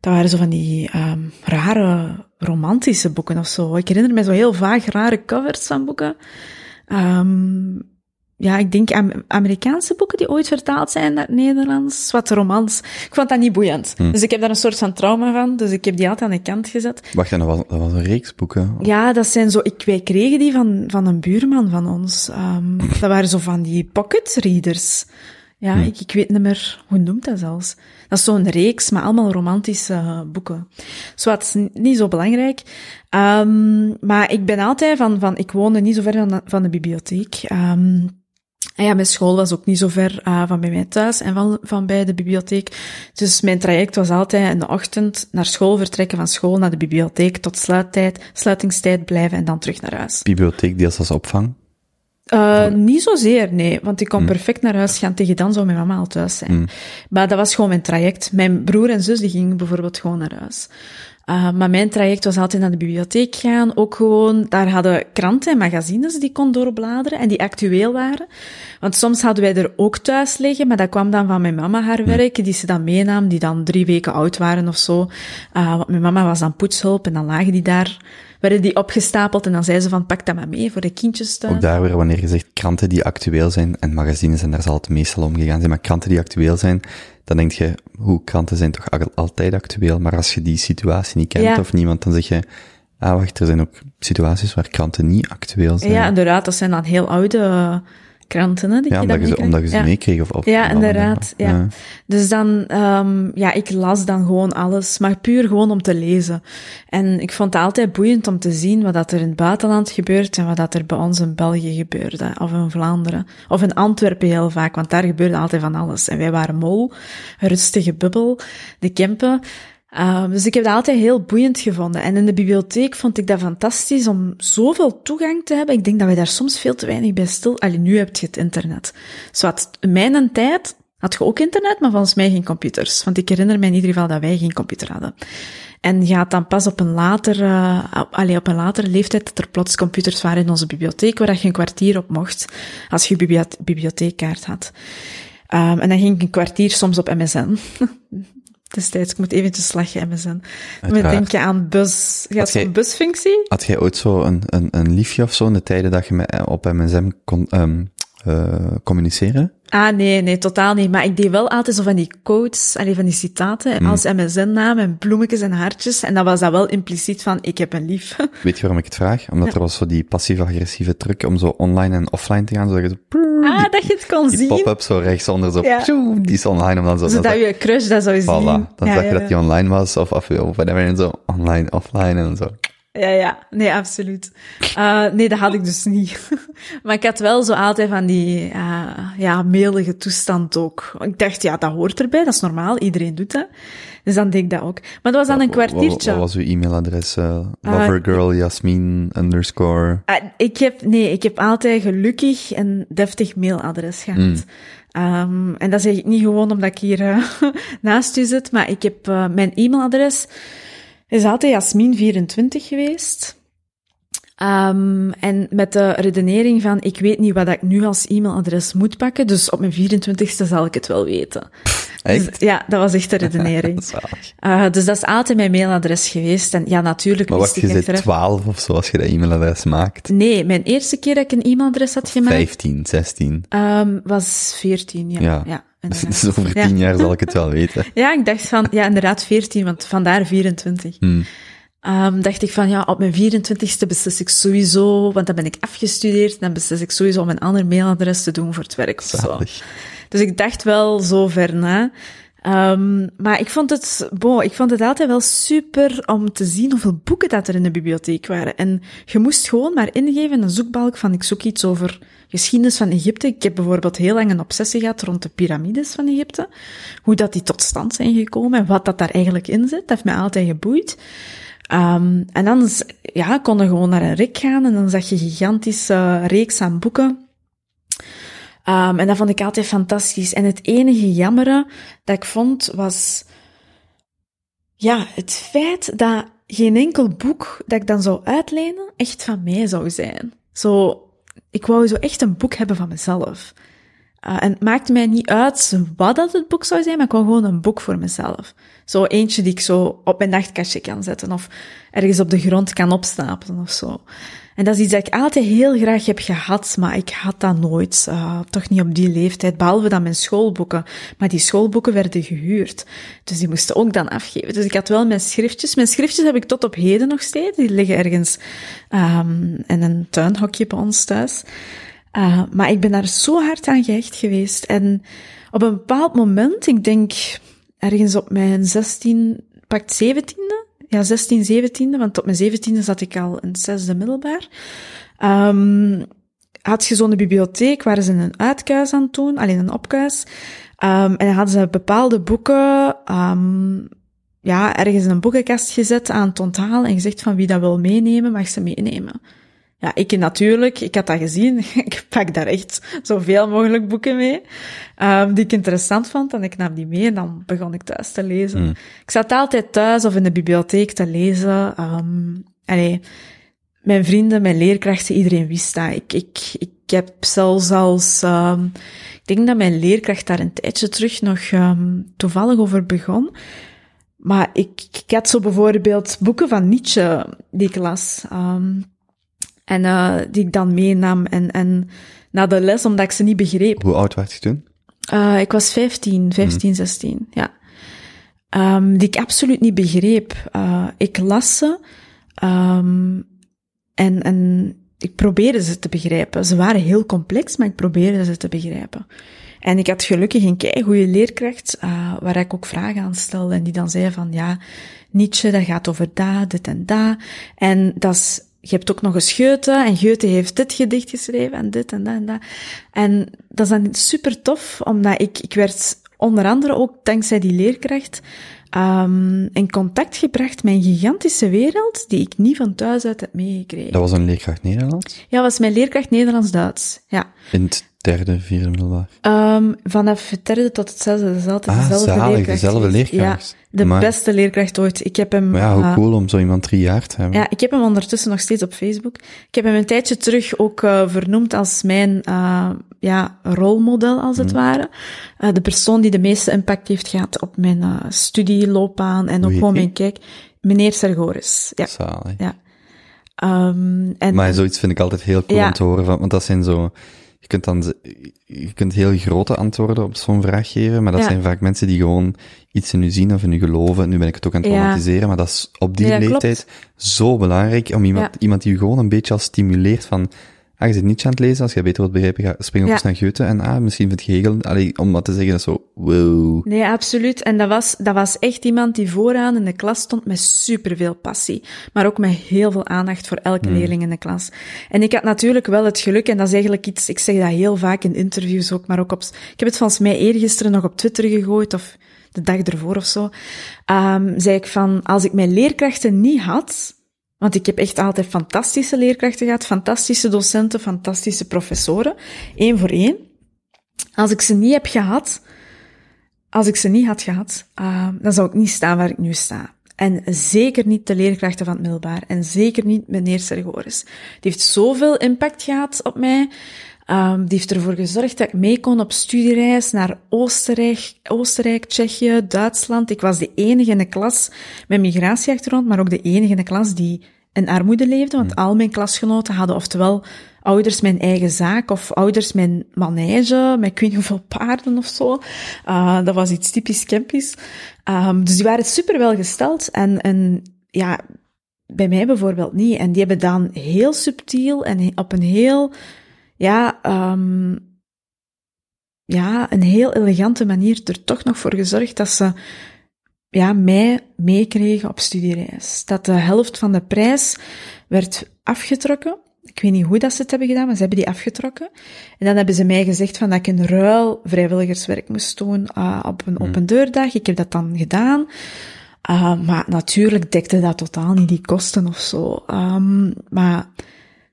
Dat waren zo van die ehm, rare romantische boeken of zo. Ik herinner me zo heel vaag rare covers van boeken. Ehm, ja, ik denk Am- Amerikaanse boeken die ooit vertaald zijn naar het Nederlands. Wat romans. Ik vond dat niet boeiend. Dus ik heb daar een soort van trauma van. Dus ik heb die altijd aan de kant gezet. Wacht, en dat was, dat was een reeks boeken. Ja, dat zijn zo, ik, wij kregen die van, van een buurman van ons. Ehm, *clears throat* dat waren zo van die pocket readers. Ja, ik, ik weet niet meer, hoe noemt dat zelfs? Dat is zo'n reeks, maar allemaal romantische boeken. Zo, is n- niet zo belangrijk. Ehm, maar ik ben altijd van, van, ik woonde niet zo ver van de, van de bibliotheek. Ehm, en ja, mijn school was ook niet zo ver eh, van bij mij thuis en van, van bij de bibliotheek. Dus mijn traject was altijd in de ochtend naar school vertrekken, van school naar de bibliotheek tot sluittijd, sluitingstijd blijven en dan terug naar huis. Bibliotheek deels als opvang. Uh, niet zozeer, nee, want ik kon perfect naar huis gaan. Tegen dan zou mijn mama al thuis zijn. Maar dat was gewoon mijn traject. Mijn broer en zus die gingen bijvoorbeeld gewoon naar huis. Uh, maar mijn traject was altijd naar de bibliotheek gaan. Ook gewoon, daar hadden kranten en magazines die ik kon doorbladeren en die actueel waren. Want soms hadden wij er ook thuis liggen, maar dat kwam dan van mijn mama haar werk, die ze dan meenam, die dan drie weken oud waren of zo. Uh, want mijn mama was dan poetshulp en dan lagen die daar werden die opgestapeld en dan zei ze van pak dat maar mee voor de kindjes thuis. Ook daar weer, wanneer je zegt kranten die actueel zijn, en magazines, en daar zal het meestal om gegaan zijn, maar kranten die actueel zijn, dan denk je, hoe kranten zijn toch altijd actueel, maar als je die situatie niet kent Ja. of niemand, dan zeg je, ah wacht, er zijn ook situaties waar kranten niet actueel zijn. Ja, inderdaad, dat zijn dan heel oude uh, kranten, hè, Ja, je omdat dan je, ze- omdat je ze Ja. meekreeg of, of Ja, inderdaad, allemaal. ja. Dus dan, um, ja, ik las dan gewoon alles, maar puur gewoon om te lezen. En ik vond het altijd boeiend om te zien wat dat er in het buitenland gebeurt en wat dat er bij ons in België gebeurde, of in Vlaanderen, of in Antwerpen heel vaak, want daar gebeurde altijd van alles. En wij waren mol, rustige bubbel, de Kempen. Um, dus ik heb dat altijd heel boeiend gevonden. En in de bibliotheek vond ik dat fantastisch om zoveel toegang te hebben. Ik denk dat wij daar soms veel te weinig bij stil... Allee, nu heb je het internet. Zoals in mijn tijd had je ook internet, maar volgens mij geen computers. Want ik herinner me in ieder geval dat wij geen computer hadden. En je had dan pas op een later, uh, allee, op een latere leeftijd dat er plots computers waren in onze bibliotheek, waar je een kwartier op mocht, als je biblioth bibliotheekkaart had. Um, en dan ging ik een kwartier soms op MSN. *laughs* destijds. Ik moet eventjes lachen, MSN. Met denken aan bus. Ja, zo'n busfunctie. Had jij ooit zo een, een, een liefje of zo in de tijden dat je met, op MSM kon um, uh, communiceren? Ah, nee, nee, totaal niet. Maar ik deed wel altijd zo van die quotes, allee, van die citaten, Hmm. als MSN-naam en bloemetjes en hartjes. En dat was dat wel impliciet van, ik heb een lief. *laughs* Weet je waarom ik het vraag? Omdat Ja. er was zo die passief-agressieve truc om zo online en offline te gaan, zodat je zo... prrr, Ah, die, dat je het kon die zien. pop-up zo rechtsonder, zo... Ja. die is online, om dan zo... Zodat dan je crush dat zou zien. Voilà, dan ja, zag je dat die online was, of, of, of whatever, en zo online, offline, en zo. Ja, ja, nee, absoluut. Uh, nee, dat had ik dus niet. *laughs* maar ik had wel zo altijd van die, uh, ja, mailige toestand ook. Ik dacht, ja, dat hoort erbij, dat is normaal, iedereen doet dat. Dus dan deed ik dat ook. Maar dat was dan een kwartiertje. wat was uw e-mailadres? Uh, Ah, lovergirl Jasmin underscore... Uh, ik heb, nee, ik heb altijd gelukkig een deftig mailadres gehad. Mm. Um, en dat zeg ik niet gewoon omdat ik hier uh, *laughs* naast u zit, maar ik heb uh, mijn e-mailadres is altijd Jasmin24 geweest. Um, en met de redenering van, ik weet niet wat ik nu als e-mailadres moet pakken, dus op mijn 24ste zal ik het wel weten. Echt? Dus, ja, dat was echt de redenering. *laughs* uh, dus dat is altijd mijn mailadres geweest. En ja, natuurlijk Maar wist wacht, ik je zit 12 of zo als je dat e-mailadres maakt? Nee, mijn eerste keer dat ik een e-mailadres had gemaakt... 15, 16? Um, was 14, ja. Ja. ja *laughs* dus over 10 ja. jaar zal ik het wel *laughs* weten. ja, ik dacht van, ja, inderdaad 14, want vandaar 24. Hmm. Um, dacht ik van, ja, op mijn 24ste beslis ik sowieso, want dan ben ik afgestudeerd, dan beslis ik sowieso om een ander mailadres te doen voor het werk of zo. Dus ik dacht wel zo ver na. Um, maar ik vond het, bon, ik vond het altijd wel super om te zien hoeveel boeken dat er in de bibliotheek waren. En je moest gewoon maar ingeven in een zoekbalk van ik zoek iets over geschiedenis van Egypte. Ik heb bijvoorbeeld heel lang een obsessie gehad rond de piramides van Egypte. Hoe dat die tot stand zijn gekomen en wat dat daar eigenlijk in zit. Dat heeft mij altijd geboeid. Um, en dan, ja, kon je gewoon naar een rek gaan en dan zag je gigantische reeks aan boeken. Um, en dat vond ik altijd fantastisch. En het enige jammere dat ik vond was, ja, het feit dat geen enkel boek dat ik dan zou uitlenen echt van mij zou zijn. Zo, ik wou zo echt een boek hebben van mezelf. Uh, en het maakte mij niet uit wat dat het boek zou zijn, maar ik wou gewoon een boek voor mezelf. Zo eentje die ik zo op mijn nachtkastje kan zetten of ergens op de grond kan opstapelen of zo. En dat is iets dat ik altijd heel graag heb gehad, maar ik had dat nooit. Uh, toch niet op die leeftijd, behalve dan mijn schoolboeken. Maar die schoolboeken werden gehuurd. Dus die moesten ook dan afgeven. Dus ik had wel mijn schriftjes. Mijn schriftjes heb ik tot op heden nog steeds. Die liggen ergens um, in een tuinhokje bij ons thuis. Uh, maar ik ben daar zo hard aan gehecht geweest. En op een bepaald moment, ik denk ergens op mijn 16, pakt 17e, ja, 16, 17e, want op mijn 17e zat ik al in het zesde middelbaar. Um, had je zo'n bibliotheek waar ze een uitkuis aan doen, alleen een opkuis. Um, en dan hadden ze bepaalde boeken, um, ja, ergens in een boekenkast gezet aan het onthalen en gezegd van wie dat wil meenemen, mag ze meenemen. Ja, ik natuurlijk, ik had dat gezien. *laughs* ik pak daar echt zoveel mogelijk boeken mee, um, die ik interessant vond. En ik nam die mee en dan begon ik thuis te lezen. Ik zat altijd thuis of in de bibliotheek te lezen. Um, allee, mijn vrienden, mijn leerkrachten, iedereen wist dat. Ik, ik, ik heb zelfs als, um, ik denk dat mijn leerkracht daar een tijdje terug nog toevallig over begon. Maar ik, ik had zo bijvoorbeeld boeken van Nietzsche die ik las. Um, en uh, die ik dan meenam en, en na de les, omdat ik ze niet begreep. Hoe oud was je toen? Uh, ik was 15, 15, mm. 16, ja. Um, die ik absoluut niet begreep. Uh, ik las ze um, en, en ik probeerde ze te begrijpen. Ze waren heel complex, maar ik probeerde ze te begrijpen. En ik had gelukkig een kei goede leerkracht, uh, waar ik ook vragen aan stelde. En die dan zei van, ja, Nietzsche, dat gaat over dat, dit en dat. En dat is, je hebt ook nog eens Goethe, en Goethe heeft dit gedicht geschreven, en dit en dat en dat. En dat is dan super tof, omdat ik, ik werd onder andere ook dankzij die leerkracht, um, in contact gebracht met een gigantische wereld die ik niet van thuis uit heb meegekregen. Dat was een leerkracht Nederlands? Ja, dat was mijn leerkracht Nederlands-Duits, ja. In het derde, vierde middelbaar? Um, vanaf het derde tot het zesde, dat is altijd ah, dezelfde zalig, leerkracht. dezelfde leerkracht. Ja, de maar, beste leerkracht ooit. Ik heb hem... Maar ja, hoe uh, cool om zo iemand drie jaar te hebben. Ja, ik heb hem ondertussen nog steeds op Facebook. Ik heb hem een tijdje terug ook uh, vernoemd als mijn uh, ja, rolmodel, als het mm. ware. De persoon die de meeste impact heeft gehad op mijn studieloopbaan en ook gewoon mijn kijk. Meneer Sergoris. Ja. Zalig. Ja. Um, en, maar zoiets vind ik altijd heel cool ja. om te horen, van, want dat zijn zo... Je kunt dan, je kunt heel grote antwoorden op zo'n vraag geven, maar dat ja. zijn vaak mensen die gewoon iets in u zien of in u geloven. Nu ben ik het ook aan het traumatiseren, ja. maar dat is op die ja, leeftijd klopt. zo belangrijk om iemand, iemand die u gewoon een beetje al stimuleert van, ah, je zit niet aan het lezen, als je beter wilt begrijpen, ga, spring ook eens naar Goethe en ah, misschien vind je Hegel, allee, om wat te zeggen, dat is zo, wow. Nee, absoluut. En dat was, dat was echt iemand die vooraan in de klas stond met superveel passie, maar ook met heel veel aandacht voor elke Hmm. leerling in de klas. En ik had natuurlijk wel het geluk, en dat is eigenlijk iets, ik zeg dat heel vaak in interviews ook, maar ook op, ik heb het volgens mij eergisteren nog op Twitter gegooid, of de dag ervoor of zo, um, zei ik van, als ik mijn leerkrachten niet had, want ik heb echt altijd fantastische leerkrachten gehad, fantastische docenten, fantastische professoren, één voor één. Als ik ze niet heb gehad, als ik ze niet had gehad, uh, dan zou ik niet staan waar ik nu sta. En zeker niet de leerkrachten van het middelbaar. En zeker niet meneer Sergoris. Die heeft zoveel impact gehad op mij. Um, die heeft ervoor gezorgd dat ik mee kon op studiereis naar Oostenrijk, Oostenrijk, Tsjechië, Duitsland. Ik was de enige in de klas met migratieachtergrond, maar ook de enige in de klas die in armoede leefde. Want al mijn klasgenoten hadden oftewel ouders mijn eigen zaak of ouders mijn manege, met ik weet niet hoeveel paarden of zo. Uh, dat was iets typisch Kempisch. Um, dus die waren super wel gesteld en, en ja, bij mij bijvoorbeeld niet. En die hebben dan heel subtiel en op een heel, ja, um, ja, een heel elegante manier er toch nog voor gezorgd dat ze ja, mij meekregen op studiereis. Dat de helft van de prijs werd afgetrokken. Ik weet niet hoe dat ze het hebben gedaan, maar ze hebben die afgetrokken. En dan hebben ze mij gezegd van dat ik in ruil vrijwilligerswerk moest doen uh, op een open deurdag. Ik heb dat dan gedaan. Uh, maar natuurlijk dekte dat totaal niet die kosten of zo. Um, maar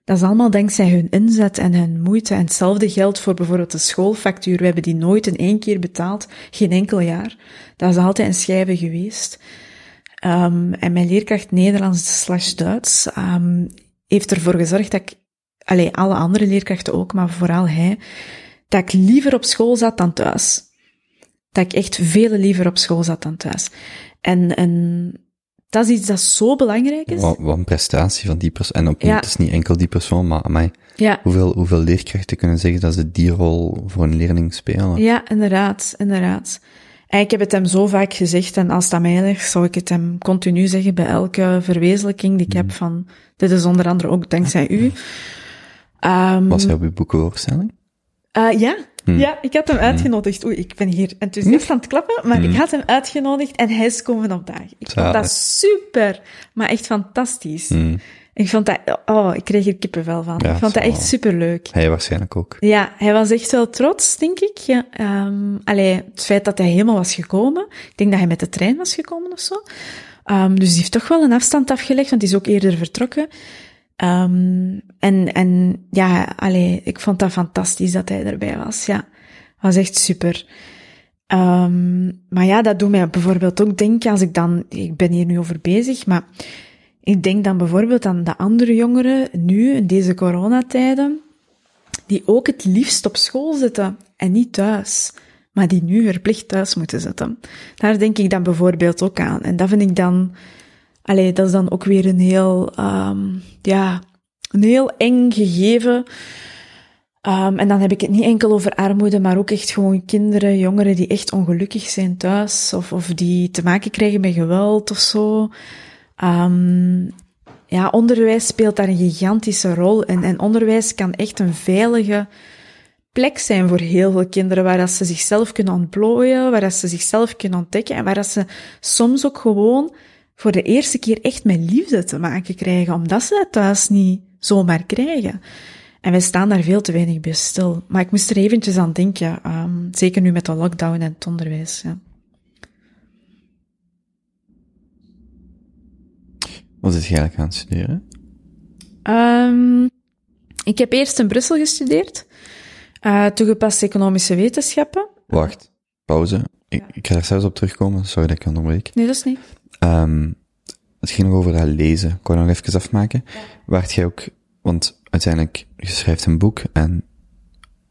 dat is allemaal dankzij hun inzet en hun moeite. En hetzelfde geldt voor bijvoorbeeld de schoolfactuur. We hebben die nooit in één keer betaald, geen enkel jaar. Dat is altijd een schijven geweest. Um, en mijn leerkracht Nederlands slash Duits um, heeft ervoor gezorgd dat ik, allee, alle andere leerkrachten ook, maar vooral hij, dat ik liever op school zat dan thuis. Dat ik echt veel liever op school zat dan thuis. En, en dat is iets dat zo belangrijk is. Wat, wat een prestatie van die persoon. En opnieuw, Ja. het is niet enkel die persoon, maar mij. Ja, Hoeveel, hoeveel leerkrachten kunnen zeggen dat ze die rol voor een leerling spelen? ja, inderdaad, inderdaad. En ik heb het hem zo vaak gezegd, en als dat mij ligt, zou ik het hem continu zeggen bij elke verwezenlijking die ik heb van, dit is onder andere ook dankzij u. Um, Was hij op uw boekenvoorstelling? Uh, ja. Ja, ik had hem uitgenodigd. Oei, ik ben hier enthousiast aan het klappen, maar ik had hem uitgenodigd en hij is komen op dagen. Ik vond dat super, maar echt fantastisch. Ik vond dat, oh, ik kreeg er kippenvel van. Ja, ik vond dat echt superleuk. Hij waarschijnlijk ook. Ja, hij was echt wel trots, denk ik. Ja, um, allee, het feit dat hij helemaal was gekomen. Ik denk dat hij met de trein was gekomen of zo. Um, dus die heeft toch wel een afstand afgelegd, want die is ook eerder vertrokken. Ehm, en, en ja, allee, ik vond dat fantastisch dat hij erbij was. Ja, was echt super. Ehm, maar ja, dat doet mij bijvoorbeeld ook denken als ik dan, ik ben hier nu over bezig, maar ik denk dan bijvoorbeeld aan de andere jongeren nu in deze coronatijden, die ook het liefst op school zitten en niet thuis, maar die nu verplicht thuis moeten zitten. Daar denk ik dan bijvoorbeeld ook aan. En dat vind ik dan, allee, dat is dan ook weer een heel, um, ja, een heel eng gegeven. Um, en dan heb ik het niet enkel over armoede, maar ook echt gewoon kinderen, jongeren die echt ongelukkig zijn thuis, of, of die te maken krijgen met geweld of zo. Um, ja, onderwijs speelt daar een gigantische rol in. En onderwijs kan echt een veilige plek zijn voor heel veel kinderen, waar dat ze zichzelf kunnen ontplooien, waar dat ze zichzelf kunnen ontdekken en waar dat ze soms ook gewoon voor de eerste keer echt met liefde te maken krijgen, omdat ze dat thuis niet zomaar krijgen. En wij staan daar veel te weinig bij stil. Maar ik moest er eventjes aan denken, um, zeker nu met de lockdown en het onderwijs. Ja. Wat is je eigenlijk aan het studeren? Um, ik heb eerst in Brussel gestudeerd, uh, toegepaste economische wetenschappen. Wacht, pauze. Ik, ik ga er zelfs op terugkomen, sorry dat ik onderbreek. Nee, dat is niet. Um, het ging nog over dat lezen. Ik kon nog even afmaken. Ja. Waart jij ook, want uiteindelijk, je schrijft een boek en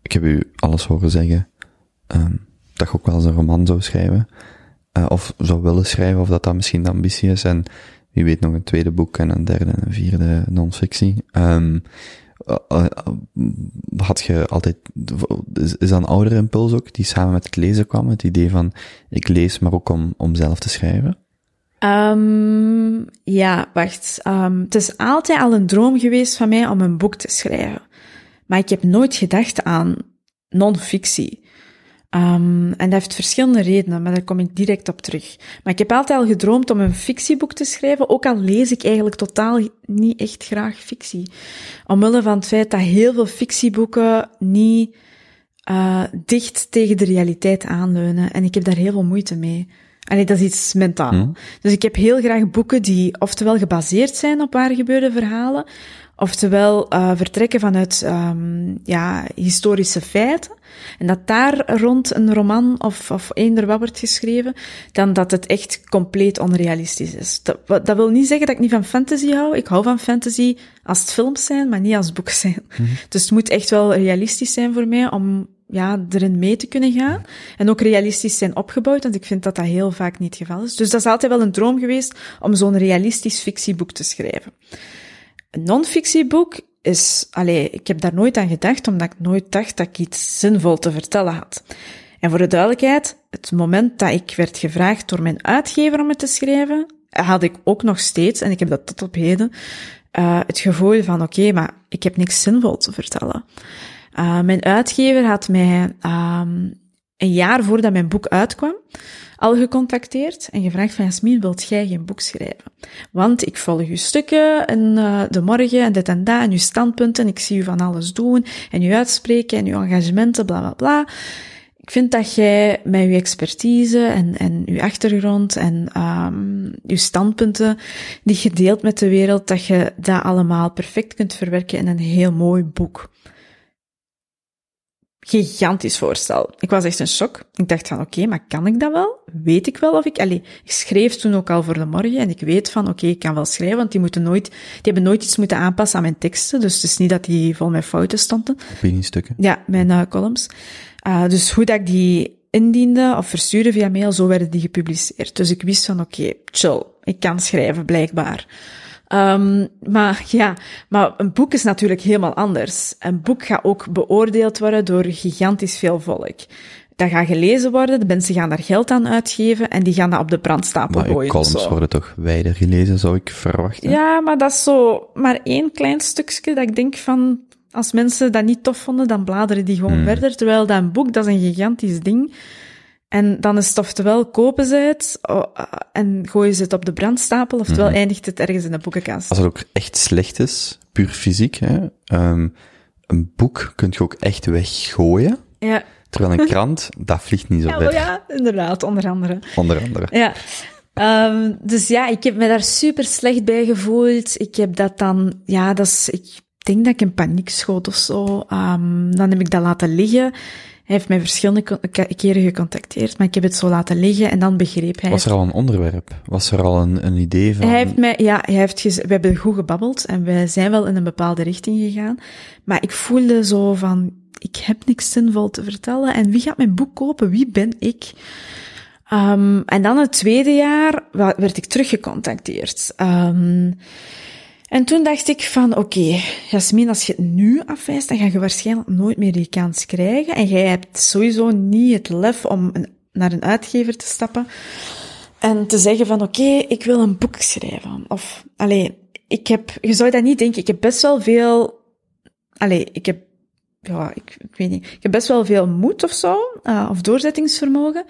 ik heb u alles horen zeggen, um, dat je ook wel eens een roman zou schrijven. Uh, of zou willen schrijven, of dat dat misschien de ambitie is. En wie weet nog een tweede boek en een derde en een vierde non-fictie. Um, had je altijd, is, is dat een oudere impuls ook, die samen met het lezen kwam? Het idee van, ik lees, maar ook om, om zelf te schrijven? Um, ja, wacht. Um, het is altijd al een droom geweest van mij om een boek te schrijven. Maar ik heb nooit gedacht aan non-fictie. Um, en dat heeft verschillende redenen, maar daar kom ik direct op terug. Maar ik heb altijd al gedroomd om een fictieboek te schrijven, ook al lees ik eigenlijk totaal niet echt graag fictie. Omwille van het feit dat heel veel fictieboeken niet uh, dicht tegen de realiteit aanleunen. En ik heb daar heel veel moeite mee. Allee, dat is iets mentaal. Hmm. Dus ik heb heel graag boeken die oftewel gebaseerd zijn op waar gebeurde verhalen, oftewel uh, vertrekken vanuit um, ja, historische feiten. En dat daar rond een roman of, of eender wat wordt geschreven, dan dat het echt compleet onrealistisch is. Dat, dat wil niet zeggen dat ik niet van fantasy hou. Ik hou van fantasy als het films zijn, maar niet als boeken zijn. Mm-hmm. Dus het moet echt wel realistisch zijn voor mij om ja, erin mee te kunnen gaan. En ook realistisch zijn opgebouwd, want ik vind dat dat heel vaak niet het geval is. Dus dat is altijd wel een droom geweest om zo'n realistisch fictieboek te schrijven. Een non-fictieboek is, allee, ik heb daar nooit aan gedacht, omdat ik nooit dacht dat ik iets zinvol te vertellen had. En voor de duidelijkheid, het moment dat ik werd gevraagd door mijn uitgever om het te schrijven, had ik ook nog steeds, en ik heb dat tot op heden, uh, het gevoel van, oké, maar ik heb niks zinvol te vertellen. Uh, mijn uitgever had mij um, een jaar voordat mijn boek uitkwam, al gecontacteerd en gevraagd van Jasmin, wilt jij geen boek schrijven? Want ik volg uw stukken en uh, de morgen en dit en dat en uw standpunten, ik zie u van alles doen en uw uitspreken en uw engagementen, bla bla bla. Ik vind dat jij met uw expertise en, en uw achtergrond en um, uw standpunten die je deelt met de wereld, dat je dat allemaal perfect kunt verwerken in een heel mooi boek gigantisch voorstel. Ik was echt in shock. Ik dacht van, oké, okay, maar kan ik dat wel? Weet ik wel of ik... Allee, ik schreef toen ook al voor de morgen en ik weet van, oké, okay, ik kan wel schrijven, want die moeten nooit... Die hebben nooit iets moeten aanpassen aan mijn teksten, dus het is niet dat die vol met fouten stonden. Opiniestukken? Ja, mijn uh, columns. Uh, dus hoe dat ik die indiende of verstuurde via mail, zo werden die gepubliceerd. Dus ik wist van, oké, okay, chill, ik kan schrijven, blijkbaar. Um, maar ja, maar een boek is natuurlijk helemaal anders. Een boek gaat ook beoordeeld worden door gigantisch veel volk. Dat gaat gelezen worden, de mensen gaan daar geld aan uitgeven en die gaan dat op de brandstapel maar gooien. columns worden toch wijder gelezen, zou ik verwachten? Ja, maar dat is zo maar één klein stukje dat ik denk van, als mensen dat niet tof vonden, dan bladeren die gewoon Hmm. verder. Terwijl dat een boek, dat is een gigantisch ding. En dan is het oftewel kopen ze het oh, uh, en gooien ze het op de brandstapel, oftewel Mhm. eindigt het ergens in de boekenkast. Als het ook echt slecht is, puur fysiek, hè, um, een boek kun je ook echt weggooien. Ja, Terwijl een krant, *laughs* dat vliegt niet zo ja, ver. ja, inderdaad, onder andere. Onder andere. Ja. Ehm, dus ja, ik heb me daar super slecht bij gevoeld. Ik heb dat dan, ja, dat is, ik denk dat ik in paniek schoot of zo. Ehm, dan heb ik dat laten liggen. Hij heeft mij verschillende keren gecontacteerd, maar ik heb het zo laten liggen en dan begreep hij Was er al een onderwerp? Was er al een, een idee van... hij heeft mij, ja, hij heeft gez- we hebben goed gebabbeld en wij zijn wel in een bepaalde richting gegaan. Maar ik voelde zo van, ik heb niks zinvol te vertellen en wie gaat mijn boek kopen? Wie ben ik? Ehm, en dan het tweede jaar werd ik teruggecontacteerd. Ehm, en toen dacht ik van, oké, Jasmin, als je het nu afwijst, dan ga je waarschijnlijk nooit meer die kans krijgen. En jij hebt sowieso niet het lef om een- naar een uitgever te stappen en te zeggen van, oké, ik wil een boek schrijven. Of, allee, ik heb, je zou dat niet denken, ik heb best wel veel, allee, ik heb, ja, ik, ik weet niet, ik heb best wel veel moed of zo, eh, of doorzettingsvermogen.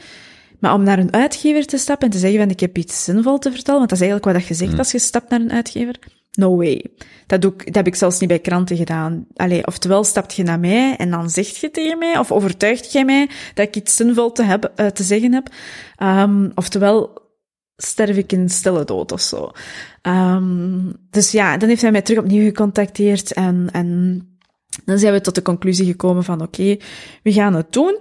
Maar om naar een uitgever te stappen en te zeggen van ik heb iets zinvol te vertellen, want dat is eigenlijk wat dat je zegt als je stapt naar een uitgever. No way. Dat, doe ik, dat heb ik zelfs niet bij kranten gedaan. Allee, oftewel stapt je naar mij en dan zegt je tegen mij, of overtuigt jij mij dat ik iets zinvol te, hebben, eh, te zeggen heb. Ehm, oftewel sterf ik in stille dood of zo. Ehm, dus ja, dan heeft hij mij terug opnieuw gecontacteerd en, en dan zijn we tot de conclusie gekomen van oké, we gaan het doen,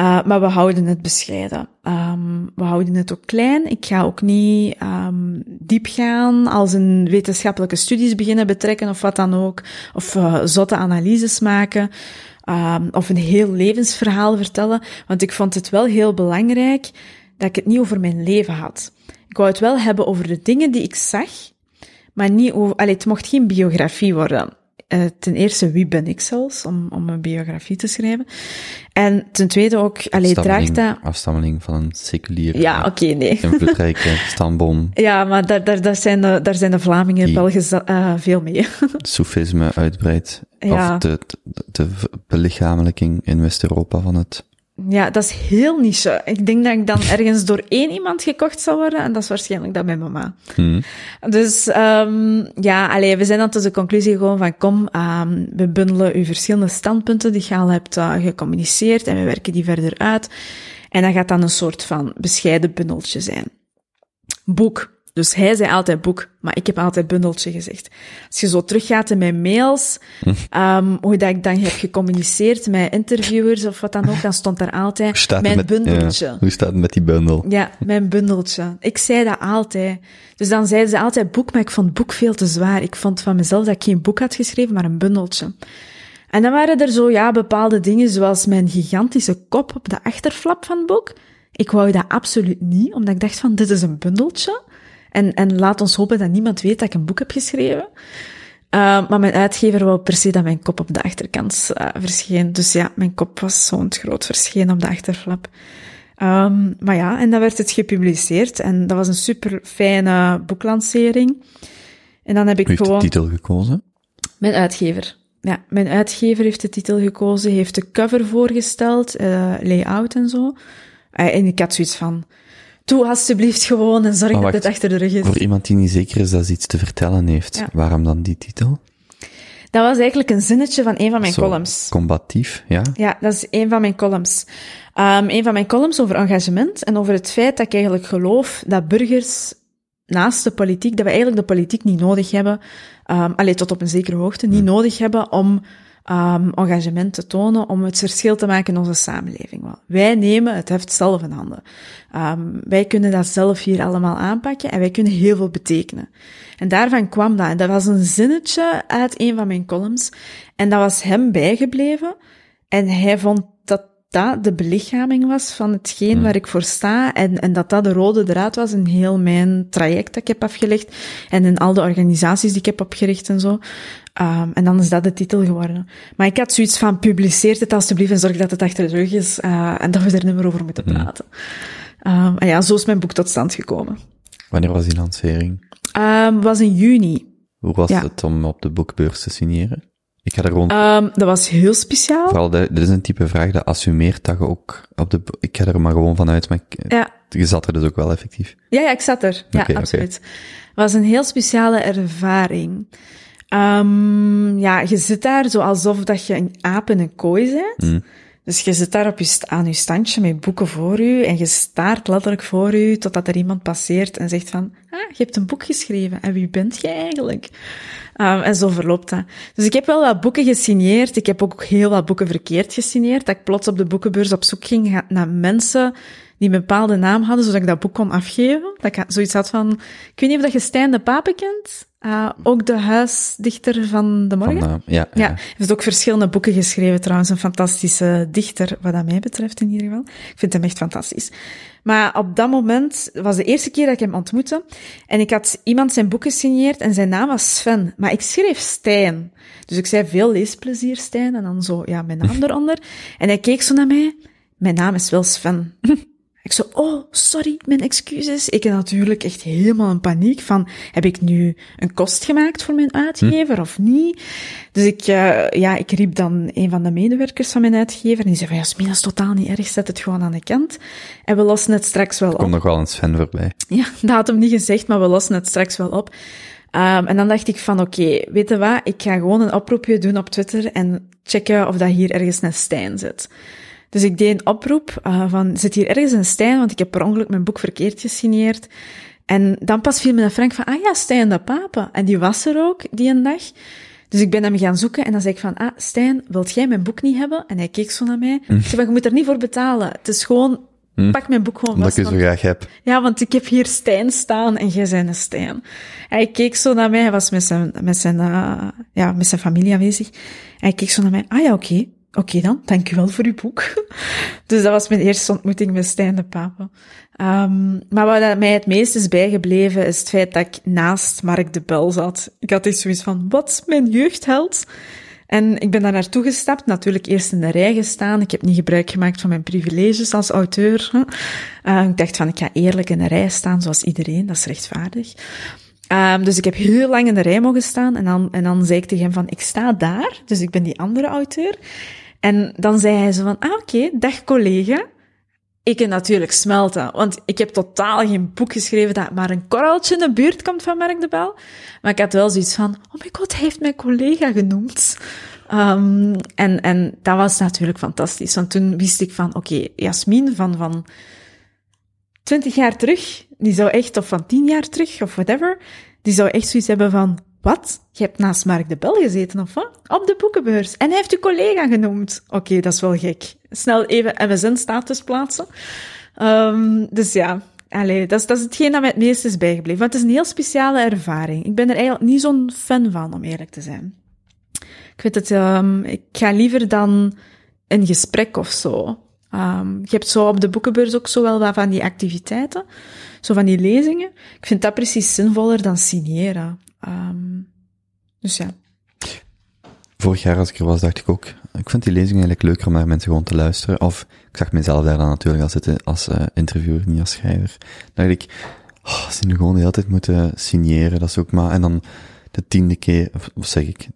uh, maar we houden het bescheiden. Um, we houden het ook klein. Ik ga ook niet um, diep gaan als een wetenschappelijke studies beginnen betrekken of wat dan ook, of uh, zotte analyses maken. Um, of een heel levensverhaal vertellen, want ik vond het wel heel belangrijk dat ik het niet over mijn leven had. Ik wou het wel hebben over de dingen die ik zag, maar niet over, allee, het mocht geen biografie worden. Uh, ten eerste, wie ben ik zelfs, om, om een biografie te schrijven. En ten tweede ook, allee, draagt dat... Afstammeling van een seculier... Ja, oké, okay, nee. Invloedrijke *laughs* stamboom. Ja, maar daar, daar, daar, zijn, de, daar zijn de Vlamingen, Belgen uh, veel mee. *laughs* Soefisme uitbreidt. Ja. Of de, de, de belichamelijking in West-Europa van het ja, dat is heel niche. Ik denk dat ik dan ergens door één iemand gekocht zal worden, en dat is waarschijnlijk dat mijn mama. Hmm. Dus um, ja, allee, we zijn dan tot de conclusie gekomen van kom, um, we bundelen uw verschillende standpunten die je al hebt uh, gecommuniceerd en we werken die verder uit. En dat gaat dan een soort van bescheiden bundeltje zijn. Boek. Dus hij zei altijd boek, maar ik heb altijd bundeltje gezegd. Als je zo teruggaat in mijn mails, um, hoe dat ik dan heb gecommuniceerd met interviewers of wat dan ook, dan stond daar altijd mijn met, bundeltje. Ja, hoe staat het met die bundel? Ja, mijn bundeltje. Ik zei dat altijd. Dus dan zeiden ze altijd boek, maar ik vond boek veel te zwaar. Ik vond van mezelf dat ik geen boek had geschreven, maar een bundeltje. En dan waren er zo, ja, bepaalde dingen, zoals mijn gigantische kop op de achterflap van het boek. Ik wou dat absoluut niet, omdat ik dacht van, dit is een bundeltje. En, en laat ons hopen dat niemand weet dat ik een boek heb geschreven. Uh, maar mijn uitgever wou per se dat mijn kop op de achterkant uh, verscheen. Dus ja, mijn kop was zo'n groot verscheen op de achterflap. Um, maar ja, en dan werd het gepubliceerd. En dat was een super fijne boeklancering. En dan heb ik Wie heeft gewoon... de titel gekozen? Mijn uitgever. Ja, mijn uitgever heeft de titel gekozen, heeft de cover voorgesteld, uh, layout en zo. en ik had zoiets van... Doe alsjeblieft gewoon en zorg dat het achter de rug is. Voor iemand die niet zeker is dat ze iets te vertellen heeft, ja. waarom dan die titel? Dat was eigenlijk een zinnetje van een van mijn Zo, columns. Combatief, ja? Ja, dat is een van mijn columns. Um, een van mijn columns over engagement en over het feit dat ik eigenlijk geloof dat burgers naast de politiek, dat we eigenlijk de politiek niet nodig hebben, um, alleen tot op een zekere hoogte, niet hmm. nodig hebben om um, engagement te tonen om het verschil te maken in onze samenleving. Wij nemen het heft zelf in handen. Um, wij kunnen dat zelf hier allemaal aanpakken en wij kunnen heel veel betekenen. En daarvan kwam dat. En dat was een zinnetje uit een van mijn columns. En dat was hem bijgebleven. En hij vond dat dat de belichaming was van hetgeen waar ik voor sta. En, en dat dat de rode draad was in heel mijn traject dat ik heb afgelegd. En in al de organisaties die ik heb opgericht en zo. Um, en dan is dat de titel geworden. Maar ik had zoiets van, publiceer het alstublieft en zorg dat het achter de rug is. Uh, en dat we er niet meer over moeten praten. Um, en ja, zo is mijn boek tot stand gekomen. Wanneer was die lancering? Um, was in juni. Hoe was Ja. het om op de boekbeurs te signeren? Ik ga er. Um, dat was heel speciaal. Vooral, de- dit is een type vraag dat assumeert dat je ook op de... Ik ga er maar gewoon vanuit, maar ik- Ja. je zat er dus ook wel effectief. Ja, ja, ik zat er. Ja, oké. absoluut. Het was een heel speciale ervaring. Um, ja, je zit daar zo alsof dat je een aap in een kooi bent. Mm. Dus je zit daar op je aan je standje met boeken voor u en je staart letterlijk voor u totdat er iemand passeert en zegt van, ah, je hebt een boek geschreven en wie bent jij eigenlijk? Um, en zo verloopt dat. Dus ik heb wel wat boeken gesigneerd. Ik heb ook heel wat boeken verkeerd gesigneerd. Dat ik plots op de boekenbeurs op zoek ging naar mensen die een bepaalde naam hadden, zodat ik dat boek kon afgeven. Dat ik zoiets had van, ik weet niet of dat je Stijn de Pape kent. Uh, ook de huisdichter van de morgen. Van, eh, ja, Ja, hij heeft ook verschillende boeken geschreven trouwens. Een fantastische dichter, wat dat mij betreft in ieder geval. Ik vind hem echt fantastisch. Maar op dat moment was de eerste keer dat ik hem ontmoette. En ik had iemand zijn boek gesigneerd en zijn naam was Sven. Maar ik schreef Stijn. Dus ik zei veel leesplezier Stijn en dan zo, ja, mijn naam *laughs* eronder. En hij keek zo naar mij. Mijn naam is wel Sven. *laughs* Ik zo, oh, sorry, mijn excuses. Ik had natuurlijk echt helemaal in paniek van, heb ik nu een kost gemaakt voor mijn uitgever of niet? Dus ik, uh, ja, ik riep dan een van de medewerkers van mijn uitgever en die zei van, Jasmin, dat is totaal niet erg, zet het gewoon aan de kant. En we lossen het straks wel Er komt op. nog wel een Sven voorbij. Ja, *laughs* dat had hem niet gezegd, maar we lossen het straks wel op. Um, en dan dacht ik van, oké, okay, weet je wat, ik ga gewoon een oproepje doen op Twitter en checken of dat hier ergens een Stijn zit. Dus ik deed een oproep uh, van, zit hier ergens een Stijn, want ik heb per ongeluk mijn boek verkeerd gesigneerd. En dan pas viel me een Frank van, ah ja, Stijn de Papa. En die was er ook, die een dag. Dus ik ben hem gaan zoeken en dan zei ik van, ah, Stijn, wilt jij mijn boek niet hebben? En hij keek zo naar mij. Mm. Ik zei van, je moet er niet voor betalen. Het is gewoon, mm. pak mijn boek gewoon Omdat vast. ik je zo graag heb. Ja, want ik heb hier Stijn staan en jij bent een Stijn. Hij keek zo naar mij, hij was met zijn, met zijn, uh, ja, met zijn familie aanwezig. Hij keek zo naar mij, ah ja, oké. Okay. Oké okay dan, dank u wel voor uw boek. *laughs* dus dat was mijn eerste ontmoeting met Stijn de Pape. Um, maar wat mij het meest is bijgebleven, is het feit dat ik naast Mark de Bel zat. Ik had echt zoiets van, wat, mijn jeugdheld? En ik ben daar naartoe gestapt, natuurlijk eerst in de rij gestaan. Ik heb niet gebruik gemaakt van mijn privileges als auteur. Uh, ik dacht van, ik ga eerlijk in de rij staan, zoals iedereen, dat is rechtvaardig. Um, dus ik heb heel lang in de rij mogen staan en dan, en dan zei ik tegen hem van, ik sta daar, dus ik ben die andere auteur. En dan zei hij zo van, ah oké, dag collega. Ik kan natuurlijk smelten, want ik heb totaal geen boek geschreven dat maar een korreltje in de buurt komt van Mark de Bel. Maar ik had wel zoiets van, oh my god, hij heeft mijn collega genoemd. Um, en, en dat was natuurlijk fantastisch, want toen wist ik van, oké, okay, Jasmin van, van 20 jaar terug, die zou echt, of van 10 jaar terug, of whatever, die zou echt zoiets hebben van, wat? Je hebt naast Mark de Bel gezeten, of wat? Op de boekenbeurs. En hij heeft uw collega genoemd. Oké, dat is wel gek. Snel even MSN-status plaatsen. Um, dus ja, allee, dat, is, dat is hetgeen dat mij het meest is bijgebleven. Want het is een heel speciale ervaring. Ik ben er eigenlijk niet zo'n fan van, om eerlijk te zijn. Ik weet het, um, ik ga liever dan een gesprek of zo. Um, je hebt zo op de boekenbeurs ook zo wel wat van die activiteiten. Zo van die lezingen. Ik vind dat precies zinvoller dan signeren. Um, dus ja. Vorig jaar als ik er was, dacht ik ook, ik vind die lezing eigenlijk leuker om naar mensen gewoon te luisteren. Of, ik zag mezelf daar dan natuurlijk als, zitten, als uh, interviewer, niet als schrijver. Dan dacht ik, oh, ze nu gewoon de hele tijd moeten signeren, dat is ook maar, en dan de tiende keer, of, zeg ik,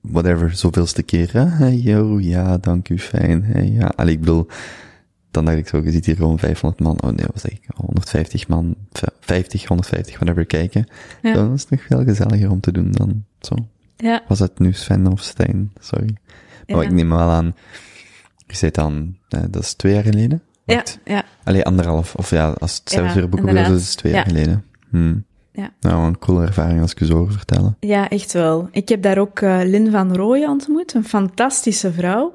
whatever, zoveelste keer, yo, ja, dank u, fijn, hey, ja. Allee, ik bedoel, dan dacht ik zo, je ziet hier gewoon 500 man, oh nee, wat zeg ik, 150 man, 50, 150, whatever, kijken. Ja. Dat is nog veel gezelliger om te doen dan zo. Ja. Was het nu Sven of Stijn? Sorry. Maar ja. ik neem wel aan, je zei dan, uh, dat is twee jaar geleden? Wacht. Ja, ja. Allee, anderhalf, of ja, als het zelfs weer boeken is, is het twee jaar geleden. Hmm. Ja. Nou, een coole ervaring als ik je zo vertellen. Ja, echt wel. Ik heb daar ook uh, Lin van Rooyen ontmoet, een fantastische vrouw.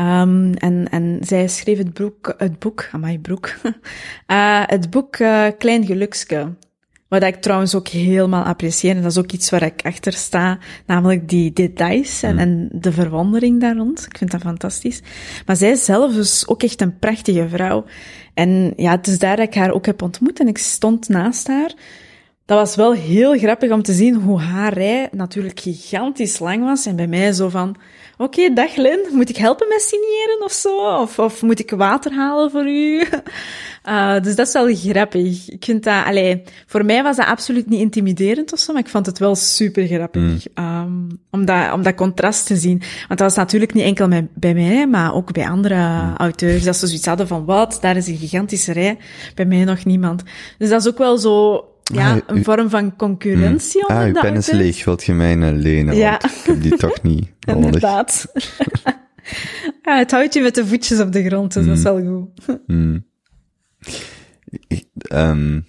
Um, en, en zij schreef het boek, het boek, amai, broek, uh, *laughs* het boek uh, Klein Gelukske. Wat ik trouwens ook helemaal apprecieer, en dat is ook iets waar ik achter sta, namelijk die details en, mm. en de verwondering daar rond. Ik vind dat fantastisch. Maar zij zelf is ook echt een prachtige vrouw. En ja, het is daar dat ik haar ook heb ontmoet en ik stond naast haar. Dat was wel heel grappig om te zien hoe haar rij natuurlijk gigantisch lang was en bij mij zo van, oké, okay, dag Lin, moet ik helpen met signeren of zo? Of, of moet ik water halen voor u? Uh, *laughs* dus dat is wel grappig. Ik vind dat, allee, voor mij was dat absoluut niet intimiderend of zo, maar ik vond het wel super grappig. Mm. Um, om, dat, om dat contrast te zien. Want dat was natuurlijk niet enkel bij, bij mij, maar ook bij andere mm. auteurs. Dat ze zoiets hadden van, wat, daar is een gigantische rij. Bij mij nog niemand. Dus dat is ook wel zo, ja, ah, een vorm van concurrentie mm. onder ah, uw pen is leeg, wilt je mij lenen? Ja. Want ik heb die toch niet *laughs* nodig. Inderdaad. *laughs* Ja, het houdt je met de voetjes op de grond, dus dat is wel goed. Hmm. *laughs* Ik, ehm,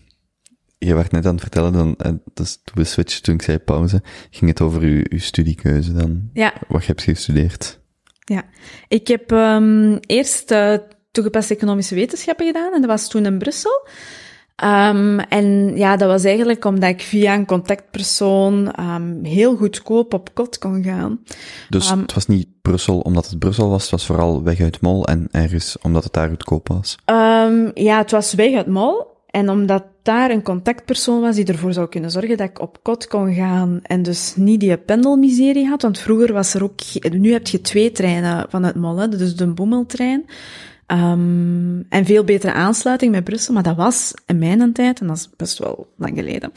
je werd net aan het vertellen, dan, eh, dus toen we switchen, toen ik zei pauze, ging het over uw, uw studiekeuze dan. Ja, Wat heb je gestudeerd? ja. Ik heb ehm, eerst eh, toegepaste economische wetenschappen gedaan en dat was toen in Brussel. Ehm, en ja, dat was eigenlijk omdat ik via een contactpersoon ehm, heel goedkoop op kot kon gaan. Dus Ehm, het was niet Brussel omdat het Brussel was, het was vooral weg uit Mol en ergens omdat het daar goedkoop was. Ja, het was weg uit Mol. En omdat daar een contactpersoon was die ervoor zou kunnen zorgen dat ik op kot kon gaan en dus niet die pendelmiserie had. Want vroeger was er ook, nu heb je twee treinen vanuit Mol, hè, dus de Boemeltrein. Ehm, en veel betere aansluiting met Brussel, maar dat was in mijn tijd, en dat is best wel lang geleden,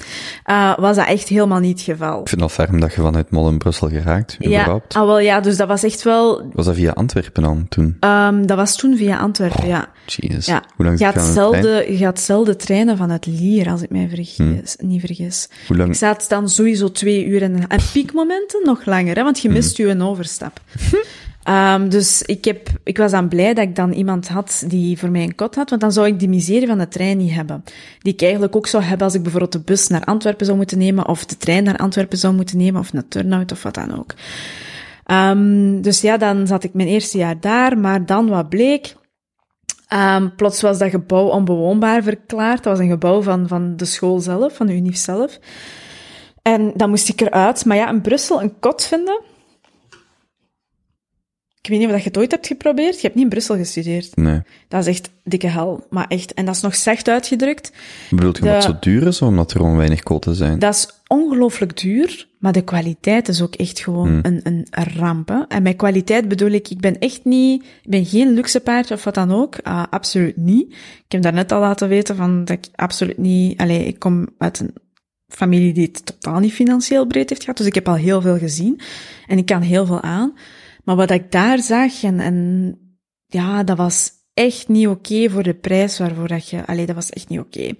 eh, was dat echt helemaal niet het geval. Ik vind het al ferm dat je vanuit Mol in Brussel geraakt, Ja, überhaupt. ah, wel, ja, dus dat was echt wel, Was dat via Antwerpen dan, toen? ehm, dat was toen via Antwerpen, ja. Jezus. Ja, Hoe lang je gaat, zelden, je gaat zelden treinen vanuit Lier, als ik mij vergis, niet vergis. Hoe lang? Ik zat dan sowieso twee uur en, en piekmomenten nog langer, hè, want je mist je een overstap. *laughs* Ehm, dus ik, heb, ik was dan blij dat ik dan iemand had die voor mij een kot had, want dan zou ik die miserie van de trein niet hebben. Die ik eigenlijk ook zou hebben als ik bijvoorbeeld de bus naar Antwerpen zou moeten nemen, of de trein naar Antwerpen zou moeten nemen, of naar Turnhout, of wat dan ook. Ehm, dus ja, dan zat ik mijn eerste jaar daar, maar dan wat bleek, Ehm, plots was dat gebouw onbewoonbaar verklaard. Dat was een gebouw van, van de school zelf, van de UNIF zelf. En dan moest ik eruit. Maar ja, in Brussel een kot vinden. Ik weet niet of je het ooit hebt geprobeerd. Je hebt niet in Brussel gestudeerd. Nee. Dat is echt dikke hel. Maar echt. En dat is nog slecht uitgedrukt. Bedoelt je omdat De- het zo duur is, of omdat er gewoon weinig koten zijn? Dat is ongelooflijk duur, maar de kwaliteit is ook echt gewoon Hmm. een, een ramp. Hè? En met kwaliteit bedoel ik, ik ben echt niet, ik ben geen luxe paardje of wat dan ook. Ah, absoluut niet. Ik heb daarnet al laten weten van dat ik absoluut niet, allee, ik kom uit een familie die het totaal niet financieel breed heeft gehad, dus ik heb al heel veel gezien en ik kan heel veel aan. Maar wat ik daar zag en, en ja, dat was echt niet oké voor de prijs waarvoor dat je, allee, dat was echt niet oké.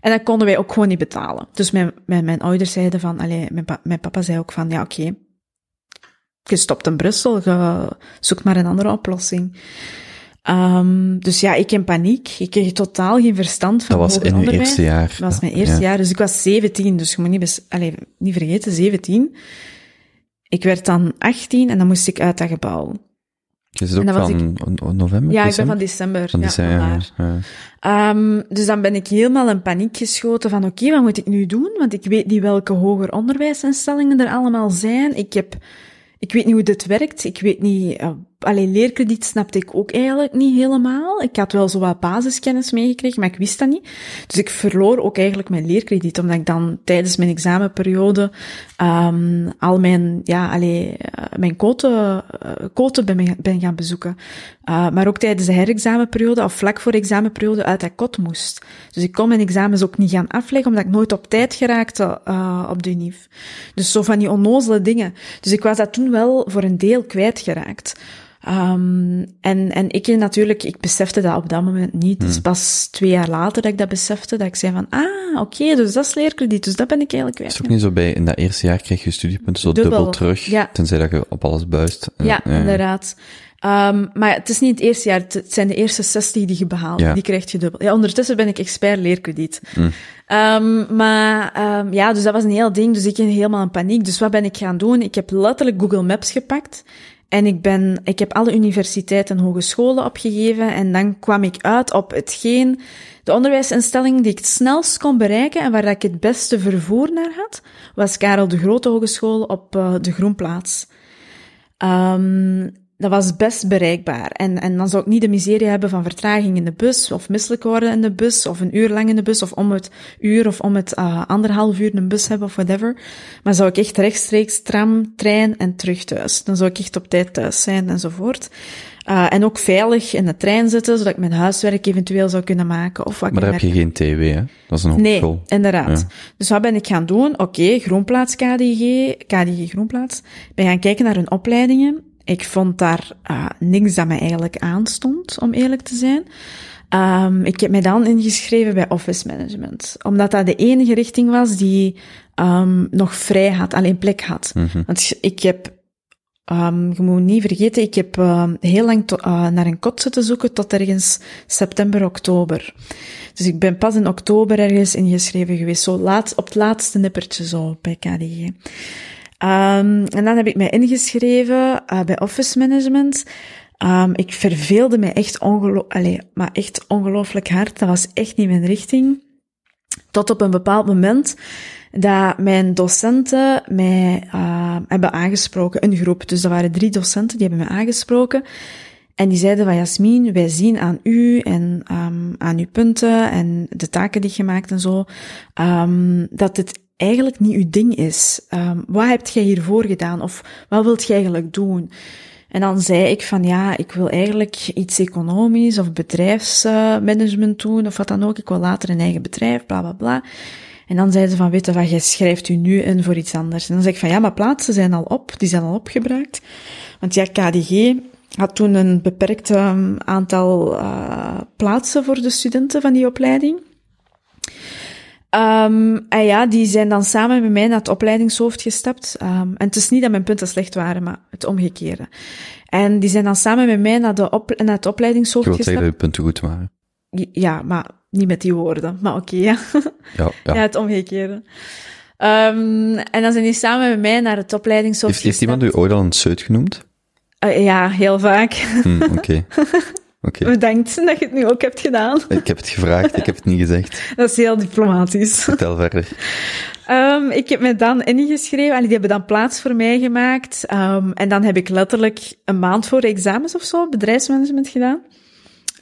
En dat konden wij ook gewoon niet betalen. Dus mijn, mijn, mijn ouders zeiden van, allee, mijn, pa- mijn papa zei ook van, ja, oké, je stopt in Brussel, je zoekt maar een andere oplossing. Ehm, dus ja, ik in paniek. Ik kreeg totaal geen verstand van dat was in uw eerste jaar. Dat was mijn eerste Ja. jaar, dus ik was 17, dus je moet niet, allee, niet vergeten, 17. Ik werd dan 18 en dan moest ik uit dat gebouw. Je zit ook En dat was van no- november, Ja, ik ben december? van december. Ja, december. Ehm, dus dan ben ik helemaal in paniek geschoten van oké, wat moet ik nu doen? Want ik weet niet welke hoger onderwijsinstellingen er allemaal zijn. Ik heb, ik weet niet hoe dit werkt. Ik weet niet, uh, alleen leerkrediet snapte ik ook eigenlijk niet helemaal. Ik had wel zo wat basiskennis meegekregen, maar ik wist dat niet. Dus ik verloor ook eigenlijk mijn leerkrediet, omdat ik dan tijdens mijn examenperiode ehm, al mijn, ja, allee, eh, mijn quote, eh, quote ben, ben gaan bezoeken. Uh, maar ook tijdens de herexamenperiode, of vlak voor de examenperiode, uit dat kot moest. Dus ik kon mijn examens ook niet gaan afleggen, omdat ik nooit op tijd geraakte uh, op de UNIF. Dus zo van die onnozele dingen. Dus ik was dat toen wel voor een deel kwijtgeraakt. Um, en, en ik natuurlijk, ik besefte dat op dat moment niet. Het is pas twee jaar later dat ik dat besefte, dat ik zei van, ah, oké, okay, dus dat is leerkrediet, dus dat ben ik eigenlijk kwijt. Is het ook niet zo bij, in dat eerste jaar krijg je studiepunten zo Dubbel, dubbel, terug, ja. tenzij dat je op alles buist. Ja, ja. inderdaad. Um, maar het is niet het eerste jaar, het zijn de eerste 60 die je behaalt. Ja. Die krijg je dubbel. Ja, ondertussen ben ik expert leerkrediet. Mm. Um, maar um, ja, dus dat was een heel ding. Dus ik ging helemaal in paniek. Dus wat ben ik gaan doen? Ik heb letterlijk Google Maps gepakt. En ik ben, ik heb alle universiteiten en hogescholen opgegeven. En dan kwam ik uit op hetgeen, de onderwijsinstelling die ik het snelst kon bereiken en waar ik het beste vervoer naar had, was Karel de Grote Hogeschool op uh, de Groenplaats. Um, dat was best bereikbaar. En, en dan zou ik niet de miserie hebben van vertraging in de bus, of misselijk worden in de bus, of een uur lang in de bus, of om het uur of om het uh, anderhalf uur een bus hebben, of whatever. Maar zou ik echt rechtstreeks tram, trein en terug thuis. Dan zou ik echt op tijd thuis zijn, enzovoort. Uh, en ook veilig in de trein zitten, zodat ik mijn huiswerk eventueel zou kunnen maken. Of wat maar daar heb je geen TW, hè? Dat is een hogeschool. Nee, inderdaad. Ja. Dus wat ben ik gaan doen? Oké, okay, Groenplaats KDG, KDG Groenplaats. Ben gaan kijken naar hun opleidingen. Ik vond daar uh, niks dat mij eigenlijk aanstond, om eerlijk te zijn. Um, ik heb mij dan ingeschreven bij Office Management, omdat dat de enige richting was die um, nog vrij had, alleen plek had. Mm -hmm. Want ik heb Ehm, je moet niet vergeten, ik heb heel lang to- eh, naar een kot zitten zoeken tot ergens september, oktober. Dus ik ben pas in oktober ergens ingeschreven geweest, zo laat, op het laatste nippertje zo bij KDG. Ehm, en dan heb ik mij ingeschreven eh, bij Office Management. Ehm, ik verveelde mij echt, ongelo Allee, maar echt ongelooflijk hard. Dat was echt niet mijn richting. Tot op een bepaald moment dat mijn docenten mij uh, hebben aangesproken, een groep. Dus dat waren drie docenten, die hebben mij aangesproken. En die zeiden van Jasmin, wij zien aan u en aan uw punten en de taken die je maakt en zo, dat het eigenlijk niet uw ding is. Um, wat hebt jij hiervoor gedaan? Of wat wilt je eigenlijk doen? En dan zei ik van ja, ik wil eigenlijk iets economisch of bedrijfsmanagement doen of wat dan ook. Ik wil later een eigen bedrijf, bla bla bla. En dan zeiden ze van, weet je wat, jij schrijft u nu in voor iets anders. En dan zeg ik van, ja, maar plaatsen zijn al op, die zijn al opgebruikt. Want ja, KDG had toen een beperkt um, aantal uh, plaatsen voor de studenten van die opleiding. Um, en ja, die zijn dan samen met mij naar het opleidingshoofd gestapt. Um, en het is niet dat mijn punten slecht waren, maar het omgekeerde. En die zijn dan samen met mij naar, de op, naar het opleidingshoofd Je wilt gestapt. zeggen dat je punten goed waren. Ja, maar niet met die woorden. Maar oké, okay, ja. Ja, ja. *laughs* ja, het omgekeerde. Um, en dan zijn die samen met mij naar het opleidingshoofd Heeft, heeft iemand u ooit al een seut genoemd? Uh, ja, heel vaak. Hm, Oké. Okay. *laughs* Okay. Bedankt dat je het nu ook hebt gedaan. Ik heb het gevraagd, ik heb het niet gezegd. *laughs* Dat is heel diplomatisch. Vertel verder. Um, ik heb me dan ingeschreven, die hebben dan plaats voor mij gemaakt. Um, en dan heb ik letterlijk een maand voor de examens of zo bedrijfsmanagement gedaan.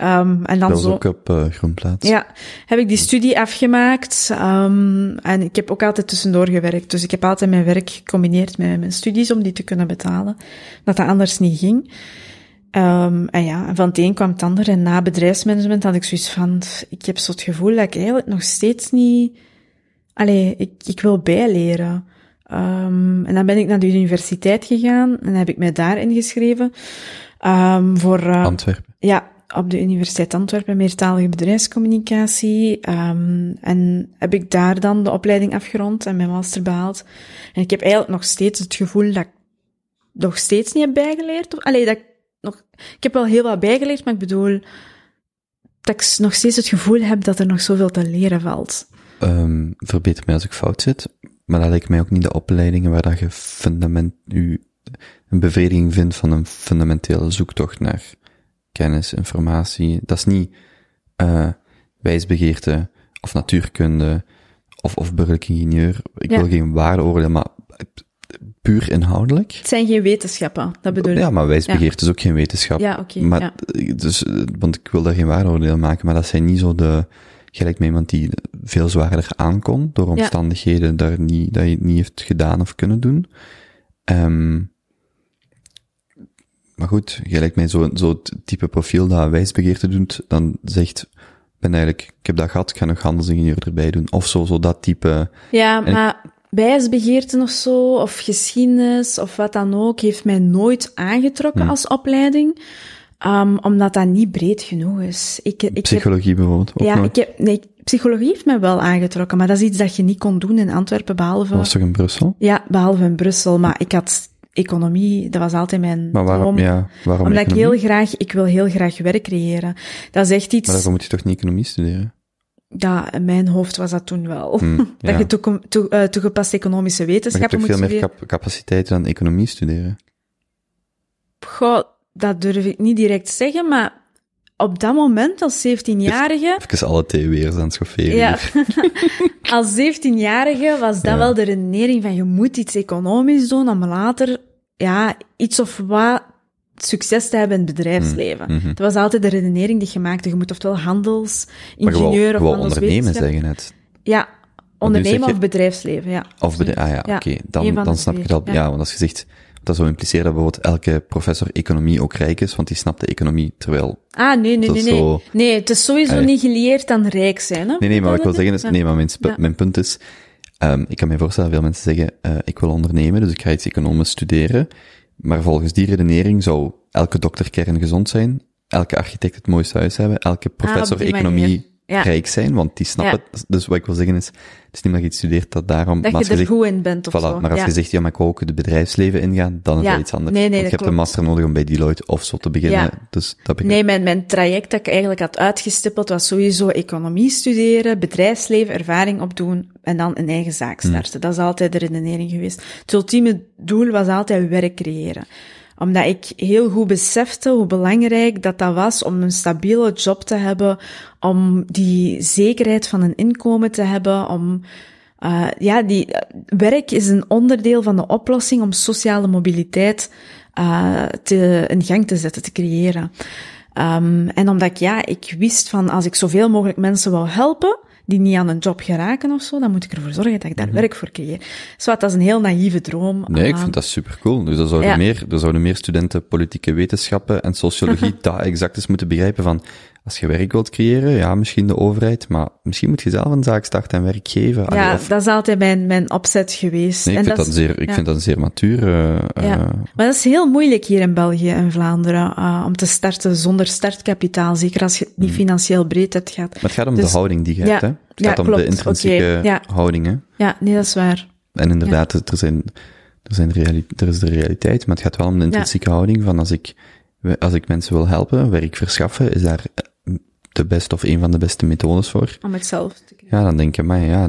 Um, en dan dat was zo, ook op uh, Groenplaats. Ja, heb ik die studie afgemaakt. Um, en ik heb ook altijd tussendoor gewerkt. Dus ik heb altijd mijn werk gecombineerd met mijn studies om die te kunnen betalen. Dat dat anders niet ging. Um, en ja, van het een kwam het ander. En na bedrijfsmanagement had ik zoiets van, ik heb zo het gevoel dat ik eigenlijk nog steeds niet, allee, ik, ik wil bijleren. Um, en dan ben ik naar de universiteit gegaan en heb ik mij daar ingeschreven. Um, voor, uh, Antwerpen. Ja, op de Universiteit Antwerpen, meertalige bedrijfscommunicatie. Um, en heb ik daar dan de opleiding afgerond en mijn master behaald. En ik heb eigenlijk nog steeds het gevoel dat ik nog steeds niet heb bijgeleerd. Allee, dat ik nog, ik heb wel heel wat bijgeleerd, maar ik bedoel, dat ik nog steeds het gevoel heb dat er nog zoveel te leren valt. Um, verbeter mij als ik fout zit, maar dat lijkt mij ook niet de opleidingen waar dat je fundament, u, een bevrediging vindt van een fundamentele zoektocht naar kennis, informatie. Dat is niet, uh, wijsbegeerte of natuurkunde of, of burgerlijk ingenieur. Ik Ja. wil geen waarde oordelen, maar puur inhoudelijk. Het zijn geen wetenschappen, dat bedoel ik. Ja, maar wijsbegeerte is ook geen wetenschap. Ja, oké. Maar, ja. dus, eh, want ik wil daar geen waardeoordeel maken, maar dat zijn niet zo de, gelijk met iemand die veel zwaarder aankon, door omstandigheden daar niet, dat je het niet heeft gedaan of kunnen doen. Um, maar goed, gelijk mij zo'n zo type profiel dat wijsbegeerte doet, dan zegt, ben eigenlijk, ik heb dat gehad, ik ga nog handelsingenieur erbij doen. Of zo, zo dat type. Ja, maar wijsbegeerte of zo, of geschiedenis, of wat dan ook, heeft mij nooit aangetrokken Hm. als opleiding. Um, omdat dat niet breed genoeg is. Ik, ik heb, Psychologie bijvoorbeeld, ja, nooit. ik heb, nee, psychologie heeft mij wel aangetrokken, maar dat is iets dat je niet kon doen in Antwerpen, behalve, Dat was toch in Brussel? ja, behalve in Brussel. Maar ik had economie, dat was altijd mijn Maar waarom, droom. ja, waarom Omdat ik heel graag, ik wil heel graag werk creëren. Dat is echt iets, Maar daarvoor moet je toch niet economie studeren? Dat in mijn hoofd was dat toen wel. Hm, *laughs* dat ja. je toekom- eh, toegepaste economische Maar je hebt wetenschappen toch moet veel meer studeren. cap capaciteiten dan economie studeren? Goh, dat durf ik niet direct zeggen, maar op dat moment als 17-jarige, Even alle theories aan het schofferen. ja, *laughs* als 17-jarige was dat Ja. wel de redenering van je moet iets economisch doen om later, ja, iets of wat succes te hebben in het bedrijfsleven. mhm. Dat was altijd de redenering die je maakte. Je moet oftewel handelsingenieur of wou ondernemen net. Ja, ondernemen je- of bedrijfsleven, ja. Of bedrijf, ah ja, Ja, oké. Dan, dan snap ik het al. ja. Ja. want als je zegt, dat zou impliceren dat bijvoorbeeld elke professor economie ook rijk is, want die snapt de economie, terwijl... Ah, nee, nee, Dat nee, nee. zo- Nee, het is sowieso Allee. niet geleerd aan rijk zijn, hè. Nee, nee, maar wat ik wil zeggen is, nee, maar mijn, mijn punt is, um, ik kan me voorstellen dat veel mensen zeggen, uh, ik wil ondernemen, dus ik ga iets economisch studeren, maar volgens die redenering zou elke dokter kerngezond zijn, elke architect het mooiste huis hebben, elke professor Ah, die economie. Ja. rijk zijn, want die snappen, dus wat ik wil zeggen is, het is niet dat je iets studeert dat daarom, Dat je er goed in bent of Voilà, zo. maar als ja. je zegt, ja, maar ik wil ook het bedrijfsleven ingaan, dan is dat iets anders. nee, nee, Want je hebt een master nodig om bij Deloitte of zo te beginnen, Ja. dus dat begrijp Nee, mijn, mijn traject dat ik eigenlijk had uitgestippeld was sowieso economie studeren, bedrijfsleven, ervaring opdoen en dan een eigen zaak Hmm. starten. Dat is altijd de redenering geweest. Het ultieme doel was altijd werk creëren. Omdat ik heel goed besefte hoe belangrijk dat dat was om een stabiele job te hebben, om die zekerheid van een inkomen te hebben, om uh, ja, die, werk is een onderdeel van de oplossing om sociale mobiliteit uh, te, in gang te zetten, te creëren. Um, en omdat ik, ja, ik wist van als ik zoveel mogelijk mensen wou helpen, die niet aan een job geraken of zo, dan moet ik ervoor zorgen dat ik daar werk voor creëer. Zo, dat is een heel naïeve droom. Nee, ik vind dat super cool. Dus er zouden, Ja. meer, er zouden meer studenten politieke wetenschappen en sociologie *laughs* dat exact eens moeten begrijpen van, als je werk wilt creëren, ja, misschien de overheid, maar misschien moet je zelf een zaak starten en werk geven. Allee, Ja, of- dat is altijd mijn, mijn opzet geweest. nee, ik En vind dat, is- zeer, ik ja. vind dat zeer matuur. eh, Ja. eh, Maar dat is heel moeilijk hier in België en Vlaanderen, uh, om te starten zonder startkapitaal, zeker als je het niet financieel breed hebt gehad. maar het gaat om Dus- de houding die je ja, hebt, hè. Het ja, gaat om klopt, de intrinsieke ja. houding, hè. Ja, nee, dat is waar. En inderdaad, er, zijn, er, zijn er is de realiteit, maar het gaat wel om de intrinsieke houding van als ik, als ik mensen wil helpen, werk verschaffen, is daar eh, de beste of een van de beste methodes voor. Om het zelf te krijgen. Ja, dan denk je, maar ja,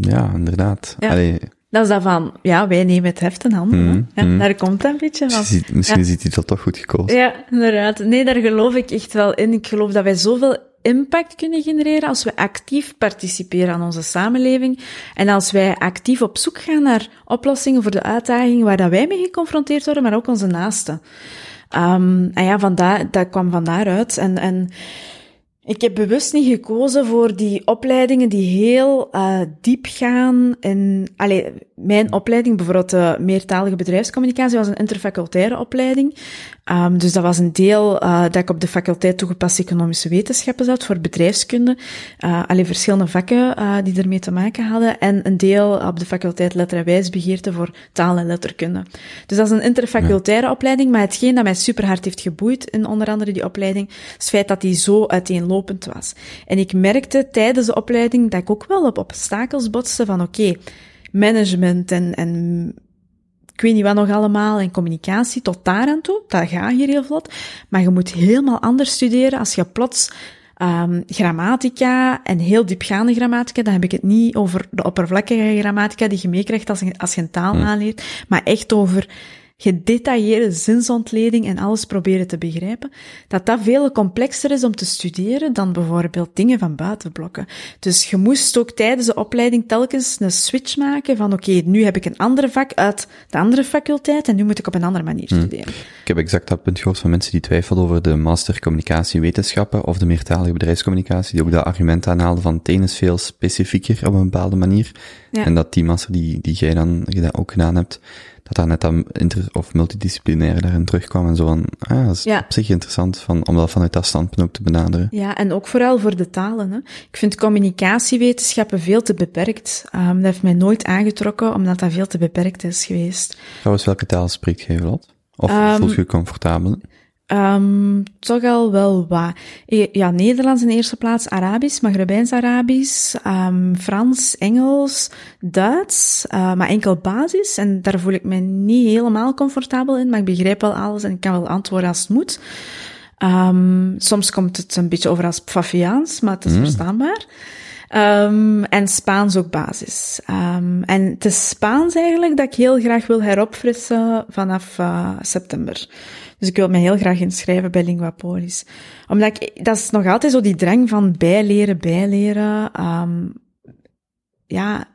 ja, inderdaad. Ja. Allee, Dat is dat van, ja, wij nemen het heft in handen. Hè. Ja, mhm. Daar komt dat een beetje van. misschien ziet- misschien Ja. ziet hij dat toch goed gekozen. Ja, inderdaad. Nee, daar geloof ik echt wel in. Ik geloof dat wij zoveel impact kunnen genereren als we actief participeren aan onze samenleving en als wij actief op zoek gaan naar oplossingen voor de uitdagingen waar dat wij mee geconfronteerd worden, maar ook onze naasten. Um, en ja, vandaar, dat kwam van daaruit. En, en ik heb bewust niet gekozen voor die opleidingen die heel uh, diep gaan in... Allee, mijn opleiding, bijvoorbeeld de meertalige bedrijfscommunicatie, was een interfacultaire opleiding. Um, dus dat was een deel uh, dat ik op de faculteit toegepaste economische wetenschappen zat voor bedrijfskunde. Uh, alleen verschillende vakken uh, die ermee te maken hadden. En een deel op de faculteit letter en wijsbegeerte voor taal en letterkunde. Dus dat is een interfacultaire opleiding, maar hetgeen dat mij super hard heeft geboeid in onder andere die opleiding, is het feit dat die zo was. En ik merkte tijdens de opleiding dat ik ook wel op obstakels botste van oké, okay, management en, en ik weet niet wat nog allemaal, en communicatie, tot daar aan toe, dat gaat hier heel vlot, maar je moet helemaal anders studeren als je plots um, grammatica en heel diepgaande grammatica, dan heb ik het niet over de oppervlakkige grammatica die je meekrijgt als, je- als je een taal Hm. aanleert, maar echt over gedetailleerde zinsontleding en alles proberen te begrijpen, dat dat veel complexer is om te studeren dan bijvoorbeeld dingen van buitenblokken. Dus je moest ook tijdens de opleiding telkens een switch maken van oké, nu heb ik een ander vak uit de andere faculteit en nu moet ik op een andere manier studeren. Ik heb exact dat punt gehoord van mensen die twijfelden over de master communicatie wetenschappen of de meertalige bedrijfscommunicatie, die ook dat argument aanhaalden van het is veel specifieker op een bepaalde manier. Ja. En dat die master die, die jij dan ook gedaan hebt, dat daar net dat inter- of multidisciplinair daarin terugkwam en zo van, ah, dat is Ja. op zich interessant van, om dat vanuit dat standpunt ook te benaderen. Ja, en ook vooral voor de talen. Hè. Ik vind communicatiewetenschappen veel te beperkt. Um, dat heeft mij nooit aangetrokken, omdat dat veel te beperkt is geweest. Trouwens, welke taal spreekt jij vlot? Of Ehm, voelt je je comfortabel? Um, toch al wel wat. Eh, Ja, Nederlands in eerste plaats, Arabisch, Maghrebijns-Arabisch, um, Frans, Engels, Duits, uh, maar enkel basis. En daar voel ik me niet helemaal comfortabel in, maar ik begrijp wel alles en ik kan wel antwoorden als het moet. Um, soms komt het een beetje over als Pfafiaans, maar het is verstaanbaar. Um, en Spaans ook basis. Um, en het is Spaans eigenlijk dat ik heel graag wil heropfrissen vanaf uh, september. Dus ik wil me heel graag inschrijven bij Linguapolis. Omdat ik, dat is nog altijd zo die drang van bijleren, bijleren. Um, ja,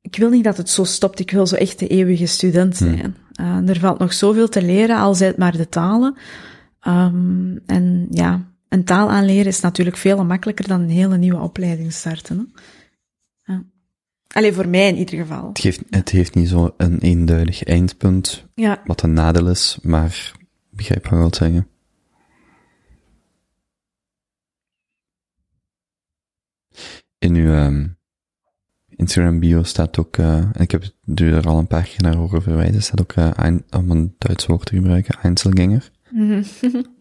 ik wil niet dat het zo stopt. Ik wil zo echt de eeuwige student zijn. Uh, er valt nog zoveel te leren, al zijn het maar de talen. Um, en ja, een taal aanleren is natuurlijk veel makkelijker dan een hele nieuwe opleiding starten. Hè? Ja. Allee, voor mij in ieder geval. Het, geeft, het heeft niet zo een eenduidig eindpunt, Ja, wat een nadeel is, maar ik begrijp wat wilt zeggen. In uw um, Instagram bio staat ook, uh, en ik heb u er al een paar keer naar horen verwijzen, staat ook, uh, ein, om een Duits woord te gebruiken, Einzelganger. *laughs*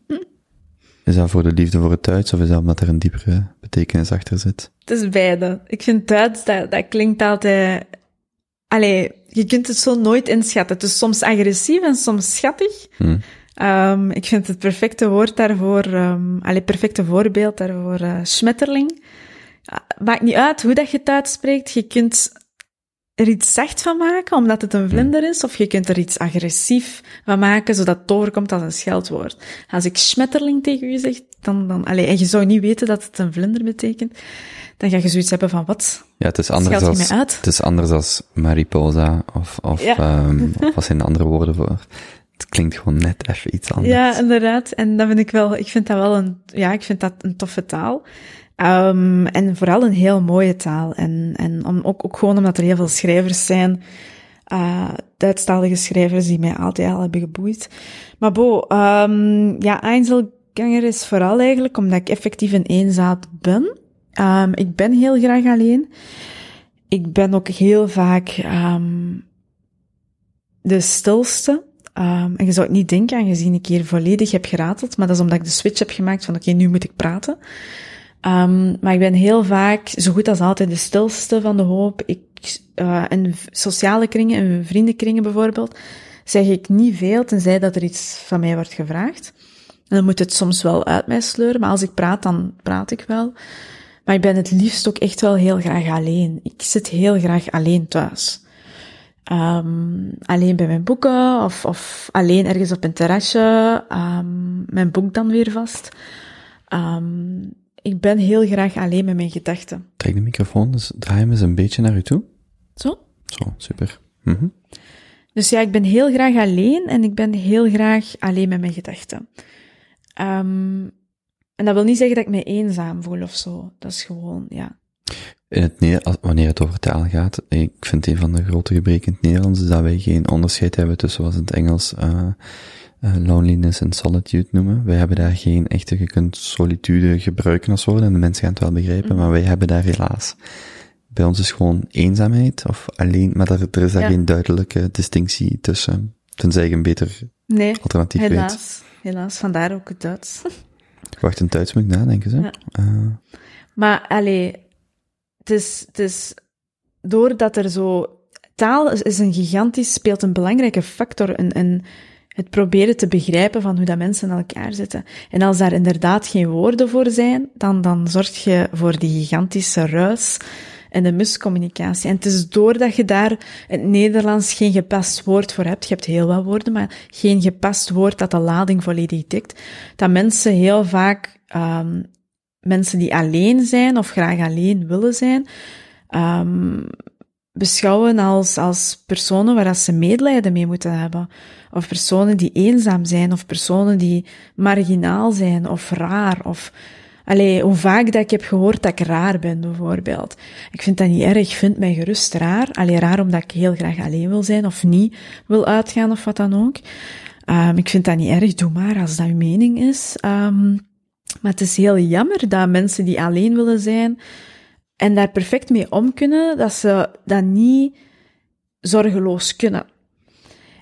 Is dat voor de liefde voor het Duits of is dat omdat er een diepere betekenis achter zit? Het is beide. Ik vind Duits, dat, dat klinkt altijd... Allee, je kunt het zo nooit inschatten. Het is soms agressief en soms schattig. Hm. Ehm, ik vind het perfecte woord daarvoor, um, allee, perfecte voorbeeld daarvoor, uh, schmetterling. Maakt niet uit hoe dat je het uitspreekt. Je kunt er iets zacht van maken, omdat het een vlinder is, of je kunt er iets agressief van maken, zodat het overkomt als een scheldwoord. Als ik schmetterling tegen u zeg, dan, dan, allee, en je zou niet weten dat het een vlinder betekent, dan ga je zoiets hebben van, wat? Ja, het is anders Scheld als, uit? het is anders als mariposa of, of, Ja. ehm, *laughs* of wat zijn de andere woorden voor? Het klinkt gewoon net even iets anders. Ja, inderdaad. En dat vind ik wel, ik vind dat wel een, ja, ik vind dat een toffe taal. Um, en vooral een heel mooie taal. En, en om, ook, ook gewoon omdat er heel veel schrijvers zijn, uh, Duitsstalige schrijvers die mij altijd al hebben geboeid. Maar bo, um, ja, Einzelganger is vooral eigenlijk omdat ik effectief een eenzaad ben. Um, ik ben heel graag alleen. Ik ben ook heel vaak um, de stilste. En je zou het niet denken, aangezien ik hier volledig heb gerateld, maar dat is omdat ik de switch heb gemaakt van oké, nu moet ik praten. Um, maar ik ben heel vaak, zo goed als altijd, de stilste van de hoop. Ik, in sociale kringen, in vriendenkringen bijvoorbeeld, zeg ik niet veel, tenzij dat er iets van mij wordt gevraagd. En dan moet het soms wel uit mij sleuren, maar als ik praat, dan praat ik wel. Maar ik ben het liefst ook echt wel heel graag alleen. Ik zit heel graag alleen thuis. Um, alleen bij mijn boeken of, of alleen ergens op een terrasje, um, mijn boek dan weer vast. Um, ik ben heel graag alleen met mijn gedachten. Trek de microfoon, dus draai hem eens een beetje naar u toe. Zo? Zo, super. Mm -hmm. Dus ja, ik ben heel graag alleen en ik ben heel graag alleen met mijn gedachten. en dat wil niet zeggen dat ik me eenzaam voel of zo. Dat is gewoon, ja. In het wanneer het over taal gaat, ik vind een van de grote gebreken in het Nederlands is dat wij geen onderscheid hebben tussen wat in het Engels uh, uh, loneliness en solitude noemen. Wij hebben daar geen echte, je kunt solitude gebruiken als woord en de mensen gaan het wel begrijpen, -hmm. maar wij hebben daar helaas. Bij ons is gewoon eenzaamheid of alleen, maar er, er is daar ja. geen duidelijke distinctie tussen, tenzij je een beter nee, alternatief helaas, weet. Helaas, vandaar ook het Duits. Wacht, in Duits moet ik nadenken. Ja. Uh, maar, allee, het is, het is, doordat er zo, taal is, is een gigantisch, speelt een belangrijke factor in, in het proberen te begrijpen van hoe dat mensen in elkaar zitten. En als daar inderdaad geen woorden voor zijn, dan, dan zorg je voor die gigantische ruis en de miscommunicatie. En het is doordat je daar het Nederlands geen gepast woord voor hebt, je hebt heel wat woorden, maar geen gepast woord dat de lading volledig tikt, dat mensen heel vaak, um, mensen die alleen zijn of graag alleen willen zijn, um, beschouwen als, als personen waar ze medelijden mee moeten hebben. Of personen die eenzaam zijn, of personen die marginaal zijn, of raar, of... Allee, hoe vaak dat ik heb gehoord dat ik raar ben, bijvoorbeeld. Ik vind dat niet erg, ik vind mij gerust raar. Allee, raar omdat ik heel graag alleen wil zijn, of niet wil uitgaan, of wat dan ook. Um, ik vind dat niet erg, doe maar, als dat uw mening is. Um, maar het is heel jammer dat mensen die alleen willen zijn, en daar perfect mee om kunnen, dat ze dat niet zorgeloos kunnen.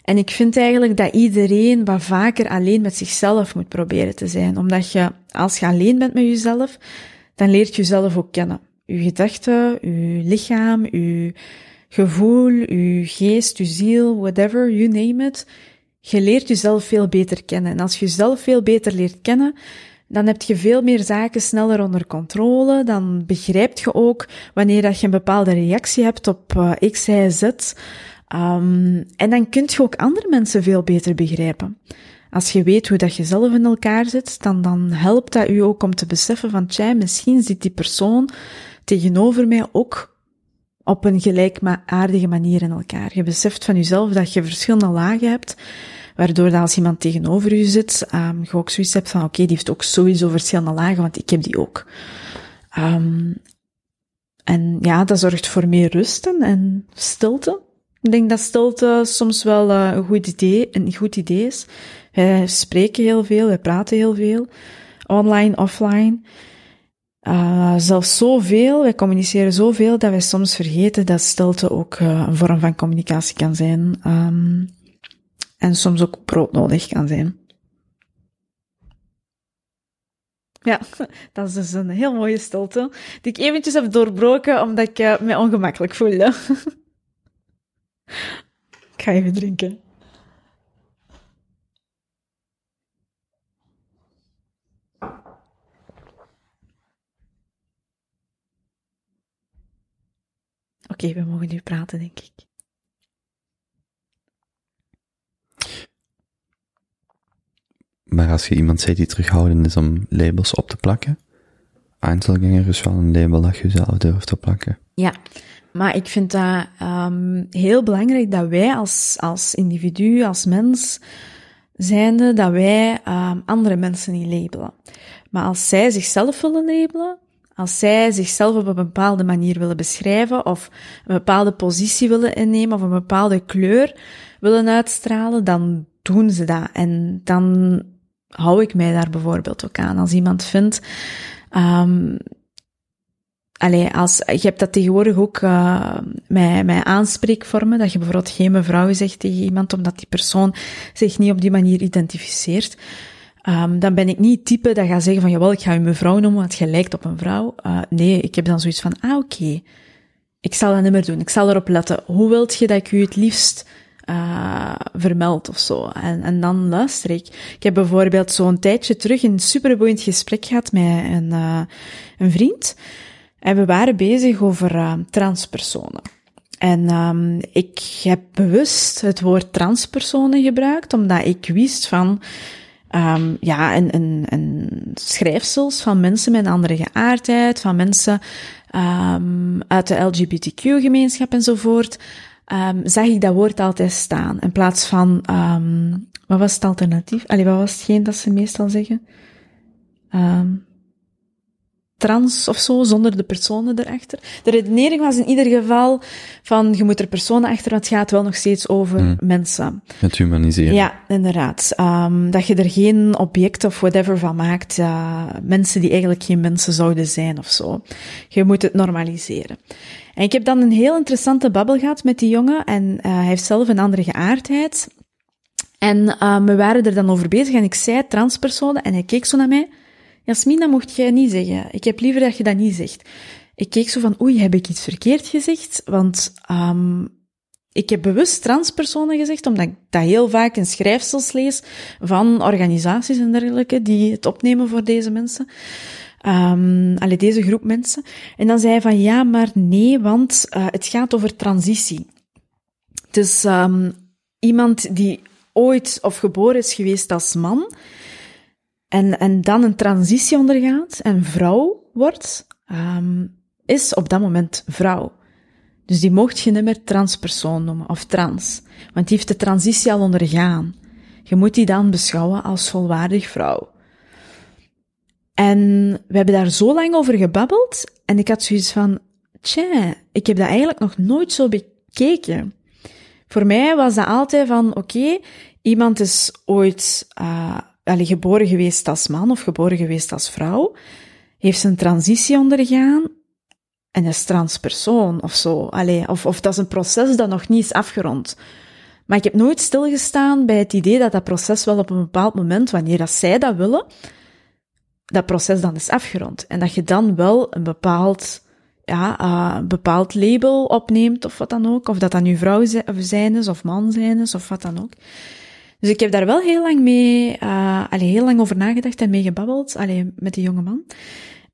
En ik vind eigenlijk dat iedereen wat vaker alleen met zichzelf moet proberen te zijn. Omdat je, als je alleen bent met jezelf, dan leert je jezelf ook kennen. Je gedachten, je lichaam, je gevoel, je geest, je ziel, whatever, you name it. Je leert jezelf veel beter kennen. En als je jezelf veel beter leert kennen, dan heb je veel meer zaken sneller onder controle. Dan begrijpt je ook wanneer dat je een bepaalde reactie hebt op uh, X, Y, Z. Um, en dan kun je ook andere mensen veel beter begrijpen. Als je weet hoe dat je zelf in elkaar zit, dan, dan helpt dat u ook om te beseffen van, tja, misschien zit die persoon tegenover mij ook op een gelijkaardige manier in elkaar. Je beseft van jezelf dat je verschillende lagen hebt, waardoor als iemand tegenover je zit, um, je ook zoiets hebt van, oké, die heeft ook sowieso verschillende lagen, want ik heb die ook. Um, en ja, dat zorgt voor meer rust en stilte. Ik denk dat stilte soms wel uh, een goed idee, een goed idee is. Wij spreken heel veel, wij praten heel veel. Online, offline. Uh, zelfs zoveel, wij communiceren zoveel dat wij soms vergeten dat stilte ook uh, een vorm van communicatie kan zijn. Um, en soms ook broodnodig kan zijn. Ja, *laughs* dat is dus een heel mooie stilte, die ik eventjes heb doorbroken omdat ik uh, me ongemakkelijk voelde. *laughs* ik ga even drinken. Oké, we mogen nu praten, denk ik. Maar als je iemand ziet die terughoudend is om labels op te plakken, Einzelganger is wel een label dat je zelf durft te plakken. Ja, maar ik vind dat um, heel belangrijk dat wij als, als individu, als mens, zijnde, dat wij um, andere mensen niet labelen. Maar als zij zichzelf willen labelen, als zij zichzelf op een bepaalde manier willen beschrijven, of een bepaalde positie willen innemen, of een bepaalde kleur willen uitstralen, dan doen ze dat. En dan hou ik mij daar bijvoorbeeld ook aan. Als iemand vindt, um, Allee, als, je hebt dat tegenwoordig ook uh, met, met aanspreekvormen, dat je bijvoorbeeld geen mevrouw zegt tegen iemand, omdat die persoon zich niet op die manier identificeert. Um, dan ben ik niet het type dat gaat zeggen van, jawel, ik ga je mevrouw noemen, want je lijkt op een vrouw. Uh, nee, ik heb dan zoiets van, ah, oké. Ik zal dat niet meer doen. Ik zal erop letten. Hoe wilt je dat ik u het liefst uh, vermeld of zo. En, en dan luister ik. Ik heb bijvoorbeeld zo'n tijdje terug een superboeiend gesprek gehad met een, uh, een vriend. En we waren bezig over uh, transpersonen. En um, ik heb bewust het woord transpersonen gebruikt, omdat ik wist van, um, ja, een, een, een schrijfsels van mensen met een andere geaardheid, van mensen um, uit de LGBTQ-gemeenschap enzovoort, um, zag ik dat woord altijd staan. In plaats van, um, wat was het alternatief? Allee, wat was hetgeen dat ze meestal zeggen? Um, trans of zo, zonder de personen erachter. De redenering was in ieder geval van, je moet er personen achter, want het gaat wel nog steeds over mm. mensen. Het humaniseren. Ja, inderdaad. Um, dat je er geen object of whatever van maakt, uh, mensen die eigenlijk geen mensen zouden zijn of zo. Je moet het normaliseren. En ik heb dan een heel interessante babbel gehad met die jongen en uh, hij heeft zelf een andere geaardheid. En uh, we waren er dan over bezig en ik zei transpersonen en hij keek zo naar mij. Jasmin, dat mocht jij niet zeggen. Ik heb liever dat je dat niet zegt. Ik keek zo van, oei, heb ik iets verkeerd gezegd? Want um, ik heb bewust transpersonen gezegd, omdat ik dat heel vaak in schrijfsels lees van organisaties en dergelijke die het opnemen voor deze mensen. Um, allee, deze groep mensen. En dan zei hij van, ja, maar nee, want uh, het gaat over transitie. Dus um, iemand die ooit of geboren is geweest als man, en, en dan een transitie ondergaat en vrouw wordt, um, is op dat moment vrouw. Dus die mocht je niet meer transpersoon noemen of trans, want die heeft de transitie al ondergaan. Je moet die dan beschouwen als volwaardig vrouw. En we hebben daar zo lang over gebabbeld en ik had zoiets van, tja, ik heb dat eigenlijk nog nooit zo bekeken. Voor mij was dat altijd van, oké, iemand is ooit uh, allee, geboren geweest als man of geboren geweest als vrouw, heeft zijn transitie ondergaan en is transpersoon of zo. Allee, of, of dat is een proces dat nog niet is afgerond. Maar ik heb nooit stilgestaan bij het idee dat dat proces wel op een bepaald moment, wanneer dat zij dat willen, dat proces dan is afgerond. En dat je dan wel een bepaald, ja, uh, een bepaald label opneemt of wat dan ook. Of dat dat nu vrouw zijn is of man zijn is of wat dan ook. Dus ik heb daar wel heel lang mee, uh, allee, heel lang over nagedacht en mee gebabbeld, met die jonge man.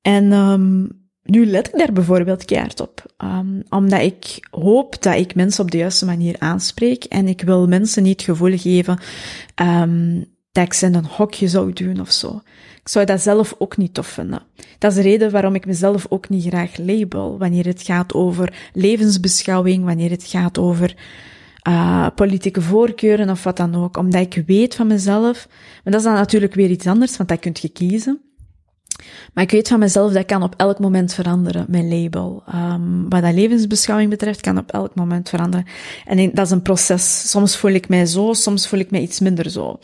En um, nu let ik daar bijvoorbeeld keihard op. Um, omdat ik hoop dat ik mensen op de juiste manier aanspreek en ik wil mensen niet het gevoel geven um, dat ik ze in een hokje zou doen of zo. Ik zou dat zelf ook niet tof vinden. Dat is de reden waarom ik mezelf ook niet graag label, wanneer het gaat over levensbeschouwing, wanneer het gaat over uh, politieke voorkeuren of wat dan ook, omdat ik weet van mezelf, maar dat is dan natuurlijk weer iets anders, want dat kunt je kiezen. Maar ik weet van mezelf dat kan op elk moment veranderen, mijn label. Um, wat dat levensbeschouwing betreft, kan op elk moment veranderen. En dat is een proces. Soms voel ik mij zo, soms voel ik mij iets minder zo.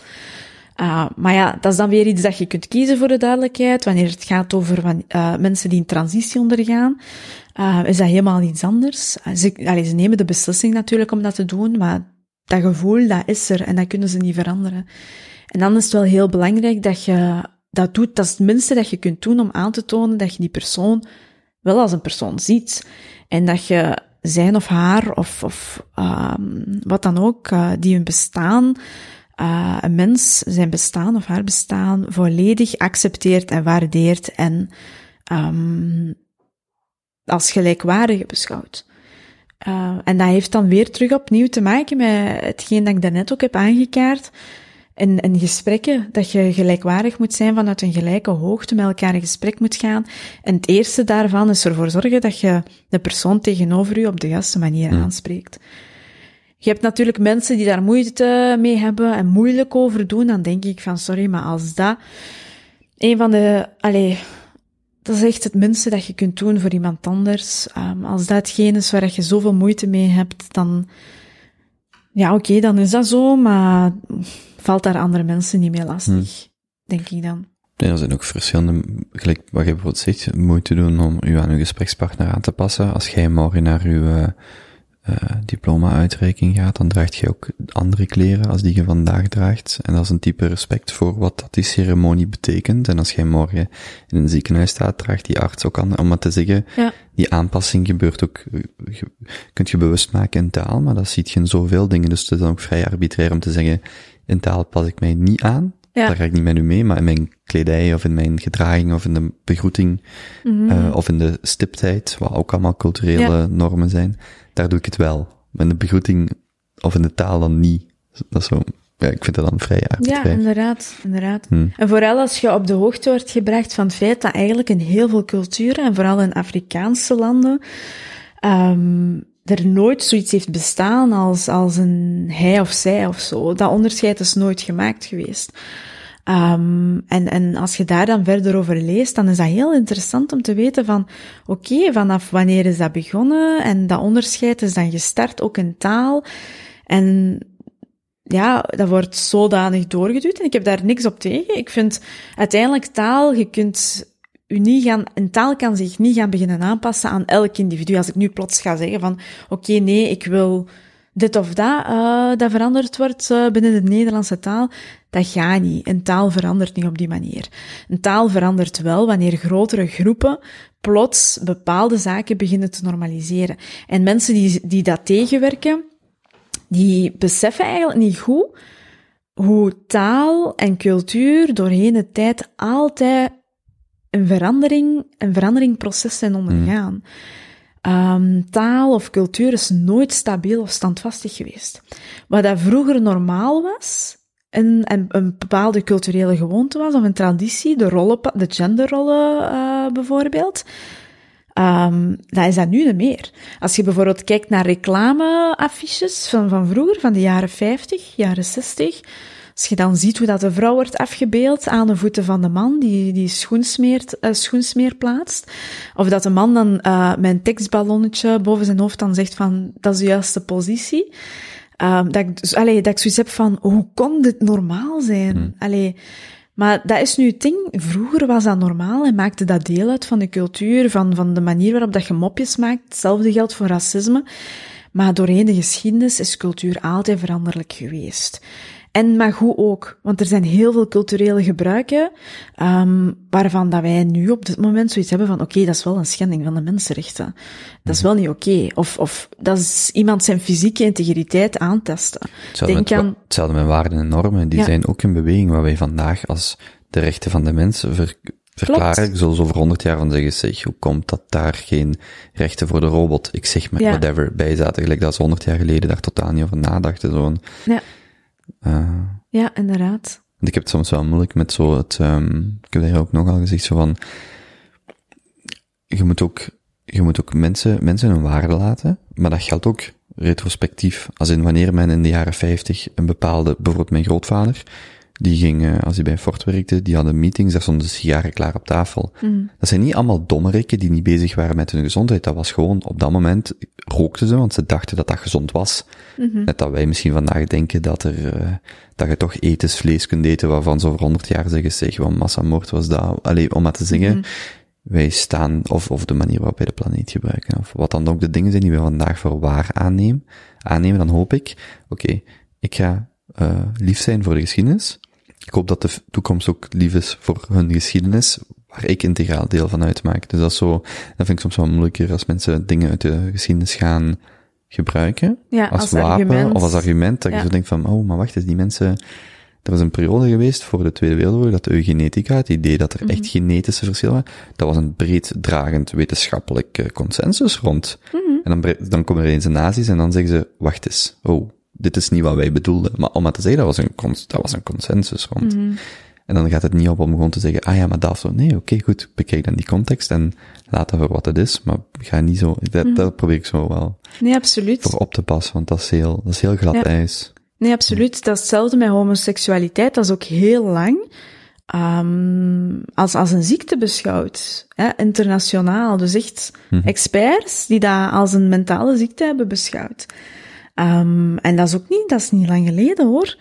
Uh, maar ja, dat is dan weer iets dat je kunt kiezen voor de duidelijkheid. Wanneer het gaat over uh, mensen die een transitie ondergaan, uh, is dat helemaal iets anders. Ze, allee, ze nemen de beslissing natuurlijk om dat te doen, maar dat gevoel, dat is er en dat kunnen ze niet veranderen. En dan is het wel heel belangrijk dat je dat doet, dat is het minste dat je kunt doen om aan te tonen dat je die persoon wel als een persoon ziet. En dat je zijn of haar of, of um, wat dan ook, uh, die hun bestaan, een mens zijn bestaan of haar bestaan volledig accepteert en waardeert en um, als gelijkwaardig beschouwt. Uh, en dat heeft dan weer terug opnieuw te maken met hetgeen dat ik daarnet ook heb aangekaart. In, in gesprekken, dat je gelijkwaardig moet zijn vanuit een gelijke hoogte, met elkaar in gesprek moet gaan. En het eerste daarvan is ervoor zorgen dat je de persoon tegenover u op de juiste manier Hmm. aanspreekt. Je hebt natuurlijk mensen die daar moeite mee hebben en moeilijk over doen. Dan denk ik van, sorry, maar als dat een van de, allee, dat is echt het minste dat je kunt doen voor iemand anders. Um, als dat hetgeen is waar je zoveel moeite mee hebt, dan, ja, oké, okay, dan is dat zo, maar valt daar andere mensen niet meer lastig, denk ik dan. Ja, er zijn ook verschillende, gelijk wat je bijvoorbeeld zegt, moeite doen om u aan uw gesprekspartner aan te passen. Als jij morgen naar uw uh, uh, diploma-uitreiking gaat, dan draagt je ook andere kleren als die je vandaag draagt. En dat is een type respect voor wat dat die ceremonie betekent. En als jij morgen in een ziekenhuis staat, draagt die arts ook aan, om maar te zeggen, ja. die aanpassing gebeurt ook, je, kunt je bewust maken in taal, maar dat ziet je in zoveel dingen. Dus het is dan ook vrij arbitrair om te zeggen, in taal pas ik mij niet aan. Ja. Daar ga ik niet met u mee, maar in mijn kledij of in mijn gedraging of in de begroeting Mhm. mm -hmm. uh, of in de stiptheid, wat ook allemaal culturele ja. normen zijn, daar doe ik het wel. Maar in de begroeting of in de taal dan niet. Dat is zo, ja, ik vind dat dan vrij arbitrair. Ja, inderdaad, inderdaad. Hmm. En vooral als je op de hoogte wordt gebracht van het feit dat eigenlijk in heel veel culturen, en vooral in Afrikaanse landen, um, er nooit zoiets heeft bestaan als, als een hij of zij of zo. Dat onderscheid is nooit gemaakt geweest. Um, en, en als je daar dan verder over leest, dan is dat heel interessant om te weten van, oké, vanaf wanneer is dat begonnen? En dat onderscheid is dan gestart ook in taal. En ja, dat wordt zodanig doorgeduwd. En ik heb daar niks op tegen. Ik vind uiteindelijk taal, je kunt u niet gaan, een taal kan zich niet gaan beginnen aanpassen aan elk individu. Als ik nu plots ga zeggen van, oké, nee, ik wil dit of dat, uh, dat veranderd wordt uh, binnen de Nederlandse taal, dat gaat niet. Een taal verandert niet op die manier. Een taal verandert wel wanneer grotere groepen plots bepaalde zaken beginnen te normaliseren. En mensen die, die dat tegenwerken, die beseffen eigenlijk niet goed hoe taal en cultuur doorheen de tijd altijd een verandering, een veranderingproces zijn ondergaan. Mm. Um, taal of cultuur is nooit stabiel of standvastig geweest. Wat dat vroeger normaal was, een, een, een bepaalde culturele gewoonte was, of een traditie, de, rollen, de genderrollen uh, bijvoorbeeld, um, dat is dat nu niet meer. Als je bijvoorbeeld kijkt naar reclameaffiches van, van vroeger, van de jaren 50, jaren 60, als je dan ziet hoe dat de vrouw wordt afgebeeld aan de voeten van de man, die, die schoensmeert, uh, schoensmeer plaatst. Of dat de man dan uh, met een tekstballonnetje boven zijn hoofd dan zegt van, dat is de juiste positie. Um, dat, ik, dus, allee, dat ik zoiets heb van, hoe kon dit normaal zijn? Hmm. Allee, maar dat is nu het ding. Vroeger was dat normaal en maakte dat deel uit van de cultuur, van, van de manier waarop dat je mopjes maakt. Hetzelfde geldt voor racisme. Maar doorheen de geschiedenis is cultuur altijd veranderlijk geweest. En maar goed ook, want er zijn heel veel culturele gebruiken um, waarvan dat wij nu op dit moment zoiets hebben van oké, okay, dat is wel een schending van de mensenrechten. Dat is wel niet oké. Okay. Of, of dat is iemand zijn fysieke integriteit aantasten. Hetzelfde, Denk met, aan... hetzelfde met waarden en normen, die ja. zijn ook in beweging waar wij vandaag als de rechten van de mensen ver, verklaren. Ik zal over honderd jaar van zeggen, zeg, hoe komt dat daar geen rechten voor de robot, ik zeg maar, ja. whatever, bij zaten, gelijk dat ze honderd jaar geleden daar totaal niet over nadachten. Zo'n, ja. Uh, ja, inderdaad. Want ik heb het soms wel moeilijk met zo het, um, ik heb daar ook nogal gezegd, zo van, je moet ook, je moet ook mensen, mensen hun waarde laten, maar dat geldt ook retrospectief. Als in wanneer men in de jaren 50 een bepaalde, bijvoorbeeld mijn grootvader, die ging, uh, als hij bij Ford werkte, die hadden meetings, daar stonden sigaren klaar op tafel. Mm. Dat zijn niet allemaal dommerikken die niet bezig waren met hun gezondheid. Dat was gewoon, op dat moment rookten ze, want ze dachten dat dat gezond was. Mm -hmm. Net dat wij misschien vandaag denken dat er, uh, dat je toch ethisch vlees kunt eten waarvan ze over honderd jaar zeggen, zeg, wat massamoord was dat. Allee, om maar te zeggen, Mm -hmm. wij staan, of, of de manier waarop wij de planeet gebruiken, of wat dan ook de dingen zijn die we vandaag voor waar aannemen, aannemen dan hoop ik, oké, okay, ik ga uh, lief zijn voor de geschiedenis, ik hoop dat de toekomst ook lief is voor hun geschiedenis, waar ik integraal deel van uitmaak. Dus dat is zo, dat vind ik soms wel moeilijker als mensen dingen uit de geschiedenis gaan gebruiken. Ja, als, als wapen argument. of als argument. Dat Ja. je zo denkt van, oh, maar wacht eens, die mensen, er was een periode geweest voor de Tweede Wereldoorlog dat de eugenetica, het idee dat er Mhm. echt genetische verschillen waren, dat was een breed dragend wetenschappelijk eh, consensus rond. Mhm. En dan, dan komen er eens de nazi's en dan zeggen ze, wacht eens, oh, dit is niet wat wij bedoelden. Maar om maar te zeggen, dat was een, cons- dat was een consensus rond. Mhm. En dan gaat het niet op om gewoon te zeggen, ah ja, maar dat zo. Nee, oké, goed, bekijk dan die context en laat dat voor wat het is, maar ga niet zo, dat, Mhm. dat probeer ik zo wel Nee, absoluut. voor op te passen, want dat is heel, dat is heel glad Ja. ijs. Nee, absoluut. Dat is hetzelfde met homoseksualiteit. Dat is ook heel lang ehm, als, als een ziekte beschouwd. Hè, internationaal. Dus echt Mhm. experts die dat als een mentale ziekte hebben beschouwd. Ehm, en dat is ook niet, dat is niet lang geleden hoor.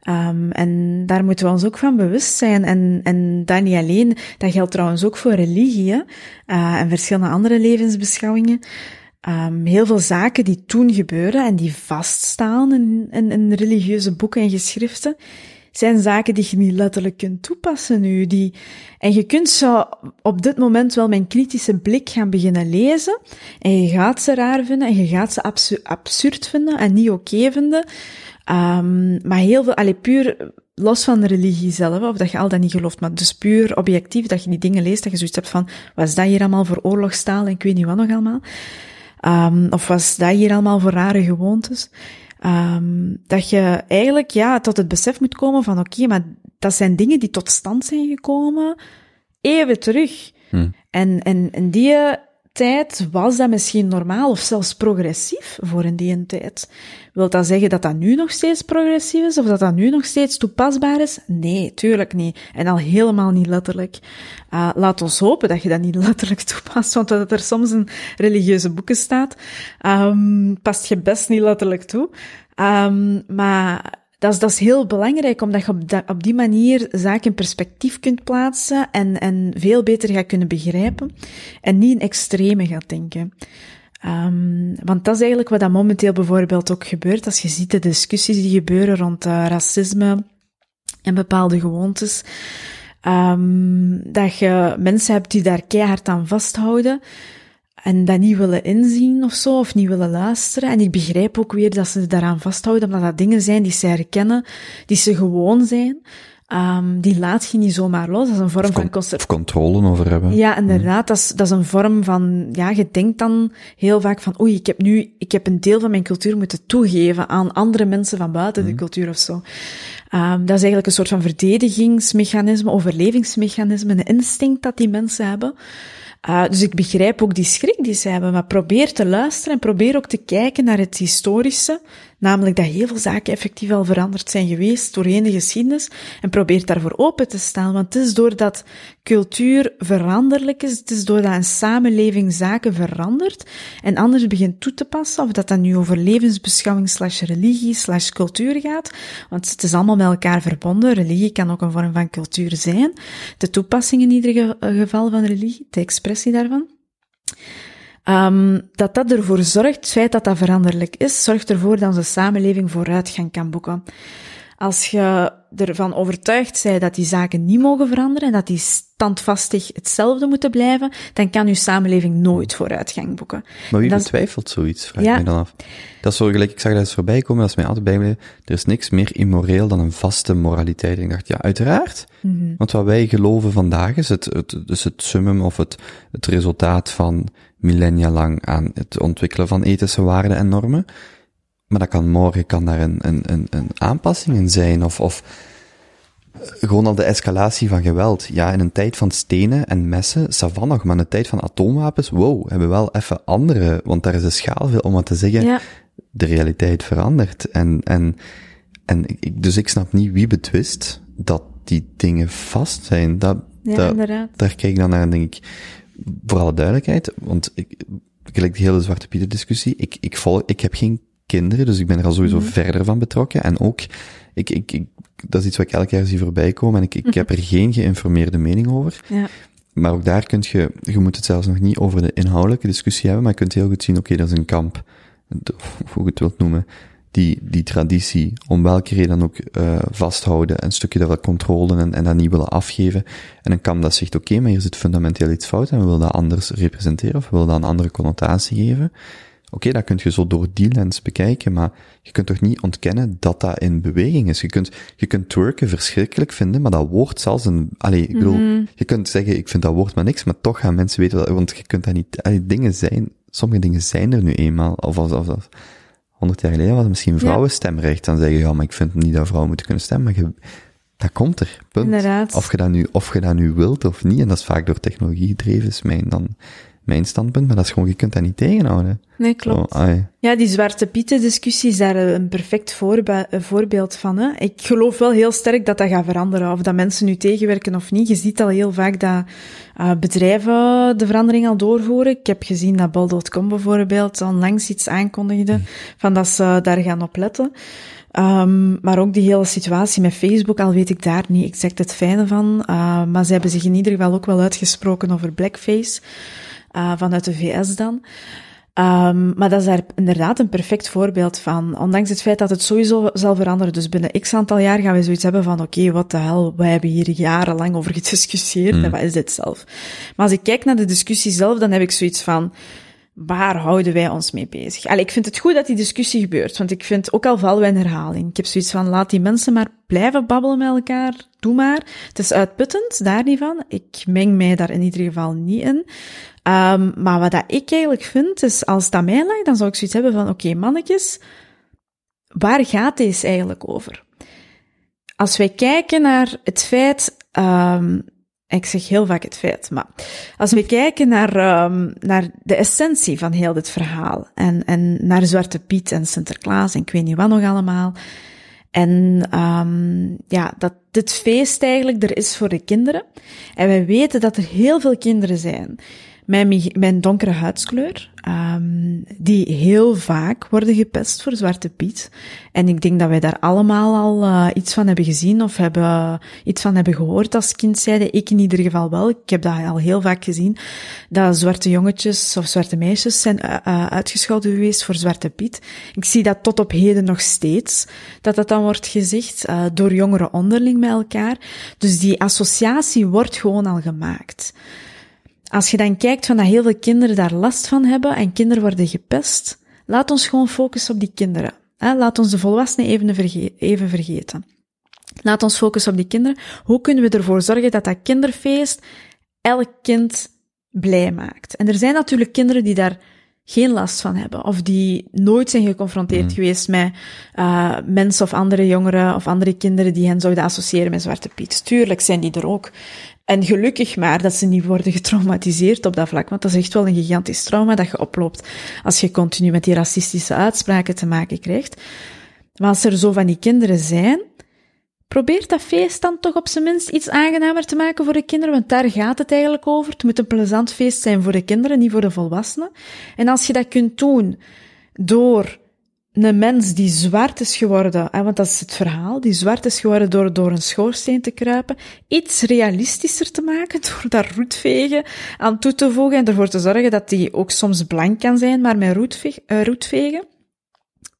Ehm, en daar moeten we ons ook van bewust zijn. En, en dat niet alleen, dat geldt trouwens ook voor religie eh, en verschillende andere levensbeschouwingen. Ehm, heel veel zaken die toen gebeuren en die vaststaan in, in religieuze boeken en geschriften, zijn zaken die je niet letterlijk kunt toepassen nu. Die, en je kunt zo op dit moment wel een kritische blik gaan beginnen lezen. En je gaat ze raar vinden en je gaat ze absu- absurd vinden en niet oké vinden. Ehm, maar heel veel, allee, puur los van de religie zelf, of dat je al dat niet gelooft, maar dus puur objectief, dat je die dingen leest, dat je zoiets hebt van, wat is dat hier allemaal voor oorlogstaal en ik weet niet wat nog allemaal. Ehm, of was dat hier allemaal voor rare gewoontes? Ehm, dat je eigenlijk ja, tot het besef moet komen van oké, maar dat zijn dingen die tot stand zijn gekomen eeuwen terug. Hm. En, en in die tijd was dat misschien normaal of zelfs progressief voor in die tijd. Wil dat zeggen dat dat nu nog steeds progressief is of dat dat nu nog steeds toepasbaar is? Nee, tuurlijk niet. En al helemaal niet letterlijk. Uh, laat ons hopen dat je dat niet *laughs* letterlijk toepast, want dat er soms in religieuze boeken staat, um, past je best niet letterlijk toe. Um, maar dat is, dat is heel belangrijk, omdat je op, die manier zaken in perspectief kunt plaatsen en, en veel beter gaat kunnen begrijpen en niet in extreme gaat denken. Um, want dat is eigenlijk wat dat momenteel bijvoorbeeld ook gebeurt, als je ziet de discussies die gebeuren rond uh, racisme en bepaalde gewoontes, um, dat je mensen hebt die daar keihard aan vasthouden en dat niet willen inzien of zo, of niet willen luisteren. En ik begrijp ook weer dat ze daaraan vasthouden, omdat dat dingen zijn die ze herkennen, die ze gewoon zijn. Um, die laat je niet zomaar los. Dat is een vorm of van. Of controle over hebben. Ja, inderdaad. Dat is, dat is een vorm van, ja, je denkt dan heel vaak van, oei, ik heb nu, ik heb een deel van mijn cultuur moeten toegeven aan andere mensen van buiten mm. de cultuur of zo. Um, dat is eigenlijk een soort van verdedigingsmechanisme, overlevingsmechanisme, een instinct dat die mensen hebben. Uh, dus ik begrijp ook die schrik die ze hebben, maar probeer te luisteren en probeer ook te kijken naar het historische, namelijk dat heel veel zaken effectief al veranderd zijn geweest doorheen de geschiedenis, en probeer daarvoor open te staan, want het is doordat cultuur veranderlijk is, het is doordat een samenleving zaken verandert en anders begint toe te passen, of dat dat nu over levensbeschouwing slash religie slash cultuur gaat, want het is allemaal met elkaar verbonden, religie kan ook een vorm van cultuur zijn, de toepassing in ieder geval van religie, de expressie daarvan. Um, dat dat ervoor zorgt, het feit dat dat veranderlijk is, zorgt ervoor dat onze samenleving vooruitgang kan boeken. Als je ervan overtuigd bent dat die zaken niet mogen veranderen en dat die standvastig hetzelfde moeten blijven, dan kan uw samenleving nooit vooruitgang boeken. Maar wie dat betwijfelt zoiets, vraag ja. mij dan af. Dat is zo gelijk, ik zag dat eens voorbij komen, dat is mij altijd bijgebleven. Er is niks meer immoreel dan een vaste moraliteit. En ik dacht, ja, uiteraard. Mhm. Want wat wij geloven vandaag is het, het, dus het summum of het, het resultaat van millennia lang aan het ontwikkelen van ethische waarden en normen. Maar dat kan morgen, kan daar een, een, een, een aanpassing in zijn, of, of gewoon al de escalatie van geweld. Ja, in een tijd van stenen en messen, savan nog, maar in een tijd van atoomwapens, wow, hebben we wel even andere, want daar is de schaal veel om wat te zeggen, ja. de realiteit verandert. En, en, en ik, dus ik snap niet wie betwist dat die dingen vast zijn. Dat, ja, dat, daar kijk ik dan naar en denk ik, voor alle duidelijkheid, want ik, gelijk de hele Zwarte Pieter discussie, ik, ik volg, ik heb geen kinderen, dus ik ben er al sowieso mm-hmm. verder van betrokken. En ook, ik, ik, ik, dat is iets wat ik elk jaar zie voorbij komen en ik, ik heb er geen geïnformeerde mening over. Ja. Maar ook daar kun je, je moet het zelfs nog niet over de inhoudelijke discussie hebben, maar je kunt heel goed zien, oké, okay, dat is een kamp, hoe je het wilt noemen. Die, die traditie, om welke reden dan ook, uh, vasthouden, een stukje daarvan controle en, en dat niet willen afgeven. En een kam dat zegt, oké, maar hier zit fundamenteel iets fout en we willen dat anders representeren of we willen dat een andere connotatie geven. Oké, dat kun je zo door die lens bekijken, maar je kunt toch niet ontkennen dat dat in beweging is. Je kunt, je kunt twerken verschrikkelijk vinden, maar dat woord zelfs een, allee, ik bedoel, Mhm. je kunt zeggen, ik vind dat woord maar niks, maar toch gaan mensen weten dat, want je kunt dat niet, allee, dingen zijn, sommige dingen zijn er nu eenmaal, of als, als, als 100 jaar geleden was het misschien vrouwenstemrecht, dan zeggen ja, maar ik vind niet dat vrouwen moeten kunnen stemmen, maar je, dat komt er, punt. Inderdaad. Of je dat nu, of je dat nu wilt of niet, en dat is vaak door technologie gedreven, is mijn dan, mijn standpunt, maar dat is gewoon, je kunt dat niet tegenhouden. Nee, klopt. Zo. Ja, die Zwarte Pieten discussie is daar een perfect voorbe- voorbeeld van. Hè? Ik geloof wel heel sterk dat dat gaat veranderen, of dat mensen nu tegenwerken of niet. Je ziet al heel vaak dat uh, bedrijven de verandering al doorvoeren. Ik heb gezien dat Bol.com bijvoorbeeld onlangs iets aankondigde van dat ze daar gaan op letten. Um, maar ook die hele situatie met Facebook, al weet ik daar niet exact het fijne van. Uh, maar ze hebben zich in ieder geval ook wel uitgesproken over blackface. Uh, vanuit de VS dan. Um, maar dat is daar inderdaad een perfect voorbeeld van. Ondanks het feit dat het sowieso zal veranderen. Dus binnen x aantal jaar gaan we zoiets hebben van, oké, okay, wat de hel, wij hebben hier jarenlang over gediscussieerd. Mm. En wat is dit zelf? Maar als ik kijk naar de discussie zelf, dan heb ik zoiets van, waar houden wij ons mee bezig? Allee, ik vind het goed dat die discussie gebeurt, want ik vind ook al vallen wij in herhaling. Ik heb zoiets van, laat die mensen maar blijven babbelen met elkaar, doe maar. Het is uitputtend, daar niet van. Ik meng mij daar in ieder geval niet in. Um, maar wat dat ik eigenlijk vind, is als aan mij lag, dan zou ik zoiets hebben van, oké, mannetjes, waar gaat deze eigenlijk over? Als wij kijken naar het feit, um, ik zeg heel vaak het feit, maar als we kijken naar, um, naar de essentie van heel dit verhaal en, en naar Zwarte Piet en Sinterklaas en ik weet niet wat nog allemaal, en um, ja, dat dit feest eigenlijk er is voor de kinderen. En wij weten dat er heel veel kinderen zijn met mijn donkere huidskleur, um, die heel vaak worden gepest voor Zwarte Piet. En ik denk dat wij daar allemaal al uh, iets van hebben gezien of hebben iets van hebben gehoord als kind zeiden. Ik in ieder geval wel. Ik heb dat al heel vaak gezien. Dat zwarte jongetjes of zwarte meisjes zijn uh, uitgescholden geweest voor Zwarte Piet. Ik zie dat tot op heden nog steeds, dat dat dan wordt gezegd door jongeren onderling met elkaar. Dus die associatie wordt gewoon al gemaakt. Als je dan kijkt van dat heel veel kinderen daar last van hebben en kinderen worden gepest, laat ons gewoon focussen op die kinderen. Laat ons de volwassenen even, verge even vergeten. Laat ons focussen op die kinderen. Hoe kunnen we ervoor zorgen dat dat kinderfeest elk kind blij maakt? En er zijn natuurlijk kinderen die daar geen last van hebben, of die nooit zijn geconfronteerd mm. geweest met uh, mensen of andere jongeren of andere kinderen die hen zouden associëren met Zwarte Piet. Tuurlijk zijn die er ook. En gelukkig maar dat ze niet worden getraumatiseerd op dat vlak, want dat is echt wel een gigantisch trauma dat je oploopt als je continu met die racistische uitspraken te maken krijgt. Maar als er zo van die kinderen zijn, probeer dat feest dan toch op zijn minst iets aangenamer te maken voor de kinderen, want daar gaat het eigenlijk over. Het moet een plezant feest zijn voor de kinderen, niet voor de volwassenen. En als je dat kunt doen door een mens die zwart is geworden, want dat is het verhaal, die zwart is geworden door door een schoorsteen te kruipen, iets realistischer te maken, *laughs* door daar roetvegen aan toe te voegen en ervoor te zorgen dat die ook soms blank kan zijn, maar met roetvegen, uh, roetvegen.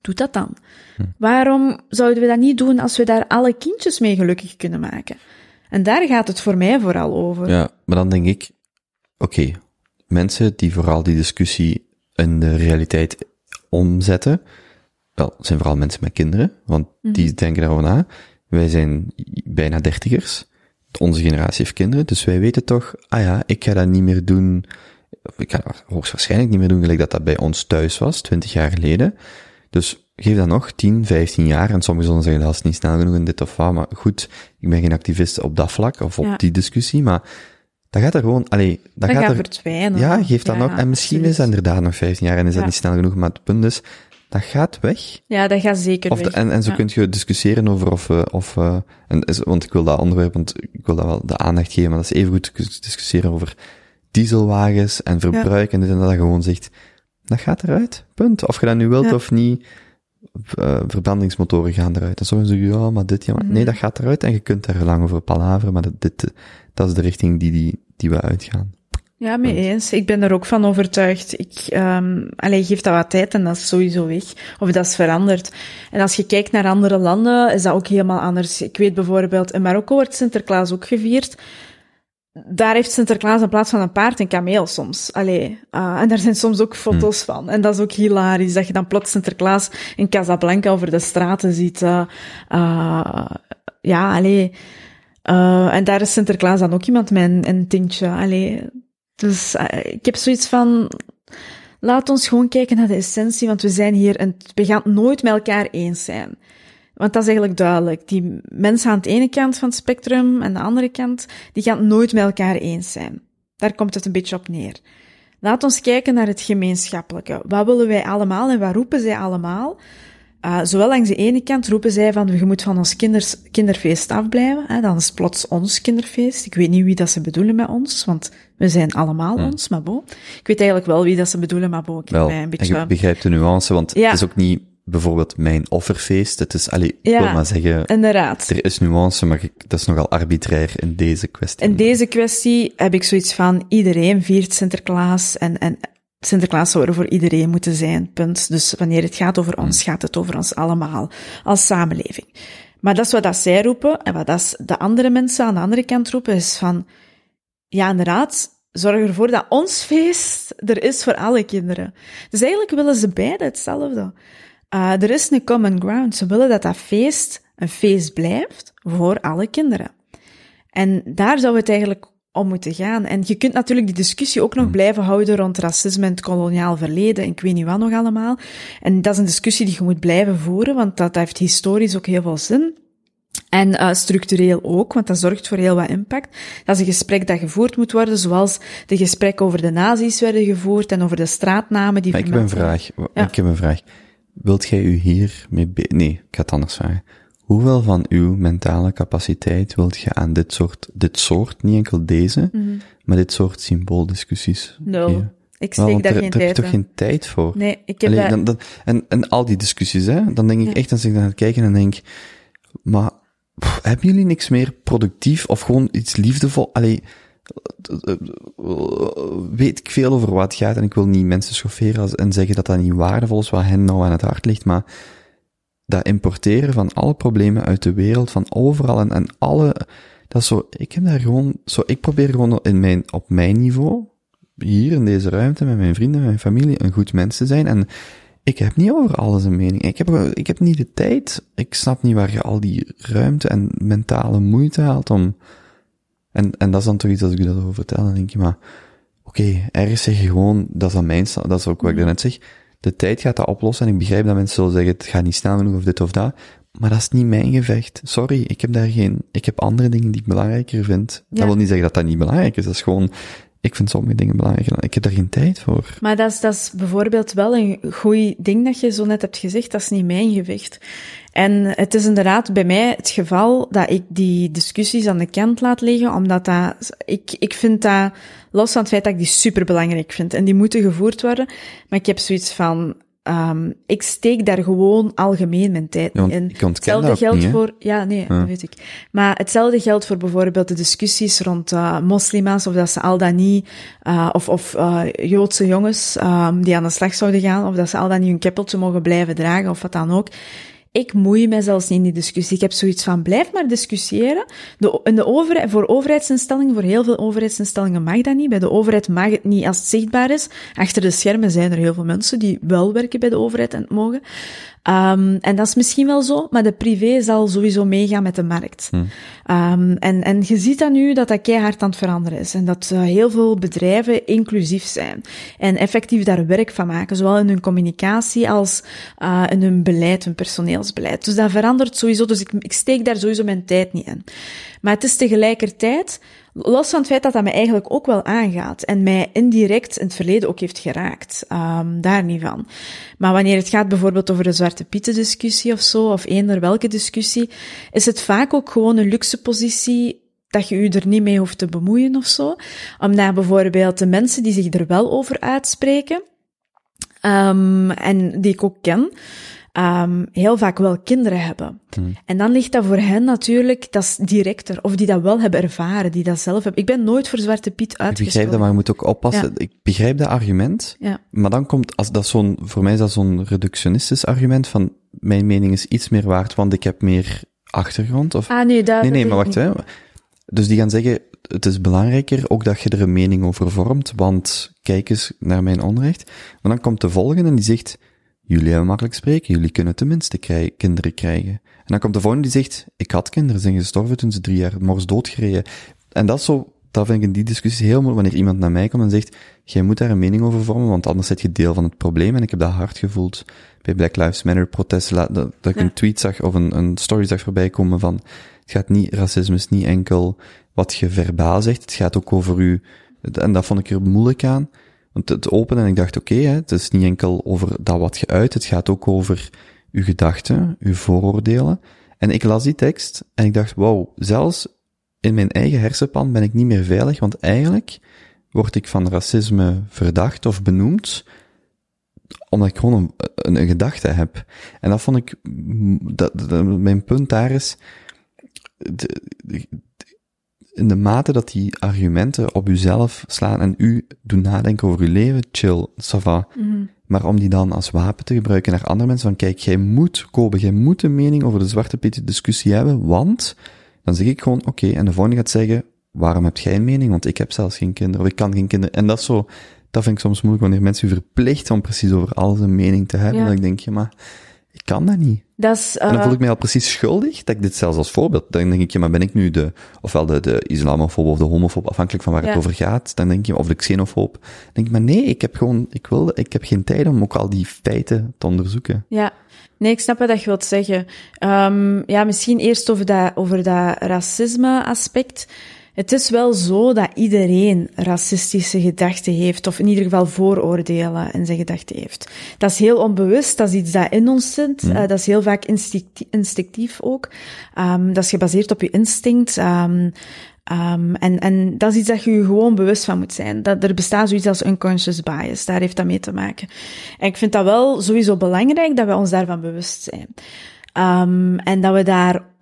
Doe dat dan. Hm. Waarom zouden we dat niet doen als we daar alle kindjes mee gelukkig kunnen maken? En daar gaat het voor mij vooral over. Ja, maar dan denk ik, oké, okay, mensen die vooral die discussie in de realiteit omzetten, wel, het zijn vooral mensen met kinderen, want mm -hmm. die denken daarover na. Wij zijn bijna dertigers. Onze generatie heeft kinderen, dus wij weten toch, ah ja, ik ga dat niet meer doen. Ik ga dat hoogstwaarschijnlijk niet meer doen, gelijk dat dat bij ons thuis was, twintig jaar geleden. Dus geef dat nog 10, 15 jaar, en sommigen zullen zeggen, dat is niet snel genoeg in dit of wat, maar goed, ik ben geen activist op dat vlak, of op Ja. die discussie, maar dat gaat er gewoon, allee, dat, Dat gaat gaat er, verdwijnen. ja, geef dat Ja, nog, en misschien absoluut. is dat inderdaad nog 15 jaar en is dat niet snel genoeg, maar het punt is, dat gaat weg. Ja, dat gaat zeker Of de- weg. en, en zo Ja. kunt je discussiëren over of, eh, of eh, en is, want ik wil dat onderwerp, want ik wil dat wel de aandacht geven, maar dat is even goed te discussiëren over dieselwagens en verbruik en dit en dat, dat gewoon zegt, dat gaat eruit, punt. Of je dat nu wilt Ja. of niet, eh, verbrandingsmotoren gaan eruit. En sommigen zeggen, ja, maar dit, ja, maar Mhm. nee, dat gaat eruit en je kunt daar lang over palaveren, maar dat, dit, dat is de richting die, die, die we uitgaan. Ja, mee eens. Ik ben er ook van overtuigd. Ik, um, allee, geef dat wat tijd en dat is sowieso weg. Of dat is veranderd. En als je kijkt naar andere landen, is dat ook helemaal anders. Ik weet bijvoorbeeld, in Marokko wordt Sinterklaas ook gevierd. Daar heeft Sinterklaas in plaats van een paard een kameel soms. Allee, uh, en daar zijn soms ook foto's van. En dat is ook hilarisch, dat je dan plots Sinterklaas in Casablanca over de straten ziet. Uh, uh, ja, allee... En daar is Sinterklaas dan ook iemand met een, een tintje. Allee, dus uh, ik heb zoiets van, laat ons gewoon kijken naar de essentie, want we zijn hier en we gaan het nooit met elkaar eens zijn. Want dat is eigenlijk duidelijk. Die mensen aan de ene kant van het spectrum en de andere kant, die gaan nooit met elkaar eens zijn. Daar komt het een beetje op neer. Laat ons kijken naar het gemeenschappelijke. Wat willen wij allemaal en wat roepen zij allemaal? Uh, zowel langs de ene kant roepen zij van, je moet van ons kinders, kinderfeest afblijven. Hè, dan is plots ons kinderfeest. Ik weet niet wie dat ze bedoelen met ons, want we zijn allemaal Hmm. ons, maar bo. Ik weet eigenlijk wel wie dat ze bedoelen, maar bo, ik Wel, mij een en beetje... je begrijpt de nuance, want Ja. het is ook niet bijvoorbeeld mijn offerfeest. Het is, allee, ik Ja. wil maar zeggen, Inderdaad. er is nuance, maar ik- dat is nogal arbitrair in deze kwestie. In deze kwestie heb ik zoiets van, iedereen viert Sinterklaas en, en Sinterklaas zou er voor iedereen moeten zijn, punt. Dus wanneer het gaat over ons, gaat het over ons allemaal, als samenleving. Maar dat is wat dat zij roepen, en wat dat de andere mensen aan de andere kant roepen, is van, ja, inderdaad, zorg ervoor dat ons feest er is voor alle kinderen. Dus eigenlijk willen ze beide hetzelfde. Uh, er is een common ground. Ze willen dat dat feest een feest blijft voor alle kinderen. En daar zou het eigenlijk om moeten gaan. En je kunt natuurlijk die discussie ook nog blijven houden rond racisme en het koloniaal verleden en ik weet niet wat nog allemaal. En dat is een discussie die je moet blijven voeren, want dat heeft historisch ook heel veel zin. En uh, structureel ook, want dat zorgt voor heel wat impact. Dat is een gesprek dat gevoerd moet worden, zoals de gesprekken over de nazi's werden gevoerd en over de straatnamen die Maar ik heb een vraag. Ja. Ik heb een vraag. Wilt jij u hier mee be- Nee, ik ga het anders vragen. Hoeveel van uw mentale capaciteit wilt je aan dit soort, dit soort, niet enkel deze, maar dit soort symbooldiscussies Mhm. Nul. geven? Ik Wel, steek daar geen daar heb je tijd toch geen tijd voor? Nee, ik heb Allee, dan, dan, en, en al die discussies, hè, dan denk ik Ja. echt, als ik naar het kijken en denk, maar hebben jullie niks meer productief of gewoon iets liefdevol? Allee, weet ik veel over wat gaat en ik wil niet mensen schofferen en zeggen dat dat niet waardevol is, wat hen nou aan het hart ligt, maar dat importeren van alle problemen uit de wereld, van overal en, en alle, dat is zo, ik heb daar gewoon, zo, ik probeer gewoon in mijn, op mijn niveau, hier in deze ruimte met mijn vrienden, mijn familie, een goed mens te zijn en ik heb niet over alles een mening. Ik heb, ik heb niet de tijd. Ik snap niet waar je al die ruimte en mentale moeite haalt om, en, en dat is dan toch iets als ik dat over vertel, dan denk je, maar, oké, ergens zeg je gewoon, dat is aan mijn, dat is ook wat ik daarnet zeg, de tijd gaat dat oplossen en ik begrijp dat mensen zullen zeggen, het gaat niet snel genoeg of dit of dat, maar dat is niet mijn gevecht. Sorry, ik heb daar geen, ik heb andere dingen die ik belangrijker vind. Ja. Dat wil niet zeggen dat dat niet belangrijk is, dat is gewoon, ik vind sommige dingen belangrijker, ik heb daar geen tijd voor. Maar dat is, dat is bijvoorbeeld wel een goed ding dat je zo net hebt gezegd, dat is niet mijn gewicht. En het is inderdaad bij mij het geval dat ik die discussies aan de kant laat liggen, omdat dat, ik, ik vind dat, los van het feit dat ik die superbelangrijk vind, en die moeten gevoerd worden, maar ik heb zoiets van, um, ik steek daar gewoon algemeen mijn tijd Ja, in. Hetzelfde geldt niet, voor, ja, nee, dat weet ik. Maar hetzelfde geldt voor bijvoorbeeld de discussies rond uh, moslima's, of dat ze al dan niet, uh, of, of uh, Joodse jongens um, die aan de slag zouden gaan, of dat ze al dan niet hun keppeltje mogen blijven dragen, of wat dan ook. Ik moei mij zelfs niet in die discussie. Ik heb zoiets van, blijf maar discussiëren. De, in de overheid, voor overheidsinstellingen, voor heel veel overheidsinstellingen mag dat niet. Bij de overheid mag het niet als het zichtbaar is. Achter de schermen zijn er heel veel mensen die wel werken bij de overheid en het mogen. Um, en dat is misschien wel zo, maar de privé zal sowieso meegaan met de markt. Hm. Um, en, en je ziet dan nu dat dat keihard aan het veranderen is. En dat uh, heel veel bedrijven inclusief zijn. En effectief daar werk van maken, zowel in hun communicatie als uh, in hun beleid, hun personeelsbeleid. Dus dat verandert sowieso, dus ik, ik steek daar sowieso mijn tijd niet in. Maar het is tegelijkertijd, los van het feit dat dat mij eigenlijk ook wel aangaat en mij indirect in het verleden ook heeft geraakt, um, daar niet van. Maar wanneer het gaat bijvoorbeeld over de Zwarte Pieten discussie of zo, of eender welke discussie, is het vaak ook gewoon een luxe positie dat je je er niet mee hoeft te bemoeien of zo. Omdat bijvoorbeeld de mensen die zich er wel over uitspreken, um, en die ik ook ken, ehm, heel vaak wel kinderen hebben. En dan ligt dat voor hen natuurlijk, dat is directer, of die dat wel hebben ervaren, die dat zelf hebben. Ik ben nooit voor Zwarte Piet Ik begrijp uitgesproken. dat, maar je moet ook oppassen. Ik begrijp dat argument, Ja. maar dan komt, als dat zo'n, voor mij is dat zo'n reductionistisch argument van, mijn mening is iets meer waard, want ik heb meer achtergrond, of... Ah, nee, dat nee, nee, maar wacht, hè. Dus die gaan zeggen, het is belangrijker ook dat je er een mening over vormt, want kijk eens naar mijn onrecht. Maar dan komt de volgende en die zegt, jullie hebben makkelijk spreken, jullie kunnen tenminste krij- kinderen krijgen. En dan komt de volgende die zegt, ik had kinderen, zijn gestorven toen ze drie jaar mors doodgereden. En dat is zo, dat vind ik in die discussie heel moeilijk, wanneer iemand naar mij komt en zegt, jij moet daar een mening over vormen, want anders zit je deel van het probleem. En ik heb dat hard gevoeld bij Black Lives Matter protesten, dat, dat ik Ja. een tweet zag of een, een story zag voorbij komen van, het gaat niet, racisme is niet enkel wat je verbaal zegt, het gaat ook over u, en dat vond ik er moeilijk aan, want het openen en ik dacht, oké, het is niet enkel over dat wat je uit, het gaat ook over uw gedachten, uw vooroordelen. En ik las die tekst en ik dacht, wauw, zelfs in mijn eigen hersenpan ben ik niet meer veilig, want eigenlijk word ik van racisme verdacht of benoemd, omdat ik gewoon een gedachte heb. En dat vond ik, dat, dat- mijn punt daar is, de- de- in de mate dat die argumenten op uzelf slaan en u doen nadenken over uw leven, chill, ça va. Mhm. Maar om die dan als wapen te gebruiken naar andere mensen, van kijk, jij moet, Kobe, jij moet een mening over de Zwarte Piet discussie hebben, want, dan zeg ik gewoon, oké, en de volgende gaat zeggen, waarom heb jij een mening? Want ik heb zelfs geen kinderen, of ik kan geen kinderen. En dat is zo, dat vind ik soms moeilijk, wanneer mensen u verplichten om precies over alles een mening te hebben, Ja. dan denk je, maar, ik kan dat niet. Dat is, En dan eh, voel ik mij al precies schuldig, dat ik dit zelfs als voorbeeld, dan denk ik, ja, maar ben ik nu de, ofwel de, de islamofoob of de homofoob, afhankelijk van waar het over gaat, dan denk je, of de xenofoob, dan denk ik, maar nee, ik heb gewoon, ik wil, ik heb geen tijd om ook al die feiten te onderzoeken. Ja, nee, ik snap wat je wilt zeggen. Ehm, ja, misschien eerst over dat, over dat racisme-aspect. Het is wel zo dat iedereen racistische gedachten heeft, of in ieder geval vooroordelen in zijn gedachten heeft. Dat is heel onbewust, dat is iets dat in ons zit, eh, dat is heel vaak instincti- instinctief ook. Ehm, dat is gebaseerd op je instinct. ehm, ehm, en, en dat is iets dat je je gewoon bewust van moet zijn. Dat er bestaat zoiets als unconscious bias, daar heeft dat mee te maken. En ik vind dat wel sowieso belangrijk dat we ons daarvan bewust zijn. En dat we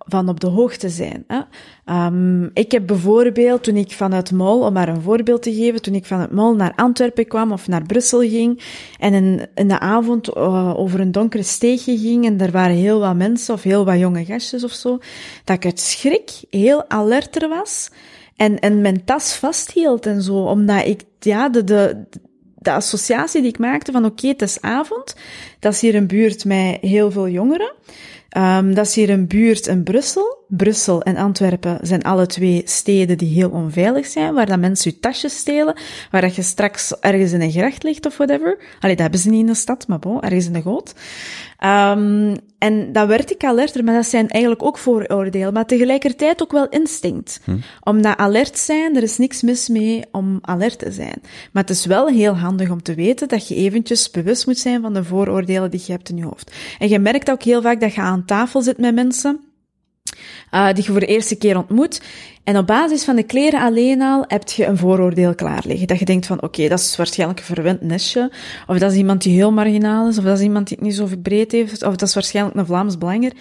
daarvan op de hoogte zijn. Hè. Ehm, ik heb bijvoorbeeld, toen ik vanuit Mol, om maar een voorbeeld te geven, toen ik vanuit Mol naar Antwerpen kwam of naar Brussel ging en in, in de avond eh, over een donkere steegje ging en er waren heel wat mensen of heel wat jonge gastjes of zo, dat ik uit schrik heel alerter was en, en mijn tas vasthield en zo, omdat ik, ja, de, de, de associatie die ik maakte van oké, het is avond, dat is hier een buurt met heel veel jongeren. Ehm, dat is hier een buurt in Brussel. Brussel en Antwerpen zijn alle twee steden die heel onveilig zijn, waar dat mensen je tasjes stelen, waar dat je straks ergens in een gracht ligt of whatever. Allee, dat hebben ze niet in de stad, maar bon, ergens in de goot. Ehm, en dan werd ik alerter, maar dat zijn eigenlijk ook vooroordelen, maar tegelijkertijd ook wel instinct. Omdat alert zijn, er is niks mis mee om alert te zijn. Maar het is wel heel handig om te weten dat je eventjes bewust moet zijn van de vooroordelen die je hebt in je hoofd. En je merkt ook heel vaak dat je aan tafel zit met mensen uh, die je voor de eerste keer ontmoet. En op basis van de kleren alleen al heb je een vooroordeel klaar liggen. Dat je denkt van, oké, dat is waarschijnlijk een verwend nestje. Of dat is iemand die heel marginaal is. Of dat is iemand die het niet zo breed heeft. Of dat is waarschijnlijk een Vlaams Belanger.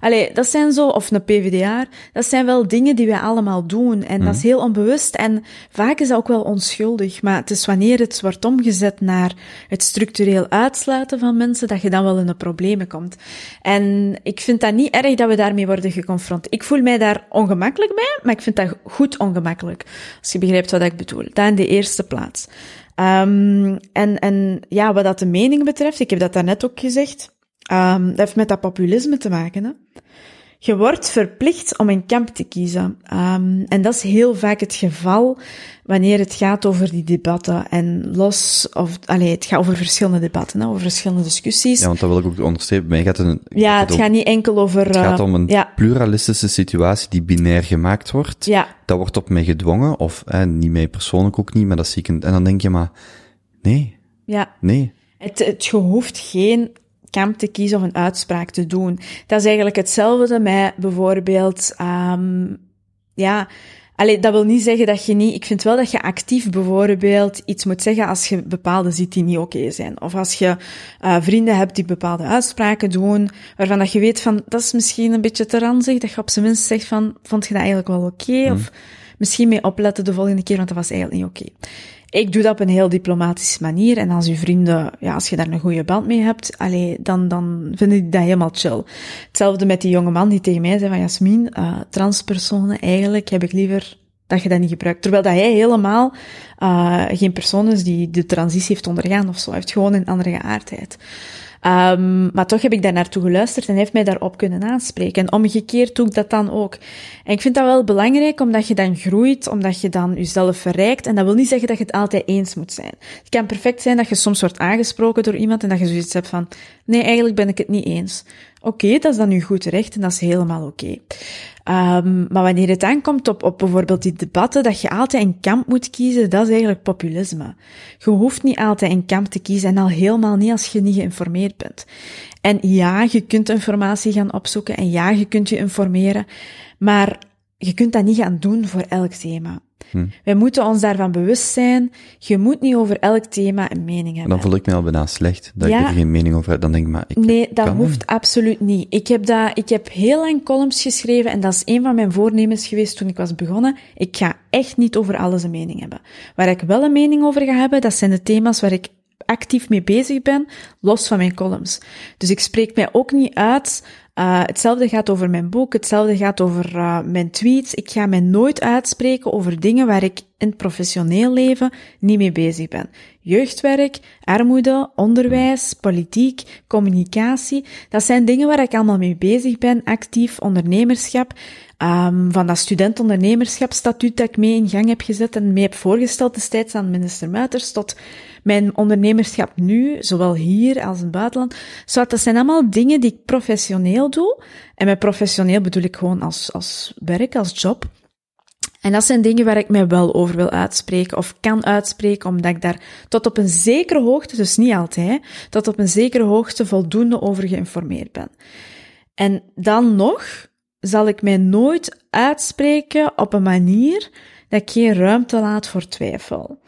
Allee, dat zijn zo, of een PvdA. Dat zijn wel dingen die wij allemaal doen. En mm. dat is heel onbewust. En vaak is dat ook wel onschuldig. Maar het is wanneer het wordt omgezet naar het structureel uitsluiten van mensen, dat je dan wel in de problemen komt. En ik vind dat niet erg dat we daarmee worden geconfronteerd. Ik voel mij daar ongemakkelijk bij, maar ik vind dat goed ongemakkelijk. Als je begrijpt wat ik bedoel. Dat in de eerste plaats. Um, en, en ja, wat dat de mening betreft, ik heb dat daarnet ook gezegd. Um, dat heeft met dat populisme te maken. Hè? Je wordt verplicht om een kamp te kiezen. Um, en dat is heel vaak het geval wanneer het gaat over die debatten. En los, of, allee, het gaat over verschillende debatten, hè, over verschillende discussies. Ja, want dat wil ik ook onderstrepen. Mij gaat een, ja, het, gaat niet enkel over... Het gaat om een ja. pluralistische situatie die binair gemaakt wordt. Ja. Dat wordt op mij gedwongen, of eh, niet mij persoonlijk ook niet, maar dat zie ik... Een, en dan denk je maar, nee. Ja. Nee. Het, het, je hoeft geen kamp te kiezen of een uitspraak te doen. Dat is eigenlijk hetzelfde met bijvoorbeeld, um, ja, Allee, dat wil niet zeggen dat je niet... Ik vind wel dat je actief bijvoorbeeld iets moet zeggen als je bepaalde ziet die niet oké zijn. Of als je uh, vrienden hebt die bepaalde uitspraken doen, waarvan dat je weet van, dat is misschien een beetje te ranzig, dat je op zijn minst zegt van, vond je dat eigenlijk wel oké? Of misschien mee opletten de volgende keer, want dat was eigenlijk niet oké. Ik doe dat op een heel diplomatische manier. En als je vrienden, ja, als je daar een goede band mee hebt, allee, dan, dan vinden die dat helemaal chill. Hetzelfde met die jonge man die tegen mij zei van Jasmin, uh, transpersonen, eigenlijk heb ik liever dat je dat niet gebruikt. Terwijl dat hij helemaal uh, geen persoon is die de transitie heeft ondergaan of zo. Hij heeft gewoon een andere geaardheid. Um, maar toch heb ik daar naartoe geluisterd en heeft mij daarop kunnen aanspreken. En omgekeerd doe ik dat dan ook. En ik vind dat wel belangrijk, omdat je dan groeit, omdat je dan jezelf verrijkt. En dat wil niet zeggen dat je het altijd eens moet zijn. Het kan perfect zijn dat je soms wordt aangesproken door iemand en dat je zoiets hebt van, nee, eigenlijk ben ik het niet eens. Oké, dat is dan nu goed recht en dat is helemaal oké. Okay. Um, maar wanneer het aankomt op, op bijvoorbeeld die debatten, dat je altijd een kamp moet kiezen, dat is eigenlijk populisme. Je hoeft niet altijd een kamp te kiezen en al helemaal niet als je niet geïnformeerd bent. En ja, je kunt informatie gaan opzoeken en ja, je kunt je informeren, maar je kunt dat niet gaan doen voor elk thema. Hm. Wij moeten ons daarvan bewust zijn. Je moet niet over elk thema een mening hebben. Dan voel ik me al bijna slecht dat ja. ik er geen mening over heb. Dan denk ik, maar ik Nee, dat hoeft absoluut niet. Ik heb, dat, ik heb heel lang columns geschreven en dat is een van mijn voornemens geweest toen ik was begonnen. Ik ga echt niet over alles een mening hebben. Waar ik wel een mening over ga hebben, dat zijn de thema's waar ik actief mee bezig ben, los van mijn columns. Dus ik spreek mij ook niet uit uh, hetzelfde gaat over mijn boek, hetzelfde gaat over uh, mijn tweets. Ik ga mij nooit uitspreken over dingen waar ik in het professioneel leven niet mee bezig ben. Jeugdwerk, armoede, onderwijs, politiek, communicatie, dat zijn dingen waar ik allemaal mee bezig ben, actief ondernemerschap. Um, van dat studentondernemerschapstatuut dat ik mee in gang heb gezet en mee heb voorgesteld destijds aan minister Muiters, tot mijn ondernemerschap nu, zowel hier als in het buitenland. Zo, dat zijn allemaal dingen die ik professioneel doe. En met professioneel bedoel ik gewoon als, als werk, als job. En dat zijn dingen waar ik mij wel over wil uitspreken of kan uitspreken, omdat ik daar tot op een zekere hoogte, dus niet altijd, tot op een zekere hoogte voldoende over geïnformeerd ben. En dan nog zal ik mij nooit uitspreken op een manier dat ik geen ruimte laat voor twijfel.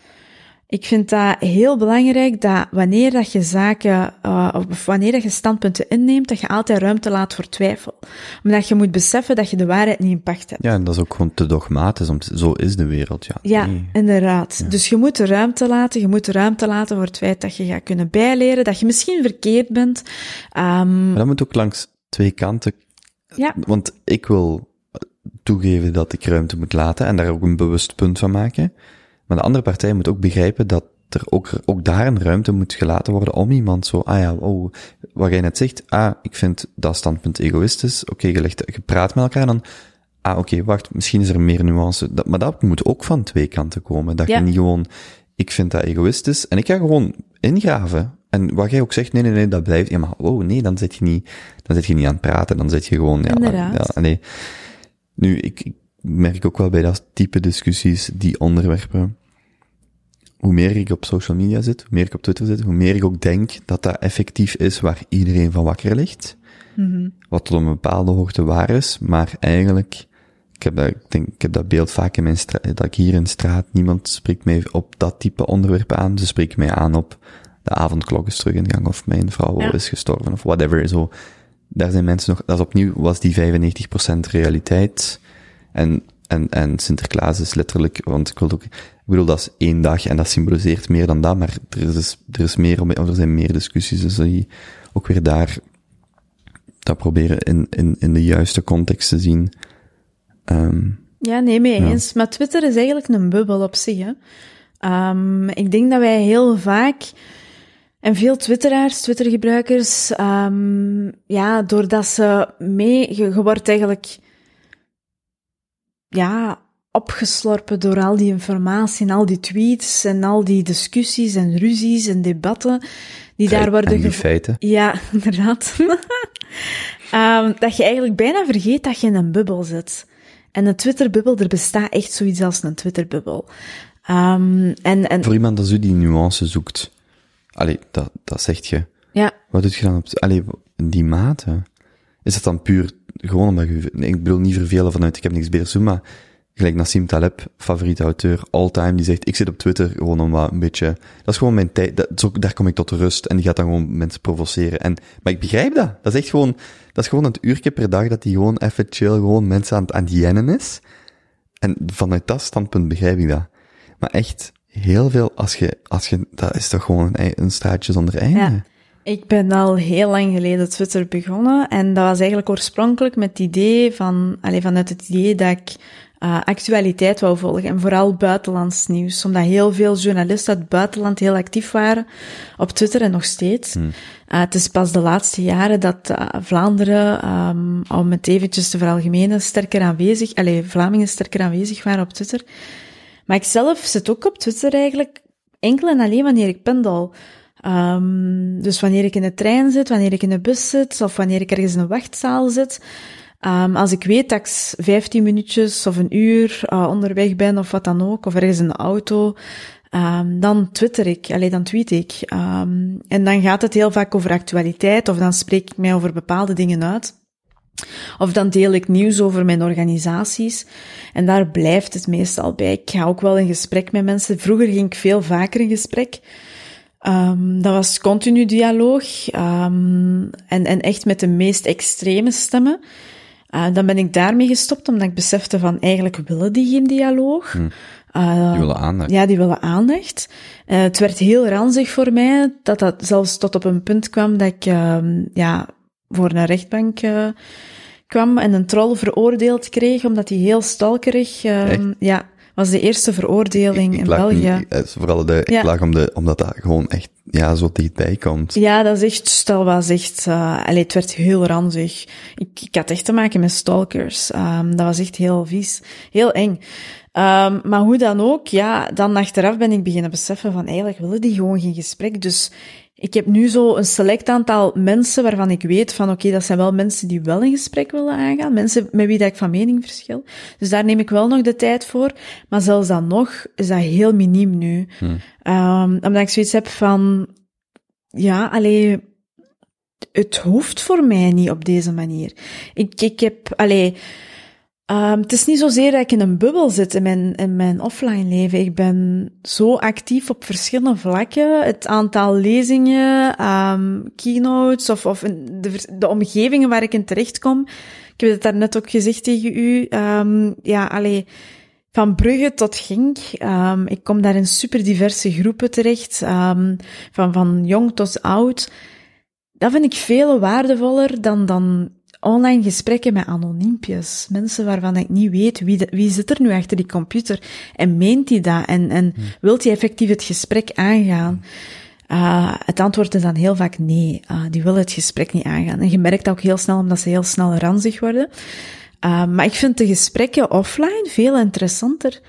Ik vind dat heel belangrijk dat wanneer dat je zaken, uh, of wanneer dat je standpunten inneemt, dat je altijd ruimte laat voor twijfel. Omdat je moet beseffen dat je de waarheid niet in pacht hebt. Ja, en dat is ook gewoon te dogmatisch, om zo is de wereld, ja. Ja, nee. inderdaad. Dus je moet de ruimte laten, je moet de ruimte laten voor het feit dat je gaat kunnen bijleren, dat je misschien verkeerd bent. Um, maar dat moet ook langs twee kanten. Ja. Want ik wil toegeven dat ik ruimte moet laten en daar ook een bewust punt van maken. Maar de andere partij moet ook begrijpen dat er ook, ook daar een ruimte moet gelaten worden om iemand zo, ah ja, oh, wat jij net zegt, ah, ik vind dat standpunt egoïstisch, oké, okay, je, je praat met elkaar en dan, ah, oké, okay, wacht, misschien is er meer nuance. Dat, maar dat moet ook van twee kanten komen. Dat ja. je niet gewoon, ik vind dat egoïstisch en ik ga gewoon ingraven. En wat jij ook zegt, nee, nee, nee, dat blijft, ja, maar oh nee, dan zit je niet, dan zit je niet aan het praten, dan zit je gewoon, ja, Inderdaad. ja nee. Nu, ik, ik merk ook wel bij dat type discussies, die onderwerpen, hoe meer ik op social media zit, hoe meer ik op Twitter zit, hoe meer ik ook denk dat dat effectief is waar iedereen van wakker ligt. Mm -hmm. Wat tot een bepaalde hoogte waar is, maar eigenlijk, ik heb dat, ik denk, ik heb dat beeld vaak in mijn straat, dat ik hier in straat, niemand spreekt mij op dat type onderwerp aan, ze spreken mij aan op de avondklok is terug in gang, of mijn vrouw ja. is gestorven, of whatever, zo. Daar zijn mensen nog, dat is opnieuw, was die 95% realiteit, en en, en Sinterklaas is letterlijk, want ik wil ook, ik bedoel, dat is één dag en dat symboliseert meer dan dat, maar er is, dus, er is meer, of er zijn meer discussies, dus die ook weer daar, dat proberen in, in, in de juiste context te zien. Um, ja, nee, mee eens. Ja. Maar Twitter is eigenlijk een bubbel op zich, hè. Um, ik denk dat wij heel vaak, en veel twitteraars, twittergebruikers, um, ja, doordat ze mee, je, je wordt eigenlijk, ja, opgeslorpen door al die informatie en al die tweets en al die discussies en ruzies en debatten die Feit, daar worden en die feiten. Ja, *laughs* inderdaad. um, *laughs* dat je eigenlijk bijna vergeet dat je in een bubbel zit. En een Twitterbubbel, er bestaat echt zoiets als een Twitterbubbel. Um, en, en... Voor iemand als u die nuance zoekt, allee, dat, dat zegt je. Ja. Wat doet je dan op, allee, die mate? Is dat dan puur gewoon omdat je, ik bedoel niet vervelen vanuit ik heb niks beter doen, maar gelijk Nassim Taleb, favoriete auteur, all-time, die zegt, ik zit op Twitter gewoon om wat een beetje, dat is gewoon mijn tijd, dat, zo, daar kom ik tot rust, en die gaat dan gewoon mensen provoceren. En, maar ik begrijp dat. Dat is echt gewoon, dat is gewoon het uurtje per dag dat hij gewoon even chill, gewoon mensen aan, het- aan het jennen is. En vanuit dat standpunt begrijp ik dat. Maar echt, heel veel, als je, als je, dat is toch gewoon een, een straatje zonder einde. Ja. Ik ben al heel lang geleden Twitter begonnen en dat was eigenlijk oorspronkelijk met het idee van, alleen vanuit het idee dat ik eh, actualiteit wou volgen en vooral buitenlands nieuws, omdat heel veel journalisten uit het buitenland heel actief waren op Twitter en nog steeds. Eh, het is pas de laatste jaren dat eh, Vlaanderen, ehm, om het eventjes te veralgemenen, sterker aanwezig, allee, Vlamingen sterker aanwezig waren op Twitter. Maar ik zelf zit ook op Twitter eigenlijk enkel en alleen wanneer ik pendel. Ehm, dus wanneer ik in de trein zit, wanneer ik in de bus zit, of wanneer ik ergens in een wachtzaal zit. Ehm, als ik weet dat ik s- 15 minuutjes of een uur eh, onderweg ben of wat dan ook, of ergens in de auto, ehm, dan twitter ik, alleen dan tweet ik. En dan gaat het heel vaak over actualiteit, of dan spreek ik mij over bepaalde dingen uit. Of dan deel ik nieuws over mijn organisaties. En daar blijft het meestal bij. Ik ga ook wel in gesprek met mensen. Vroeger ging ik veel vaker in gesprek. Ehm, dat was continu dialoog. ehm, en, en echt met de meest extreme stemmen. Eh, dan ben ik daarmee gestopt, omdat ik besefte van eigenlijk willen die geen dialoog. Eh, Die willen aandacht. ja, die willen aandacht. Eh, het werd heel ranzig voor mij, dat dat zelfs tot op een punt kwam dat ik ehm, ja, voor een rechtbank eh, kwam en een troll veroordeeld kreeg, omdat hij heel stalkerig... Echt? ja, was de eerste veroordeling ik in België. Niet, eh, vooral de, ik Ja. lag om de, omdat dat gewoon echt, ja, zo dichtbij komt. Ja, dat is echt, stel was echt, uh, allee, het werd heel ranzig. Ik, ik had echt te maken met stalkers. Um, dat was echt heel vies. Heel eng. Um, maar hoe dan ook, ja, dan achteraf ben ik beginnen beseffen van eigenlijk willen die gewoon geen gesprek. Dus ik heb nu zo een select aantal mensen waarvan ik weet van oké, dat zijn wel mensen die wel een gesprek willen aangaan. Mensen met wie dat ik van mening verschil. Dus daar neem ik wel nog de tijd voor. Maar zelfs dan nog is dat heel miniem nu. Um, omdat ik zoiets heb van, ja, alleen het hoeft voor mij niet op deze manier. Ik, ik heb, allee, um, het is niet zozeer dat ik in een bubbel zit in mijn, in mijn offline leven. Ik ben zo actief op verschillende vlakken. Het aantal lezingen, um, keynotes of, of de, de omgevingen waar ik in terechtkom. Ik heb het daarnet ook gezegd tegen u. Um, ja, allee, van Brugge tot Genk. Um, ik kom daar in super diverse groepen terecht. Van, van jong tot oud. Dat vind ik veel waardevoller dan, dan online gesprekken met anoniempjes. Mensen waarvan ik niet weet wie, de, wie zit er nu achter die computer. En meent hij dat? En, en hmm. wilt hij effectief het gesprek aangaan? Uh, het antwoord is dan heel vaak nee. Uh, die willen het gesprek niet aangaan. En je merkt dat ook heel snel omdat ze heel snel ranzig worden. Uh, maar ik vind de gesprekken offline veel interessanter.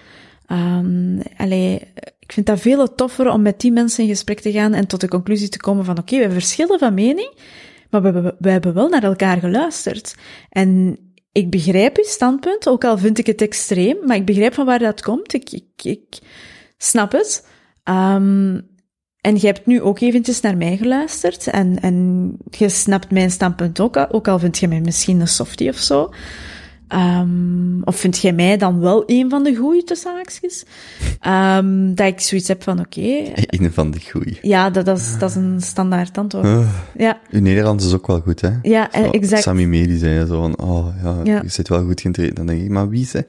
Um, allee, ik vind dat veel toffer om met die mensen in gesprek te gaan en tot de conclusie te komen van oké, okay, we verschillen van mening, maar we, hebben wel naar elkaar geluisterd. En ik begrijp uw standpunt, ook al vind ik het extreem, maar ik begrijp van waar dat komt. Ik, ik, ik snap het. Um, en je hebt nu ook eventjes naar mij geluisterd en, en je snapt mijn standpunt ook, ook al vind je mij misschien een softie of zo. Um, of vind jij mij dan wel een van de goeie tussen haakjes? Um, dat ik zoiets heb van, oké. Okay, *laughs* een van de goeie. Ja, dat, dat, is, dat is een standaard antwoord. Uh, ja. Uw Nederlands is ook wel goed, hè? Ja, zo, exact. Sammy Medi zei zo van, oh ja, ja, je zit wel goed geïnteresseerd. Dan denk ik, maar wie ze?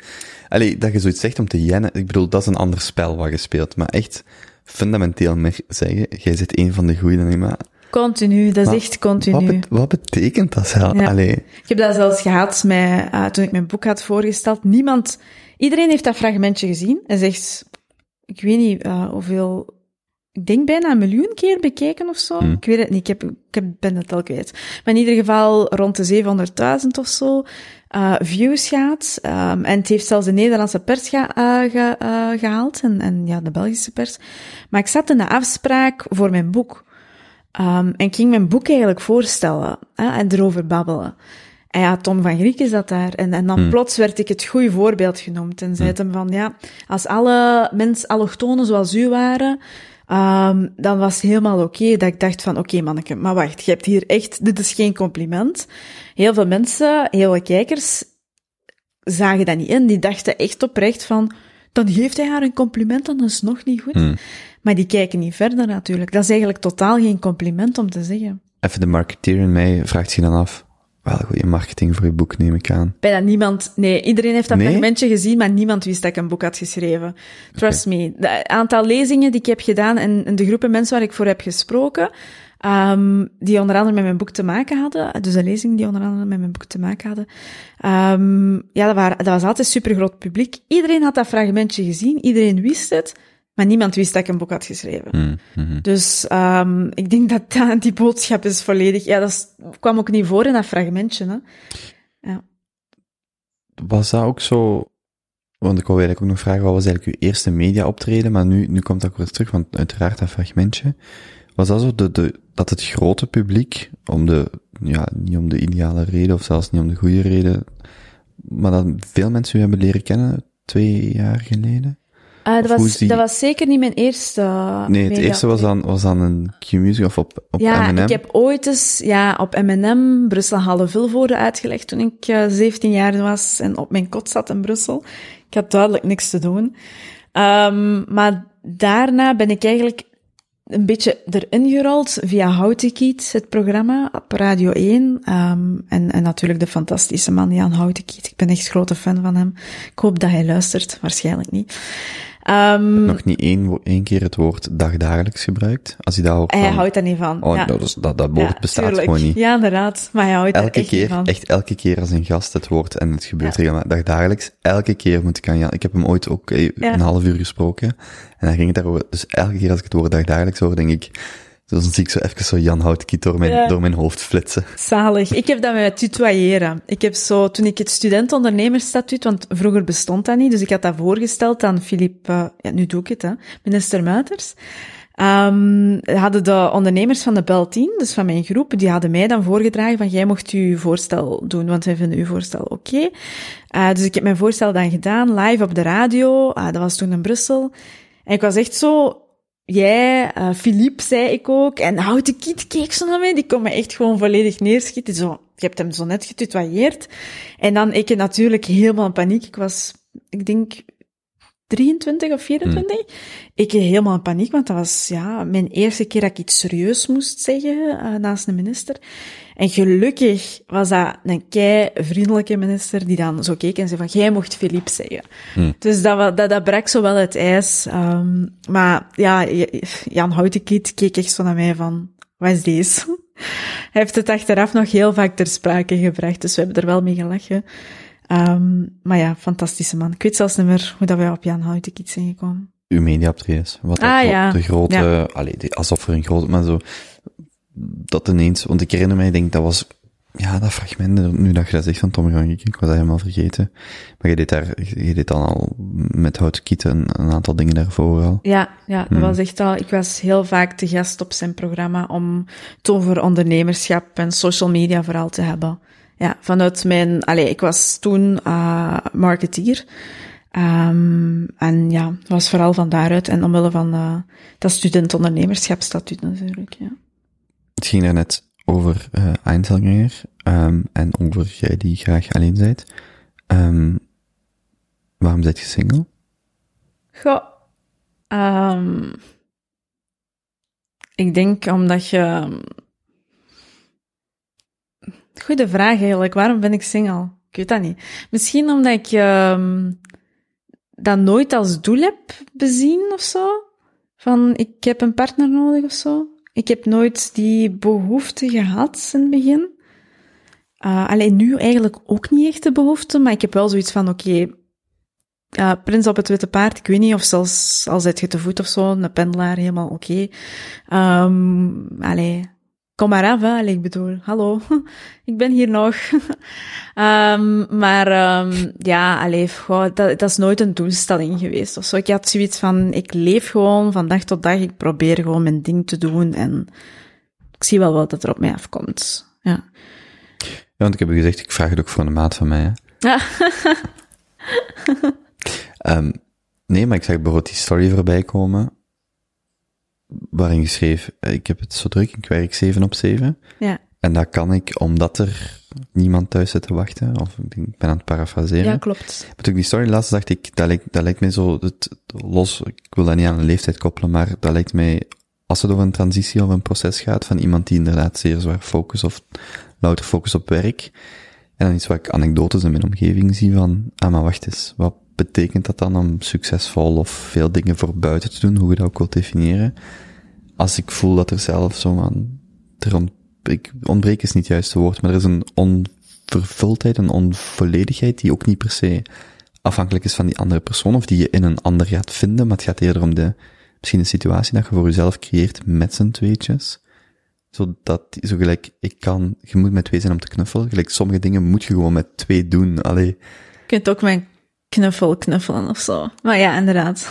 Allee, dat je zoiets zegt om te jennen, ik bedoel, dat is een ander spel wat je speelt. Maar echt fundamenteel meer zeggen, jij zit een van de goeie, dan denk ik, maar... Continu, dat is maar, echt continu. Wat, wat betekent dat zelf? Ja. Ik heb dat zelfs gehad met, uh, toen ik mijn boek had voorgesteld. Niemand, iedereen heeft dat fragmentje gezien en zegt, ik weet niet uh, hoeveel, ik denk bijna een miljoen keer bekeken of zo. Hmm. Ik weet het niet, ik, heb, ik heb, ben het al kwijt. Maar in ieder geval rond de 700.000 of zo uh, views gaat. Um, en het heeft zelfs de Nederlandse pers ge, ge, gehaald en, en ja, de Belgische pers. Maar ik zat in de afspraak voor mijn boek. Um, en ik ging mijn boek eigenlijk voorstellen hè, en erover babbelen. En ja, Tom van Griek is dat daar. En, en dan hmm. plots werd ik het goede voorbeeld genoemd. En zei hmm. hem van, ja, als alle mensen allochtonen zoals u waren, um, dan was het helemaal oké. Okay, dat ik dacht van, oké okay, manneke, maar wacht, je hebt hier echt, dit is geen compliment. Heel veel mensen, heel veel kijkers, zagen dat niet in. Die dachten echt oprecht van, dan geeft hij haar een compliment, dan is het nog niet goed. Hmm. Maar die kijken niet verder natuurlijk. Dat is eigenlijk totaal geen compliment om te zeggen. Even de marketeer in mij vraagt zich dan af, wel goede marketing voor je boek neem ik aan. Bijna niemand, nee, iedereen heeft dat Nee? fragmentje gezien, maar niemand wist dat ik een boek had geschreven. Trust me. Het aantal lezingen die ik heb gedaan en, en de groepen mensen waar ik voor heb gesproken, ehm, die onder andere met mijn boek te maken hadden, dus de lezingen die onder andere met mijn boek te maken hadden, ehm, ja, dat, waren, dat was altijd super groot publiek. Iedereen had dat fragmentje gezien, iedereen wist het, maar niemand wist dat ik een boek had geschreven. Hmm, mhm. Dus um, ik denk dat, die boodschap is volledig... Ja, dat is- kwam ook niet voor in dat fragmentje. Hè. Was dat ook zo, want ik wou eigenlijk ook nog vragen, wat was eigenlijk uw eerste media optreden, maar nu, nu komt dat ook weer terug, want uiteraard dat fragmentje. Was dat zo de, de, dat het grote publiek, om de, ja, niet om de ideale reden, of zelfs niet om de goede reden, maar dat veel mensen u hebben leren kennen, twee jaar geleden? Uh, dat, was, die- dat was zeker niet mijn eerste. Nee, het eerste was dan, was dan een Q-Music of op, op Ja, M&M. ik heb ooit eens ja, op M&M Brussel Halle Vilvoorde uitgelegd toen ik eh, 17 jaar was en op mijn kot zat in Brussel. Ik had duidelijk niks te doen. Ehm, maar daarna ben ik eigenlijk een beetje erin gerold via Houtenkiet, het programma op Radio 1. Ehm, en, en natuurlijk de fantastische man Jan Houtenkiet. Ik ben echt grote fan van hem. Ik hoop dat hij luistert, waarschijnlijk niet. Ehm, Nog niet één, één keer het woord dagdagelijks gebruikt. Als hij daar hoort hij van, houdt daar niet van. oh, ja. dat, dat, dat woord Ja, bestaat tuurlijk. gewoon niet. Ja, inderdaad. Maar hij houdt er elke echt niet keer, van. echt elke keer als een gast het woord, en het gebeurt Ja. regelmatig, dagdagelijks, elke keer moet ik aan Jan, ik heb hem ooit ook eh, een half uur gesproken, en dan ging het daarover, dus elke keer als ik het woord dagdagelijks hoor, denk ik, dan zie ik zo even zo Jan Houtkiet door mijn, Ja. door mijn hoofd flitsen. Zalig. Ik heb dat met tutoyeren. Ik heb zo, toen ik het student-ondernemersstatuut, want vroeger bestond dat niet, dus ik had dat voorgesteld aan Filip, eh, ja, nu doe ik het, hè, minister Muiters. Ehm, hadden de ondernemers van de Bel 10, dus van mijn groep, die hadden mij dan voorgedragen van jij mocht uw voorstel doen, want wij vinden uw voorstel oké. Eh, dus ik heb mijn voorstel dan gedaan, live op de radio, Ah, dat was toen in Brussel. En ik was echt zo, Jij, eh Philippe, zei ik ook. En Houten Kiet keek zo naar mij. Die kon me echt gewoon volledig neerschieten. Zo, je hebt hem zo net getutoyeerd. En dan ik natuurlijk helemaal in paniek. Ik was, ik denk, 23 of 24. Ik helemaal in paniek, want dat was ja, mijn eerste keer dat ik iets serieus moest zeggen eh, naast een minister. En gelukkig was dat een kei vriendelijke minister die dan zo keek en zei van, jij mocht Philippe zeggen. Dus dat, dat, dat brak zo wel het ijs. Ehm, maar ja, Jan Houtenkiet keek echt zo naar mij van, wat is deze? Hij heeft het achteraf nog heel vaak ter sprake gebracht, dus we hebben er wel mee gelachen. Ehm, maar ja, fantastische man. Ik weet zelfs niet meer hoe dat wij op Jan Houtenkiet zijn gekomen. Uw mediaoptredens. Wat Ah, ja. de grote, Ja. allee, de- alsof er een grote, maar zo, dat ineens, want ik herinner mij, ik denk, dat was, ja, dat fragment, nu dat je dat zegt van Tom ik was dat helemaal vergeten. Maar je deed daar, je deed dan al met Houtkiet een, een aantal dingen daarvoor al. Ja, ja, dat Hmm. was echt al. Ik was heel vaak te gast op zijn programma om het over ondernemerschap en social media vooral te hebben. Ja, vanuit mijn, allee, ik was toen uh, marketeer. Ehm, en ja, het was vooral van daaruit en omwille van uh, dat student-ondernemerschapstatuut natuurlijk. Ja. Het ging net over uh, Einzelganger, um, en over jij die graag alleen bent. Um, waarom zit je single? Goh, um, ik denk omdat je... Goede vraag eigenlijk. Waarom ben ik single? Ik weet dat niet. Misschien omdat ik dat nooit als doel heb bezien of zo. Van, ik heb een partner nodig of zo. Ik heb nooit die behoefte gehad in het begin. Uh, alleen nu eigenlijk ook niet echt de behoefte, maar ik heb wel zoiets van, oké, prins op het witte paard, ik weet niet, of zelfs al zit je te voet of zo, een pendelaar, helemaal oké. Okay. Um, allee, kom maar af, hè. Ik bedoel, hallo, *laughs* ik ben hier nog. um, *laughs* maar um, ja, allee, goh, dat, dat is nooit een doelstelling geweest of zo. Ik had zoiets van, ik leef gewoon van dag tot dag, ik probeer gewoon mijn ding te doen en ik zie wel wat dat er op mij afkomt, ja. Ja, want ik heb u gezegd, ik vraag het ook voor een maat van mij, hè. um, *laughs* nee, maar ik zag bijvoorbeeld die story voorbij komen, waarin je schreef, ik heb het zo druk, ik werk 7 op 7. Ja. En dat kan ik omdat er niemand thuis zit te wachten. Of ik ben aan het parafraseren. Ja, klopt. Maar toen ik die story las, dacht ik, dat lijkt, dat lijkt mij zo, het, los, ik wil dat niet aan een leeftijd koppelen, maar dat lijkt mij, als het over een transitie of een proces gaat, van iemand die inderdaad zeer zwaar focus of louter focus op werk, en dan iets wat ik anekdotes in mijn omgeving zie van, ah maar wacht eens, wat betekent dat dan om succesvol of veel dingen voor buiten te doen, hoe je dat ook wilt definiëren, als ik voel dat er zelf zo aan, er ik, ontbreken is niet het juiste woord, maar er is een onvervuldheid, een onvolledigheid die ook niet per se afhankelijk is van die andere persoon, of die je in een ander gaat vinden, maar het gaat eerder om de, misschien een situatie dat je voor jezelf creëert met z'n tweetjes. Zodat, zo gelijk, ik kan, je moet met twee zijn om te knuffelen, gelijk sommige dingen moet je gewoon met twee doen, allee. Je kunt ook met knuffel knuffelen of zo. Maar ja, inderdaad. *laughs*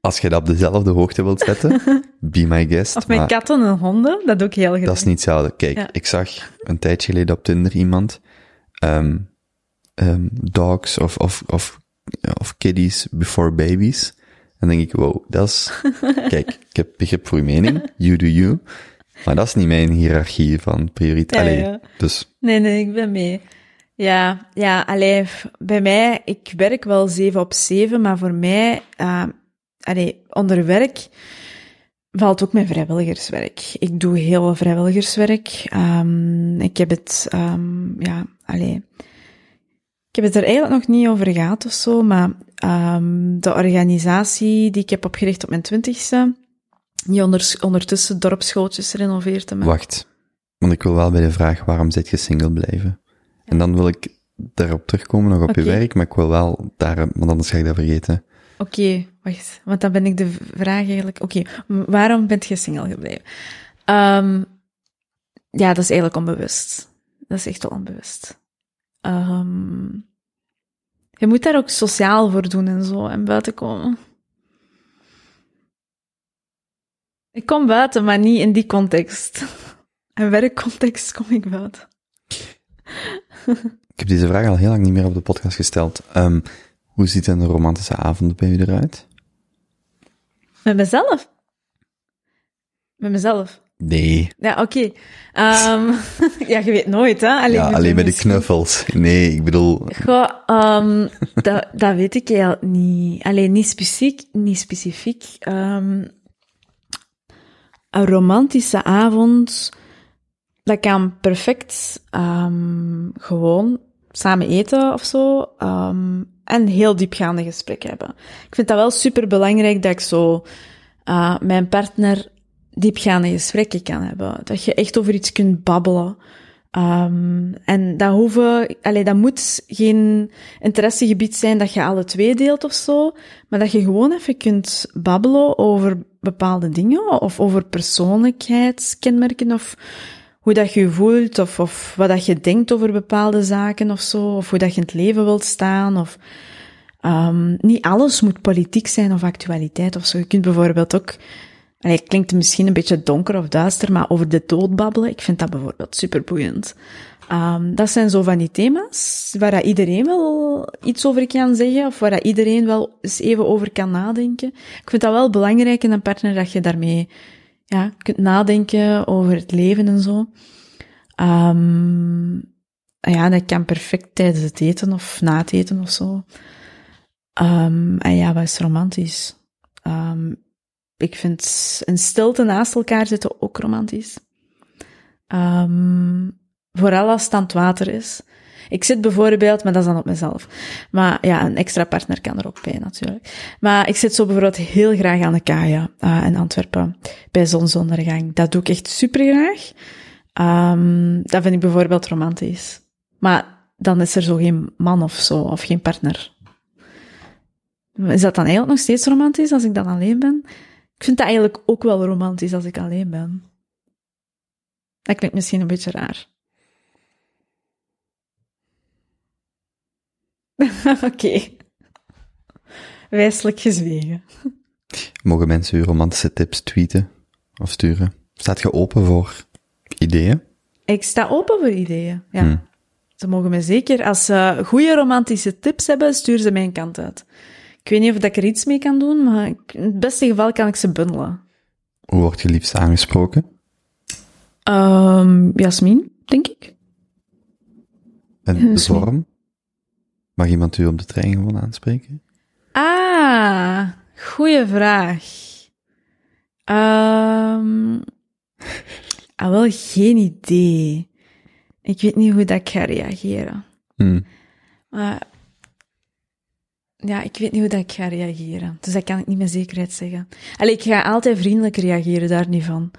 Als je dat op dezelfde hoogte wilt zetten, be my guest. Of met maar- katten en honden, dat doe ik heel graag. Dat is niet hetzelfde. Kijk, Ja. ik zag een tijdje geleden op Tinder iemand, ehm ehm dogs of, of, of, of kiddies before babies. En dan denk ik, wow, dat is, *laughs* kijk, ik heb begrip voor uw mening, you do you, maar dat is niet mijn hiërarchie van prioriteit. Ja, Allee, ja. Dus, Nee, nee, ik ben mee. Ja, ja, allee, bij mij, ik werk wel zeven op zeven, maar voor mij, uh, allee, onder werk valt ook mijn vrijwilligerswerk. Ik doe heel veel vrijwilligerswerk. Ehm, ik heb het, ehm, ja, allee, ik heb het er eigenlijk nog niet over gehad of zo, maar de organisatie die ik heb opgericht op mijn twintigste, die onder, ondertussen dorpsschooltjes renoveert. wacht. Want ik wil wel bij de vraag, waarom zit je single blijven? En dan wil ik daarop terugkomen, nog op je werk, maar ik wil wel daar, want anders ga ik dat vergeten. Oké, wacht, want dan ben ik de vraag eigenlijk. Oké, waarom bent je single gebleven? Ehm, ja, dat is eigenlijk onbewust. Dat is echt wel onbewust. Ehm, je moet daar ook sociaal voor doen en zo, en buiten komen. Ik kom buiten, maar niet in die context. *laughs* In werkcontext kom ik buiten. *laughs* Ik heb deze vraag al heel lang niet meer op de podcast gesteld. Ehm, hoe ziet een romantische avond bij u eruit? Met mezelf. Met mezelf. Nee. Ja, oké. Ehm, *laughs* ja, je weet nooit, hè? Alleen, ja, met alleen bij de knuffels. Nee, ik bedoel, Goh, ehm, dat, dat weet ik eigenlijk niet. Alleen niet specifiek. Niet specifiek. Een romantische avond, dat kan perfect ehm, gewoon samen eten of zo. ehm, en heel diepgaande gesprekken hebben. Ik vind dat wel super belangrijk dat ik zo eh, mijn partner diepgaande gesprekken kan hebben. Dat je echt over iets kunt babbelen. Ehm, en dat hoeven, allee, dat moet geen interessegebied zijn dat je alle twee deelt of zo, maar dat je gewoon even kunt babbelen over bepaalde dingen of over persoonlijkheidskenmerken of hoe dat je voelt of, of wat dat je denkt over bepaalde zaken of zo, of hoe dat je in het leven wilt staan of Ehm, niet alles moet politiek zijn of actualiteit of zo. Je kunt bijvoorbeeld ook, allee, het klinkt misschien een beetje donker of duister, maar over de dood babbelen, ik vind dat bijvoorbeeld superboeiend. Ehm dat zijn zo van die thema's waar iedereen wel iets over kan zeggen, of waar dat iedereen wel eens even over kan nadenken. Ik vind dat wel belangrijk in een partner dat je daarmee ja, kunt nadenken over het leven en zo. Ehm ja, dat kan perfect tijdens het eten of na het eten of zo. Ehm, en ja, wat is romantisch? Ehm, ik vind een stilte naast elkaar zitten ook romantisch. Ehm, vooral als het aan het water is. Ik zit bijvoorbeeld, maar dat is dan op mezelf. Maar ja, een extra partner kan er ook bij natuurlijk. Maar ik zit zo bijvoorbeeld heel graag aan de kaja eh, in Antwerpen bij zonsondergang. Dat doe ik echt super graag. Ehm, dat vind ik bijvoorbeeld romantisch. Maar dan is er zo geen man of zo, of geen partner. Is dat dan eigenlijk nog steeds romantisch als ik dan alleen ben? Ik vind dat eigenlijk ook wel romantisch als ik alleen ben. Dat klinkt misschien een beetje raar. *laughs* Oké. Wijselijk gezwegen. mogen mensen uw romantische tips tweeten of sturen? Staat je open voor ideeën? Ik sta open voor ideeën. Ja. Hmm. Ze mogen me zeker, als ze goede romantische tips hebben, stuur ze mijn kant uit. Ik weet niet of ik er iets mee kan doen, maar in het beste geval kan ik ze bundelen. Hoe wordt je liefst aangesproken? Ehm Jasmin, denk ik. En Ja, de dat is niet- vorm? Mag iemand u op de trein gewoon aanspreken? Ah, goeie vraag. Ehm ah, wel geen idee. Ik weet niet hoe dat ik ga reageren. Hm. Maar ja, ik weet niet hoe dat ik ga reageren. Dus dat kan ik niet met zekerheid zeggen. Allee, ik ga altijd vriendelijk reageren, daar niet van.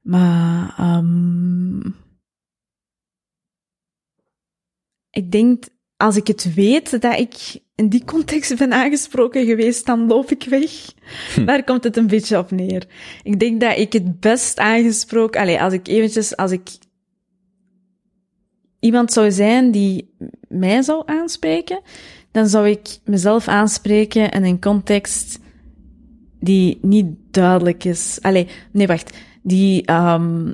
Maar ehm ik denk, als ik het weet dat ik in die context ben aangesproken geweest, dan loop ik weg. Daar komt het een beetje op neer. Ik denk dat ik het best aangesproken... Allee, als ik eventjes... Als ik iemand zou zijn die mij zou aanspreken, dan zou ik mezelf aanspreken in een context die niet duidelijk is. Allee, nee, wacht. Die ehm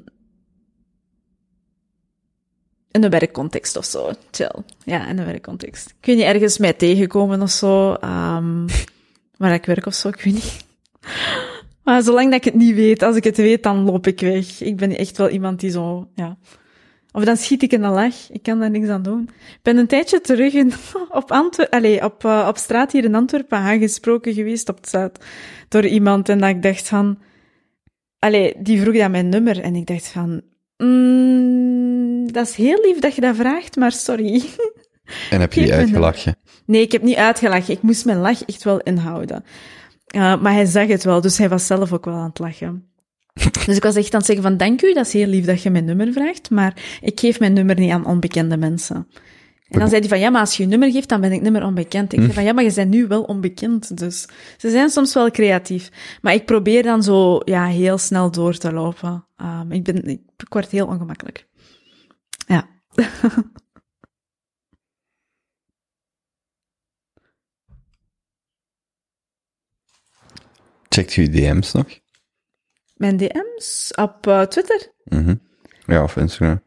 in een werkcontext of zo. Chill. Ja, in een werkcontext. Weet niet, ergens mij tegenkomen of zo. ehm *laughs* waar ik werk of zo, ik weet niet. *laughs* Maar zolang dat ik het niet weet, als ik het weet, dan loop ik weg. Ik ben echt wel iemand die zo, ja. Of dan schiet ik in een lach. Ik kan daar niks aan doen. Ik ben een tijdje terug in, *laughs* op, Antwer allee, op, eh, op straat hier in Antwerpen aangesproken geweest op het Zuid door iemand. En dat ik dacht van... Allee, die vroeg dan mijn nummer. En ik dacht van... Mm, dat is heel lief dat je dat vraagt, maar sorry. *laughs* En heb je die me uitgelachen? Nee, ik heb niet uitgelachen. Ik moest mijn lach echt wel inhouden. Uh, maar hij zag het wel, dus hij was zelf ook wel aan het lachen. *laughs* Dus ik was echt aan het zeggen van, dank u, dat is heel lief dat je mijn nummer vraagt, maar ik geef mijn nummer niet aan onbekende mensen. En dan zei hij van, ja, maar als je je nummer geeft, dan ben ik nummer onbekend. Ik zei van, ja, maar je bent nu wel onbekend, dus ze zijn soms wel creatief. Maar ik probeer dan zo, ja, heel snel door te lopen. Um, ik ben, ik word heel ongemakkelijk. *laughs* Checkt u DM's nog? Mijn DM's op uh, Twitter? Mm -hmm. Ja, of Instagram.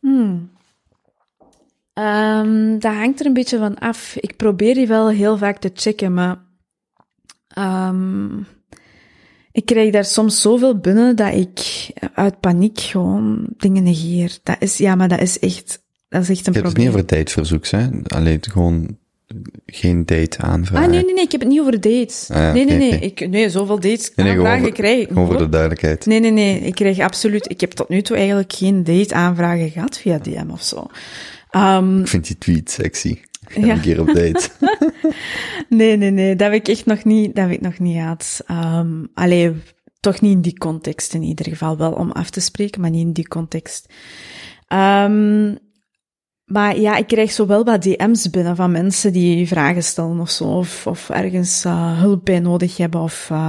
Hmm. Um, dat hangt er een beetje van af. Ik probeer die wel heel vaak te checken, maar um, ik krijg daar soms zoveel binnen dat ik uit paniek gewoon dingen negeer. Dat is, ja, maar dat is echt, dat is echt een je probleem. hebt het niet over dateverzoeks, hè? Alleen gewoon geen date aanvragen. Ah, nee, nee, nee, ik heb het niet over dates. Ah, ja, nee, nee, nee, okay. Ik, nee, zoveel dates nee, nee, aanvragen over, krijg ik Over de duidelijkheid. Nee, nee, nee, ik krijg absoluut, ik heb tot nu toe eigenlijk geen date aanvragen gehad via DM of zo. Um, ik vind die tweet sexy. Ga ja. een keer op date. *laughs* *laughs* nee, nee, nee, dat heb ik echt nog niet, dat heb ik nog niet gehad. Um, allee, toch niet in die context in ieder geval. Wel om af te spreken, maar niet in die context. Um, maar ja, ik krijg zo wel wat DM's binnen van mensen die vragen stellen of zo, of, of ergens uh, hulp bij nodig hebben, of uh,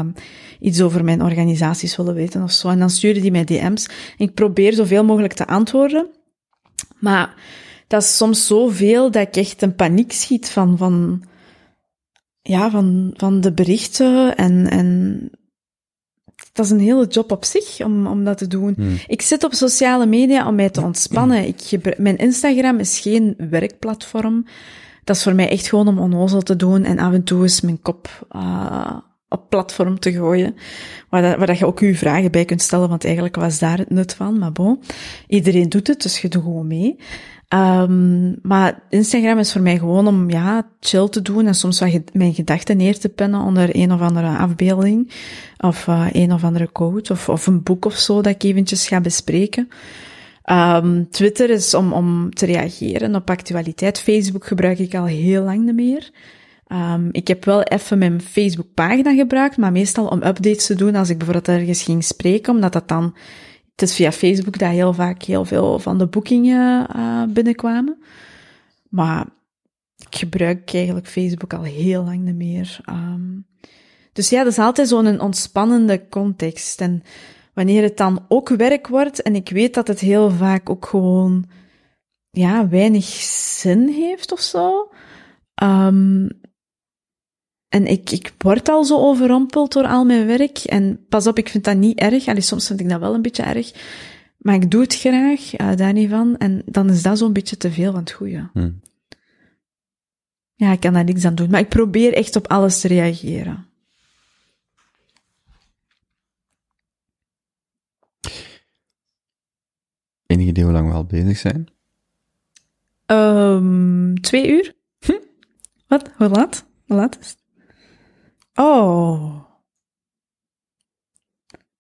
iets over mijn organisaties willen weten of zo. En dan sturen die mij DM's. Ik probeer zoveel mogelijk te antwoorden. Maar dat is soms zoveel dat ik echt een paniek schiet van, van, ja, van, van de berichten en, en dat is een hele job op zich om, om dat te doen. Hmm. Ik zit op sociale media om mij te ontspannen. Ik gebruik, mijn Instagram is geen werkplatform. Dat is voor mij echt gewoon om onnozel te doen en af en toe eens mijn kop uh, op platform te gooien. Waar, dat, waar dat je ook je vragen bij kunt stellen, want eigenlijk was daar het nut van. Maar bon, iedereen doet het, dus je doet gewoon mee. Um, maar Instagram is voor mij gewoon om, ja, chill te doen en soms wat mijn gedachten neer te pennen onder een of andere afbeelding. Of uh, een of andere quote of, of een boek of zo dat ik eventjes ga bespreken. Um, Twitter is om, om te reageren op actualiteit. Facebook gebruik ik al heel lang niet meer. Um, ik heb wel even mijn Facebook-pagina gebruikt, maar meestal om updates te doen als ik bijvoorbeeld ergens ging spreken, omdat dat dan het is via Facebook dat heel vaak heel veel van de boekingen uh, binnenkwamen. Maar ik gebruik eigenlijk Facebook al heel lang niet meer. Um, dus ja, dat is altijd zo'n ontspannende context. En wanneer het dan ook werk wordt, en ik weet dat het heel vaak ook gewoon, ja, weinig zin heeft of zo. Um, en ik, ik word al zo overrompeld door al mijn werk. En pas op, ik vind dat niet erg. Allee, soms vind ik dat wel een beetje erg. Maar ik doe het graag, uh, daar niet van. En dan is dat zo'n beetje te veel van het goede. Hmm. Ja, ik kan daar niks aan doen. Maar ik probeer echt op alles te reageren. Enig idee hoe lang we al bezig zijn? Ehm twee uur? Hm? Wat? Hoe laat? Hoe laat is het? Oh.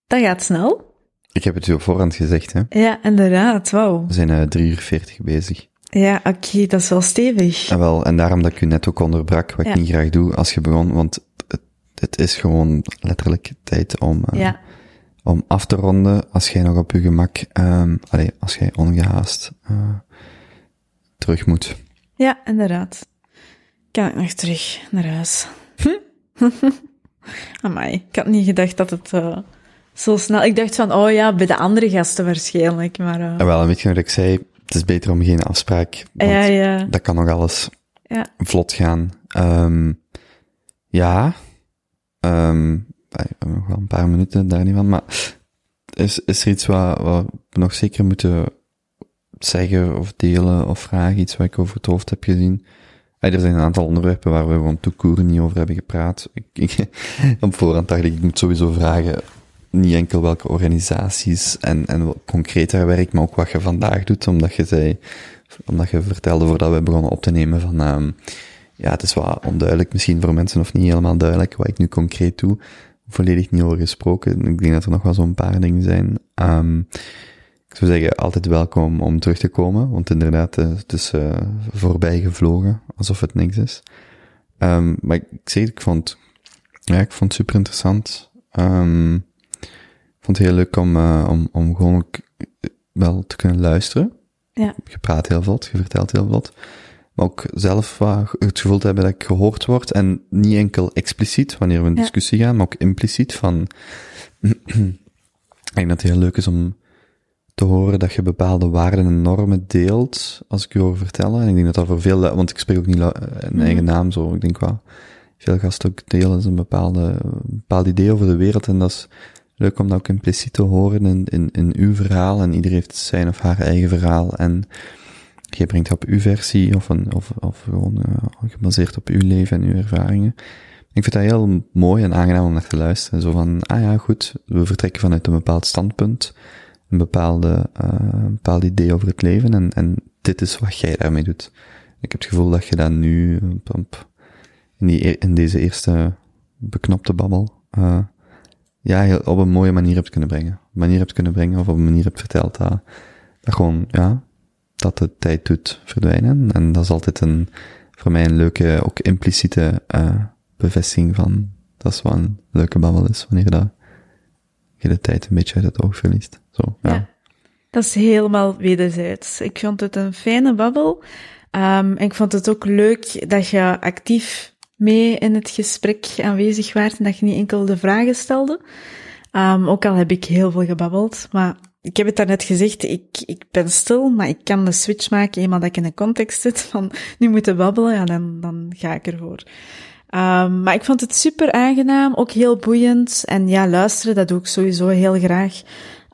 Dat gaat snel. Ik heb het u op voorhand gezegd, hè. Ja, inderdaad. Wauw. We zijn drie uur veertig bezig. Ja, oké, dat is wel stevig. En wel, en daarom dat ik u net ook onderbrak, wat ik niet graag doe als je begon, want het, het is gewoon letterlijk tijd om, eh, Ja, om af te ronden als jij nog op je gemak, ehm allee, als jij ongehaast eh, terug moet. ja, inderdaad. Kan ik nog terug naar huis? *laughs* Amai, ik had niet gedacht dat het eh, zo snel... Ik dacht van, oh ja, bij de andere gasten waarschijnlijk, maar... eh, En wel, en weet je wat ik zei? Het is beter om geen afspraak, want ja, ja, dat kan nog alles ja. vlot gaan. Ehm ja, ehm wij hebben nog wel een paar minuten daar niet van, maar is, is er iets wat, wat we nog zeker moeten zeggen of delen of vragen, iets wat ik over het hoofd heb gezien? Er zijn een aantal onderwerpen waar we gewoon toekoeren niet over hebben gepraat. Ik, ik, *laughs* op voorhand dacht ik, ik moet sowieso vragen, niet enkel welke organisaties en, en wat concreet daar werkt, maar ook wat je vandaag doet, omdat je zei, omdat je vertelde voordat we begonnen op te nemen van, ehm ja, het is wat onduidelijk misschien voor mensen of niet helemaal duidelijk wat ik nu concreet doe. Volledig niet over gesproken. Ik denk dat er nog wel zo'n paar dingen zijn. Ehm ik zou zeggen, altijd welkom om terug te komen, want inderdaad, eh, het is eh, voorbij gevlogen, alsof het niks is. Ehm maar ik, zeg, ik vond, ja, ik vond het super interessant. Ehm ik vond het heel leuk om, eh, om, om gewoon ook wel te kunnen luisteren. Ja. Je praat heel vlot, je vertelt heel vlot. Maar ook zelf wat het gevoel te hebben dat ik gehoord word. En niet enkel expliciet, wanneer we in Ja. discussie gaan, maar ook impliciet van... *clears throat* ik denk dat het heel leuk is om te horen dat je bepaalde waarden en normen deelt, als ik u hoor vertellen. En ik denk dat dat voor veel, want ik spreek ook niet lu- in eigen naam zo, ik denk wel, veel gasten ook delen een bepaalde, een bepaald idee over de wereld en dat is leuk om dat ook impliciet te horen in, in, in uw verhaal en iedereen heeft zijn of haar eigen verhaal en je brengt op uw versie of, een, of, of gewoon eh, gebaseerd op uw leven en uw ervaringen. Ik vind dat heel mooi en aangenaam om naar te luisteren. Zo van, ah ja, goed, we vertrekken vanuit een bepaald standpunt, een bepaalde, eh, een bepaald idee over het leven en, en dit is wat jij daarmee doet. Ik heb het gevoel dat je dat nu in, die, e- in deze eerste beknopte babbel, eh, ja, op een mooie manier hebt kunnen brengen. Manier hebt kunnen brengen of op een manier hebt verteld dat, dat gewoon, ja, dat de tijd doet verdwijnen. En dat is altijd een, voor mij een leuke, ook impliciete eh, bevestiging van dat is wat een leuke babbel is, wanneer dat je de tijd een beetje uit het oog verliest. Ja. Dat is helemaal wederzijds. Ik vond het een fijne babbel. En ik vond het ook leuk dat je actief mee in het gesprek aanwezig waart en dat je niet enkel de vragen stelde. Ehm, ook al heb ik heel veel gebabbeld, maar ik heb het daarnet gezegd, ik, ik ben stil, maar ik kan de switch maken eenmaal dat ik in een context zit van nu moeten babbelen, ja, dan, dan ga ik ervoor. Ehm, maar ik vond het super aangenaam, ook heel boeiend. En ja, luisteren, dat doe ik sowieso heel graag.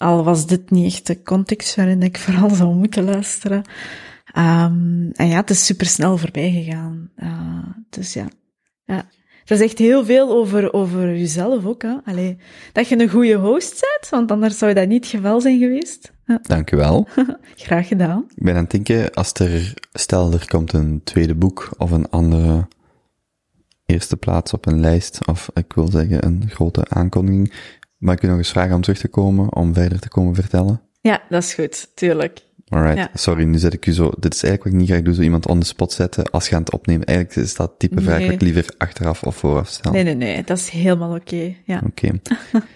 Al was dit niet echt de context waarin ik vooral zou moeten luisteren. Ehm, en ja, het is super snel voorbij gegaan. Eh, dus ja. ja. Dat is echt heel veel over, over jezelf ook. Hè? Allee, dat je een goede host bent, want anders zou dat niet het geval zijn geweest. Ja, Dank u wel. *laughs* graag gedaan. Ik ben aan het denken, als er, stel er komt een tweede boek of een andere eerste plaats op een lijst, of ik wil zeggen een grote aankondiging, mag ik u nog eens vragen om terug te komen, om verder te komen vertellen? Ja, dat is goed, tuurlijk. Alright, Ja. sorry, nu zet ik u zo, dit is eigenlijk wat ik niet graag doe, zo iemand on the spot zetten als je aan het opnemen. Eigenlijk is dat type vraag Nee. wat ik liever achteraf of vooraf stel. Nee, nee, nee, dat is helemaal oké. Ja. Oké.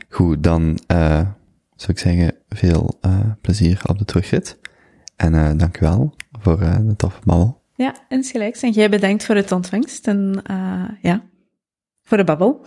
Goed, dan eh zou ik zeggen, veel eh plezier op de terugrit. En eh dank u wel voor de toffe babbel. Ja, insgelijks. En jij bedankt voor het ontvangst en uh, ja, voor de babbel.